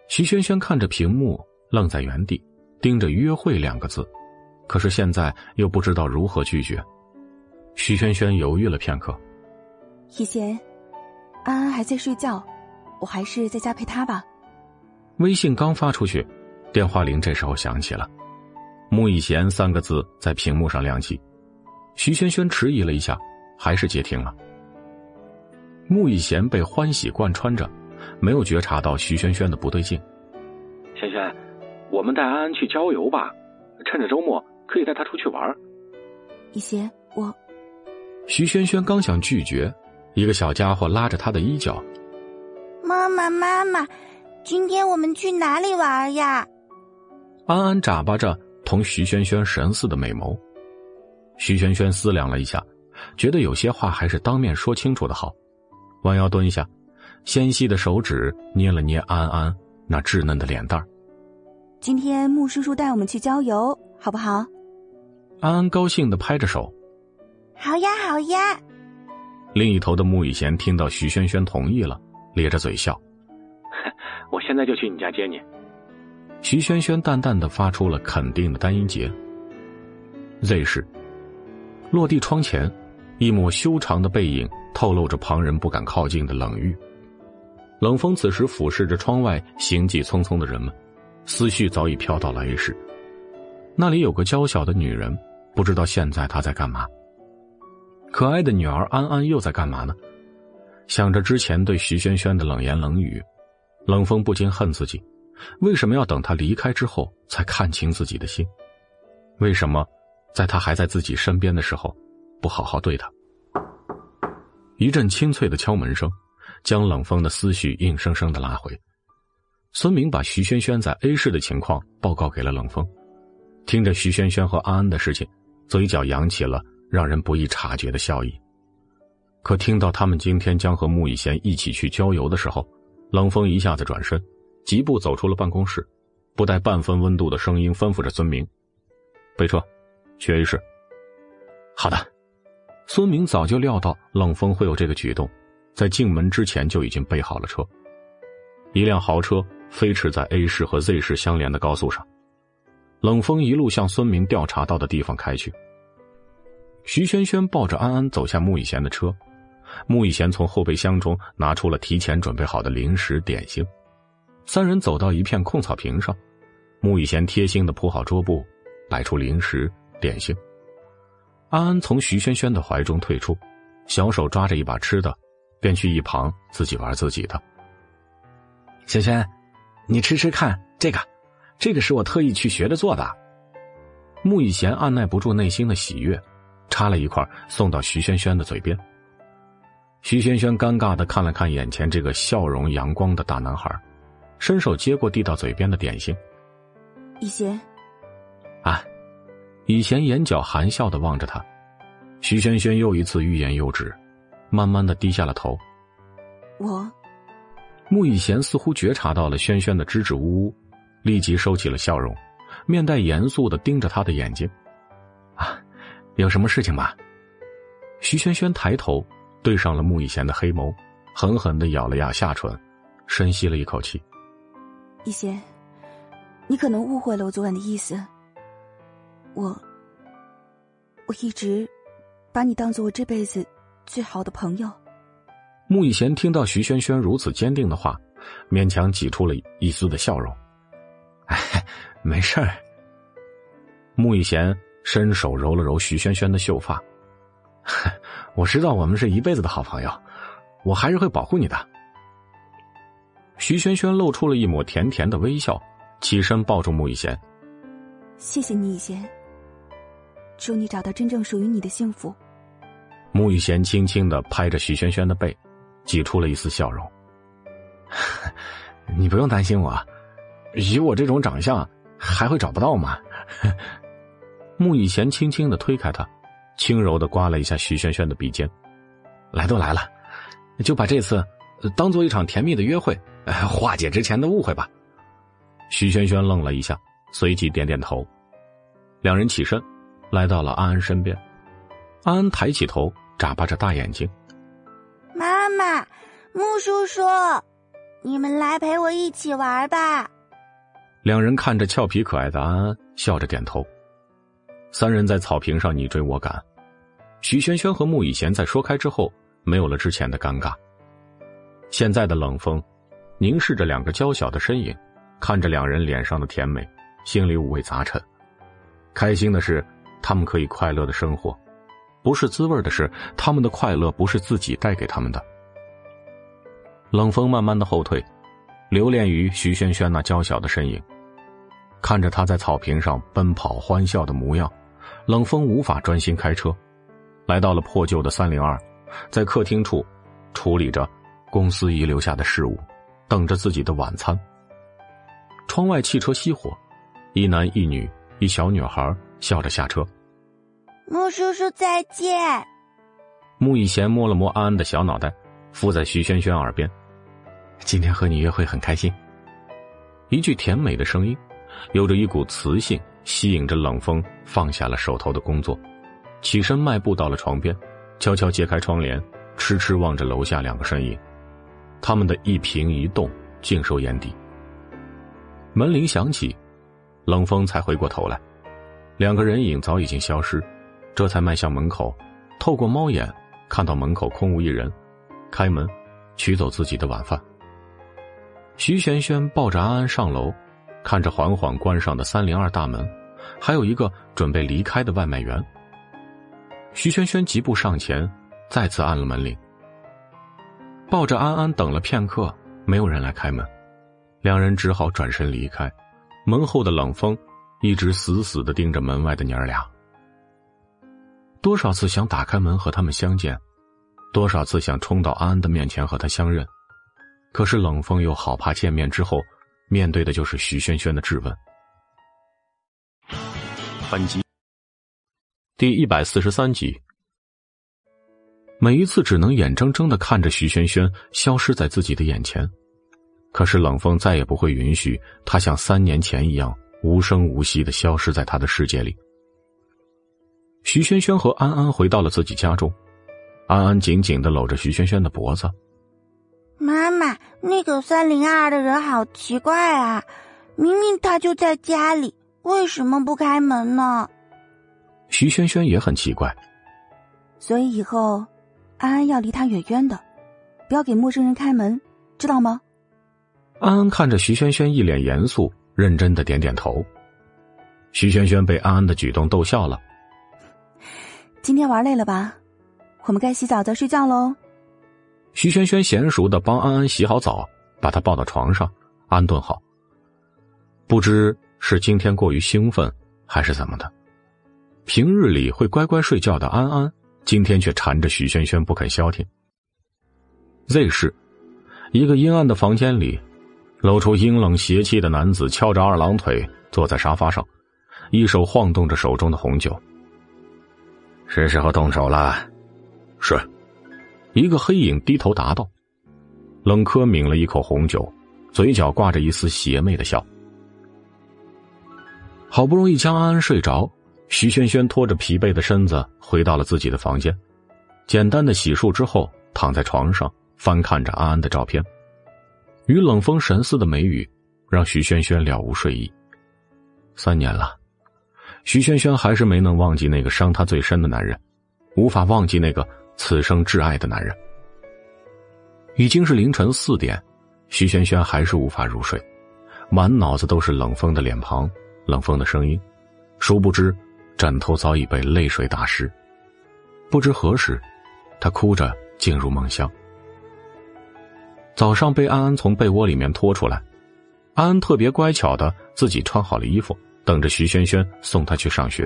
徐萱萱看着屏幕，愣在原地，盯着“约会”两个字，可是现在又不知道如何拒绝。徐萱萱犹豫了片刻，以贤，安安还在睡觉，我还是在家陪她吧。微信刚发出去，电话铃这时候响起了，“穆以贤”三个字在屏幕上亮起。徐萱萱迟疑了一下，还是接听了。穆以贤被欢喜贯穿着，没有觉察到徐萱萱的不对劲。萱萱，我们带安安去郊游吧，趁着周末可以带她出去玩。以贤，我……徐萱萱刚想拒绝，一个小家伙拉着她的衣角：“妈妈，妈妈，今天我们去哪里玩呀？”安安眨巴着同徐萱萱神似的美眸。徐萱萱思量了一下，觉得有些话还是当面说清楚的好。弯腰蹲下，纤细的手指捏了捏安安那稚嫩的脸蛋今天穆叔叔带我们去郊游，好不好？安安高兴的拍着手：“好呀，好呀。”另一头的穆雨贤听到徐萱萱同意了，咧着嘴笑：“ 我现在就去你家接你。”徐萱萱淡淡的发出了肯定的单音节。Z 市，落地窗前，一抹修长的背影。透露着旁人不敢靠近的冷遇。冷风此时俯视着窗外行迹匆匆的人们，思绪早已飘到了 A 市。那里有个娇小的女人，不知道现在她在干嘛。可爱的女儿安安又在干嘛呢？想着之前对徐萱萱的冷言冷语，冷风不禁恨自己：为什么要等她离开之后才看清自己的心？为什么在她还在自己身边的时候，不好好对他？一阵清脆的敲门声，将冷风的思绪硬生生的拉回。孙明把徐萱萱在 A 市的情况报告给了冷风，听着徐萱萱和安安的事情，嘴角扬起了让人不易察觉的笑意。可听到他们今天将和穆以贤一起去郊游的时候，冷风一下子转身，疾步走出了办公室，不带半分温度的声音吩咐着孙明：“备车，去 A 市。”好的。孙明早就料到冷风会有这个举动，在进门之前就已经备好了车。一辆豪车飞驰在 A 市和 Z 市相连的高速上，冷风一路向孙明调查到的地方开去。徐萱萱抱着安安走下穆以贤的车，穆以贤从后备箱中拿出了提前准备好的零食点心，三人走到一片空草坪上，穆以贤贴心的铺好桌布，摆出零食、点心。安安从徐萱萱的怀中退出，小手抓着一把吃的，便去一旁自己玩自己的。萱萱，你吃吃看这个，这个是我特意去学着做的。穆以贤按耐不住内心的喜悦，插了一块送到徐萱萱的嘴边。徐萱萱尴尬的看了看眼前这个笑容阳光的大男孩，伸手接过递到嘴边的点心。以贤，啊，以贤眼角含笑的望着他，徐萱萱又一次欲言又止，慢慢的低下了头。我，穆以贤似乎觉察到了萱萱的支支吾吾，立即收起了笑容，面带严肃的盯着他的眼睛。啊，有什么事情吗？徐萱萱抬头。对上了穆以贤的黑眸，狠狠的咬了咬下唇，深吸了一口气。以贤，你可能误会了我昨晚的意思。我，我一直把你当做我这辈子最好的朋友。穆以贤听到徐萱萱如此坚定的话，勉强挤出了一丝的笑容。哎，没事儿。穆以贤伸手揉了揉徐萱萱的秀发。我知道我们是一辈子的好朋友，我还是会保护你的。徐萱萱露出了一抹甜甜的微笑，起身抱住穆以贤。谢谢你，以贤。祝你找到真正属于你的幸福。穆雨贤轻轻的拍着徐萱萱的背，挤出了一丝笑容。你不用担心我，以我这种长相，还会找不到吗？穆雨贤轻轻的推开他。轻柔的刮了一下徐萱萱的鼻尖，来都来了，就把这次当做一场甜蜜的约会，化解之前的误会吧。徐萱萱愣了一下，随即点点头。两人起身，来到了安安身边。安安抬起头，眨巴着大眼睛：“妈妈，木叔叔，你们来陪我一起玩吧。”两人看着俏皮可爱的安安，笑着点头。三人在草坪上你追我赶，徐萱萱和穆以贤在说开之后，没有了之前的尴尬。现在的冷风，凝视着两个娇小的身影，看着两人脸上的甜美，心里五味杂陈。开心的是，他们可以快乐的生活；不是滋味的是，他们的快乐不是自己带给他们的。冷风慢慢的后退，留恋于徐萱萱那娇小的身影，看着她在草坪上奔跑欢笑的模样。冷风无法专心开车，来到了破旧的三零二，在客厅处处理着公司遗留下的事物，等着自己的晚餐。窗外汽车熄火，一男一女一小女孩笑着下车。穆叔叔再见。穆以贤摸了摸安安的小脑袋，附在徐萱萱耳边：“今天和你约会很开心。”一句甜美的声音，有着一股磁性。吸引着冷风，放下了手头的工作，起身迈步到了床边，悄悄揭开窗帘，痴痴望着楼下两个身影，他们的一颦一动尽收眼底。门铃响起，冷风才回过头来，两个人影早已经消失，这才迈向门口，透过猫眼看到门口空无一人，开门，取走自己的晚饭。徐萱萱抱着安安上楼。看着缓缓关上的三零二大门，还有一个准备离开的外卖员。徐萱萱疾步上前，再次按了门铃。抱着安安等了片刻，没有人来开门，两人只好转身离开。门后的冷风一直死死的盯着门外的娘儿俩。多少次想打开门和他们相见，多少次想冲到安安的面前和他相认，可是冷风又好怕见面之后。面对的就是徐萱萱的质问。本集第一百四十三集。每一次只能眼睁睁的看着徐萱萱消失在自己的眼前，可是冷风再也不会允许他像三年前一样无声无息的消失在他的世界里。徐萱萱和安安回到了自己家中，安安紧紧的搂着徐萱萱的脖子。妈妈，那个三零二的人好奇怪啊！明明他就在家里，为什么不开门呢？徐萱萱也很奇怪，所以以后安安要离他远远的，不要给陌生人开门，知道吗？安安看着徐萱萱，一脸严肃认真的点点头。徐萱萱被安安的举动逗笑了。今天玩累了吧？我们该洗澡再睡觉喽。徐萱萱娴熟的帮安安洗好澡，把她抱到床上，安顿好。不知是今天过于兴奋，还是怎么的，平日里会乖乖睡觉的安安，今天却缠着徐萱萱不肯消停。Z 市，一个阴暗的房间里，露出阴冷邪气的男子翘着二郎腿坐在沙发上，一手晃动着手中的红酒。是时候动手了，是。一个黑影低头答道。冷柯抿了一口红酒，嘴角挂着一丝邪魅的笑。好不容易将安安睡着，徐萱萱拖着疲惫的身子回到了自己的房间，简单的洗漱之后，躺在床上翻看着安安的照片。与冷风神似的眉宇，让徐萱萱了无睡意。三年了。徐萱萱还是没能忘记那个伤她最深的男人，无法忘记那个此生挚爱的男人。已经是凌晨四点，徐萱萱还是无法入睡，满脑子都是冷风的脸庞、冷风的声音，殊不知枕头早已被泪水打湿。不知何时，她哭着进入梦乡。早上被安安从被窝里面拖出来，安安特别乖巧的自己穿好了衣服。等着徐萱萱送他去上学。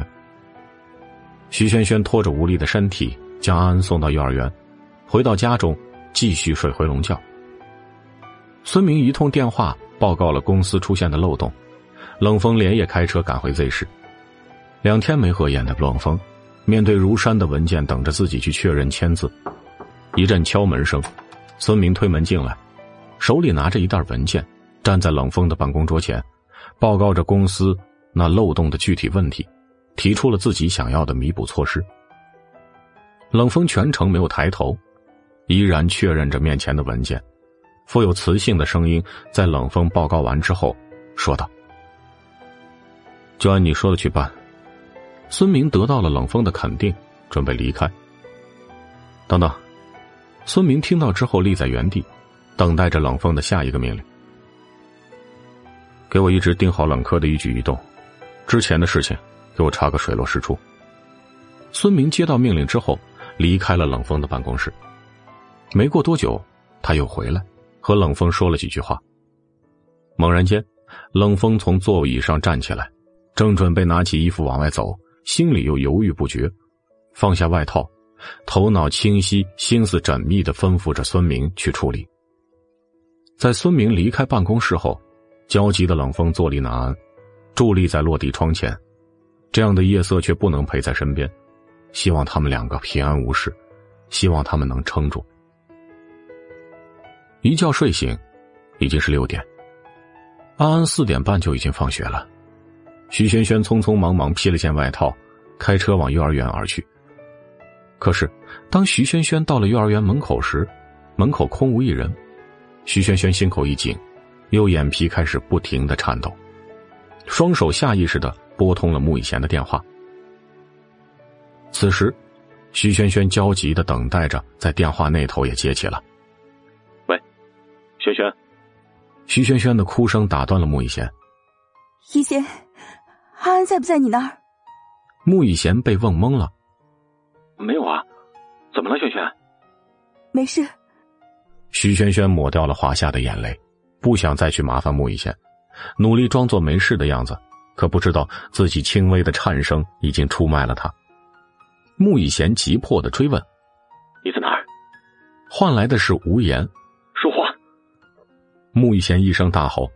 徐萱萱拖着无力的身体，将安安送到幼儿园，回到家中继续睡回笼觉。孙明一通电话报告了公司出现的漏洞，冷风连夜开车赶回 Z 市。两天没合眼的冷风，面对如山的文件，等着自己去确认签字。一阵敲门声，孙明推门进来，手里拿着一袋文件，站在冷风的办公桌前，报告着公司。那漏洞的具体问题，提出了自己想要的弥补措施。冷风全程没有抬头，依然确认着面前的文件。富有磁性的声音在冷风报告完之后说道：“就按你说的去办。”孙明得到了冷风的肯定，准备离开。等等，孙明听到之后立在原地，等待着冷风的下一个命令。给我一直盯好冷科的一举一动。之前的事情，给我查个水落石出。孙明接到命令之后，离开了冷风的办公室。没过多久，他又回来，和冷风说了几句话。猛然间，冷风从座椅上站起来，正准备拿起衣服往外走，心里又犹豫不决，放下外套，头脑清晰、心思缜密的吩咐着孙明去处理。在孙明离开办公室后，焦急的冷风坐立难安。伫立在落地窗前，这样的夜色却不能陪在身边。希望他们两个平安无事，希望他们能撑住。一觉睡醒，已经是六点。安安四点半就已经放学了。徐萱萱匆匆忙忙披了件外套，开车往幼儿园而去。可是，当徐萱萱到了幼儿园门口时，门口空无一人。徐萱萱心口一紧，右眼皮开始不停的颤抖。双手下意识的拨通了穆以贤的电话。此时，徐萱萱焦急的等待着，在电话那头也接起了。喂，萱萱。徐萱萱的哭声打断了穆以贤。以贤，安安在不在你那儿？穆以贤被问懵了。没有啊，怎么了，萱萱？没事。徐萱萱抹掉了滑下的眼泪，不想再去麻烦穆以贤。努力装作没事的样子，可不知道自己轻微的颤声已经出卖了他。穆以贤急迫的追问：“你在哪儿？”换来的是无言。说话。穆以贤一声大吼，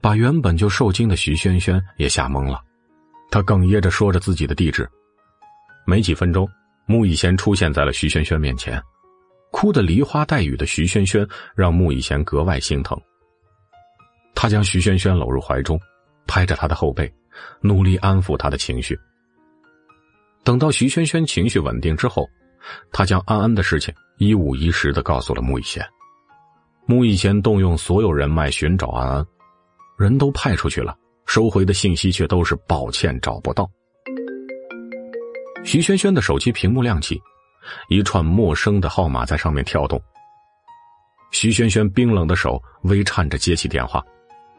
把原本就受惊的徐萱萱也吓懵了。他哽咽着说着自己的地址。没几分钟，穆以贤出现在了徐萱萱面前，哭得梨花带雨的徐萱萱让穆以贤格外心疼。他将徐萱萱搂入怀中，拍着她的后背，努力安抚她的情绪。等到徐萱萱情绪稳定之后，他将安安的事情一五一十的告诉了穆以贤。穆以贤动用所有人脉寻找安安，人都派出去了，收回的信息却都是抱歉找不到。徐萱萱的手机屏幕亮起，一串陌生的号码在上面跳动。徐萱萱冰冷的手微颤着接起电话。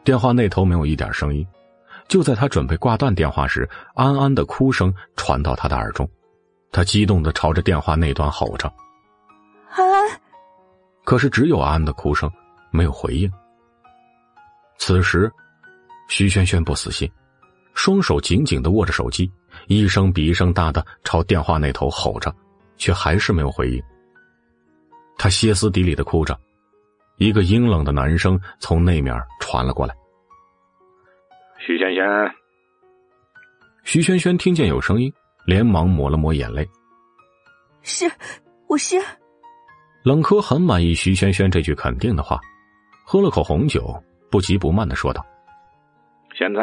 电话那头没有一点声音，就在他准备挂断电话时，安安的哭声传到他的耳中，他激动的朝着电话那端吼着：“安安！”可是只有安安的哭声，没有回应。此时，徐萱萱不死心，双手紧紧的握着手机，一声比一声大的朝电话那头吼着，却还是没有回应。他歇斯底里的哭着，一个阴冷的男声从那面传了过来：“徐萱萱。”徐萱萱听见有声音，连忙抹了抹眼泪：“是，我是。”冷柯很满意徐萱萱这句肯定的话，喝了口红酒。不急不慢的说道：“现在，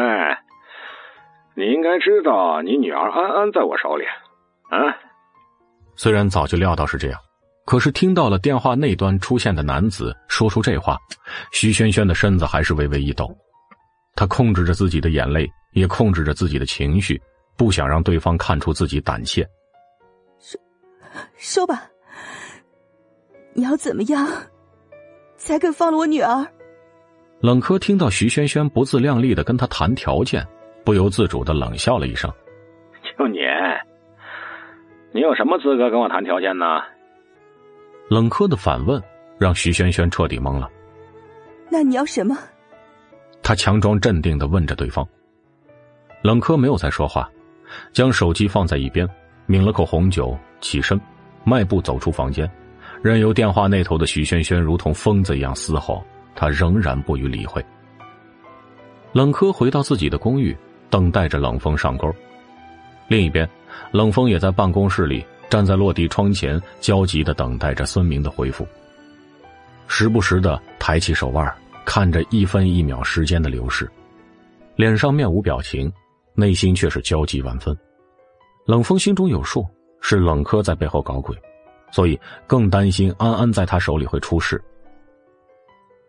你应该知道你女儿安安在我手里，啊。”虽然早就料到是这样，可是听到了电话那端出现的男子说出这话，徐萱萱的身子还是微微一抖。他控制着自己的眼泪，也控制着自己的情绪，不想让对方看出自己胆怯。说，说吧，你要怎么样，才肯放了我女儿？冷柯听到徐萱萱不自量力的跟他谈条件，不由自主的冷笑了一声：“ 就你，你有什么资格跟我谈条件呢？”冷柯的反问让徐萱萱彻底懵了。那你要什么？他强装镇定的问着对方。冷柯没有再说话，将手机放在一边，抿了口红酒，起身，迈步走出房间，任由电话那头的徐萱萱如同疯子一样嘶吼。他仍然不予理会。冷柯回到自己的公寓，等待着冷风上钩。另一边，冷风也在办公室里站在落地窗前，焦急的等待着孙明的回复。时不时的抬起手腕，看着一分一秒时间的流逝，脸上面无表情，内心却是焦急万分。冷风心中有数，是冷柯在背后搞鬼，所以更担心安安在他手里会出事。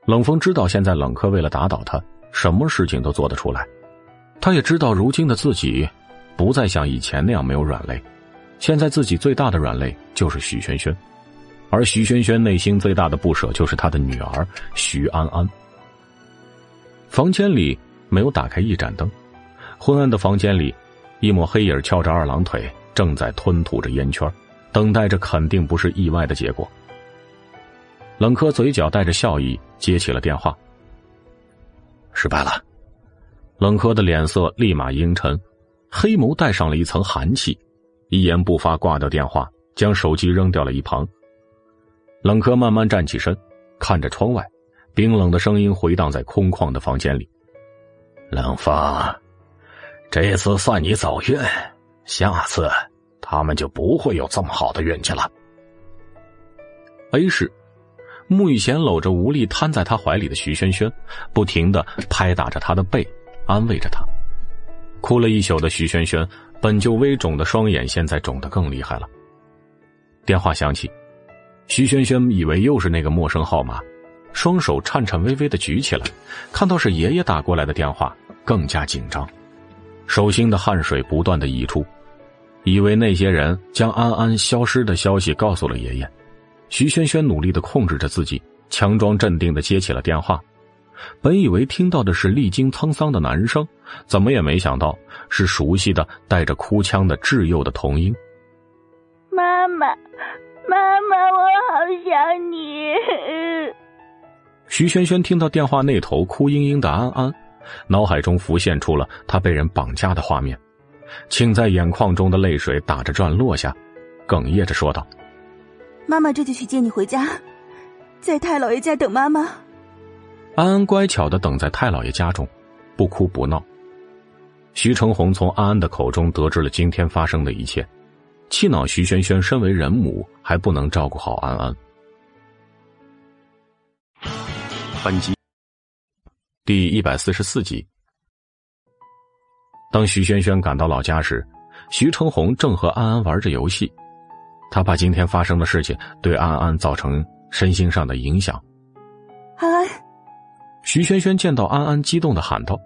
冷风知道，现在冷柯为了打倒他，什么事情都做得出来。他也知道，如今的自己不再像以前那样没有软肋。现在自己最大的软肋就是徐萱萱，而徐萱萱内心最大的不舍就是他的女儿徐安安。房间里没有打开一盏灯，昏暗的房间里，一抹黑影翘着二郎腿，正在吞吐着烟圈，等待着肯定不是意外的结果。冷柯嘴角带着笑意接起了电话。失败了，冷柯的脸色立马阴沉，黑眸带上了一层寒气，一言不发挂掉电话，将手机扔掉了一旁。冷柯慢慢站起身，看着窗外，冰冷的声音回荡在空旷的房间里：“冷风，这次算你走运，下次他们就不会有这么好的运气了。”A 市。穆雨贤搂着无力瘫在他怀里的徐萱萱，不停的拍打着他的背，安慰着他。哭了一宿的徐萱萱，本就微肿的双眼现在肿得更厉害了。电话响起，徐萱萱以为又是那个陌生号码，双手颤颤巍巍的举起来，看到是爷爷打过来的电话，更加紧张，手心的汗水不断的溢出，以为那些人将安安消失的消息告诉了爷爷。徐萱萱努力的控制着自己，强装镇定的接起了电话。本以为听到的是历经沧桑的男声，怎么也没想到是熟悉的带着哭腔的稚幼的童音。妈妈，妈妈，我好想你。徐萱萱听到电话那头哭嘤嘤的安安，脑海中浮现出了她被人绑架的画面，请在眼眶中的泪水打着转落下，哽咽着说道。妈妈这就去接你回家，在太姥爷家等妈妈。安安乖巧的等在太老爷家中，不哭不闹。徐成红从安安的口中得知了今天发生的一切，气恼徐萱萱身为人母还不能照顾好安安。本集第一百四十四集。当徐萱萱赶到老家时，徐成红正和安安玩着游戏。他怕今天发生的事情对安安造成身心上的影响。安安，徐萱萱见到安安，激动的喊道：“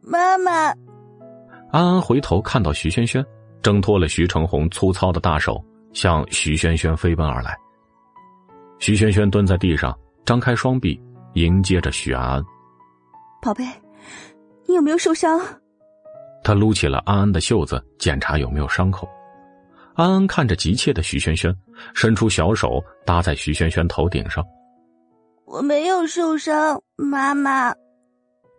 妈妈！”安安回头看到徐萱萱，挣脱了徐成红粗糙的大手，向徐萱萱飞奔而来。徐萱萱蹲在地上，张开双臂迎接着徐安安：“宝贝，你有没有受伤？他撸起了安安的袖子，检查有没有伤口。安安看着急切的徐萱萱，伸出小手搭在徐萱萱头顶上。我没有受伤，妈妈。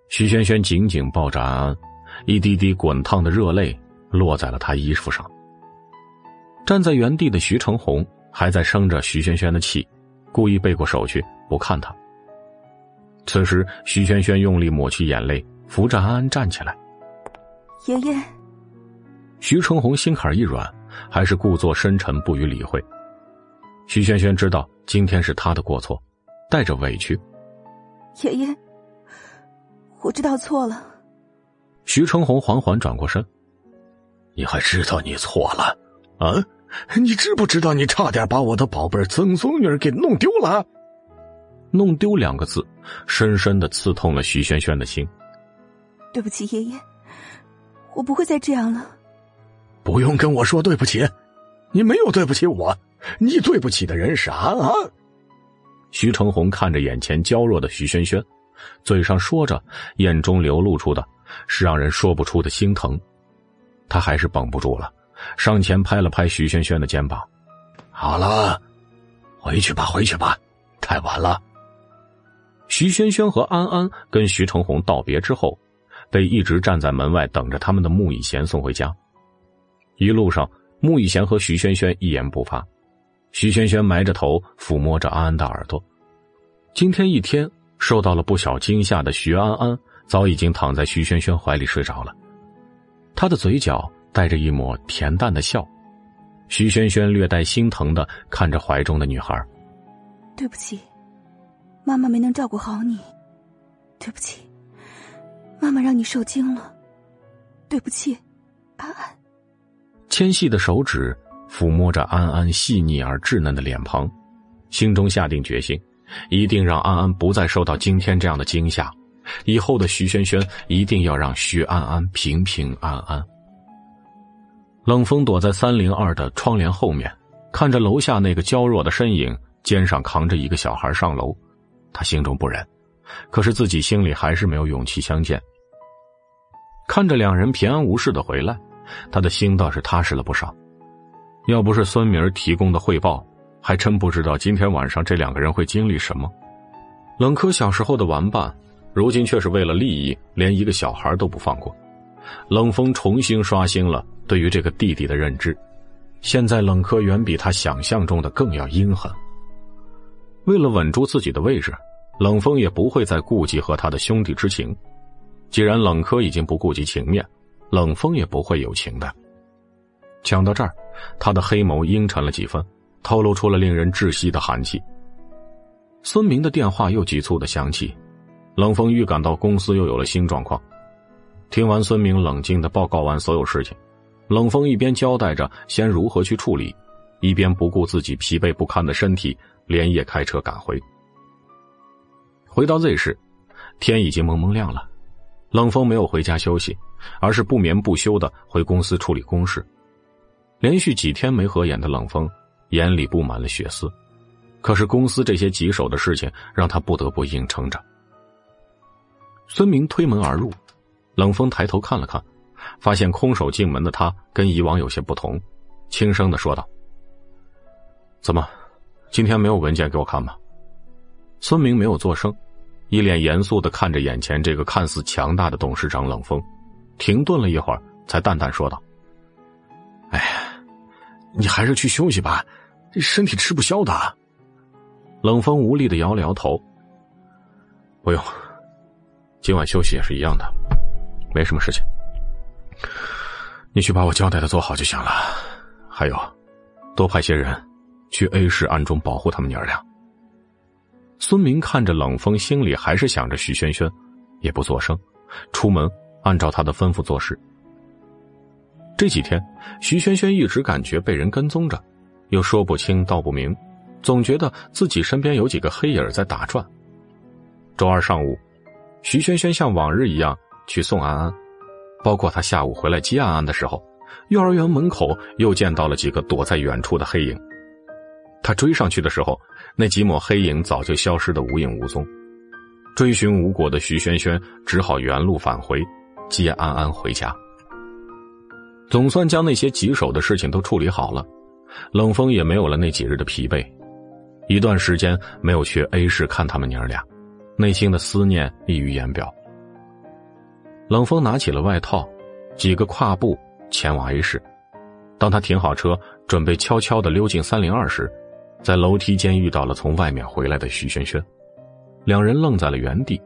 徐萱萱紧紧抱着安安，一滴滴滚烫的热泪落在了她衣服上。站在原地的徐成红还在生着徐萱萱的气，故意背过手去不看她。此时，徐萱萱用力抹去眼泪，扶着安安站起来。爷爷。徐成红心坎一软，还是故作深沉，不予理会。徐萱萱知道今天是他的过错，带着委屈。爷爷，我知道错了。徐成红缓缓转过身。你还知道你错了？啊！你知不知道你差点把我的宝贝曾孙女给弄丢了？弄丢两个字，深深的刺痛了徐萱萱的心。对不起，爷爷，我不会再这样了。不用跟我说对不起，你没有对不起我，你对不起的人啥啊？徐成红看着眼前娇弱的徐萱萱，嘴上说着，眼中流露出的是让人说不出的心疼。他还是绷不住了，上前拍了拍徐萱萱的肩膀：“好了，回去吧，回去吧，太晚了。”徐萱萱和安安跟徐成红道别之后，被一直站在门外等着他们的穆以贤送回家。一路上，穆以贤和徐萱萱一言不发，徐萱萱埋着头抚摸着安安的耳朵。今天一天受到了不小惊吓的徐安安，早已经躺在徐萱萱怀里睡着了，他的嘴角带着一抹恬淡的笑。徐萱萱略带心疼的看着怀中的女孩：“对不起，妈妈没能照顾好你。对不起，妈妈让你受惊了。对不起，安安。”纤细的手指抚摸着安安细腻而稚嫩的脸庞，心中下定决心，一定让安安不再受到今天这样的惊吓。以后的徐萱萱一定要让徐安安平平安安。冷风躲在三零二的窗帘后面，看着楼下那个娇弱的身影，肩上扛着一个小孩上楼，他心中不忍，可是自己心里还是没有勇气相见。看着两人平安无事的回来。他的心倒是踏实了不少，要不是孙明提供的汇报，还真不知道今天晚上这两个人会经历什么。冷柯小时候的玩伴，如今却是为了利益，连一个小孩都不放过。冷风重新刷新了对于这个弟弟的认知，现在冷柯远比他想象中的更要阴狠。为了稳住自己的位置，冷风也不会再顾及和他的兄弟之情。既然冷柯已经不顾及情面。冷风也不会有情的。讲到这儿，他的黑眸阴沉了几分，透露出了令人窒息的寒气。孙明的电话又急促的响起，冷风预感到公司又有了新状况。听完孙明冷静的报告完所有事情，冷风一边交代着先如何去处理，一边不顾自己疲惫不堪的身体，连夜开车赶回。回到 Z 市，天已经蒙蒙亮了。冷风没有回家休息，而是不眠不休的回公司处理公事。连续几天没合眼的冷风，眼里布满了血丝。可是公司这些棘手的事情，让他不得不硬撑着。孙明推门而入，冷风抬头看了看，发现空手进门的他跟以往有些不同，轻声的说道：“怎么，今天没有文件给我看吗？”孙明没有作声。一脸严肃的看着眼前这个看似强大的董事长冷风，停顿了一会儿，才淡淡说道：“哎呀，你还是去休息吧，这身体吃不消的。”冷风无力的摇了摇头：“不用，今晚休息也是一样的，没什么事情。你去把我交代的做好就行了。还有，多派些人去 A 市暗中保护他们娘俩。”孙明看着冷风，心里还是想着徐萱萱，也不作声，出门按照他的吩咐做事。这几天，徐萱萱一直感觉被人跟踪着，又说不清道不明，总觉得自己身边有几个黑影在打转。周二上午，徐萱萱像往日一样去送安安，包括他下午回来接安安的时候，幼儿园门口又见到了几个躲在远处的黑影。他追上去的时候。那几抹黑影早就消失的无影无踪，追寻无果的徐萱萱只好原路返回，接安安回家。总算将那些棘手的事情都处理好了，冷风也没有了那几日的疲惫。一段时间没有去 A 市看他们娘俩，内心的思念溢于言表。冷风拿起了外套，几个跨步前往 A 市。当他停好车，准备悄悄的溜进三零二时，在楼梯间遇到了从外面回来的徐萱萱，两人愣在了原地。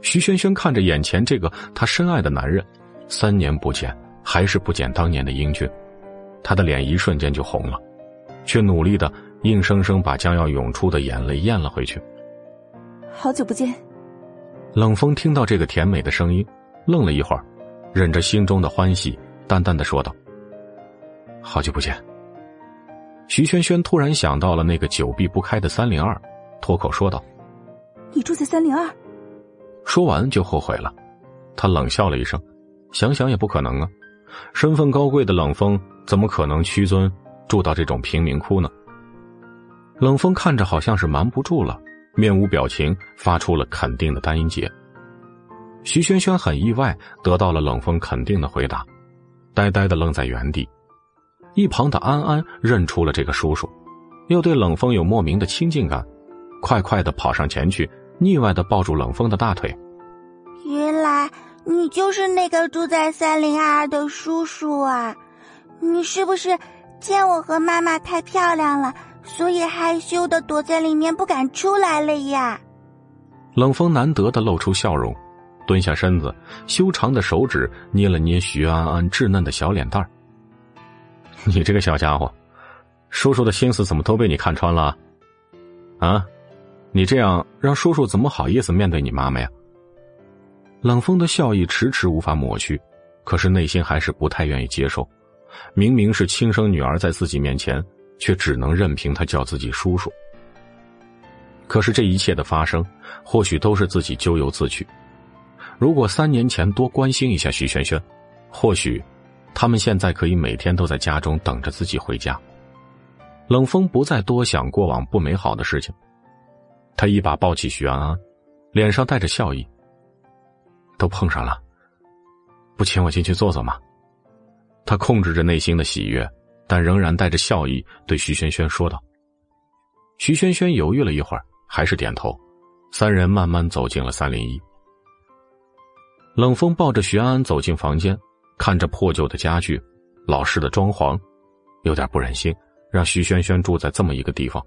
徐萱萱看着眼前这个她深爱的男人，三年不见，还是不减当年的英俊，他的脸一瞬间就红了，却努力的硬生生把将要涌出的眼泪咽了回去。好久不见。冷风听到这个甜美的声音。愣了一会儿，忍着心中的欢喜，淡淡的说道：“好久不见。”徐萱萱突然想到了那个久闭不开的三零二，脱口说道：“你住在三零二？”说完就后悔了，他冷笑了一声，想想也不可能啊，身份高贵的冷风怎么可能屈尊住到这种贫民窟呢？冷风看着好像是瞒不住了，面无表情，发出了肯定的单音节。徐萱萱很意外，得到了冷风肯定的回答，呆呆的愣在原地。一旁的安安认出了这个叔叔，又对冷风有莫名的亲近感，快快的跑上前去，腻歪的抱住冷风的大腿。原来你就是那个住在三零二的叔叔啊！你是不是见我和妈妈太漂亮了，所以害羞的躲在里面不敢出来了呀？冷风难得的露出笑容。蹲下身子，修长的手指捏了捏徐安安稚嫩的小脸蛋儿。你这个小家伙，叔叔的心思怎么都被你看穿了？啊，你这样让叔叔怎么好意思面对你妈妈呀？冷风的笑意迟迟无法抹去，可是内心还是不太愿意接受。明明是亲生女儿在自己面前，却只能任凭他叫自己叔叔。可是这一切的发生，或许都是自己咎由自取。如果三年前多关心一下徐萱萱，或许他们现在可以每天都在家中等着自己回家。冷风不再多想过往不美好的事情，他一把抱起徐安安，脸上带着笑意。都碰上了，不请我进去坐坐吗？他控制着内心的喜悦，但仍然带着笑意对徐萱萱说道。徐萱萱犹豫了一会儿，还是点头。三人慢慢走进了三零一。冷风抱着徐安安走进房间，看着破旧的家具、老式的装潢，有点不忍心让徐萱萱住在这么一个地方。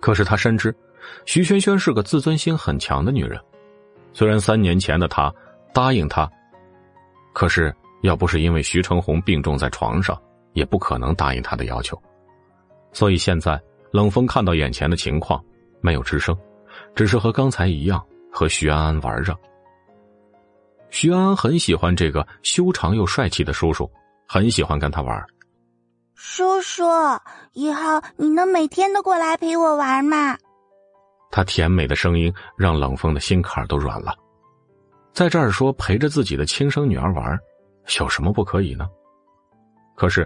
可是他深知，徐萱萱是个自尊心很强的女人。虽然三年前的他答应他，可是要不是因为徐成红病重在床上，也不可能答应他的要求。所以现在冷风看到眼前的情况，没有吱声，只是和刚才一样和徐安安玩着。徐安安很喜欢这个修长又帅气的叔叔，很喜欢跟他玩。叔叔，以后你能每天都过来陪我玩吗？他甜美的声音让冷风的心坎都软了。在这儿说陪着自己的亲生女儿玩，有什么不可以呢？可是，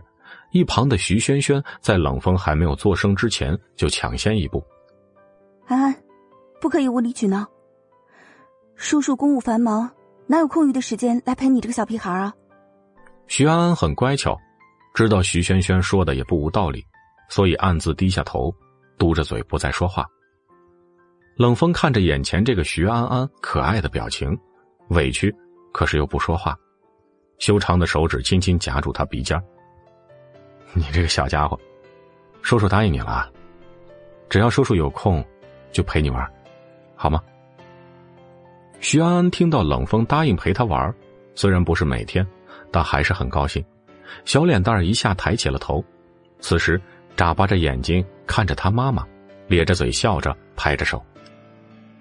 一旁的徐萱萱在冷风还没有作声之前，就抢先一步：“安安，不可以无理取闹。叔叔公务繁忙。”哪有空余的时间来陪你这个小屁孩啊？徐安安很乖巧，知道徐萱萱说的也不无道理，所以暗自低下头，嘟着嘴不再说话。冷风看着眼前这个徐安安可爱的表情，委屈，可是又不说话，修长的手指轻轻夹住他鼻尖。你这个小家伙，叔叔答应你了，只要叔叔有空，就陪你玩，好吗？徐安安听到冷风答应陪他玩，虽然不是每天，但还是很高兴，小脸蛋一下抬起了头。此时，眨巴着眼睛看着他妈妈，咧着嘴笑着，拍着手：“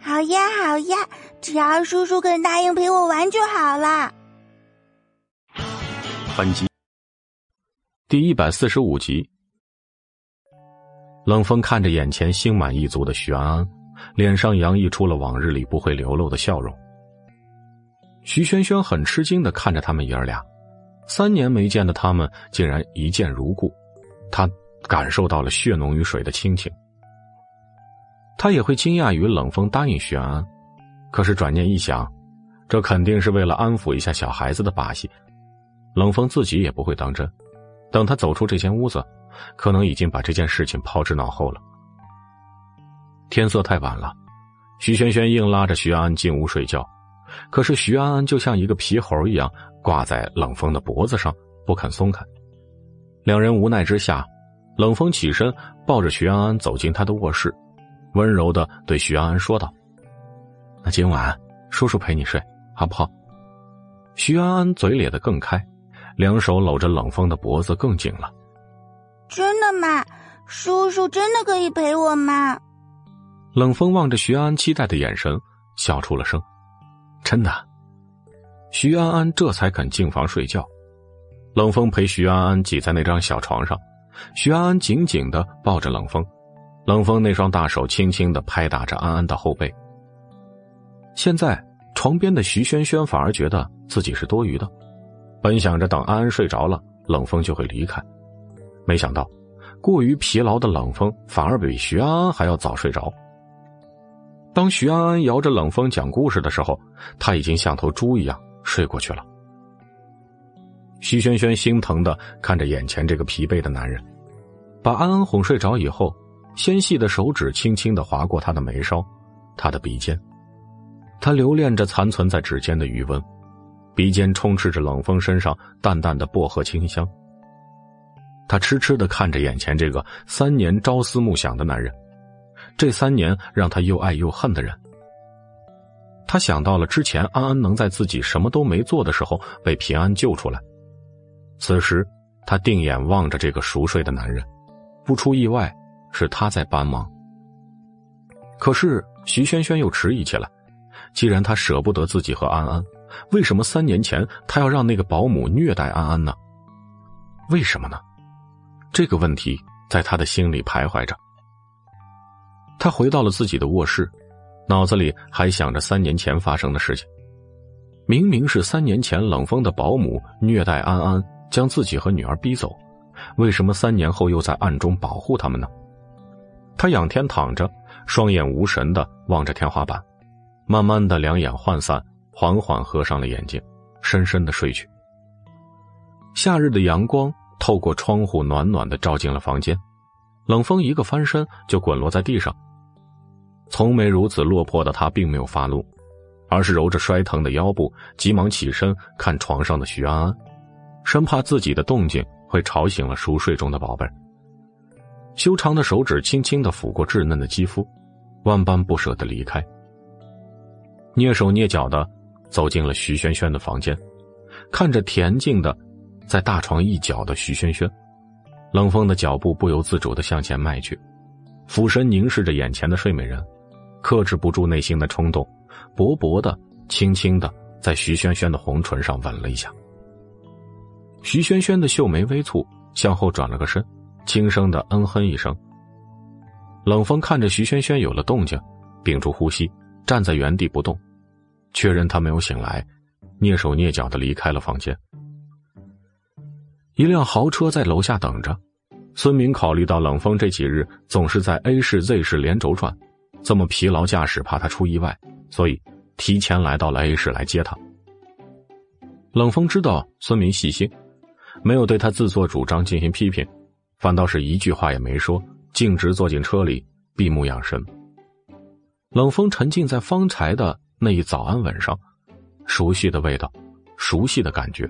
好呀，好呀，只要叔叔肯答应陪我玩就好了。”本集第一百四十五集。冷风看着眼前心满意足的徐安安。脸上洋溢出了往日里不会流露的笑容。徐萱萱很吃惊的看着他们爷儿俩，三年没见的他们竟然一见如故，他感受到了血浓于水的亲情。他也会惊讶于冷风答应徐安安，可是转念一想，这肯定是为了安抚一下小孩子的把戏。冷风自己也不会当真，等他走出这间屋子，可能已经把这件事情抛之脑后了。天色太晚了，徐萱萱硬拉着徐安安进屋睡觉，可是徐安安就像一个皮猴一样挂在冷风的脖子上，不肯松开。两人无奈之下，冷风起身抱着徐安安走进他的卧室，温柔的对徐安安说道：“那今晚叔叔陪你睡，好不好？”徐安安嘴咧得更开。两手搂着冷风的脖子更紧了。真的吗？叔叔真的可以陪我吗？冷风望着徐安安期待的眼神，笑出了声。真的。徐安安这才肯进房睡觉。冷风陪徐安安挤在那张小床上，徐安安紧紧的抱着冷风，冷风那双大手轻轻的拍打着安安的后背。现在床边的徐萱萱反而觉得自己是多余的。本想着等安安睡着了，冷风就会离开，没想到过于疲劳的冷风反而比徐安安还要早睡着。当徐安安摇着冷风讲故事的时候，他已经像头猪一样睡过去了。徐萱萱心疼的看着眼前这个疲惫的男人，把安安哄睡着以后，纤细的手指轻轻的划过他的眉梢，他的鼻尖，他留恋着残存在指尖的余温。鼻尖充斥着冷风身上淡淡的薄荷清香。他痴痴的看着眼前这个三年朝思暮想的男人，这三年让他又爱又恨的人。他想到了之前安安能在自己什么都没做的时候被平安救出来。此时，他定眼望着这个熟睡的男人，不出意外，是他在帮忙。可是徐萱萱又迟疑起来，既然他舍不得自己和安安。为什么三年前他要让那个保姆虐待安安呢？为什么呢？这个问题在他的心里徘徊着。他回到了自己的卧室，脑子里还想着三年前发生的事情。明明是三年前冷风的保姆虐待安安，将自己和女儿逼走，为什么三年后又在暗中保护他们呢？他仰天躺着，双眼无神的望着天花板，慢慢的两眼涣散。缓缓合上了眼睛，深深的睡去。夏日的阳光透过窗户暖暖的照进了房间，冷风一个翻身就滚落在地上。从没如此落魄的他并没有发怒，而是揉着摔疼的腰部，急忙起身看床上的徐安安，生怕自己的动静会吵醒了熟睡中的宝贝修长的手指轻轻的抚过稚嫩的肌肤，万般不舍的离开，蹑手蹑脚的。走进了徐萱萱的房间，看着恬静的在大床一角的徐萱萱，冷风的脚步不由自主的向前迈去，俯身凝视着眼前的睡美人，克制不住内心的冲动，薄薄的、轻轻的在徐萱萱的红唇上吻了一下。徐萱萱的秀眉微蹙，向后转了个身，轻声的嗯哼一声。冷风看着徐萱萱有了动静，屏住呼吸，站在原地不动。确认他没有醒来，蹑手蹑脚的离开了房间。一辆豪车在楼下等着。孙明考虑到冷风这几日总是在 A 市、Z 市连轴转，这么疲劳驾驶，怕他出意外，所以提前来到了 A 市来接他。冷风知道孙明细心，没有对他自作主张进行批评，反倒是一句话也没说，径直坐进车里，闭目养神。冷风沉浸在方才的。那一早安吻上，熟悉的味道，熟悉的感觉，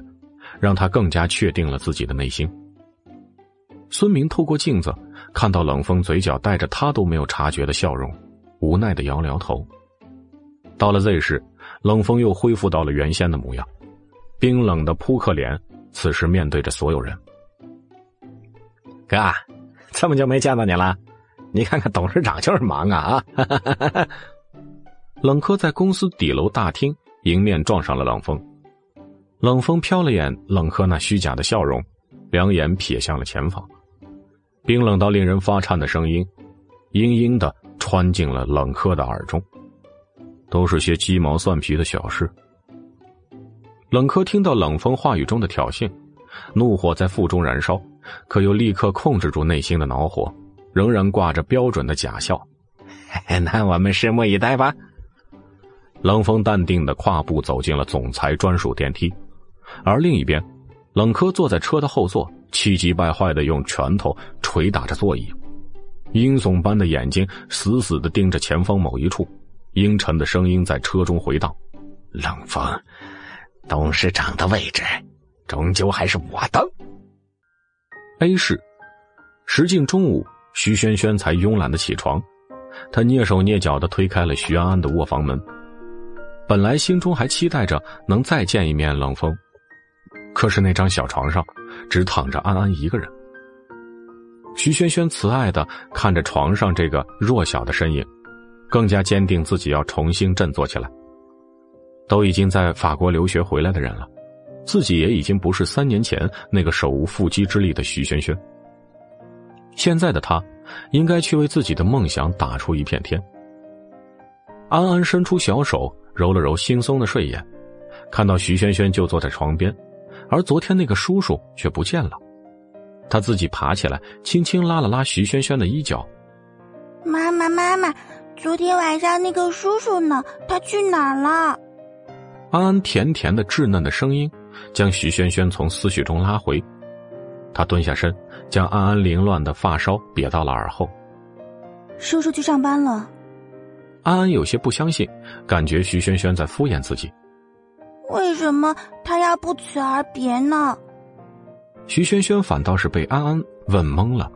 让他更加确定了自己的内心。孙明透过镜子看到冷风嘴角带着他都没有察觉的笑容，无奈的摇摇头。到了 Z 市，冷风又恢复到了原先的模样，冰冷的扑克脸，此时面对着所有人。哥，这么久没见到你了，你看看董事长就是忙啊啊！冷柯在公司底楼大厅迎面撞上了冷风，冷风瞟了眼冷柯那虚假的笑容，两眼瞥向了前方，冰冷到令人发颤的声音，嘤嘤的穿进了冷柯的耳中，都是些鸡毛蒜皮的小事。冷柯听到冷风话语中的挑衅，怒火在腹中燃烧，可又立刻控制住内心的恼火，仍然挂着标准的假笑。那我们拭目以待吧。冷风淡定的跨步走进了总裁专属电梯，而另一边，冷柯坐在车的后座，气急败坏的用拳头捶打着座椅，鹰悚般的眼睛死死的盯着前方某一处，阴沉的声音在车中回荡：“冷风，董事长的位置，终究还是我的。” A 市，时近中午，徐轩轩才慵懒的起床，他蹑手蹑脚的推开了徐安安的卧房门。本来心中还期待着能再见一面冷风，可是那张小床上只躺着安安一个人。徐萱萱慈爱的看着床上这个弱小的身影，更加坚定自己要重新振作起来。都已经在法国留学回来的人了，自己也已经不是三年前那个手无缚鸡之力的徐萱萱。现在的他，应该去为自己的梦想打出一片天。安安伸出小手。揉了揉惺忪的睡眼，看到徐萱萱就坐在床边，而昨天那个叔叔却不见了。他自己爬起来，轻轻拉了拉徐萱萱的衣角。妈妈，妈妈，昨天晚上那个叔叔呢？他去哪儿了？安安甜甜的稚嫩的声音，将徐萱萱从思绪中拉回。他蹲下身，将安安凌乱的发梢别到了耳后。叔叔去上班了。安安有些不相信，感觉徐萱萱在敷衍自己。为什么他要不辞而别呢？徐萱萱反倒是被安安问懵了，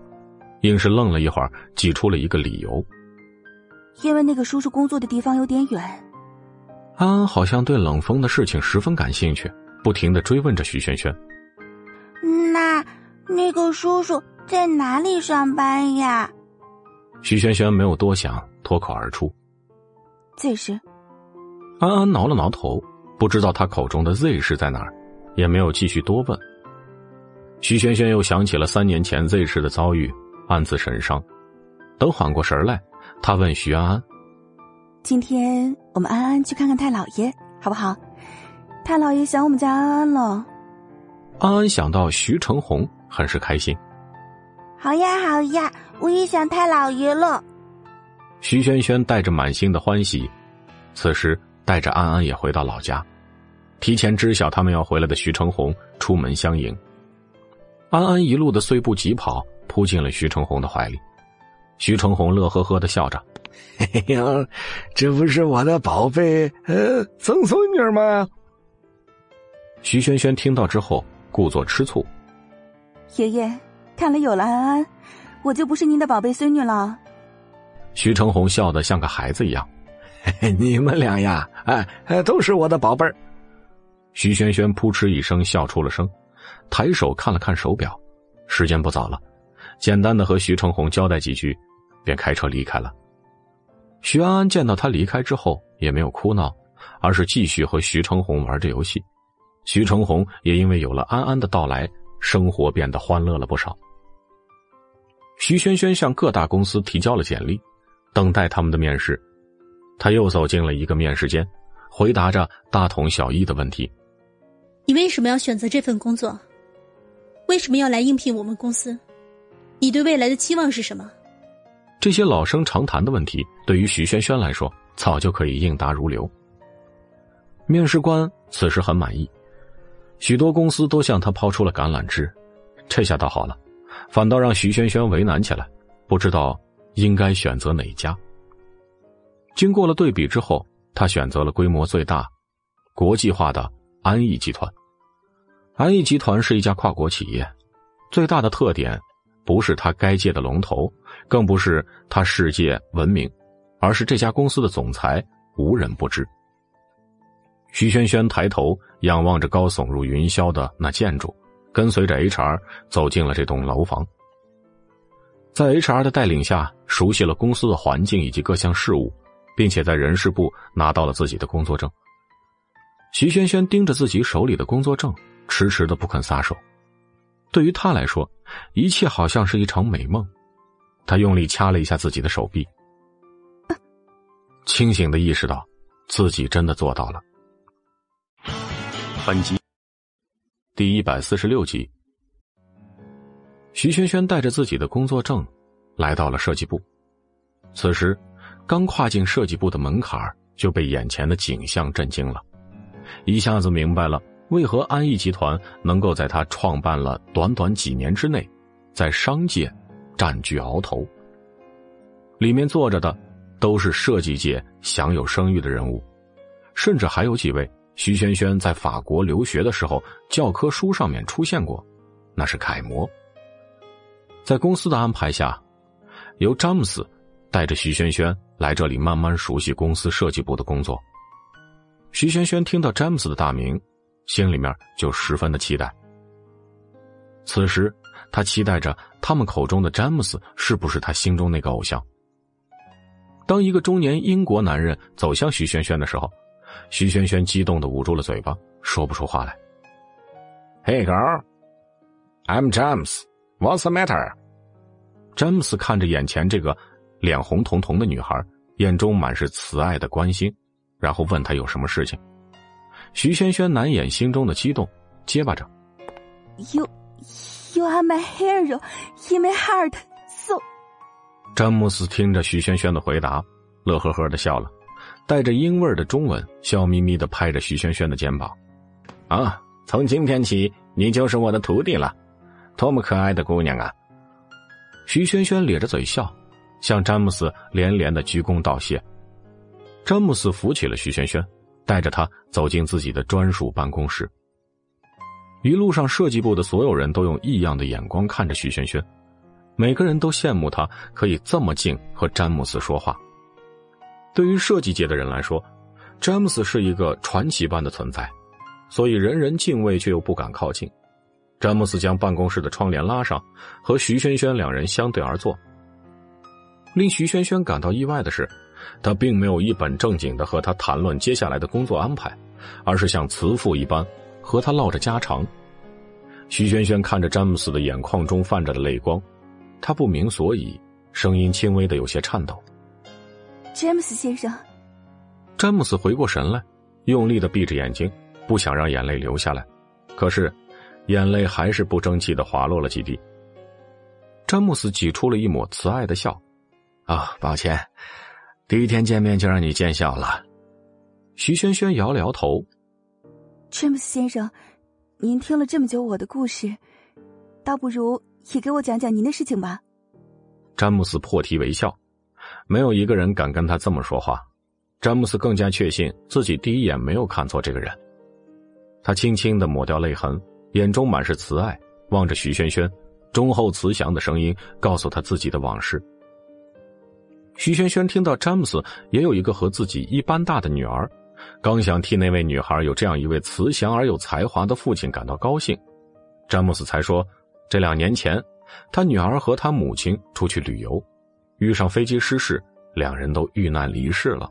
硬是愣了一会儿，挤出了一个理由：“因为那个叔叔工作的地方有点远。”安安好像对冷风的事情十分感兴趣，不停的追问着徐萱萱：“那那个叔叔在哪里上班呀？”徐萱萱没有多想，脱口而出。Z 市，安安挠了挠头，不知道他口中的 Z 市在哪儿，也没有继续多问。徐萱萱又想起了三年前 Z 市的遭遇，暗自神伤。等缓过神来，他问徐安安：“今天我们安安去看看太老爷，好不好？太老爷想我们家安安了。”安安想到徐成红，很是开心。好呀，好呀，我也想太老爷了。徐萱萱带着满心的欢喜，此时带着安安也回到老家，提前知晓他们要回来的徐成红出门相迎。安安一路的碎步疾跑，扑进了徐成红的怀里。徐成红乐呵呵的笑着：“ 哎呀，这不是我的宝贝呃曾孙女吗？”徐萱萱听到之后，故作吃醋：“爷爷，看来有了安安，我就不是您的宝贝孙女了。”徐成红笑得像个孩子一样，你们俩呀，哎，都是我的宝贝儿。徐萱萱扑哧一声笑出了声，抬手看了看手表，时间不早了，简单的和徐成红交代几句，便开车离开了。徐安安见到他离开之后，也没有哭闹，而是继续和徐成红玩着游戏。徐成红也因为有了安安的到来，生活变得欢乐了不少。徐萱萱向各大公司提交了简历。等待他们的面试，他又走进了一个面试间，回答着大同小异的问题：“你为什么要选择这份工作？为什么要来应聘我们公司？你对未来的期望是什么？”这些老生常谈的问题，对于徐萱萱来说，早就可以应答如流。面试官此时很满意，许多公司都向他抛出了橄榄枝，这下倒好了，反倒让徐萱萱为难起来，不知道。应该选择哪家？经过了对比之后，他选择了规模最大、国际化的安逸集团。安逸集团是一家跨国企业，最大的特点不是它该界的龙头，更不是它世界闻名，而是这家公司的总裁无人不知。徐萱萱抬头仰望着高耸入云霄的那建筑，跟随着 HR 走进了这栋楼房。在 HR 的带领下，熟悉了公司的环境以及各项事务，并且在人事部拿到了自己的工作证。徐萱萱盯着自己手里的工作证，迟迟的不肯撒手。对于他来说，一切好像是一场美梦。他用力掐了一下自己的手臂，清醒的意识到，自己真的做到了。本集第一百四十六集。徐萱萱带着自己的工作证，来到了设计部。此时，刚跨进设计部的门槛就被眼前的景象震惊了，一下子明白了为何安逸集团能够在他创办了短短几年之内，在商界占据鳌头。里面坐着的都是设计界享有声誉的人物，甚至还有几位徐萱萱在法国留学的时候教科书上面出现过，那是楷模。在公司的安排下，由詹姆斯带着徐萱萱来这里慢慢熟悉公司设计部的工作。徐萱萱听到詹姆斯的大名，心里面就十分的期待。此时，他期待着他们口中的詹姆斯是不是他心中那个偶像。当一个中年英国男人走向徐萱萱的时候，徐萱萱激动的捂住了嘴巴，说不出话来。Hey girl, I'm James. What's the matter？詹姆斯看着眼前这个脸红彤彤的女孩，眼中满是慈爱的关心，然后问她有什么事情。徐萱萱难掩心中的激动，结巴着：“You, you are my hero in my heart, so。”詹姆斯听着徐萱萱的回答，乐呵呵的笑了，带着英味的中文，笑眯眯的拍着徐萱萱的肩膀：“啊，从今天起，你就是我的徒弟了。”多么可爱的姑娘啊！徐萱萱咧着嘴笑，向詹姆斯连连的鞠躬道谢。詹姆斯扶起了徐萱萱，带着她走进自己的专属办公室。一路上，设计部的所有人都用异样的眼光看着徐萱萱，每个人都羡慕她可以这么近和詹姆斯说话。对于设计界的人来说，詹姆斯是一个传奇般的存在，所以人人敬畏却又不敢靠近。詹姆斯将办公室的窗帘拉上，和徐萱萱两人相对而坐。令徐萱萱感到意外的是，他并没有一本正经的和他谈论接下来的工作安排，而是像慈父一般和他唠着家常。徐萱萱看着詹姆斯的眼眶中泛着的泪光，他不明所以，声音轻微的有些颤抖：“詹姆斯先生。”詹姆斯回过神来，用力的闭着眼睛，不想让眼泪流下来，可是。眼泪还是不争气的滑落了几滴。詹姆斯挤出了一抹慈爱的笑，“啊，抱歉，第一天见面就让你见笑了。”徐萱萱摇了摇头，“詹姆斯先生，您听了这么久我的故事，倒不如也给我讲讲您的事情吧。”詹姆斯破涕为笑，没有一个人敢跟他这么说话。詹姆斯更加确信自己第一眼没有看错这个人。他轻轻的抹掉泪痕。眼中满是慈爱，望着徐萱萱，忠厚慈祥的声音告诉他自己的往事。徐萱萱听到詹姆斯也有一个和自己一般大的女儿，刚想替那位女孩有这样一位慈祥而有才华的父亲感到高兴，詹姆斯才说，这两年前，他女儿和他母亲出去旅游，遇上飞机失事，两人都遇难离世了。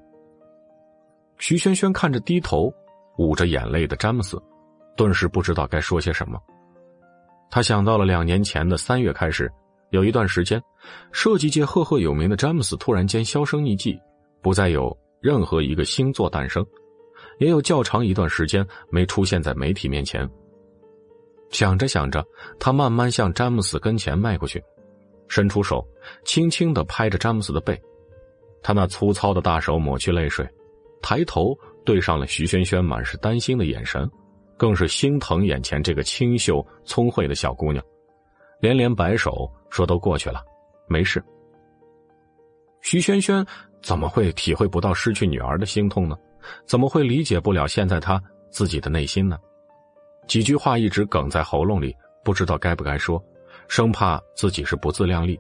徐萱萱看着低头捂着眼泪的詹姆斯。顿时不知道该说些什么。他想到了两年前的三月开始，有一段时间，设计界赫赫有名的詹姆斯突然间销声匿迹，不再有任何一个新作诞生，也有较长一段时间没出现在媒体面前。想着想着，他慢慢向詹姆斯跟前迈过去，伸出手，轻轻的拍着詹姆斯的背。他那粗糙的大手抹去泪水，抬头对上了徐萱萱满是担心的眼神。更是心疼眼前这个清秀聪慧的小姑娘，连连摆手说：“都过去了，没事。”徐萱萱怎么会体会不到失去女儿的心痛呢？怎么会理解不了现在她自己的内心呢？几句话一直哽在喉咙里，不知道该不该说，生怕自己是不自量力。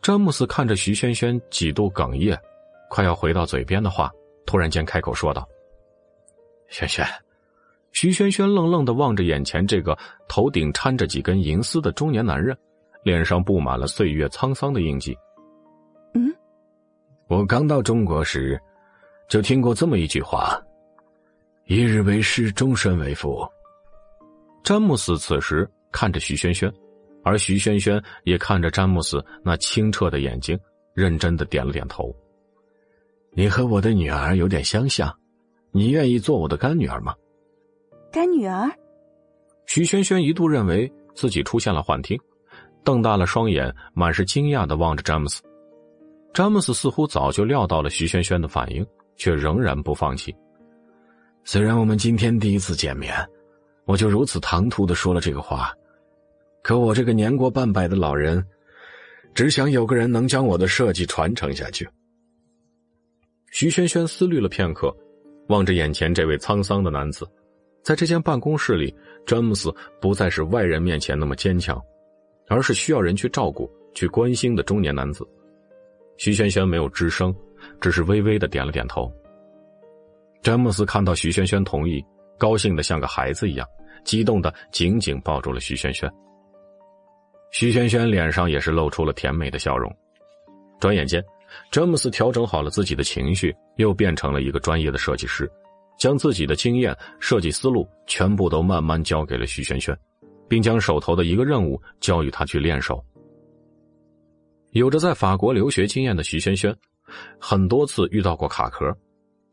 詹姆斯看着徐萱萱几度哽咽，快要回到嘴边的话，突然间开口说道：“萱萱。”徐萱萱愣愣的望着眼前这个头顶掺着几根银丝的中年男人，脸上布满了岁月沧桑的印记。嗯，我刚到中国时，就听过这么一句话：“一日为师，终身为父。”詹姆斯此时看着徐萱萱，而徐萱萱也看着詹姆斯那清澈的眼睛，认真的点了点头。你和我的女儿有点相像，你愿意做我的干女儿吗？干女儿，徐萱萱一度认为自己出现了幻听，瞪大了双眼，满是惊讶的望着詹姆斯。詹姆斯似乎早就料到了徐萱萱的反应，却仍然不放弃。虽然我们今天第一次见面，我就如此唐突的说了这个话，可我这个年过半百的老人，只想有个人能将我的设计传承下去。徐轩轩思虑了片刻，望着眼前这位沧桑的男子，在这间办公室里，詹姆斯不再是外人面前那么坚强，而是需要人去照顾、去关心的中年男子。徐轩轩没有吱声，只是微微的点了点头。詹姆斯看到徐轩轩同意，高兴的像个孩子一样，激动的紧紧抱住了徐轩轩。徐轩轩脸上也是露出了甜美的笑容。转眼间。詹姆斯调整好了自己的情绪，又变成了一个专业的设计师，将自己的经验、设计思路全部都慢慢交给了徐萱萱，并将手头的一个任务交予他去练手。有着在法国留学经验的徐萱萱，很多次遇到过卡壳，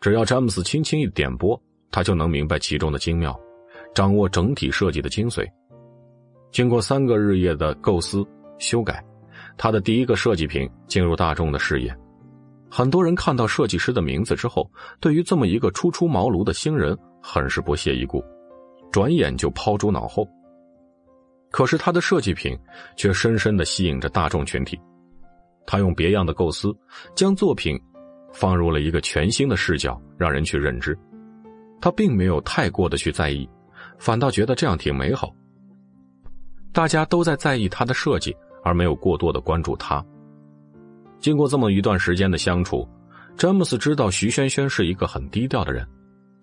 只要詹姆斯轻轻一点拨，他就能明白其中的精妙，掌握整体设计的精髓。经过三个日夜的构思、修改。他的第一个设计品进入大众的视野，很多人看到设计师的名字之后，对于这么一个初出茅庐的新人很是不屑一顾，转眼就抛诸脑后。可是他的设计品却深深的吸引着大众群体，他用别样的构思，将作品放入了一个全新的视角，让人去认知。他并没有太过的去在意，反倒觉得这样挺美好。大家都在在意他的设计。而没有过多的关注他。经过这么一段时间的相处，詹姆斯知道徐萱萱是一个很低调的人，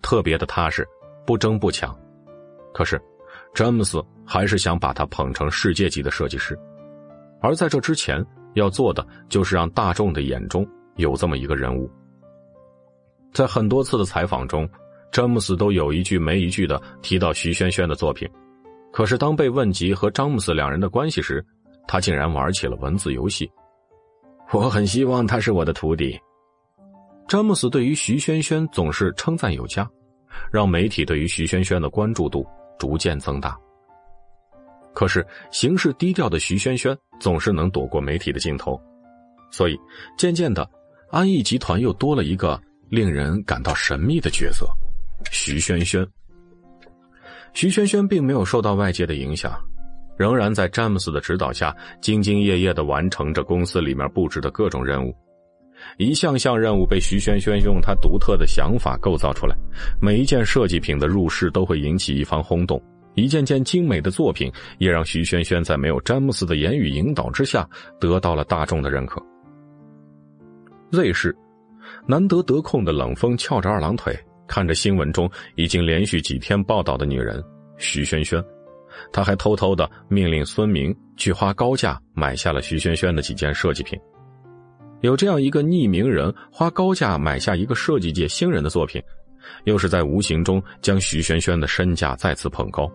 特别的踏实，不争不抢。可是，詹姆斯还是想把他捧成世界级的设计师。而在这之前，要做的就是让大众的眼中有这么一个人物。在很多次的采访中，詹姆斯都有一句没一句的提到徐萱萱的作品。可是当被问及和詹姆斯两人的关系时，他竟然玩起了文字游戏。我很希望他是我的徒弟。詹姆斯对于徐萱萱总是称赞有加，让媒体对于徐萱萱的关注度逐渐增大。可是行事低调的徐萱萱总是能躲过媒体的镜头，所以渐渐的，安逸集团又多了一个令人感到神秘的角色——徐萱萱。徐萱萱并没有受到外界的影响。仍然在詹姆斯的指导下，兢兢业业的完成着公司里面布置的各种任务。一项项任务被徐萱萱用他独特的想法构造出来，每一件设计品的入室都会引起一番轰动。一件件精美的作品也让徐萱萱在没有詹姆斯的言语引导之下，得到了大众的认可。Z 市，难得得空的冷风翘着二郎腿，看着新闻中已经连续几天报道的女人徐萱萱。他还偷偷的命令孙明去花高价买下了徐萱萱的几件设计品。有这样一个匿名人花高价买下一个设计界新人的作品，又是在无形中将徐萱萱的身价再次捧高。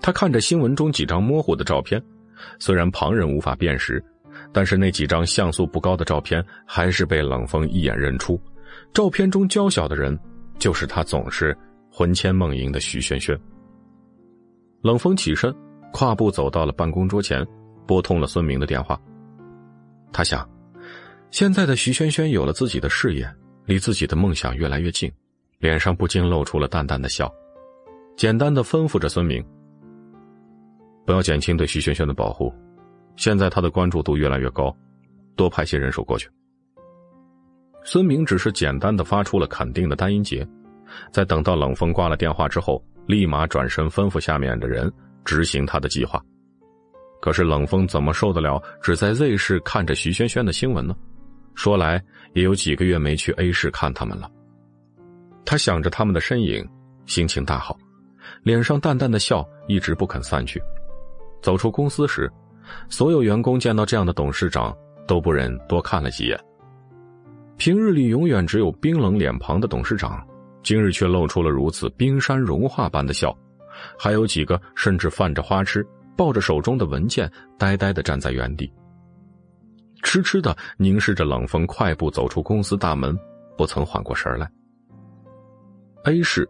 他看着新闻中几张模糊的照片，虽然旁人无法辨识，但是那几张像素不高的照片还是被冷风一眼认出。照片中娇小的人，就是他总是魂牵梦萦的徐萱萱。冷风起身，跨步走到了办公桌前，拨通了孙明的电话。他想，现在的徐萱萱有了自己的事业，离自己的梦想越来越近，脸上不禁露出了淡淡的笑，简单的吩咐着孙明：“不要减轻对徐萱萱的保护，现在他的关注度越来越高，多派些人手过去。”孙明只是简单的发出了肯定的单音节，在等到冷风挂了电话之后。立马转身吩咐下面的人执行他的计划。可是冷风怎么受得了只在 Z 市看着徐萱萱的新闻呢？说来也有几个月没去 A 市看他们了。他想着他们的身影，心情大好，脸上淡淡的笑一直不肯散去。走出公司时，所有员工见到这样的董事长都不忍多看了几眼。平日里永远只有冰冷脸庞的董事长。今日却露出了如此冰山融化般的笑，还有几个甚至泛着花痴，抱着手中的文件，呆呆的站在原地，痴痴的凝视着冷风快步走出公司大门，不曾缓过神来。A 市，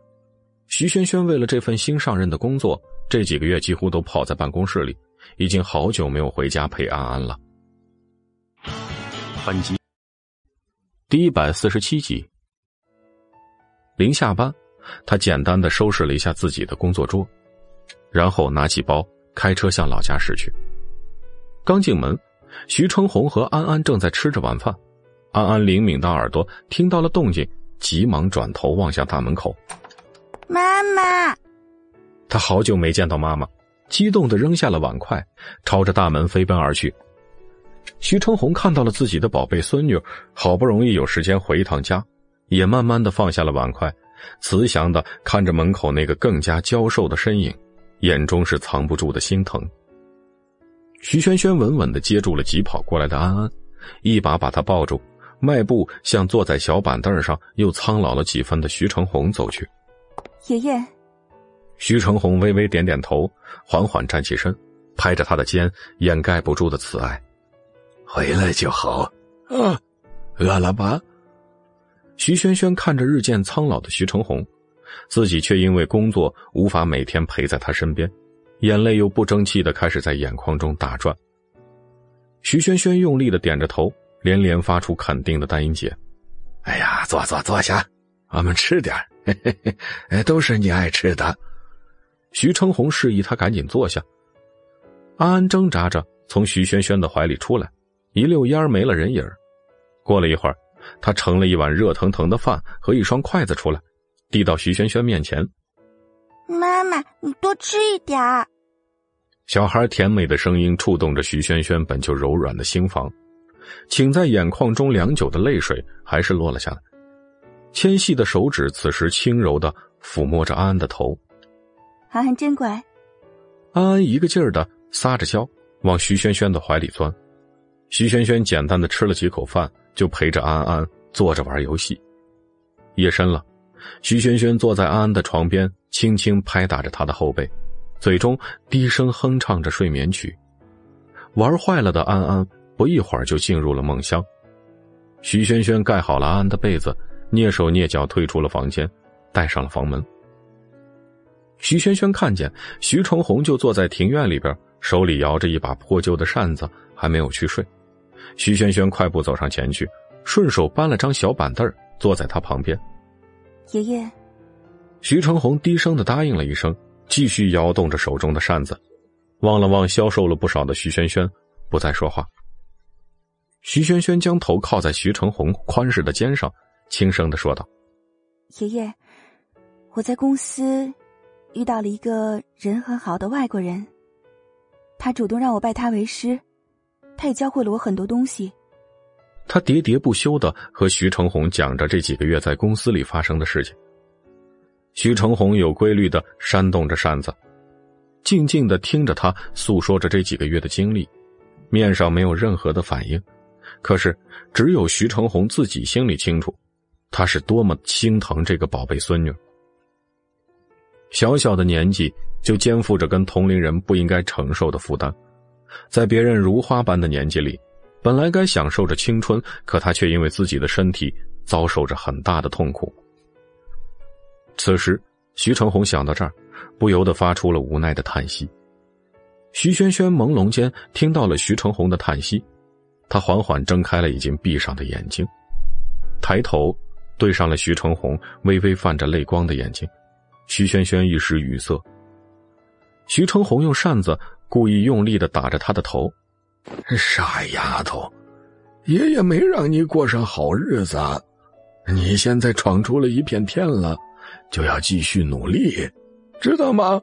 徐萱萱为了这份新上任的工作，这几个月几乎都泡在办公室里，已经好久没有回家陪安安了。本集。第一百四十七集。临下班，他简单的收拾了一下自己的工作桌，然后拿起包，开车向老家驶去。刚进门，徐成红和安安正在吃着晚饭。安安灵敏的耳朵听到了动静，急忙转头望向大门口。妈妈，他好久没见到妈妈，激动的扔下了碗筷，朝着大门飞奔而去。徐成红看到了自己的宝贝孙女，好不容易有时间回一趟家，也慢慢的放下了碗筷，慈祥的看着门口那个更加娇瘦的身影，眼中是藏不住的心疼。徐萱萱稳稳的接住了急跑过来的安安，一把把她抱住，迈步向坐在小板凳上又苍老了几分的徐成红走去。爷爷，徐成红微微点点头，缓缓站起身，拍着他的肩，掩盖不住的慈爱。回来就好，啊，饿了吧？徐萱萱看着日渐苍老的徐成红，自己却因为工作无法每天陪在他身边，眼泪又不争气的开始在眼眶中打转。徐萱萱用力的点着头，连连发出肯定的单音节：“哎呀，坐坐坐下，我们吃点嘿嘿嘿，都是你爱吃的。”徐成红示意他赶紧坐下。安安挣扎着从徐萱萱的怀里出来。一溜烟没了人影过了一会儿，他盛了一碗热腾腾的饭和一双筷子出来，递到徐萱萱面前。妈妈，你多吃一点儿。小孩甜美的声音触动着徐萱萱本就柔软的心房，请在眼眶中良久的泪水还是落了下来。纤细的手指此时轻柔的抚摸着安安的头。安安真乖。安安一个劲儿的撒着娇，往徐萱萱的怀里钻。徐萱萱简单的吃了几口饭，就陪着安安坐着玩游戏。夜深了，徐萱萱坐在安安的床边，轻轻拍打着他的后背，嘴中低声哼唱着睡眠曲。玩坏了的安安不一会儿就进入了梦乡。徐萱萱盖好了安安的被子，蹑手蹑脚退出了房间，带上了房门。徐萱萱看见徐成红就坐在庭院里边，手里摇着一把破旧的扇子，还没有去睡。徐轩轩快步走上前去，顺手搬了张小板凳坐在他旁边。爷爷，徐成红低声的答应了一声，继续摇动着手中的扇子，望了望消瘦了不少的徐轩轩，不再说话。徐轩轩将头靠在徐成红宽实的肩上，轻声的说道：“爷爷，我在公司遇到了一个人很好的外国人，他主动让我拜他为师。”他也教会了我很多东西。他喋喋不休的和徐成红讲着这几个月在公司里发生的事情。徐成红有规律的扇动着扇子，静静的听着他诉说着这几个月的经历，面上没有任何的反应。可是只有徐成红自己心里清楚，他是多么心疼这个宝贝孙女。小小的年纪就肩负着跟同龄人不应该承受的负担。在别人如花般的年纪里，本来该享受着青春，可他却因为自己的身体遭受着很大的痛苦。此时，徐成红想到这儿，不由得发出了无奈的叹息。徐萱萱朦胧间听到了徐成红的叹息，他缓缓睁开了已经闭上的眼睛，抬头对上了徐成红微微泛着泪光的眼睛，徐萱萱一时语塞。徐成红用扇子。故意用力的打着他的头，傻丫头，爷爷没让你过上好日子，你现在闯出了一片天了，就要继续努力，知道吗？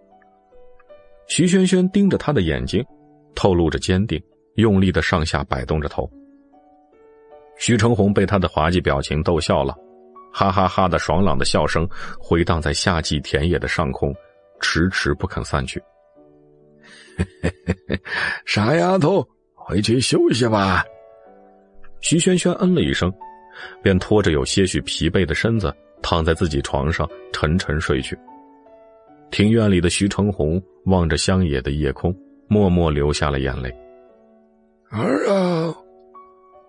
徐萱萱盯着他的眼睛，透露着坚定，用力的上下摆动着头。徐成红被他的滑稽表情逗笑了，哈哈哈的爽朗的笑声回荡在夏季田野的上空，迟迟不肯散去。傻丫头，回去休息吧。徐萱萱嗯了一声，便拖着有些许疲惫的身子躺在自己床上沉沉睡去。庭院里的徐成红望着乡野的夜空，默默流下了眼泪。儿啊，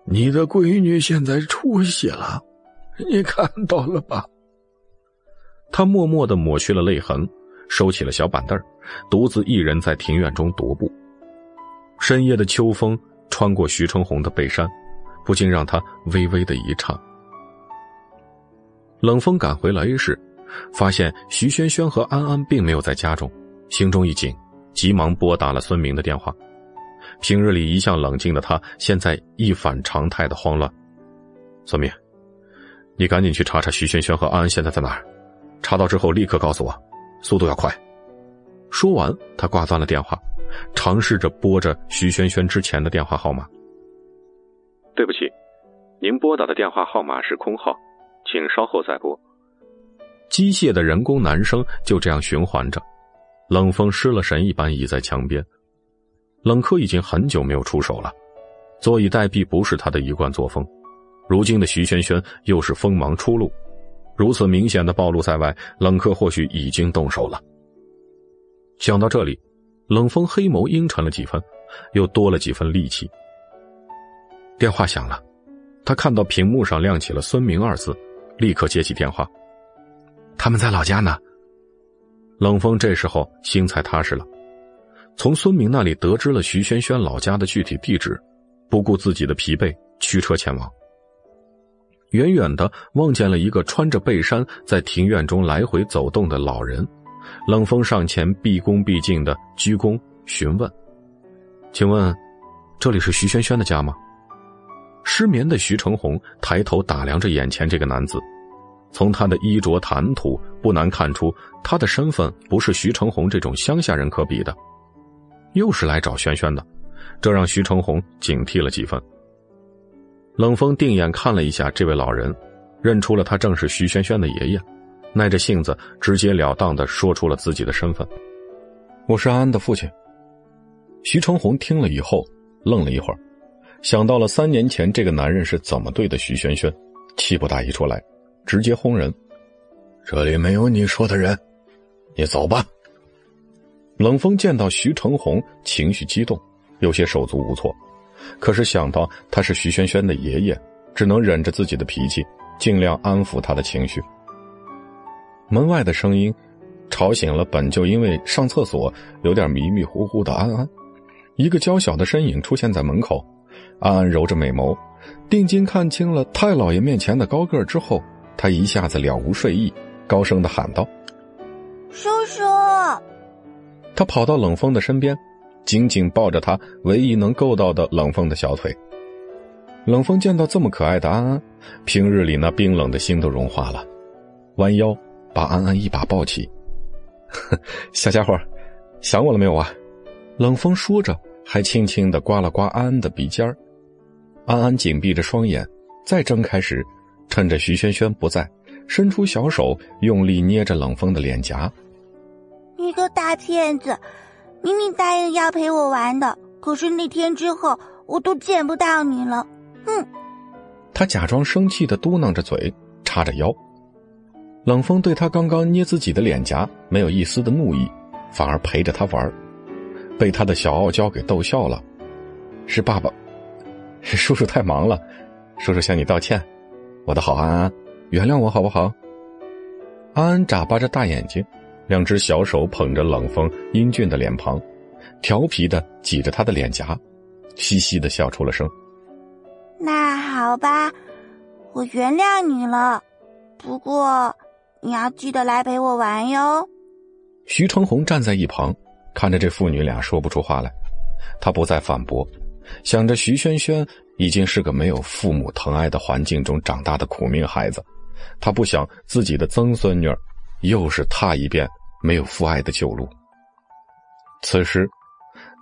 你的闺女现在出息了，你看到了吧？他默默的抹去了泪痕。收起了小板凳独自一人在庭院中踱步。深夜的秋风穿过徐春红的背衫，不禁让他微微的一颤，冷风赶回了 A 市，发现徐萱萱和安安并没有在家中，心中一紧，急忙拨打了孙明的电话。平日里一向冷静的他，现在一反常态的慌乱。孙明，你赶紧去查查徐萱萱和安安现在在哪儿，查到之后立刻告诉我，速度要快。说完，他挂断了电话，尝试着拨着徐萱萱之前的电话号码。对不起，您拨打的电话号码是空号，请稍后再拨。机械的人工男声就这样循环着。冷风失了神一般倚在墙边，冷柯已经很久没有出手了，坐以待毙不是他的一贯作风。如今的徐萱萱又是锋芒初露，如此明显的暴露在外，冷柯或许已经动手了。想到这里，冷风黑眸阴沉了几分，又多了几分戾气。电话响了，他看到屏幕上亮起了“孙明”二字，立刻接起电话。他们在老家呢。冷风这时候心才踏实了，从孙明那里得知了徐萱萱老家的具体地址，不顾自己的疲惫，驱车前往。远远的望见了一个穿着背衫在庭院中来回走动的老人，冷风上前毕恭毕敬的鞠躬询问：“请问，这里是徐萱萱的家吗？”失眠的徐成红抬头打量着眼前这个男子，从他的衣着谈吐，不难看出他的身份不是徐成红这种乡下人可比的。又是来找萱萱的，这让徐成红警惕了几分。冷风定眼看了一下这位老人，认出了他正是徐萱萱的爷爷，耐着性子直截了当的说出了自己的身份：“我是安安的父亲。”徐成红听了以后愣了一会儿。想到了三年前这个男人是怎么对的徐萱萱，气不打一处来，直接轰人：“这里没有你说的人，你走吧。”冷风见到徐成红情绪激动，有些手足无措，可是想到他是徐萱萱的爷爷，只能忍着自己的脾气，尽量安抚他的情绪。门外的声音吵醒了本就因为上厕所有点迷迷糊糊的安安，一个娇小的身影出现在门口。安安揉着美眸，定睛看清了太老爷面前的高个之后，他一下子了无睡意，高声的喊道：“叔叔！”他跑到冷风的身边，紧紧抱着他唯一能够到的冷风的小腿。冷风见到这么可爱的安安，平日里那冰冷的心都融化了，弯腰把安安一把抱起：“ 小家伙，想我了没有啊？”冷风说着。还轻轻的刮了刮安安的鼻尖儿，安安紧闭着双眼，再睁开时，趁着徐萱萱不在，伸出小手用力捏着冷风的脸颊。你个大骗子，明明答应要陪我玩的，可是那天之后我都见不到你了。哼！他假装生气的嘟囔着嘴，叉着腰。冷风对他刚刚捏自己的脸颊没有一丝的怒意，反而陪着他玩。被他的小傲娇给逗笑了，是爸爸，叔叔太忙了，叔叔向你道歉，我的好安安，原谅我好不好？安安眨巴着大眼睛，两只小手捧着冷风英俊的脸庞，调皮的挤着他的脸颊，嘻嘻的笑出了声。那好吧，我原谅你了，不过你要记得来陪我玩哟。徐成红站在一旁。看着这父女俩说不出话来，他不再反驳，想着徐萱萱已经是个没有父母疼爱的环境中长大的苦命孩子，他不想自己的曾孙女又是踏一遍没有父爱的旧路。此时，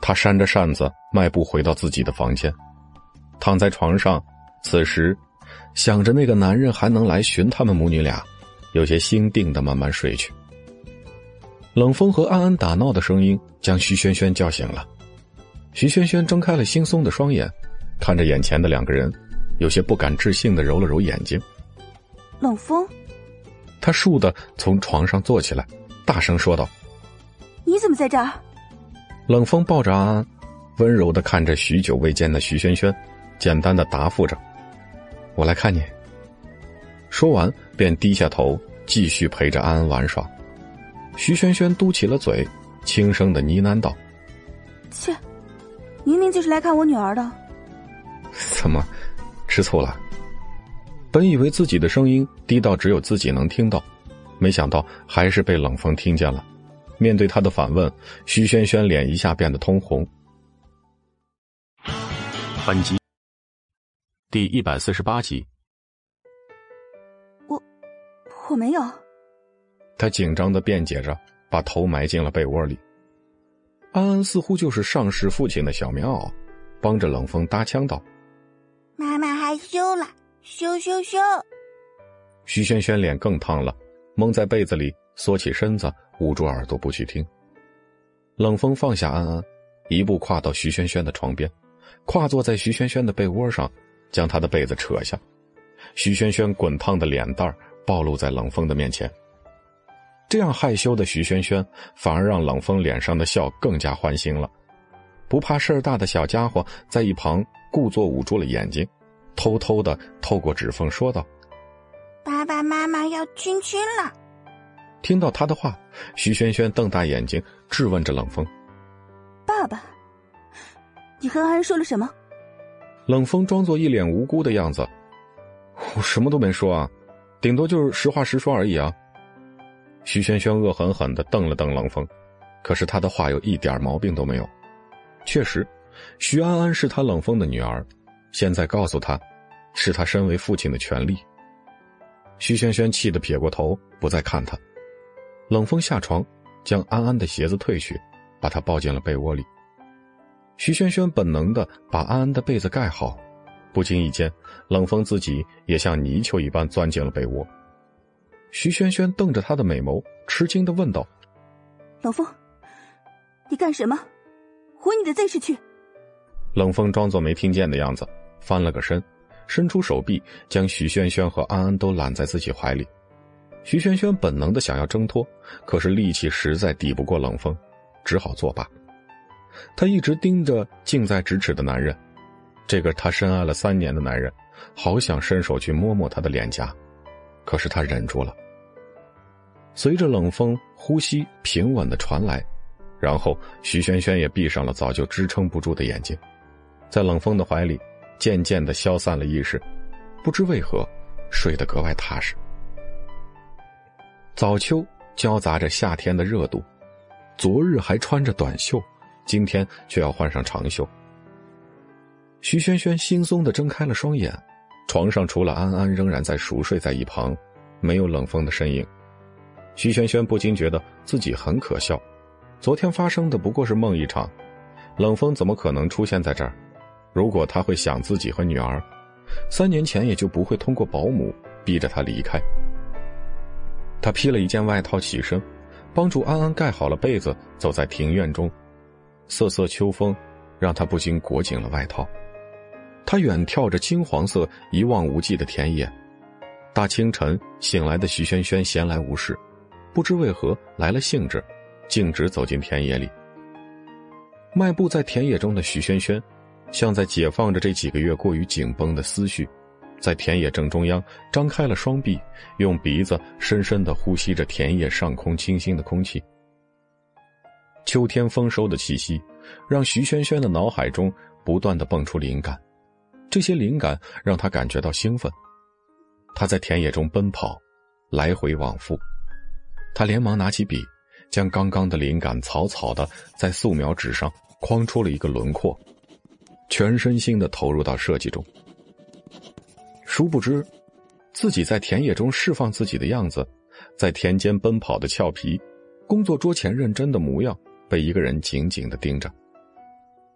他扇着扇子迈步回到自己的房间，躺在床上，此时想着那个男人还能来寻他们母女俩，有些心定的慢慢睡去。冷风和安安打闹的声音将徐萱萱叫醒了，徐萱萱睁开了惺忪的双眼，看着眼前的两个人，有些不敢置信的揉了揉眼睛。冷风，他倏地从床上坐起来，大声说道：“你怎么在这儿？”冷风抱着安安，温柔的看着许久未见的徐萱萱，简单的答复着：“我来看你。”说完便低下头继续陪着安安玩耍。徐萱萱嘟起了嘴，轻声的呢喃道：“切，明明就是来看我女儿的。”怎么，吃醋了？本以为自己的声音低到只有自己能听到，没想到还是被冷风听见了。面对他的反问，徐轩轩脸一下变得通红。本集第一百四十八集。我我没有。他紧张的辩解着，把头埋进了被窝里。安安似乎就是上世父亲的小棉袄，帮着冷风搭腔道：“妈妈害羞了，羞羞羞。”徐轩轩脸更烫了，蒙在被子里，缩起身子，捂住耳朵不去听。冷风放下安安，一步跨到徐轩轩的床边，跨坐在徐轩轩的被窝上，将他的被子扯下。徐轩轩滚烫的脸蛋暴露在冷风的面前。这样害羞的徐轩轩，反而让冷风脸上的笑更加欢心了。不怕事儿大的小家伙在一旁故作捂住了眼睛，偷偷的透过指缝说道：“爸爸妈妈要亲亲了。”听到他的话，徐轩轩瞪大眼睛质问着冷风：“爸爸，你和安安说了什么？”冷风装作一脸无辜的样子：“我什么都没说啊，顶多就是实话实说而已啊。”徐轩轩恶狠狠的瞪了瞪冷风，可是他的话有一点毛病都没有。确实，徐安安是他冷风的女儿，现在告诉他，是他身为父亲的权利。徐轩轩气得撇过头，不再看他。冷风下床，将安安的鞋子褪去，把她抱进了被窝里。徐轩轩本能的把安安的被子盖好，不经意间，冷风自己也像泥鳅一般钻进了被窝。徐轩轩瞪着他的美眸，吃惊的问道：“冷风，你干什么？回你的 Z 市去！”冷风装作没听见的样子，翻了个身，伸出手臂将徐萱萱和安安都揽在自己怀里。徐萱萱本能的想要挣脱，可是力气实在抵不过冷风，只好作罢。他一直盯着近在咫尺的男人，这个他深爱了三年的男人，好想伸手去摸摸他的脸颊，可是他忍住了。随着冷风呼吸平稳的传来，然后徐萱萱也闭上了早就支撑不住的眼睛，在冷风的怀里，渐渐的消散了意识，不知为何，睡得格外踏实。早秋交杂着夏天的热度，昨日还穿着短袖，今天却要换上长袖。徐萱萱轻松的睁开了双眼，床上除了安安仍然在熟睡在一旁，没有冷风的身影。徐萱萱不禁觉得自己很可笑，昨天发生的不过是梦一场，冷风怎么可能出现在这儿？如果他会想自己和女儿，三年前也就不会通过保姆逼着他离开。他披了一件外套起身，帮助安安盖好了被子，走在庭院中，瑟瑟秋风让他不禁裹紧了外套。他远眺着金黄色一望无际的田野，大清晨醒来的徐萱萱闲来无事。不知为何来了兴致，径直走进田野里。迈步在田野中的徐萱萱，像在解放着这几个月过于紧绷的思绪，在田野正中央张开了双臂，用鼻子深深的呼吸着田野上空清新的空气。秋天丰收的气息，让徐萱萱的脑海中不断的蹦出灵感，这些灵感让她感觉到兴奋。她在田野中奔跑，来回往复。他连忙拿起笔，将刚刚的灵感草草的在素描纸上框出了一个轮廓，全身心的投入到设计中。殊不知，自己在田野中释放自己的样子，在田间奔跑的俏皮，工作桌前认真的模样，被一个人紧紧的盯着。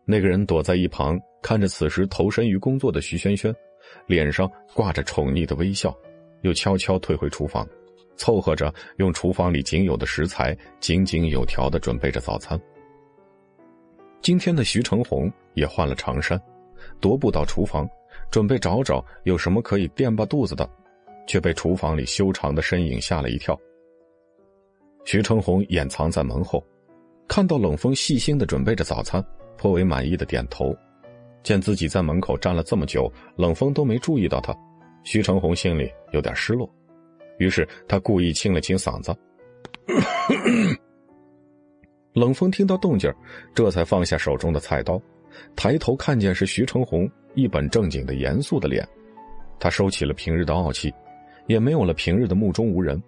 那个人躲在一旁，看着此时投身于工作的徐萱萱，脸上挂着宠溺的微笑，又悄悄退回厨房。凑合着用厨房里仅有的食材，井井有条的准备着早餐。今天的徐成红也换了长衫，踱步到厨房，准备找找有什么可以垫吧肚子的，却被厨房里修长的身影吓了一跳。徐成红掩藏在门后，看到冷风细心的准备着早餐，颇为满意的点头。见自己在门口站了这么久，冷风都没注意到他，徐成红心里有点失落。于是他故意清了清嗓子。冷风听到动静，这才放下手中的菜刀，抬头看见是徐成红一本正经的严肃的脸。他收起了平日的傲气，也没有了平日的目中无人，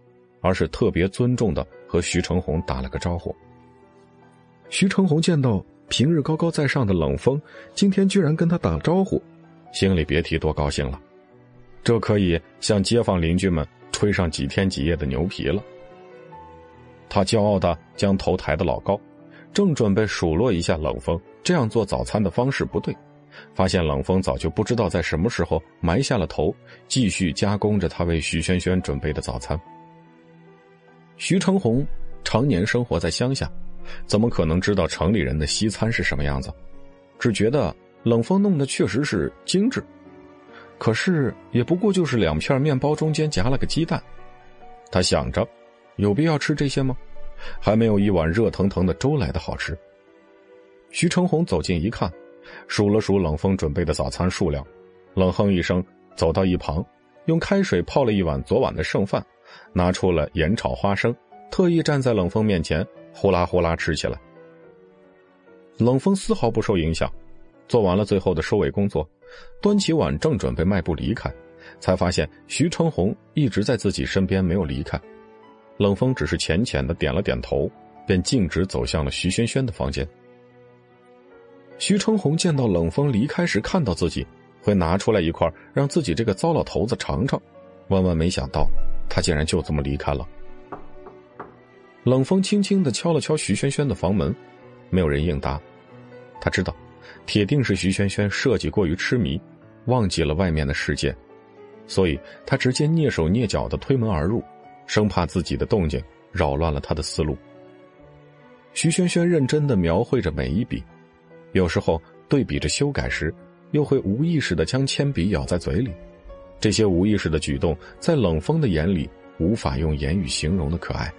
而是特别尊重的和徐成红打了个招呼。徐成红见到平日高高在上的冷风，今天居然跟他打招呼，心里别提多高兴了。这可以向街坊邻居们吹上几天几夜的牛皮了。他骄傲的将头抬得老高，正准备数落一下冷风这样做早餐的方式不对，发现冷风早就不知道在什么时候埋下了头，继续加工着他为徐萱萱准备的早餐。徐成红常年生活在乡下，怎么可能知道城里人的西餐是什么样子？只觉得冷风弄得确实是精致，可是也不过就是两片面包中间夹了个鸡蛋。他想着。有必要吃这些吗？还没有一碗热腾腾的粥来的好吃。徐成红走近一看，数了数冷风准备的早餐数量，冷哼一声，走到一旁，用开水泡了一碗昨晚的剩饭，拿出了盐炒花生，特意站在冷风面前，呼啦呼啦吃起来。冷风丝毫不受影响，做完了最后的收尾工作，端起碗正准备迈步离开，才发现徐成红一直在自己身边没有离开。冷风只是浅浅的点了点头，便径直走向了徐萱萱的房间。徐成红见到冷风离开时看到自己，会拿出来一块让自己这个糟老头子尝尝，万万没想到他竟然就这么离开了。冷风轻轻的敲了敲徐萱萱的房门，没有人应答。他知道，铁定是徐萱萱设计过于痴迷，忘记了外面的世界，所以他直接蹑手蹑脚的推门而入。生怕自己的动静扰乱了他的思路。徐萱萱认真的描绘着每一笔，有时候对比着修改时，又会无意识的将铅笔咬在嘴里。这些无意识的举动，在冷风的眼里无法用言语形容的可爱。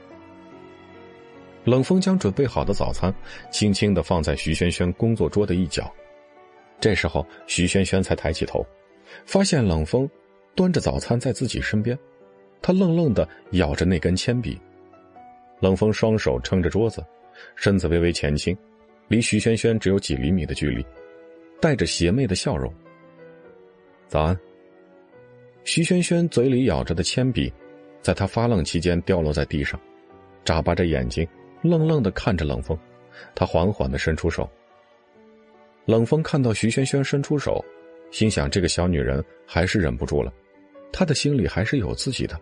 冷风将准备好的早餐轻轻的放在徐萱萱工作桌的一角，这时候徐萱萱才抬起头，发现冷风端着早餐在自己身边。他愣愣的咬着那根铅笔，冷风双手撑着桌子，身子微微前倾，离徐萱萱只有几厘米的距离，带着邪魅的笑容。早安。徐萱萱嘴里咬着的铅笔，在他发愣期间掉落在地上，眨巴着眼睛，愣愣的看着冷风。他缓缓的伸出手。冷风看到徐萱萱伸出手，心想这个小女人还是忍不住了，他的心里还是有自己的。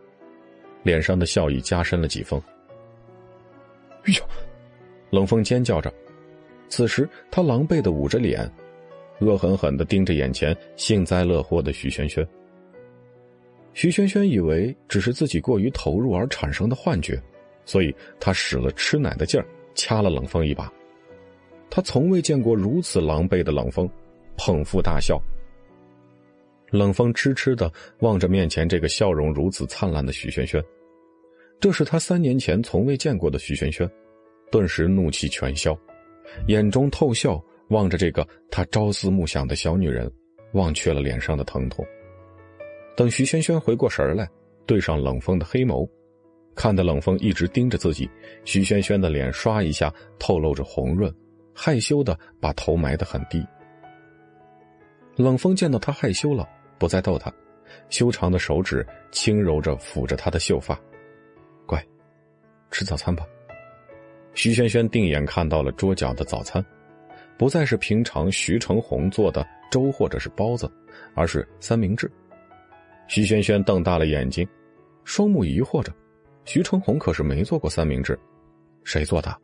脸上的笑意加深了几分。哎呦！冷风尖叫着，此时他狼狈的捂着脸，恶狠狠的盯着眼前幸灾乐祸的徐萱萱。徐萱萱以为只是自己过于投入而产生的幻觉，所以他使了吃奶的劲儿，掐了冷风一把。他从未见过如此狼狈的冷风，捧腹大笑。冷风痴痴的望着面前这个笑容如此灿烂的徐萱萱，这是他三年前从未见过的徐萱萱，顿时怒气全消，眼中透笑，望着这个他朝思暮想的小女人，忘却了脸上的疼痛。等徐萱萱回过神来，对上冷风的黑眸，看得冷风一直盯着自己，徐萱萱的脸刷一下透露着红润，害羞的把头埋得很低。冷风见到他害羞了。不再逗他，修长的手指轻柔着抚着他的秀发，乖，吃早餐吧。徐萱萱定眼看到了桌角的早餐，不再是平常徐成红做的粥或者是包子，而是三明治。徐萱萱瞪大了眼睛，双目疑惑着：徐成红可是没做过三明治，谁做的？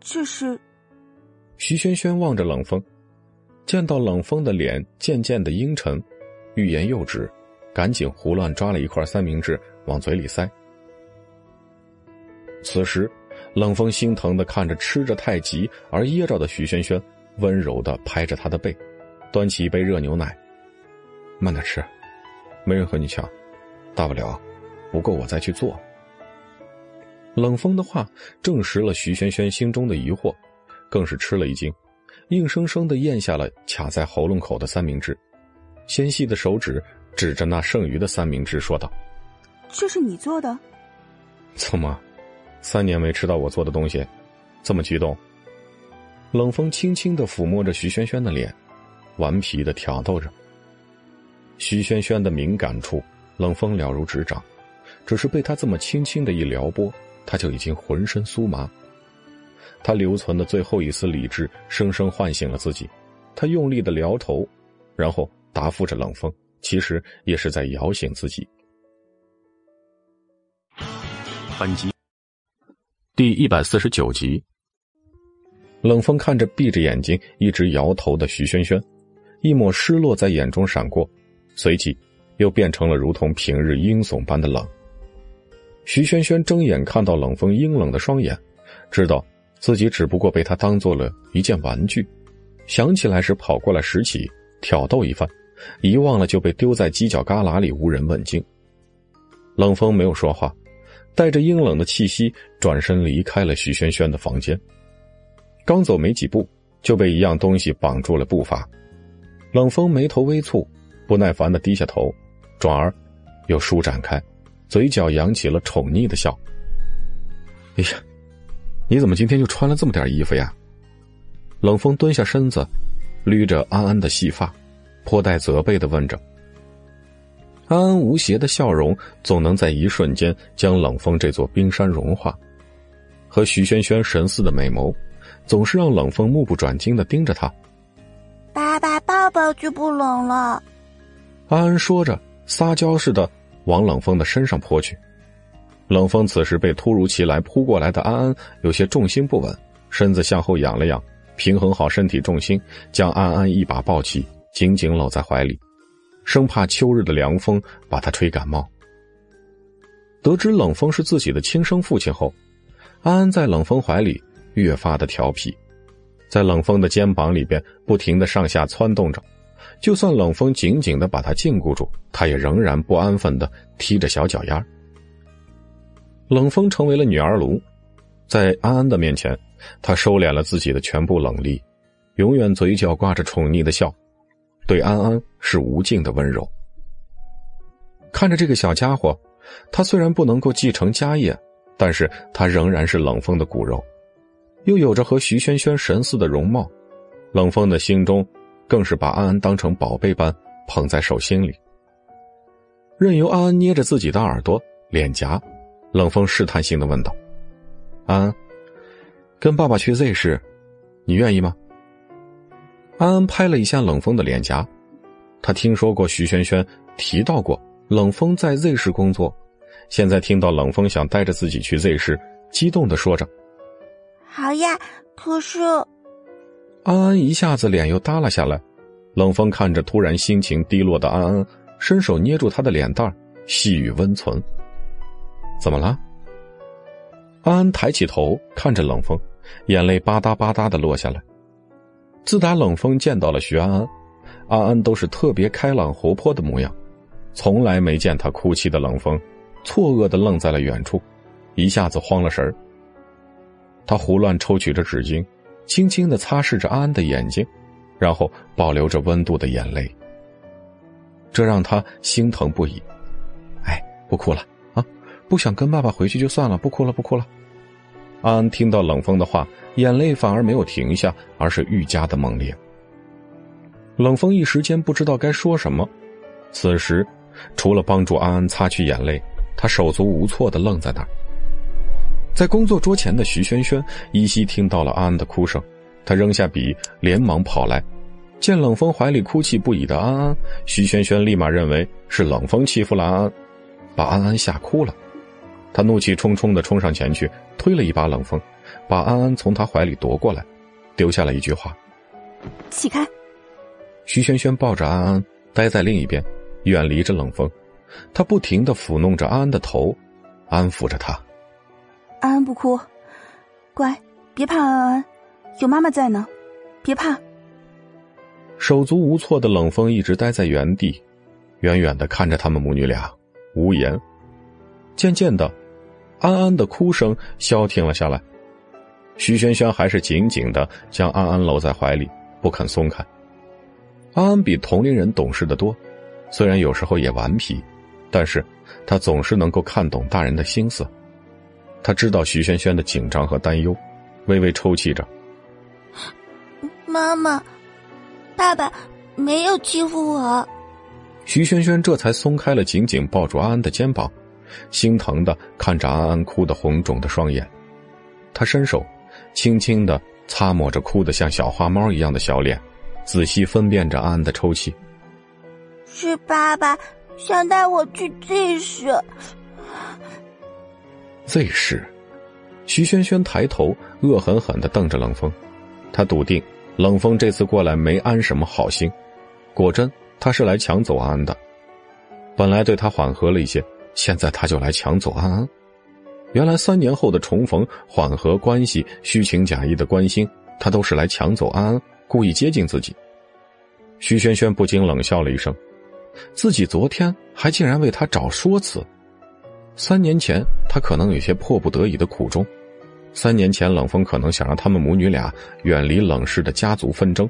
这是。徐萱萱望着冷风，见到冷风的脸渐渐的阴沉。欲言又止，赶紧胡乱抓了一块三明治往嘴里塞。此时，冷风心疼的看着吃着太急而噎着的徐萱萱，温柔的拍着她的背，端起一杯热牛奶：“慢点吃，没人和你抢，大不了不够我再去做。”冷风的话证实了徐萱萱心中的疑惑，更是吃了一惊，硬生生的咽下了卡在喉咙口的三明治。纤细的手指指着那剩余的三明治，说道：“这是你做的？怎么，三年没吃到我做的东西，这么激动？”冷风轻轻的抚摸着徐萱萱的脸，顽皮的挑逗着。徐萱萱的敏感处，冷风了如指掌。只是被他这么轻轻的一撩拨，他就已经浑身酥麻。他留存的最后一丝理智，生生唤醒了自己。他用力的撩头，然后答复着冷风，其实也是在摇醒自己。本集第一百四十九集。冷风看着闭着眼睛一直摇头的徐萱萱，一抹失落在眼中闪过，随即又变成了如同平日阴悚般的冷。徐萱萱睁眼看到冷风阴冷的双眼，知道自己只不过被他当做了一件玩具，想起来时跑过来拾起挑逗一番，遗忘了就被丢在犄角旮旯里无人问津。冷风没有说话，带着阴冷的气息转身离开了徐萱萱的房间。刚走没几步，就被一样东西绑住了步伐。冷风眉头微蹙，不耐烦的低下头，转而又舒展开。嘴角扬起了宠溺的笑。哎呀，你怎么今天就穿了这么点衣服呀？冷风蹲下身子，捋着安安的细发，颇带责备的问着。安安无邪的笑容，总能在一瞬间将冷风这座冰山融化。和徐萱萱神似的美眸，总是让冷风目不转睛的盯着他。爸爸抱抱就不冷了。安安说着，撒娇似的。往冷风的身上扑去，冷风此时被突如其来扑过来的安安有些重心不稳，身子向后仰了仰，平衡好身体重心，将安安一把抱起，紧紧搂在怀里，生怕秋日的凉风把他吹感冒。得知冷风是自己的亲生父亲后，安安在冷风怀里越发的调皮，在冷风的肩膀里边不停的上下窜动着。就算冷风紧紧的把他禁锢住，他也仍然不安分的踢着小脚丫。冷风成为了女儿奴，在安安的面前，他收敛了自己的全部冷厉，永远嘴角挂着宠溺的笑，对安安是无尽的温柔。看着这个小家伙，他虽然不能够继承家业，但是他仍然是冷风的骨肉，又有着和徐萱萱神似的容貌，冷风的心中。更是把安安当成宝贝般捧在手心里，任由安安捏着自己的耳朵、脸颊，冷风试探性的问道：“安安，跟爸爸去 Z 市，你愿意吗？”安安拍了一下冷风的脸颊，他听说过徐萱萱提到过冷风在 Z 市工作，现在听到冷风想带着自己去 Z 市，激动的说着：“好呀，可是……”安安一下子脸又耷拉下来，冷风看着突然心情低落的安安，伸手捏住她的脸蛋细语温存：“怎么了？”安安抬起头看着冷风，眼泪吧嗒吧嗒的落下来。自打冷风见到了徐安安，安安都是特别开朗活泼的模样，从来没见他哭泣的冷风，错愕的愣在了远处，一下子慌了神儿。他胡乱抽取着纸巾。轻轻的擦拭着安安的眼睛，然后保留着温度的眼泪，这让他心疼不已。哎，不哭了啊！不想跟爸爸回去就算了，不哭了，不哭了。安安听到冷风的话，眼泪反而没有停下，而是愈加的猛烈。冷风一时间不知道该说什么，此时除了帮助安安擦去眼泪，他手足无措的愣在那儿。在工作桌前的徐萱萱依稀听到了安安的哭声，她扔下笔，连忙跑来，见冷风怀里哭泣不已的安安，徐萱萱立马认为是冷风欺负了安安，把安安吓哭了。她怒气冲冲的冲上前去，推了一把冷风，把安安从他怀里夺过来，丢下了一句话：“起开。”徐萱萱抱着安安，待在另一边，远离着冷风，她不停的抚弄着安安的头，安抚着她。安安不哭，乖，别怕，安安，有妈妈在呢，别怕。手足无措的冷风一直待在原地，远远的看着他们母女俩，无言。渐渐的，安安的哭声消停了下来，徐萱萱还是紧紧的将安安搂在怀里，不肯松开。安安比同龄人懂事的多，虽然有时候也顽皮，但是他总是能够看懂大人的心思。他知道徐萱萱的紧张和担忧，微微抽泣着：“妈妈，爸爸没有欺负我。”徐萱萱这才松开了紧紧抱住安安的肩膀，心疼的看着安安哭得红肿的双眼，他伸手，轻轻的擦抹着哭得像小花猫一样的小脸，仔细分辨着安安的抽泣。是爸爸想带我去 Z 市。Z 市，徐萱萱抬头，恶狠狠的瞪着冷风，他笃定冷风这次过来没安什么好心，果真。他是来抢走安安的，本来对他缓和了一些，现在他就来抢走安安。原来三年后的重逢、缓和关系、虚情假意的关心，他都是来抢走安安，故意接近自己。徐萱萱不禁冷笑了一声，自己昨天还竟然为他找说辞。三年前他可能有些迫不得已的苦衷，三年前冷风可能想让他们母女俩远离冷氏的家族纷争。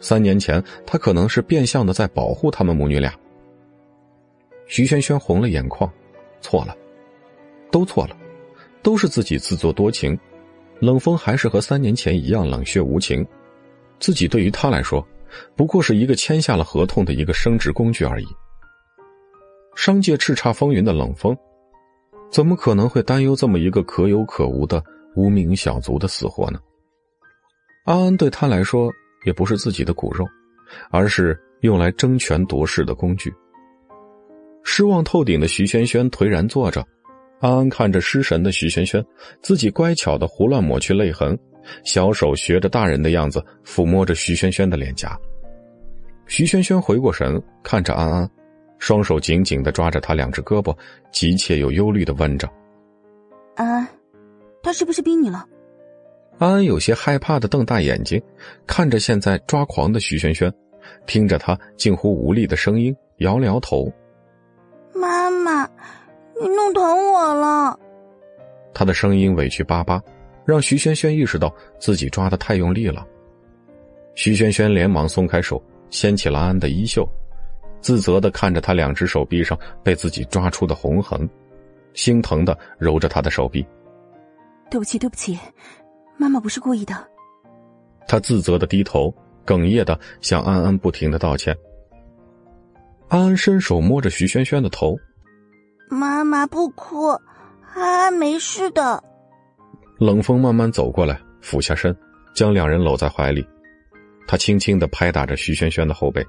三年前，他可能是变相的在保护他们母女俩。徐萱萱红了眼眶，错了，都错了，都是自己自作多情。冷风还是和三年前一样冷血无情，自己对于他来说，不过是一个签下了合同的一个升职工具而已。商界叱咤风云的冷风，怎么可能会担忧这么一个可有可无的无名小卒的死活呢？安安对他来说。也不是自己的骨肉，而是用来争权夺势的工具。失望透顶的徐萱萱颓然坐着，安安看着失神的徐萱萱，自己乖巧的胡乱抹去泪痕，小手学着大人的样子抚摸着徐萱萱的脸颊。徐萱萱回过神，看着安安，双手紧紧的抓着他两只胳膊，急切又忧虑的问着：“安安，他是不是逼你了？”安安有些害怕的瞪大眼睛，看着现在抓狂的徐萱萱，听着她近乎无力的声音，摇了摇头：“妈妈，你弄疼我了。”他的声音委屈巴巴，让徐萱萱意识到自己抓的太用力了。徐萱萱连忙松开手，掀起了安安的衣袖，自责的看着他两只手臂上被自己抓出的红痕，心疼的揉着他的手臂：“对不起，对不起。”妈妈不是故意的。他自责的低头，哽咽的向安安不停的道歉。安安伸手摸着徐萱萱的头，妈妈不哭，安安没事的。冷风慢慢走过来，俯下身，将两人搂在怀里，他轻轻的拍打着徐萱萱的后背。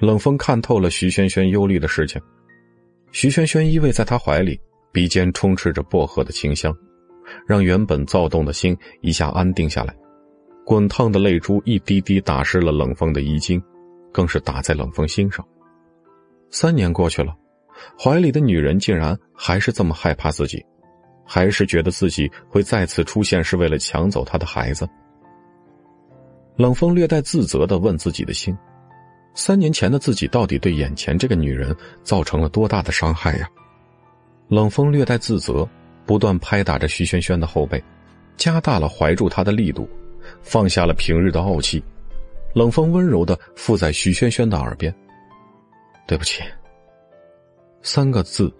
冷风看透了徐萱萱忧虑的事情，徐萱萱依偎在他怀里，鼻尖充斥着薄荷的清香。让原本躁动的心一下安定下来，滚烫的泪珠一滴滴打湿了冷风的衣襟，更是打在冷风心上。三年过去了，怀里的女人竟然还是这么害怕自己，还是觉得自己会再次出现是为了抢走他的孩子。冷风略带自责的问自己的心：三年前的自己到底对眼前这个女人造成了多大的伤害呀？冷风略带自责。不断拍打着徐萱萱的后背，加大了怀住她的力度，放下了平日的傲气，冷风温柔的附在徐萱萱的耳边：“对不起。”三个字，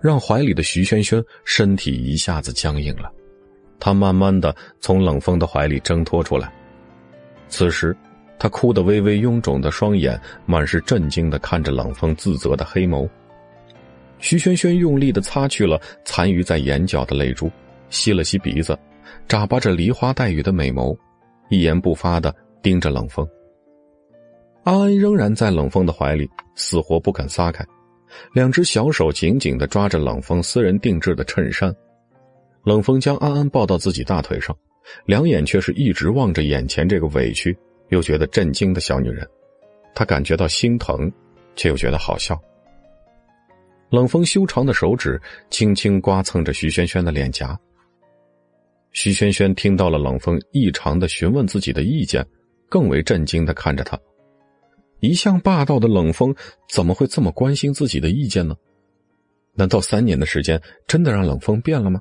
让怀里的徐萱萱身体一下子僵硬了，她慢慢的从冷风的怀里挣脱出来。此时，她哭得微微臃肿的双眼，满是震惊的看着冷风自责的黑眸。徐萱萱用力的擦去了残余在眼角的泪珠，吸了吸鼻子，眨巴着梨花带雨的美眸，一言不发的盯着冷风。安安仍然在冷风的怀里，死活不肯撒开，两只小手紧紧的抓着冷风私人定制的衬衫。冷风将安安抱到自己大腿上，两眼却是一直望着眼前这个委屈又觉得震惊的小女人，他感觉到心疼，却又觉得好笑。冷风修长的手指轻轻刮蹭着徐萱萱的脸颊。徐萱萱听到了冷风异常的询问自己的意见，更为震惊的看着他。一向霸道的冷风怎么会这么关心自己的意见呢？难道三年的时间真的让冷风变了吗？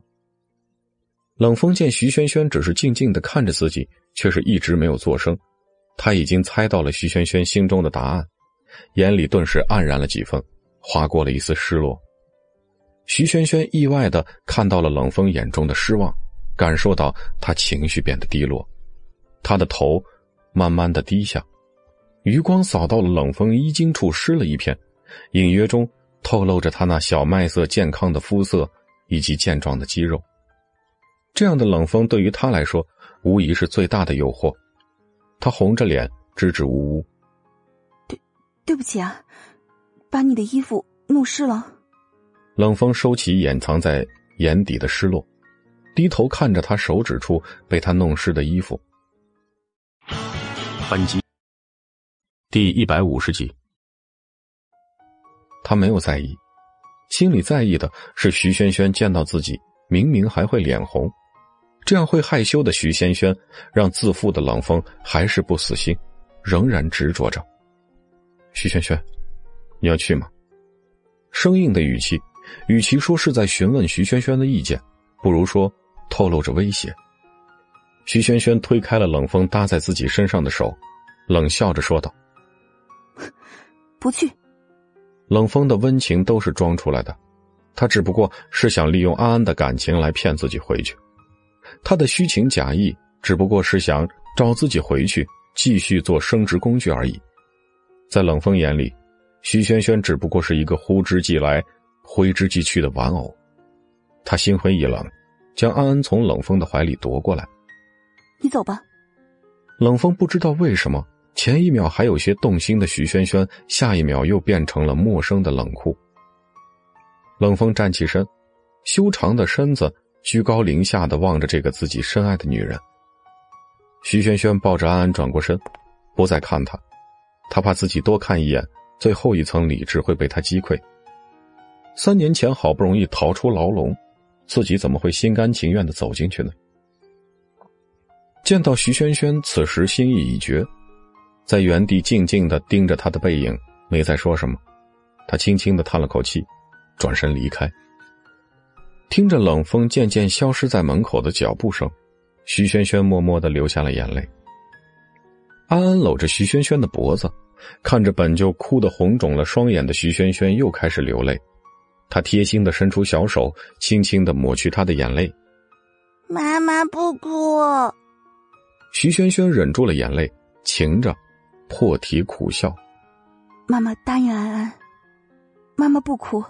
冷风见徐萱萱只是静静的看着自己，却是一直没有作声。他已经猜到了徐萱萱心中的答案，眼里顿时黯然了几分。划过了一丝失落，徐萱萱意外的看到了冷风眼中的失望，感受到他情绪变得低落，他的头慢慢的低下，余光扫到了冷风衣襟处湿了一片，隐约中透露着他那小麦色健康的肤色以及健壮的肌肉。这样的冷风对于他来说，无疑是最大的诱惑。他红着脸，支支吾吾：“对，对不起啊，把你的衣服弄湿了。”冷风收起掩藏在眼底的失落，低头看着他手指处被他弄湿的衣服。本集第一百五十集，他没有在意，心里在意的是徐萱萱见到自己，明明还会脸红。这样会害羞的徐萱萱，让自负的冷风还是不死心，仍然执着着。徐萱萱，你要去吗？生硬的语气。与其说是在询问徐萱萱的意见，不如说透露着威胁。徐萱萱推开了冷风搭在自己身上的手，冷笑着说道：“不去。”冷风的温情都是装出来的，他只不过是想利用安安的感情来骗自己回去。他的虚情假意只不过是想找自己回去，继续做生殖工具而已。在冷风眼里，徐萱萱只不过是一个呼之即来。挥之即去的玩偶，他心灰意冷，将安安从冷风的怀里夺过来。你走吧。冷风不知道为什么，前一秒还有些动心的徐萱萱，下一秒又变成了陌生的冷酷。冷风站起身，修长的身子居高临下的望着这个自己深爱的女人。徐萱萱抱着安安转过身，不再看他，他怕自己多看一眼，最后一层理智会被他击溃。三年前好不容易逃出牢笼，自己怎么会心甘情愿的走进去呢？见到徐萱萱此时心意已决，在原地静静的盯着他的背影，没再说什么。他轻轻的叹了口气，转身离开。听着冷风渐渐消失在门口的脚步声，徐萱萱默默的流下了眼泪。安安搂着徐萱萱的脖子，看着本就哭得红肿了双眼的徐萱萱，又开始流泪。他贴心的伸出小手，轻轻的抹去她的眼泪。妈妈不哭。徐萱萱忍住了眼泪，噙着，破涕苦笑。妈妈答应安安，妈妈不哭。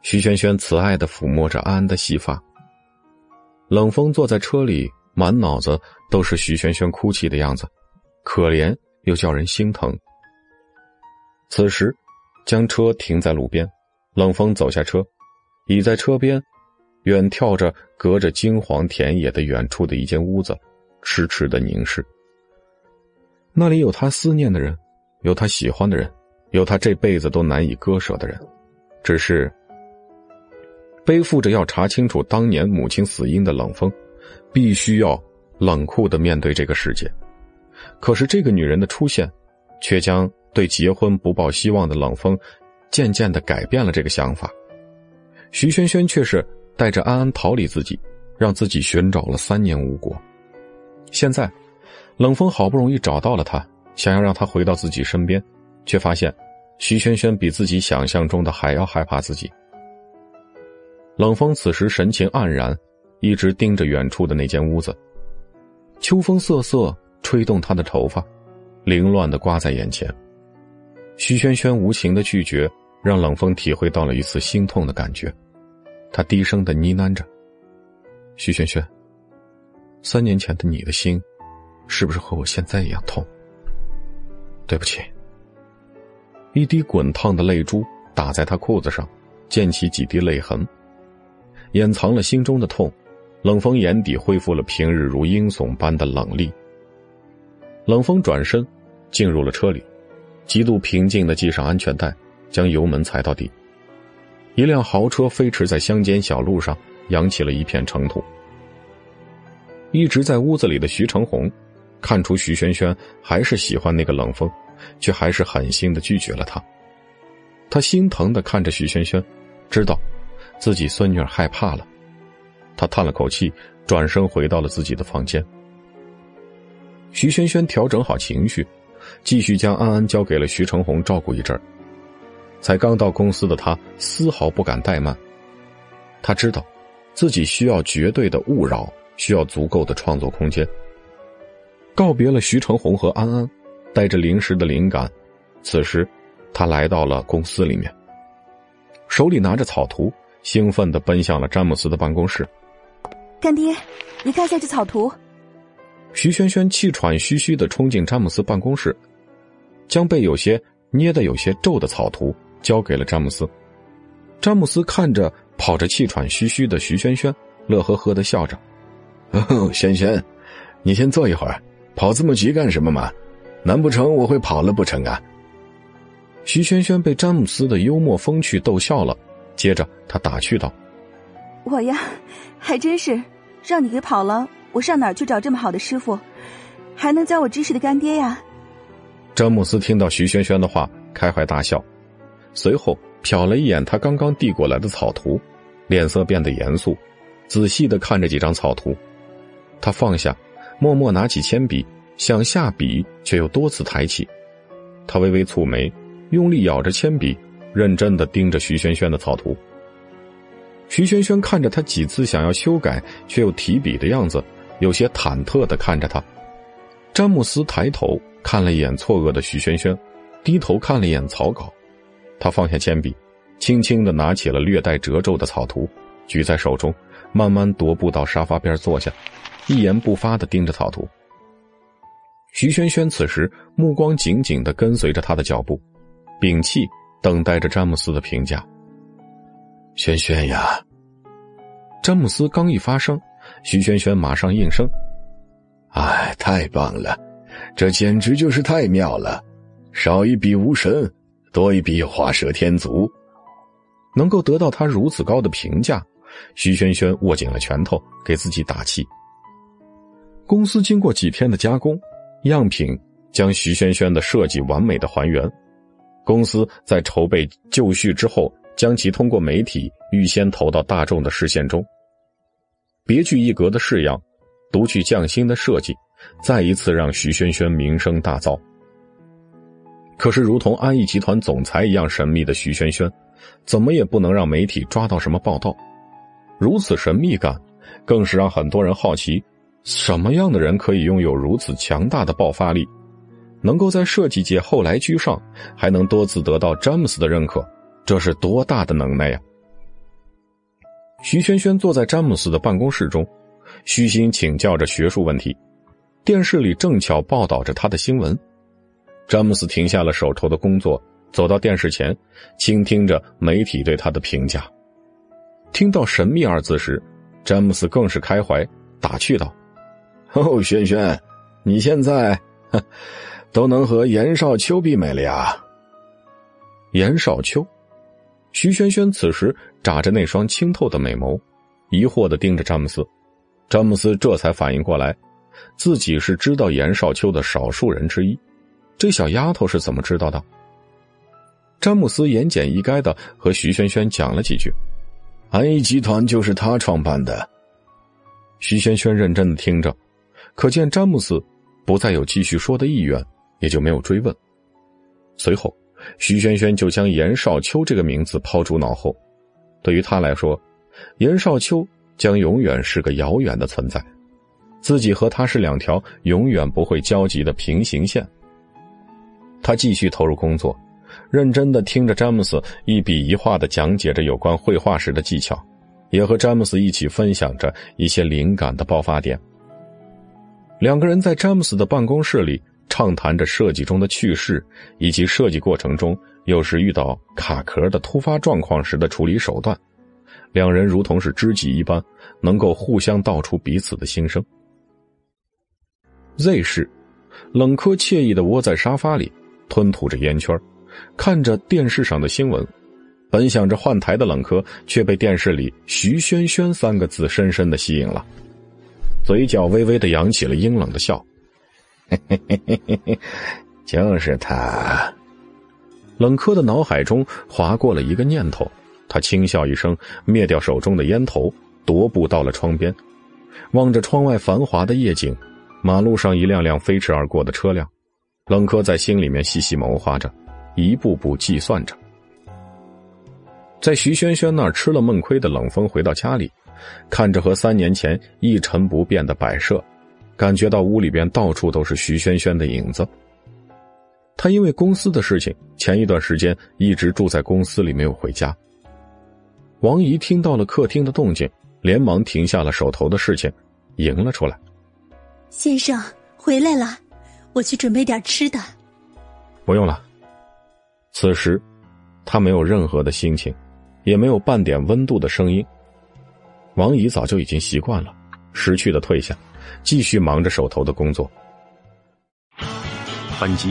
徐萱萱慈爱的抚摸着安安的细发。冷风坐在车里，满脑子都是徐萱萱哭泣的样子，可怜又叫人心疼。此时，将车停在路边。冷风走下车，倚在车边，远眺着隔着金黄田野的远处的一间屋子，痴痴的凝视。那里有他思念的人，有他喜欢的人，有他这辈子都难以割舍的人。只是背负着要查清楚当年母亲死因的冷风，必须要冷酷的面对这个世界。可是这个女人的出现，却将对结婚不抱希望的冷风。渐渐的改变了这个想法，徐萱萱却是带着安安逃离自己，让自己寻找了三年无果。现在，冷风好不容易找到了他，想要让他回到自己身边，却发现徐萱萱比自己想象中的还要害怕自己。冷风此时神情黯然，一直盯着远处的那间屋子。秋风瑟瑟吹动他的头发，凌乱的刮在眼前。徐萱萱无情的拒绝，让冷风体会到了一丝心痛的感觉。他低声的呢喃着：“徐萱萱，三年前的你的心，是不是和我现在一样痛？对不起。”一滴滚烫的泪珠打在他裤子上，溅起几滴泪痕，掩藏了心中的痛。冷风眼底恢复了平日如鹰隼般的冷厉。冷风转身，进入了车里。极度平静的系上安全带，将油门踩到底。一辆豪车飞驰在乡间小路上，扬起了一片尘土。一直在屋子里的徐成红，看出徐萱萱还是喜欢那个冷风，却还是狠心的拒绝了他。他心疼的看着徐萱萱，知道自己孙女害怕了。他叹了口气，转身回到了自己的房间。徐萱萱调整好情绪。继续将安安交给了徐成红照顾一阵才刚到公司的他丝毫不敢怠慢。他知道，自己需要绝对的勿扰，需要足够的创作空间。告别了徐成红和安安，带着临时的灵感，此时他来到了公司里面，手里拿着草图，兴奋的奔向了詹姆斯的办公室。干爹，你看一下这草图。徐轩轩气喘吁吁的冲进詹姆斯办公室，将被有些捏得有些皱的草图交给了詹姆斯。詹姆斯看着跑着气喘吁吁的徐轩轩，乐呵呵的笑着：“哦，轩轩，你先坐一会儿，跑这么急干什么嘛？难不成我会跑了不成啊？”徐轩轩被詹姆斯的幽默风趣逗笑了，接着他打趣道：“我呀，还真是让你给跑了，我上哪儿去找这么好的师傅，还能教我知识的干爹呀？”詹姆斯听到徐轩轩的话，开怀大笑，随后。瞟了一眼他刚刚递过来的草图，脸色变得严肃，仔细的看着几张草图。他放下，默默拿起铅笔，想下笔，却又多次抬起。他微微蹙眉，用力咬着铅笔，认真的盯着徐萱萱的草图。徐萱萱看着他几次想要修改却又提笔的样子，有些忐忑的看着他。詹姆斯抬头看了一眼错愕的徐萱萱，低头看了一眼草稿。他放下铅笔，轻轻的拿起了略带褶皱的草图，举在手中，慢慢踱步到沙发边坐下，一言不发的盯着草图。徐萱萱此时目光紧紧的跟随着他的脚步，屏气等待着詹姆斯的评价。萱萱呀，詹姆斯刚一发声，徐萱萱马上应声：“哎，太棒了，这简直就是太妙了，少一笔无神。”多一笔画蛇添足，能够得到他如此高的评价，徐萱萱握紧了拳头，给自己打气。公司经过几天的加工，样品将徐萱萱的设计完美的还原。公司在筹备就绪之后，将其通过媒体预先投到大众的视线中。别具一格的式样，独具匠心的设计，再一次让徐萱萱名声大噪。可是，如同安逸集团总裁一样神秘的徐萱萱，怎么也不能让媒体抓到什么报道。如此神秘感，更是让很多人好奇：什么样的人可以拥有如此强大的爆发力，能够在设计界后来居上，还能多次得到詹姆斯的认可？这是多大的能耐呀！徐萱萱坐在詹姆斯的办公室中，虚心请教着学术问题。电视里正巧报道着他的新闻。詹姆斯停下了手头的工作，走到电视前，倾听着媒体对他的评价。听到“神秘”二字时，詹姆斯更是开怀，打趣道：“ 哦，轩轩，你现在都能和严少秋媲美了呀！”严少秋，徐萱萱此时眨着那双清透的美眸，疑惑的盯着詹姆斯。詹姆斯这才反应过来，自己是知道严少秋的少数人之一。这小丫头是怎么知道的？詹姆斯言简意赅的和徐萱萱讲了几句：“安逸集团就是他创办的。”徐萱萱认真的听着，可见詹姆斯不再有继续说的意愿，也就没有追问。随后，徐萱萱就将严少秋这个名字抛诸脑后。对于他来说，严少秋将永远是个遥远的存在，自己和他是两条永远不会交集的平行线。他继续投入工作，认真的听着詹姆斯一笔一画的讲解着有关绘画时的技巧，也和詹姆斯一起分享着一些灵感的爆发点。两个人在詹姆斯的办公室里畅谈着设计中的趣事，以及设计过程中有时遇到卡壳的突发状况时的处理手段。两人如同是知己一般，能够互相道出彼此的心声。Z 市，冷柯惬意的窝在沙发里。吞吐着烟圈，看着电视上的新闻，本想着换台的冷柯，却被电视里“徐萱萱”三个字深深的吸引了，嘴角微微的扬起了阴冷的笑。嘿嘿嘿嘿嘿嘿，就是他。冷柯的脑海中划过了一个念头，他轻笑一声，灭掉手中的烟头，踱步到了窗边，望着窗外繁华的夜景，马路上一辆辆飞驰而过的车辆。冷柯在心里面细细谋划着，一步步计算着。在徐萱萱那儿吃了闷亏的冷风回到家里，看着和三年前一成不变的摆设，感觉到屋里边到处都是徐萱萱的影子。他因为公司的事情，前一段时间一直住在公司里，没有回家。王姨听到了客厅的动静，连忙停下了手头的事情，迎了出来。先生回来了，我去准备点吃的。不用了。此时，他没有任何的心情，也没有半点温度的声音。王姨早就已经习惯了，识趣的退下，继续忙着手头的工作。本集。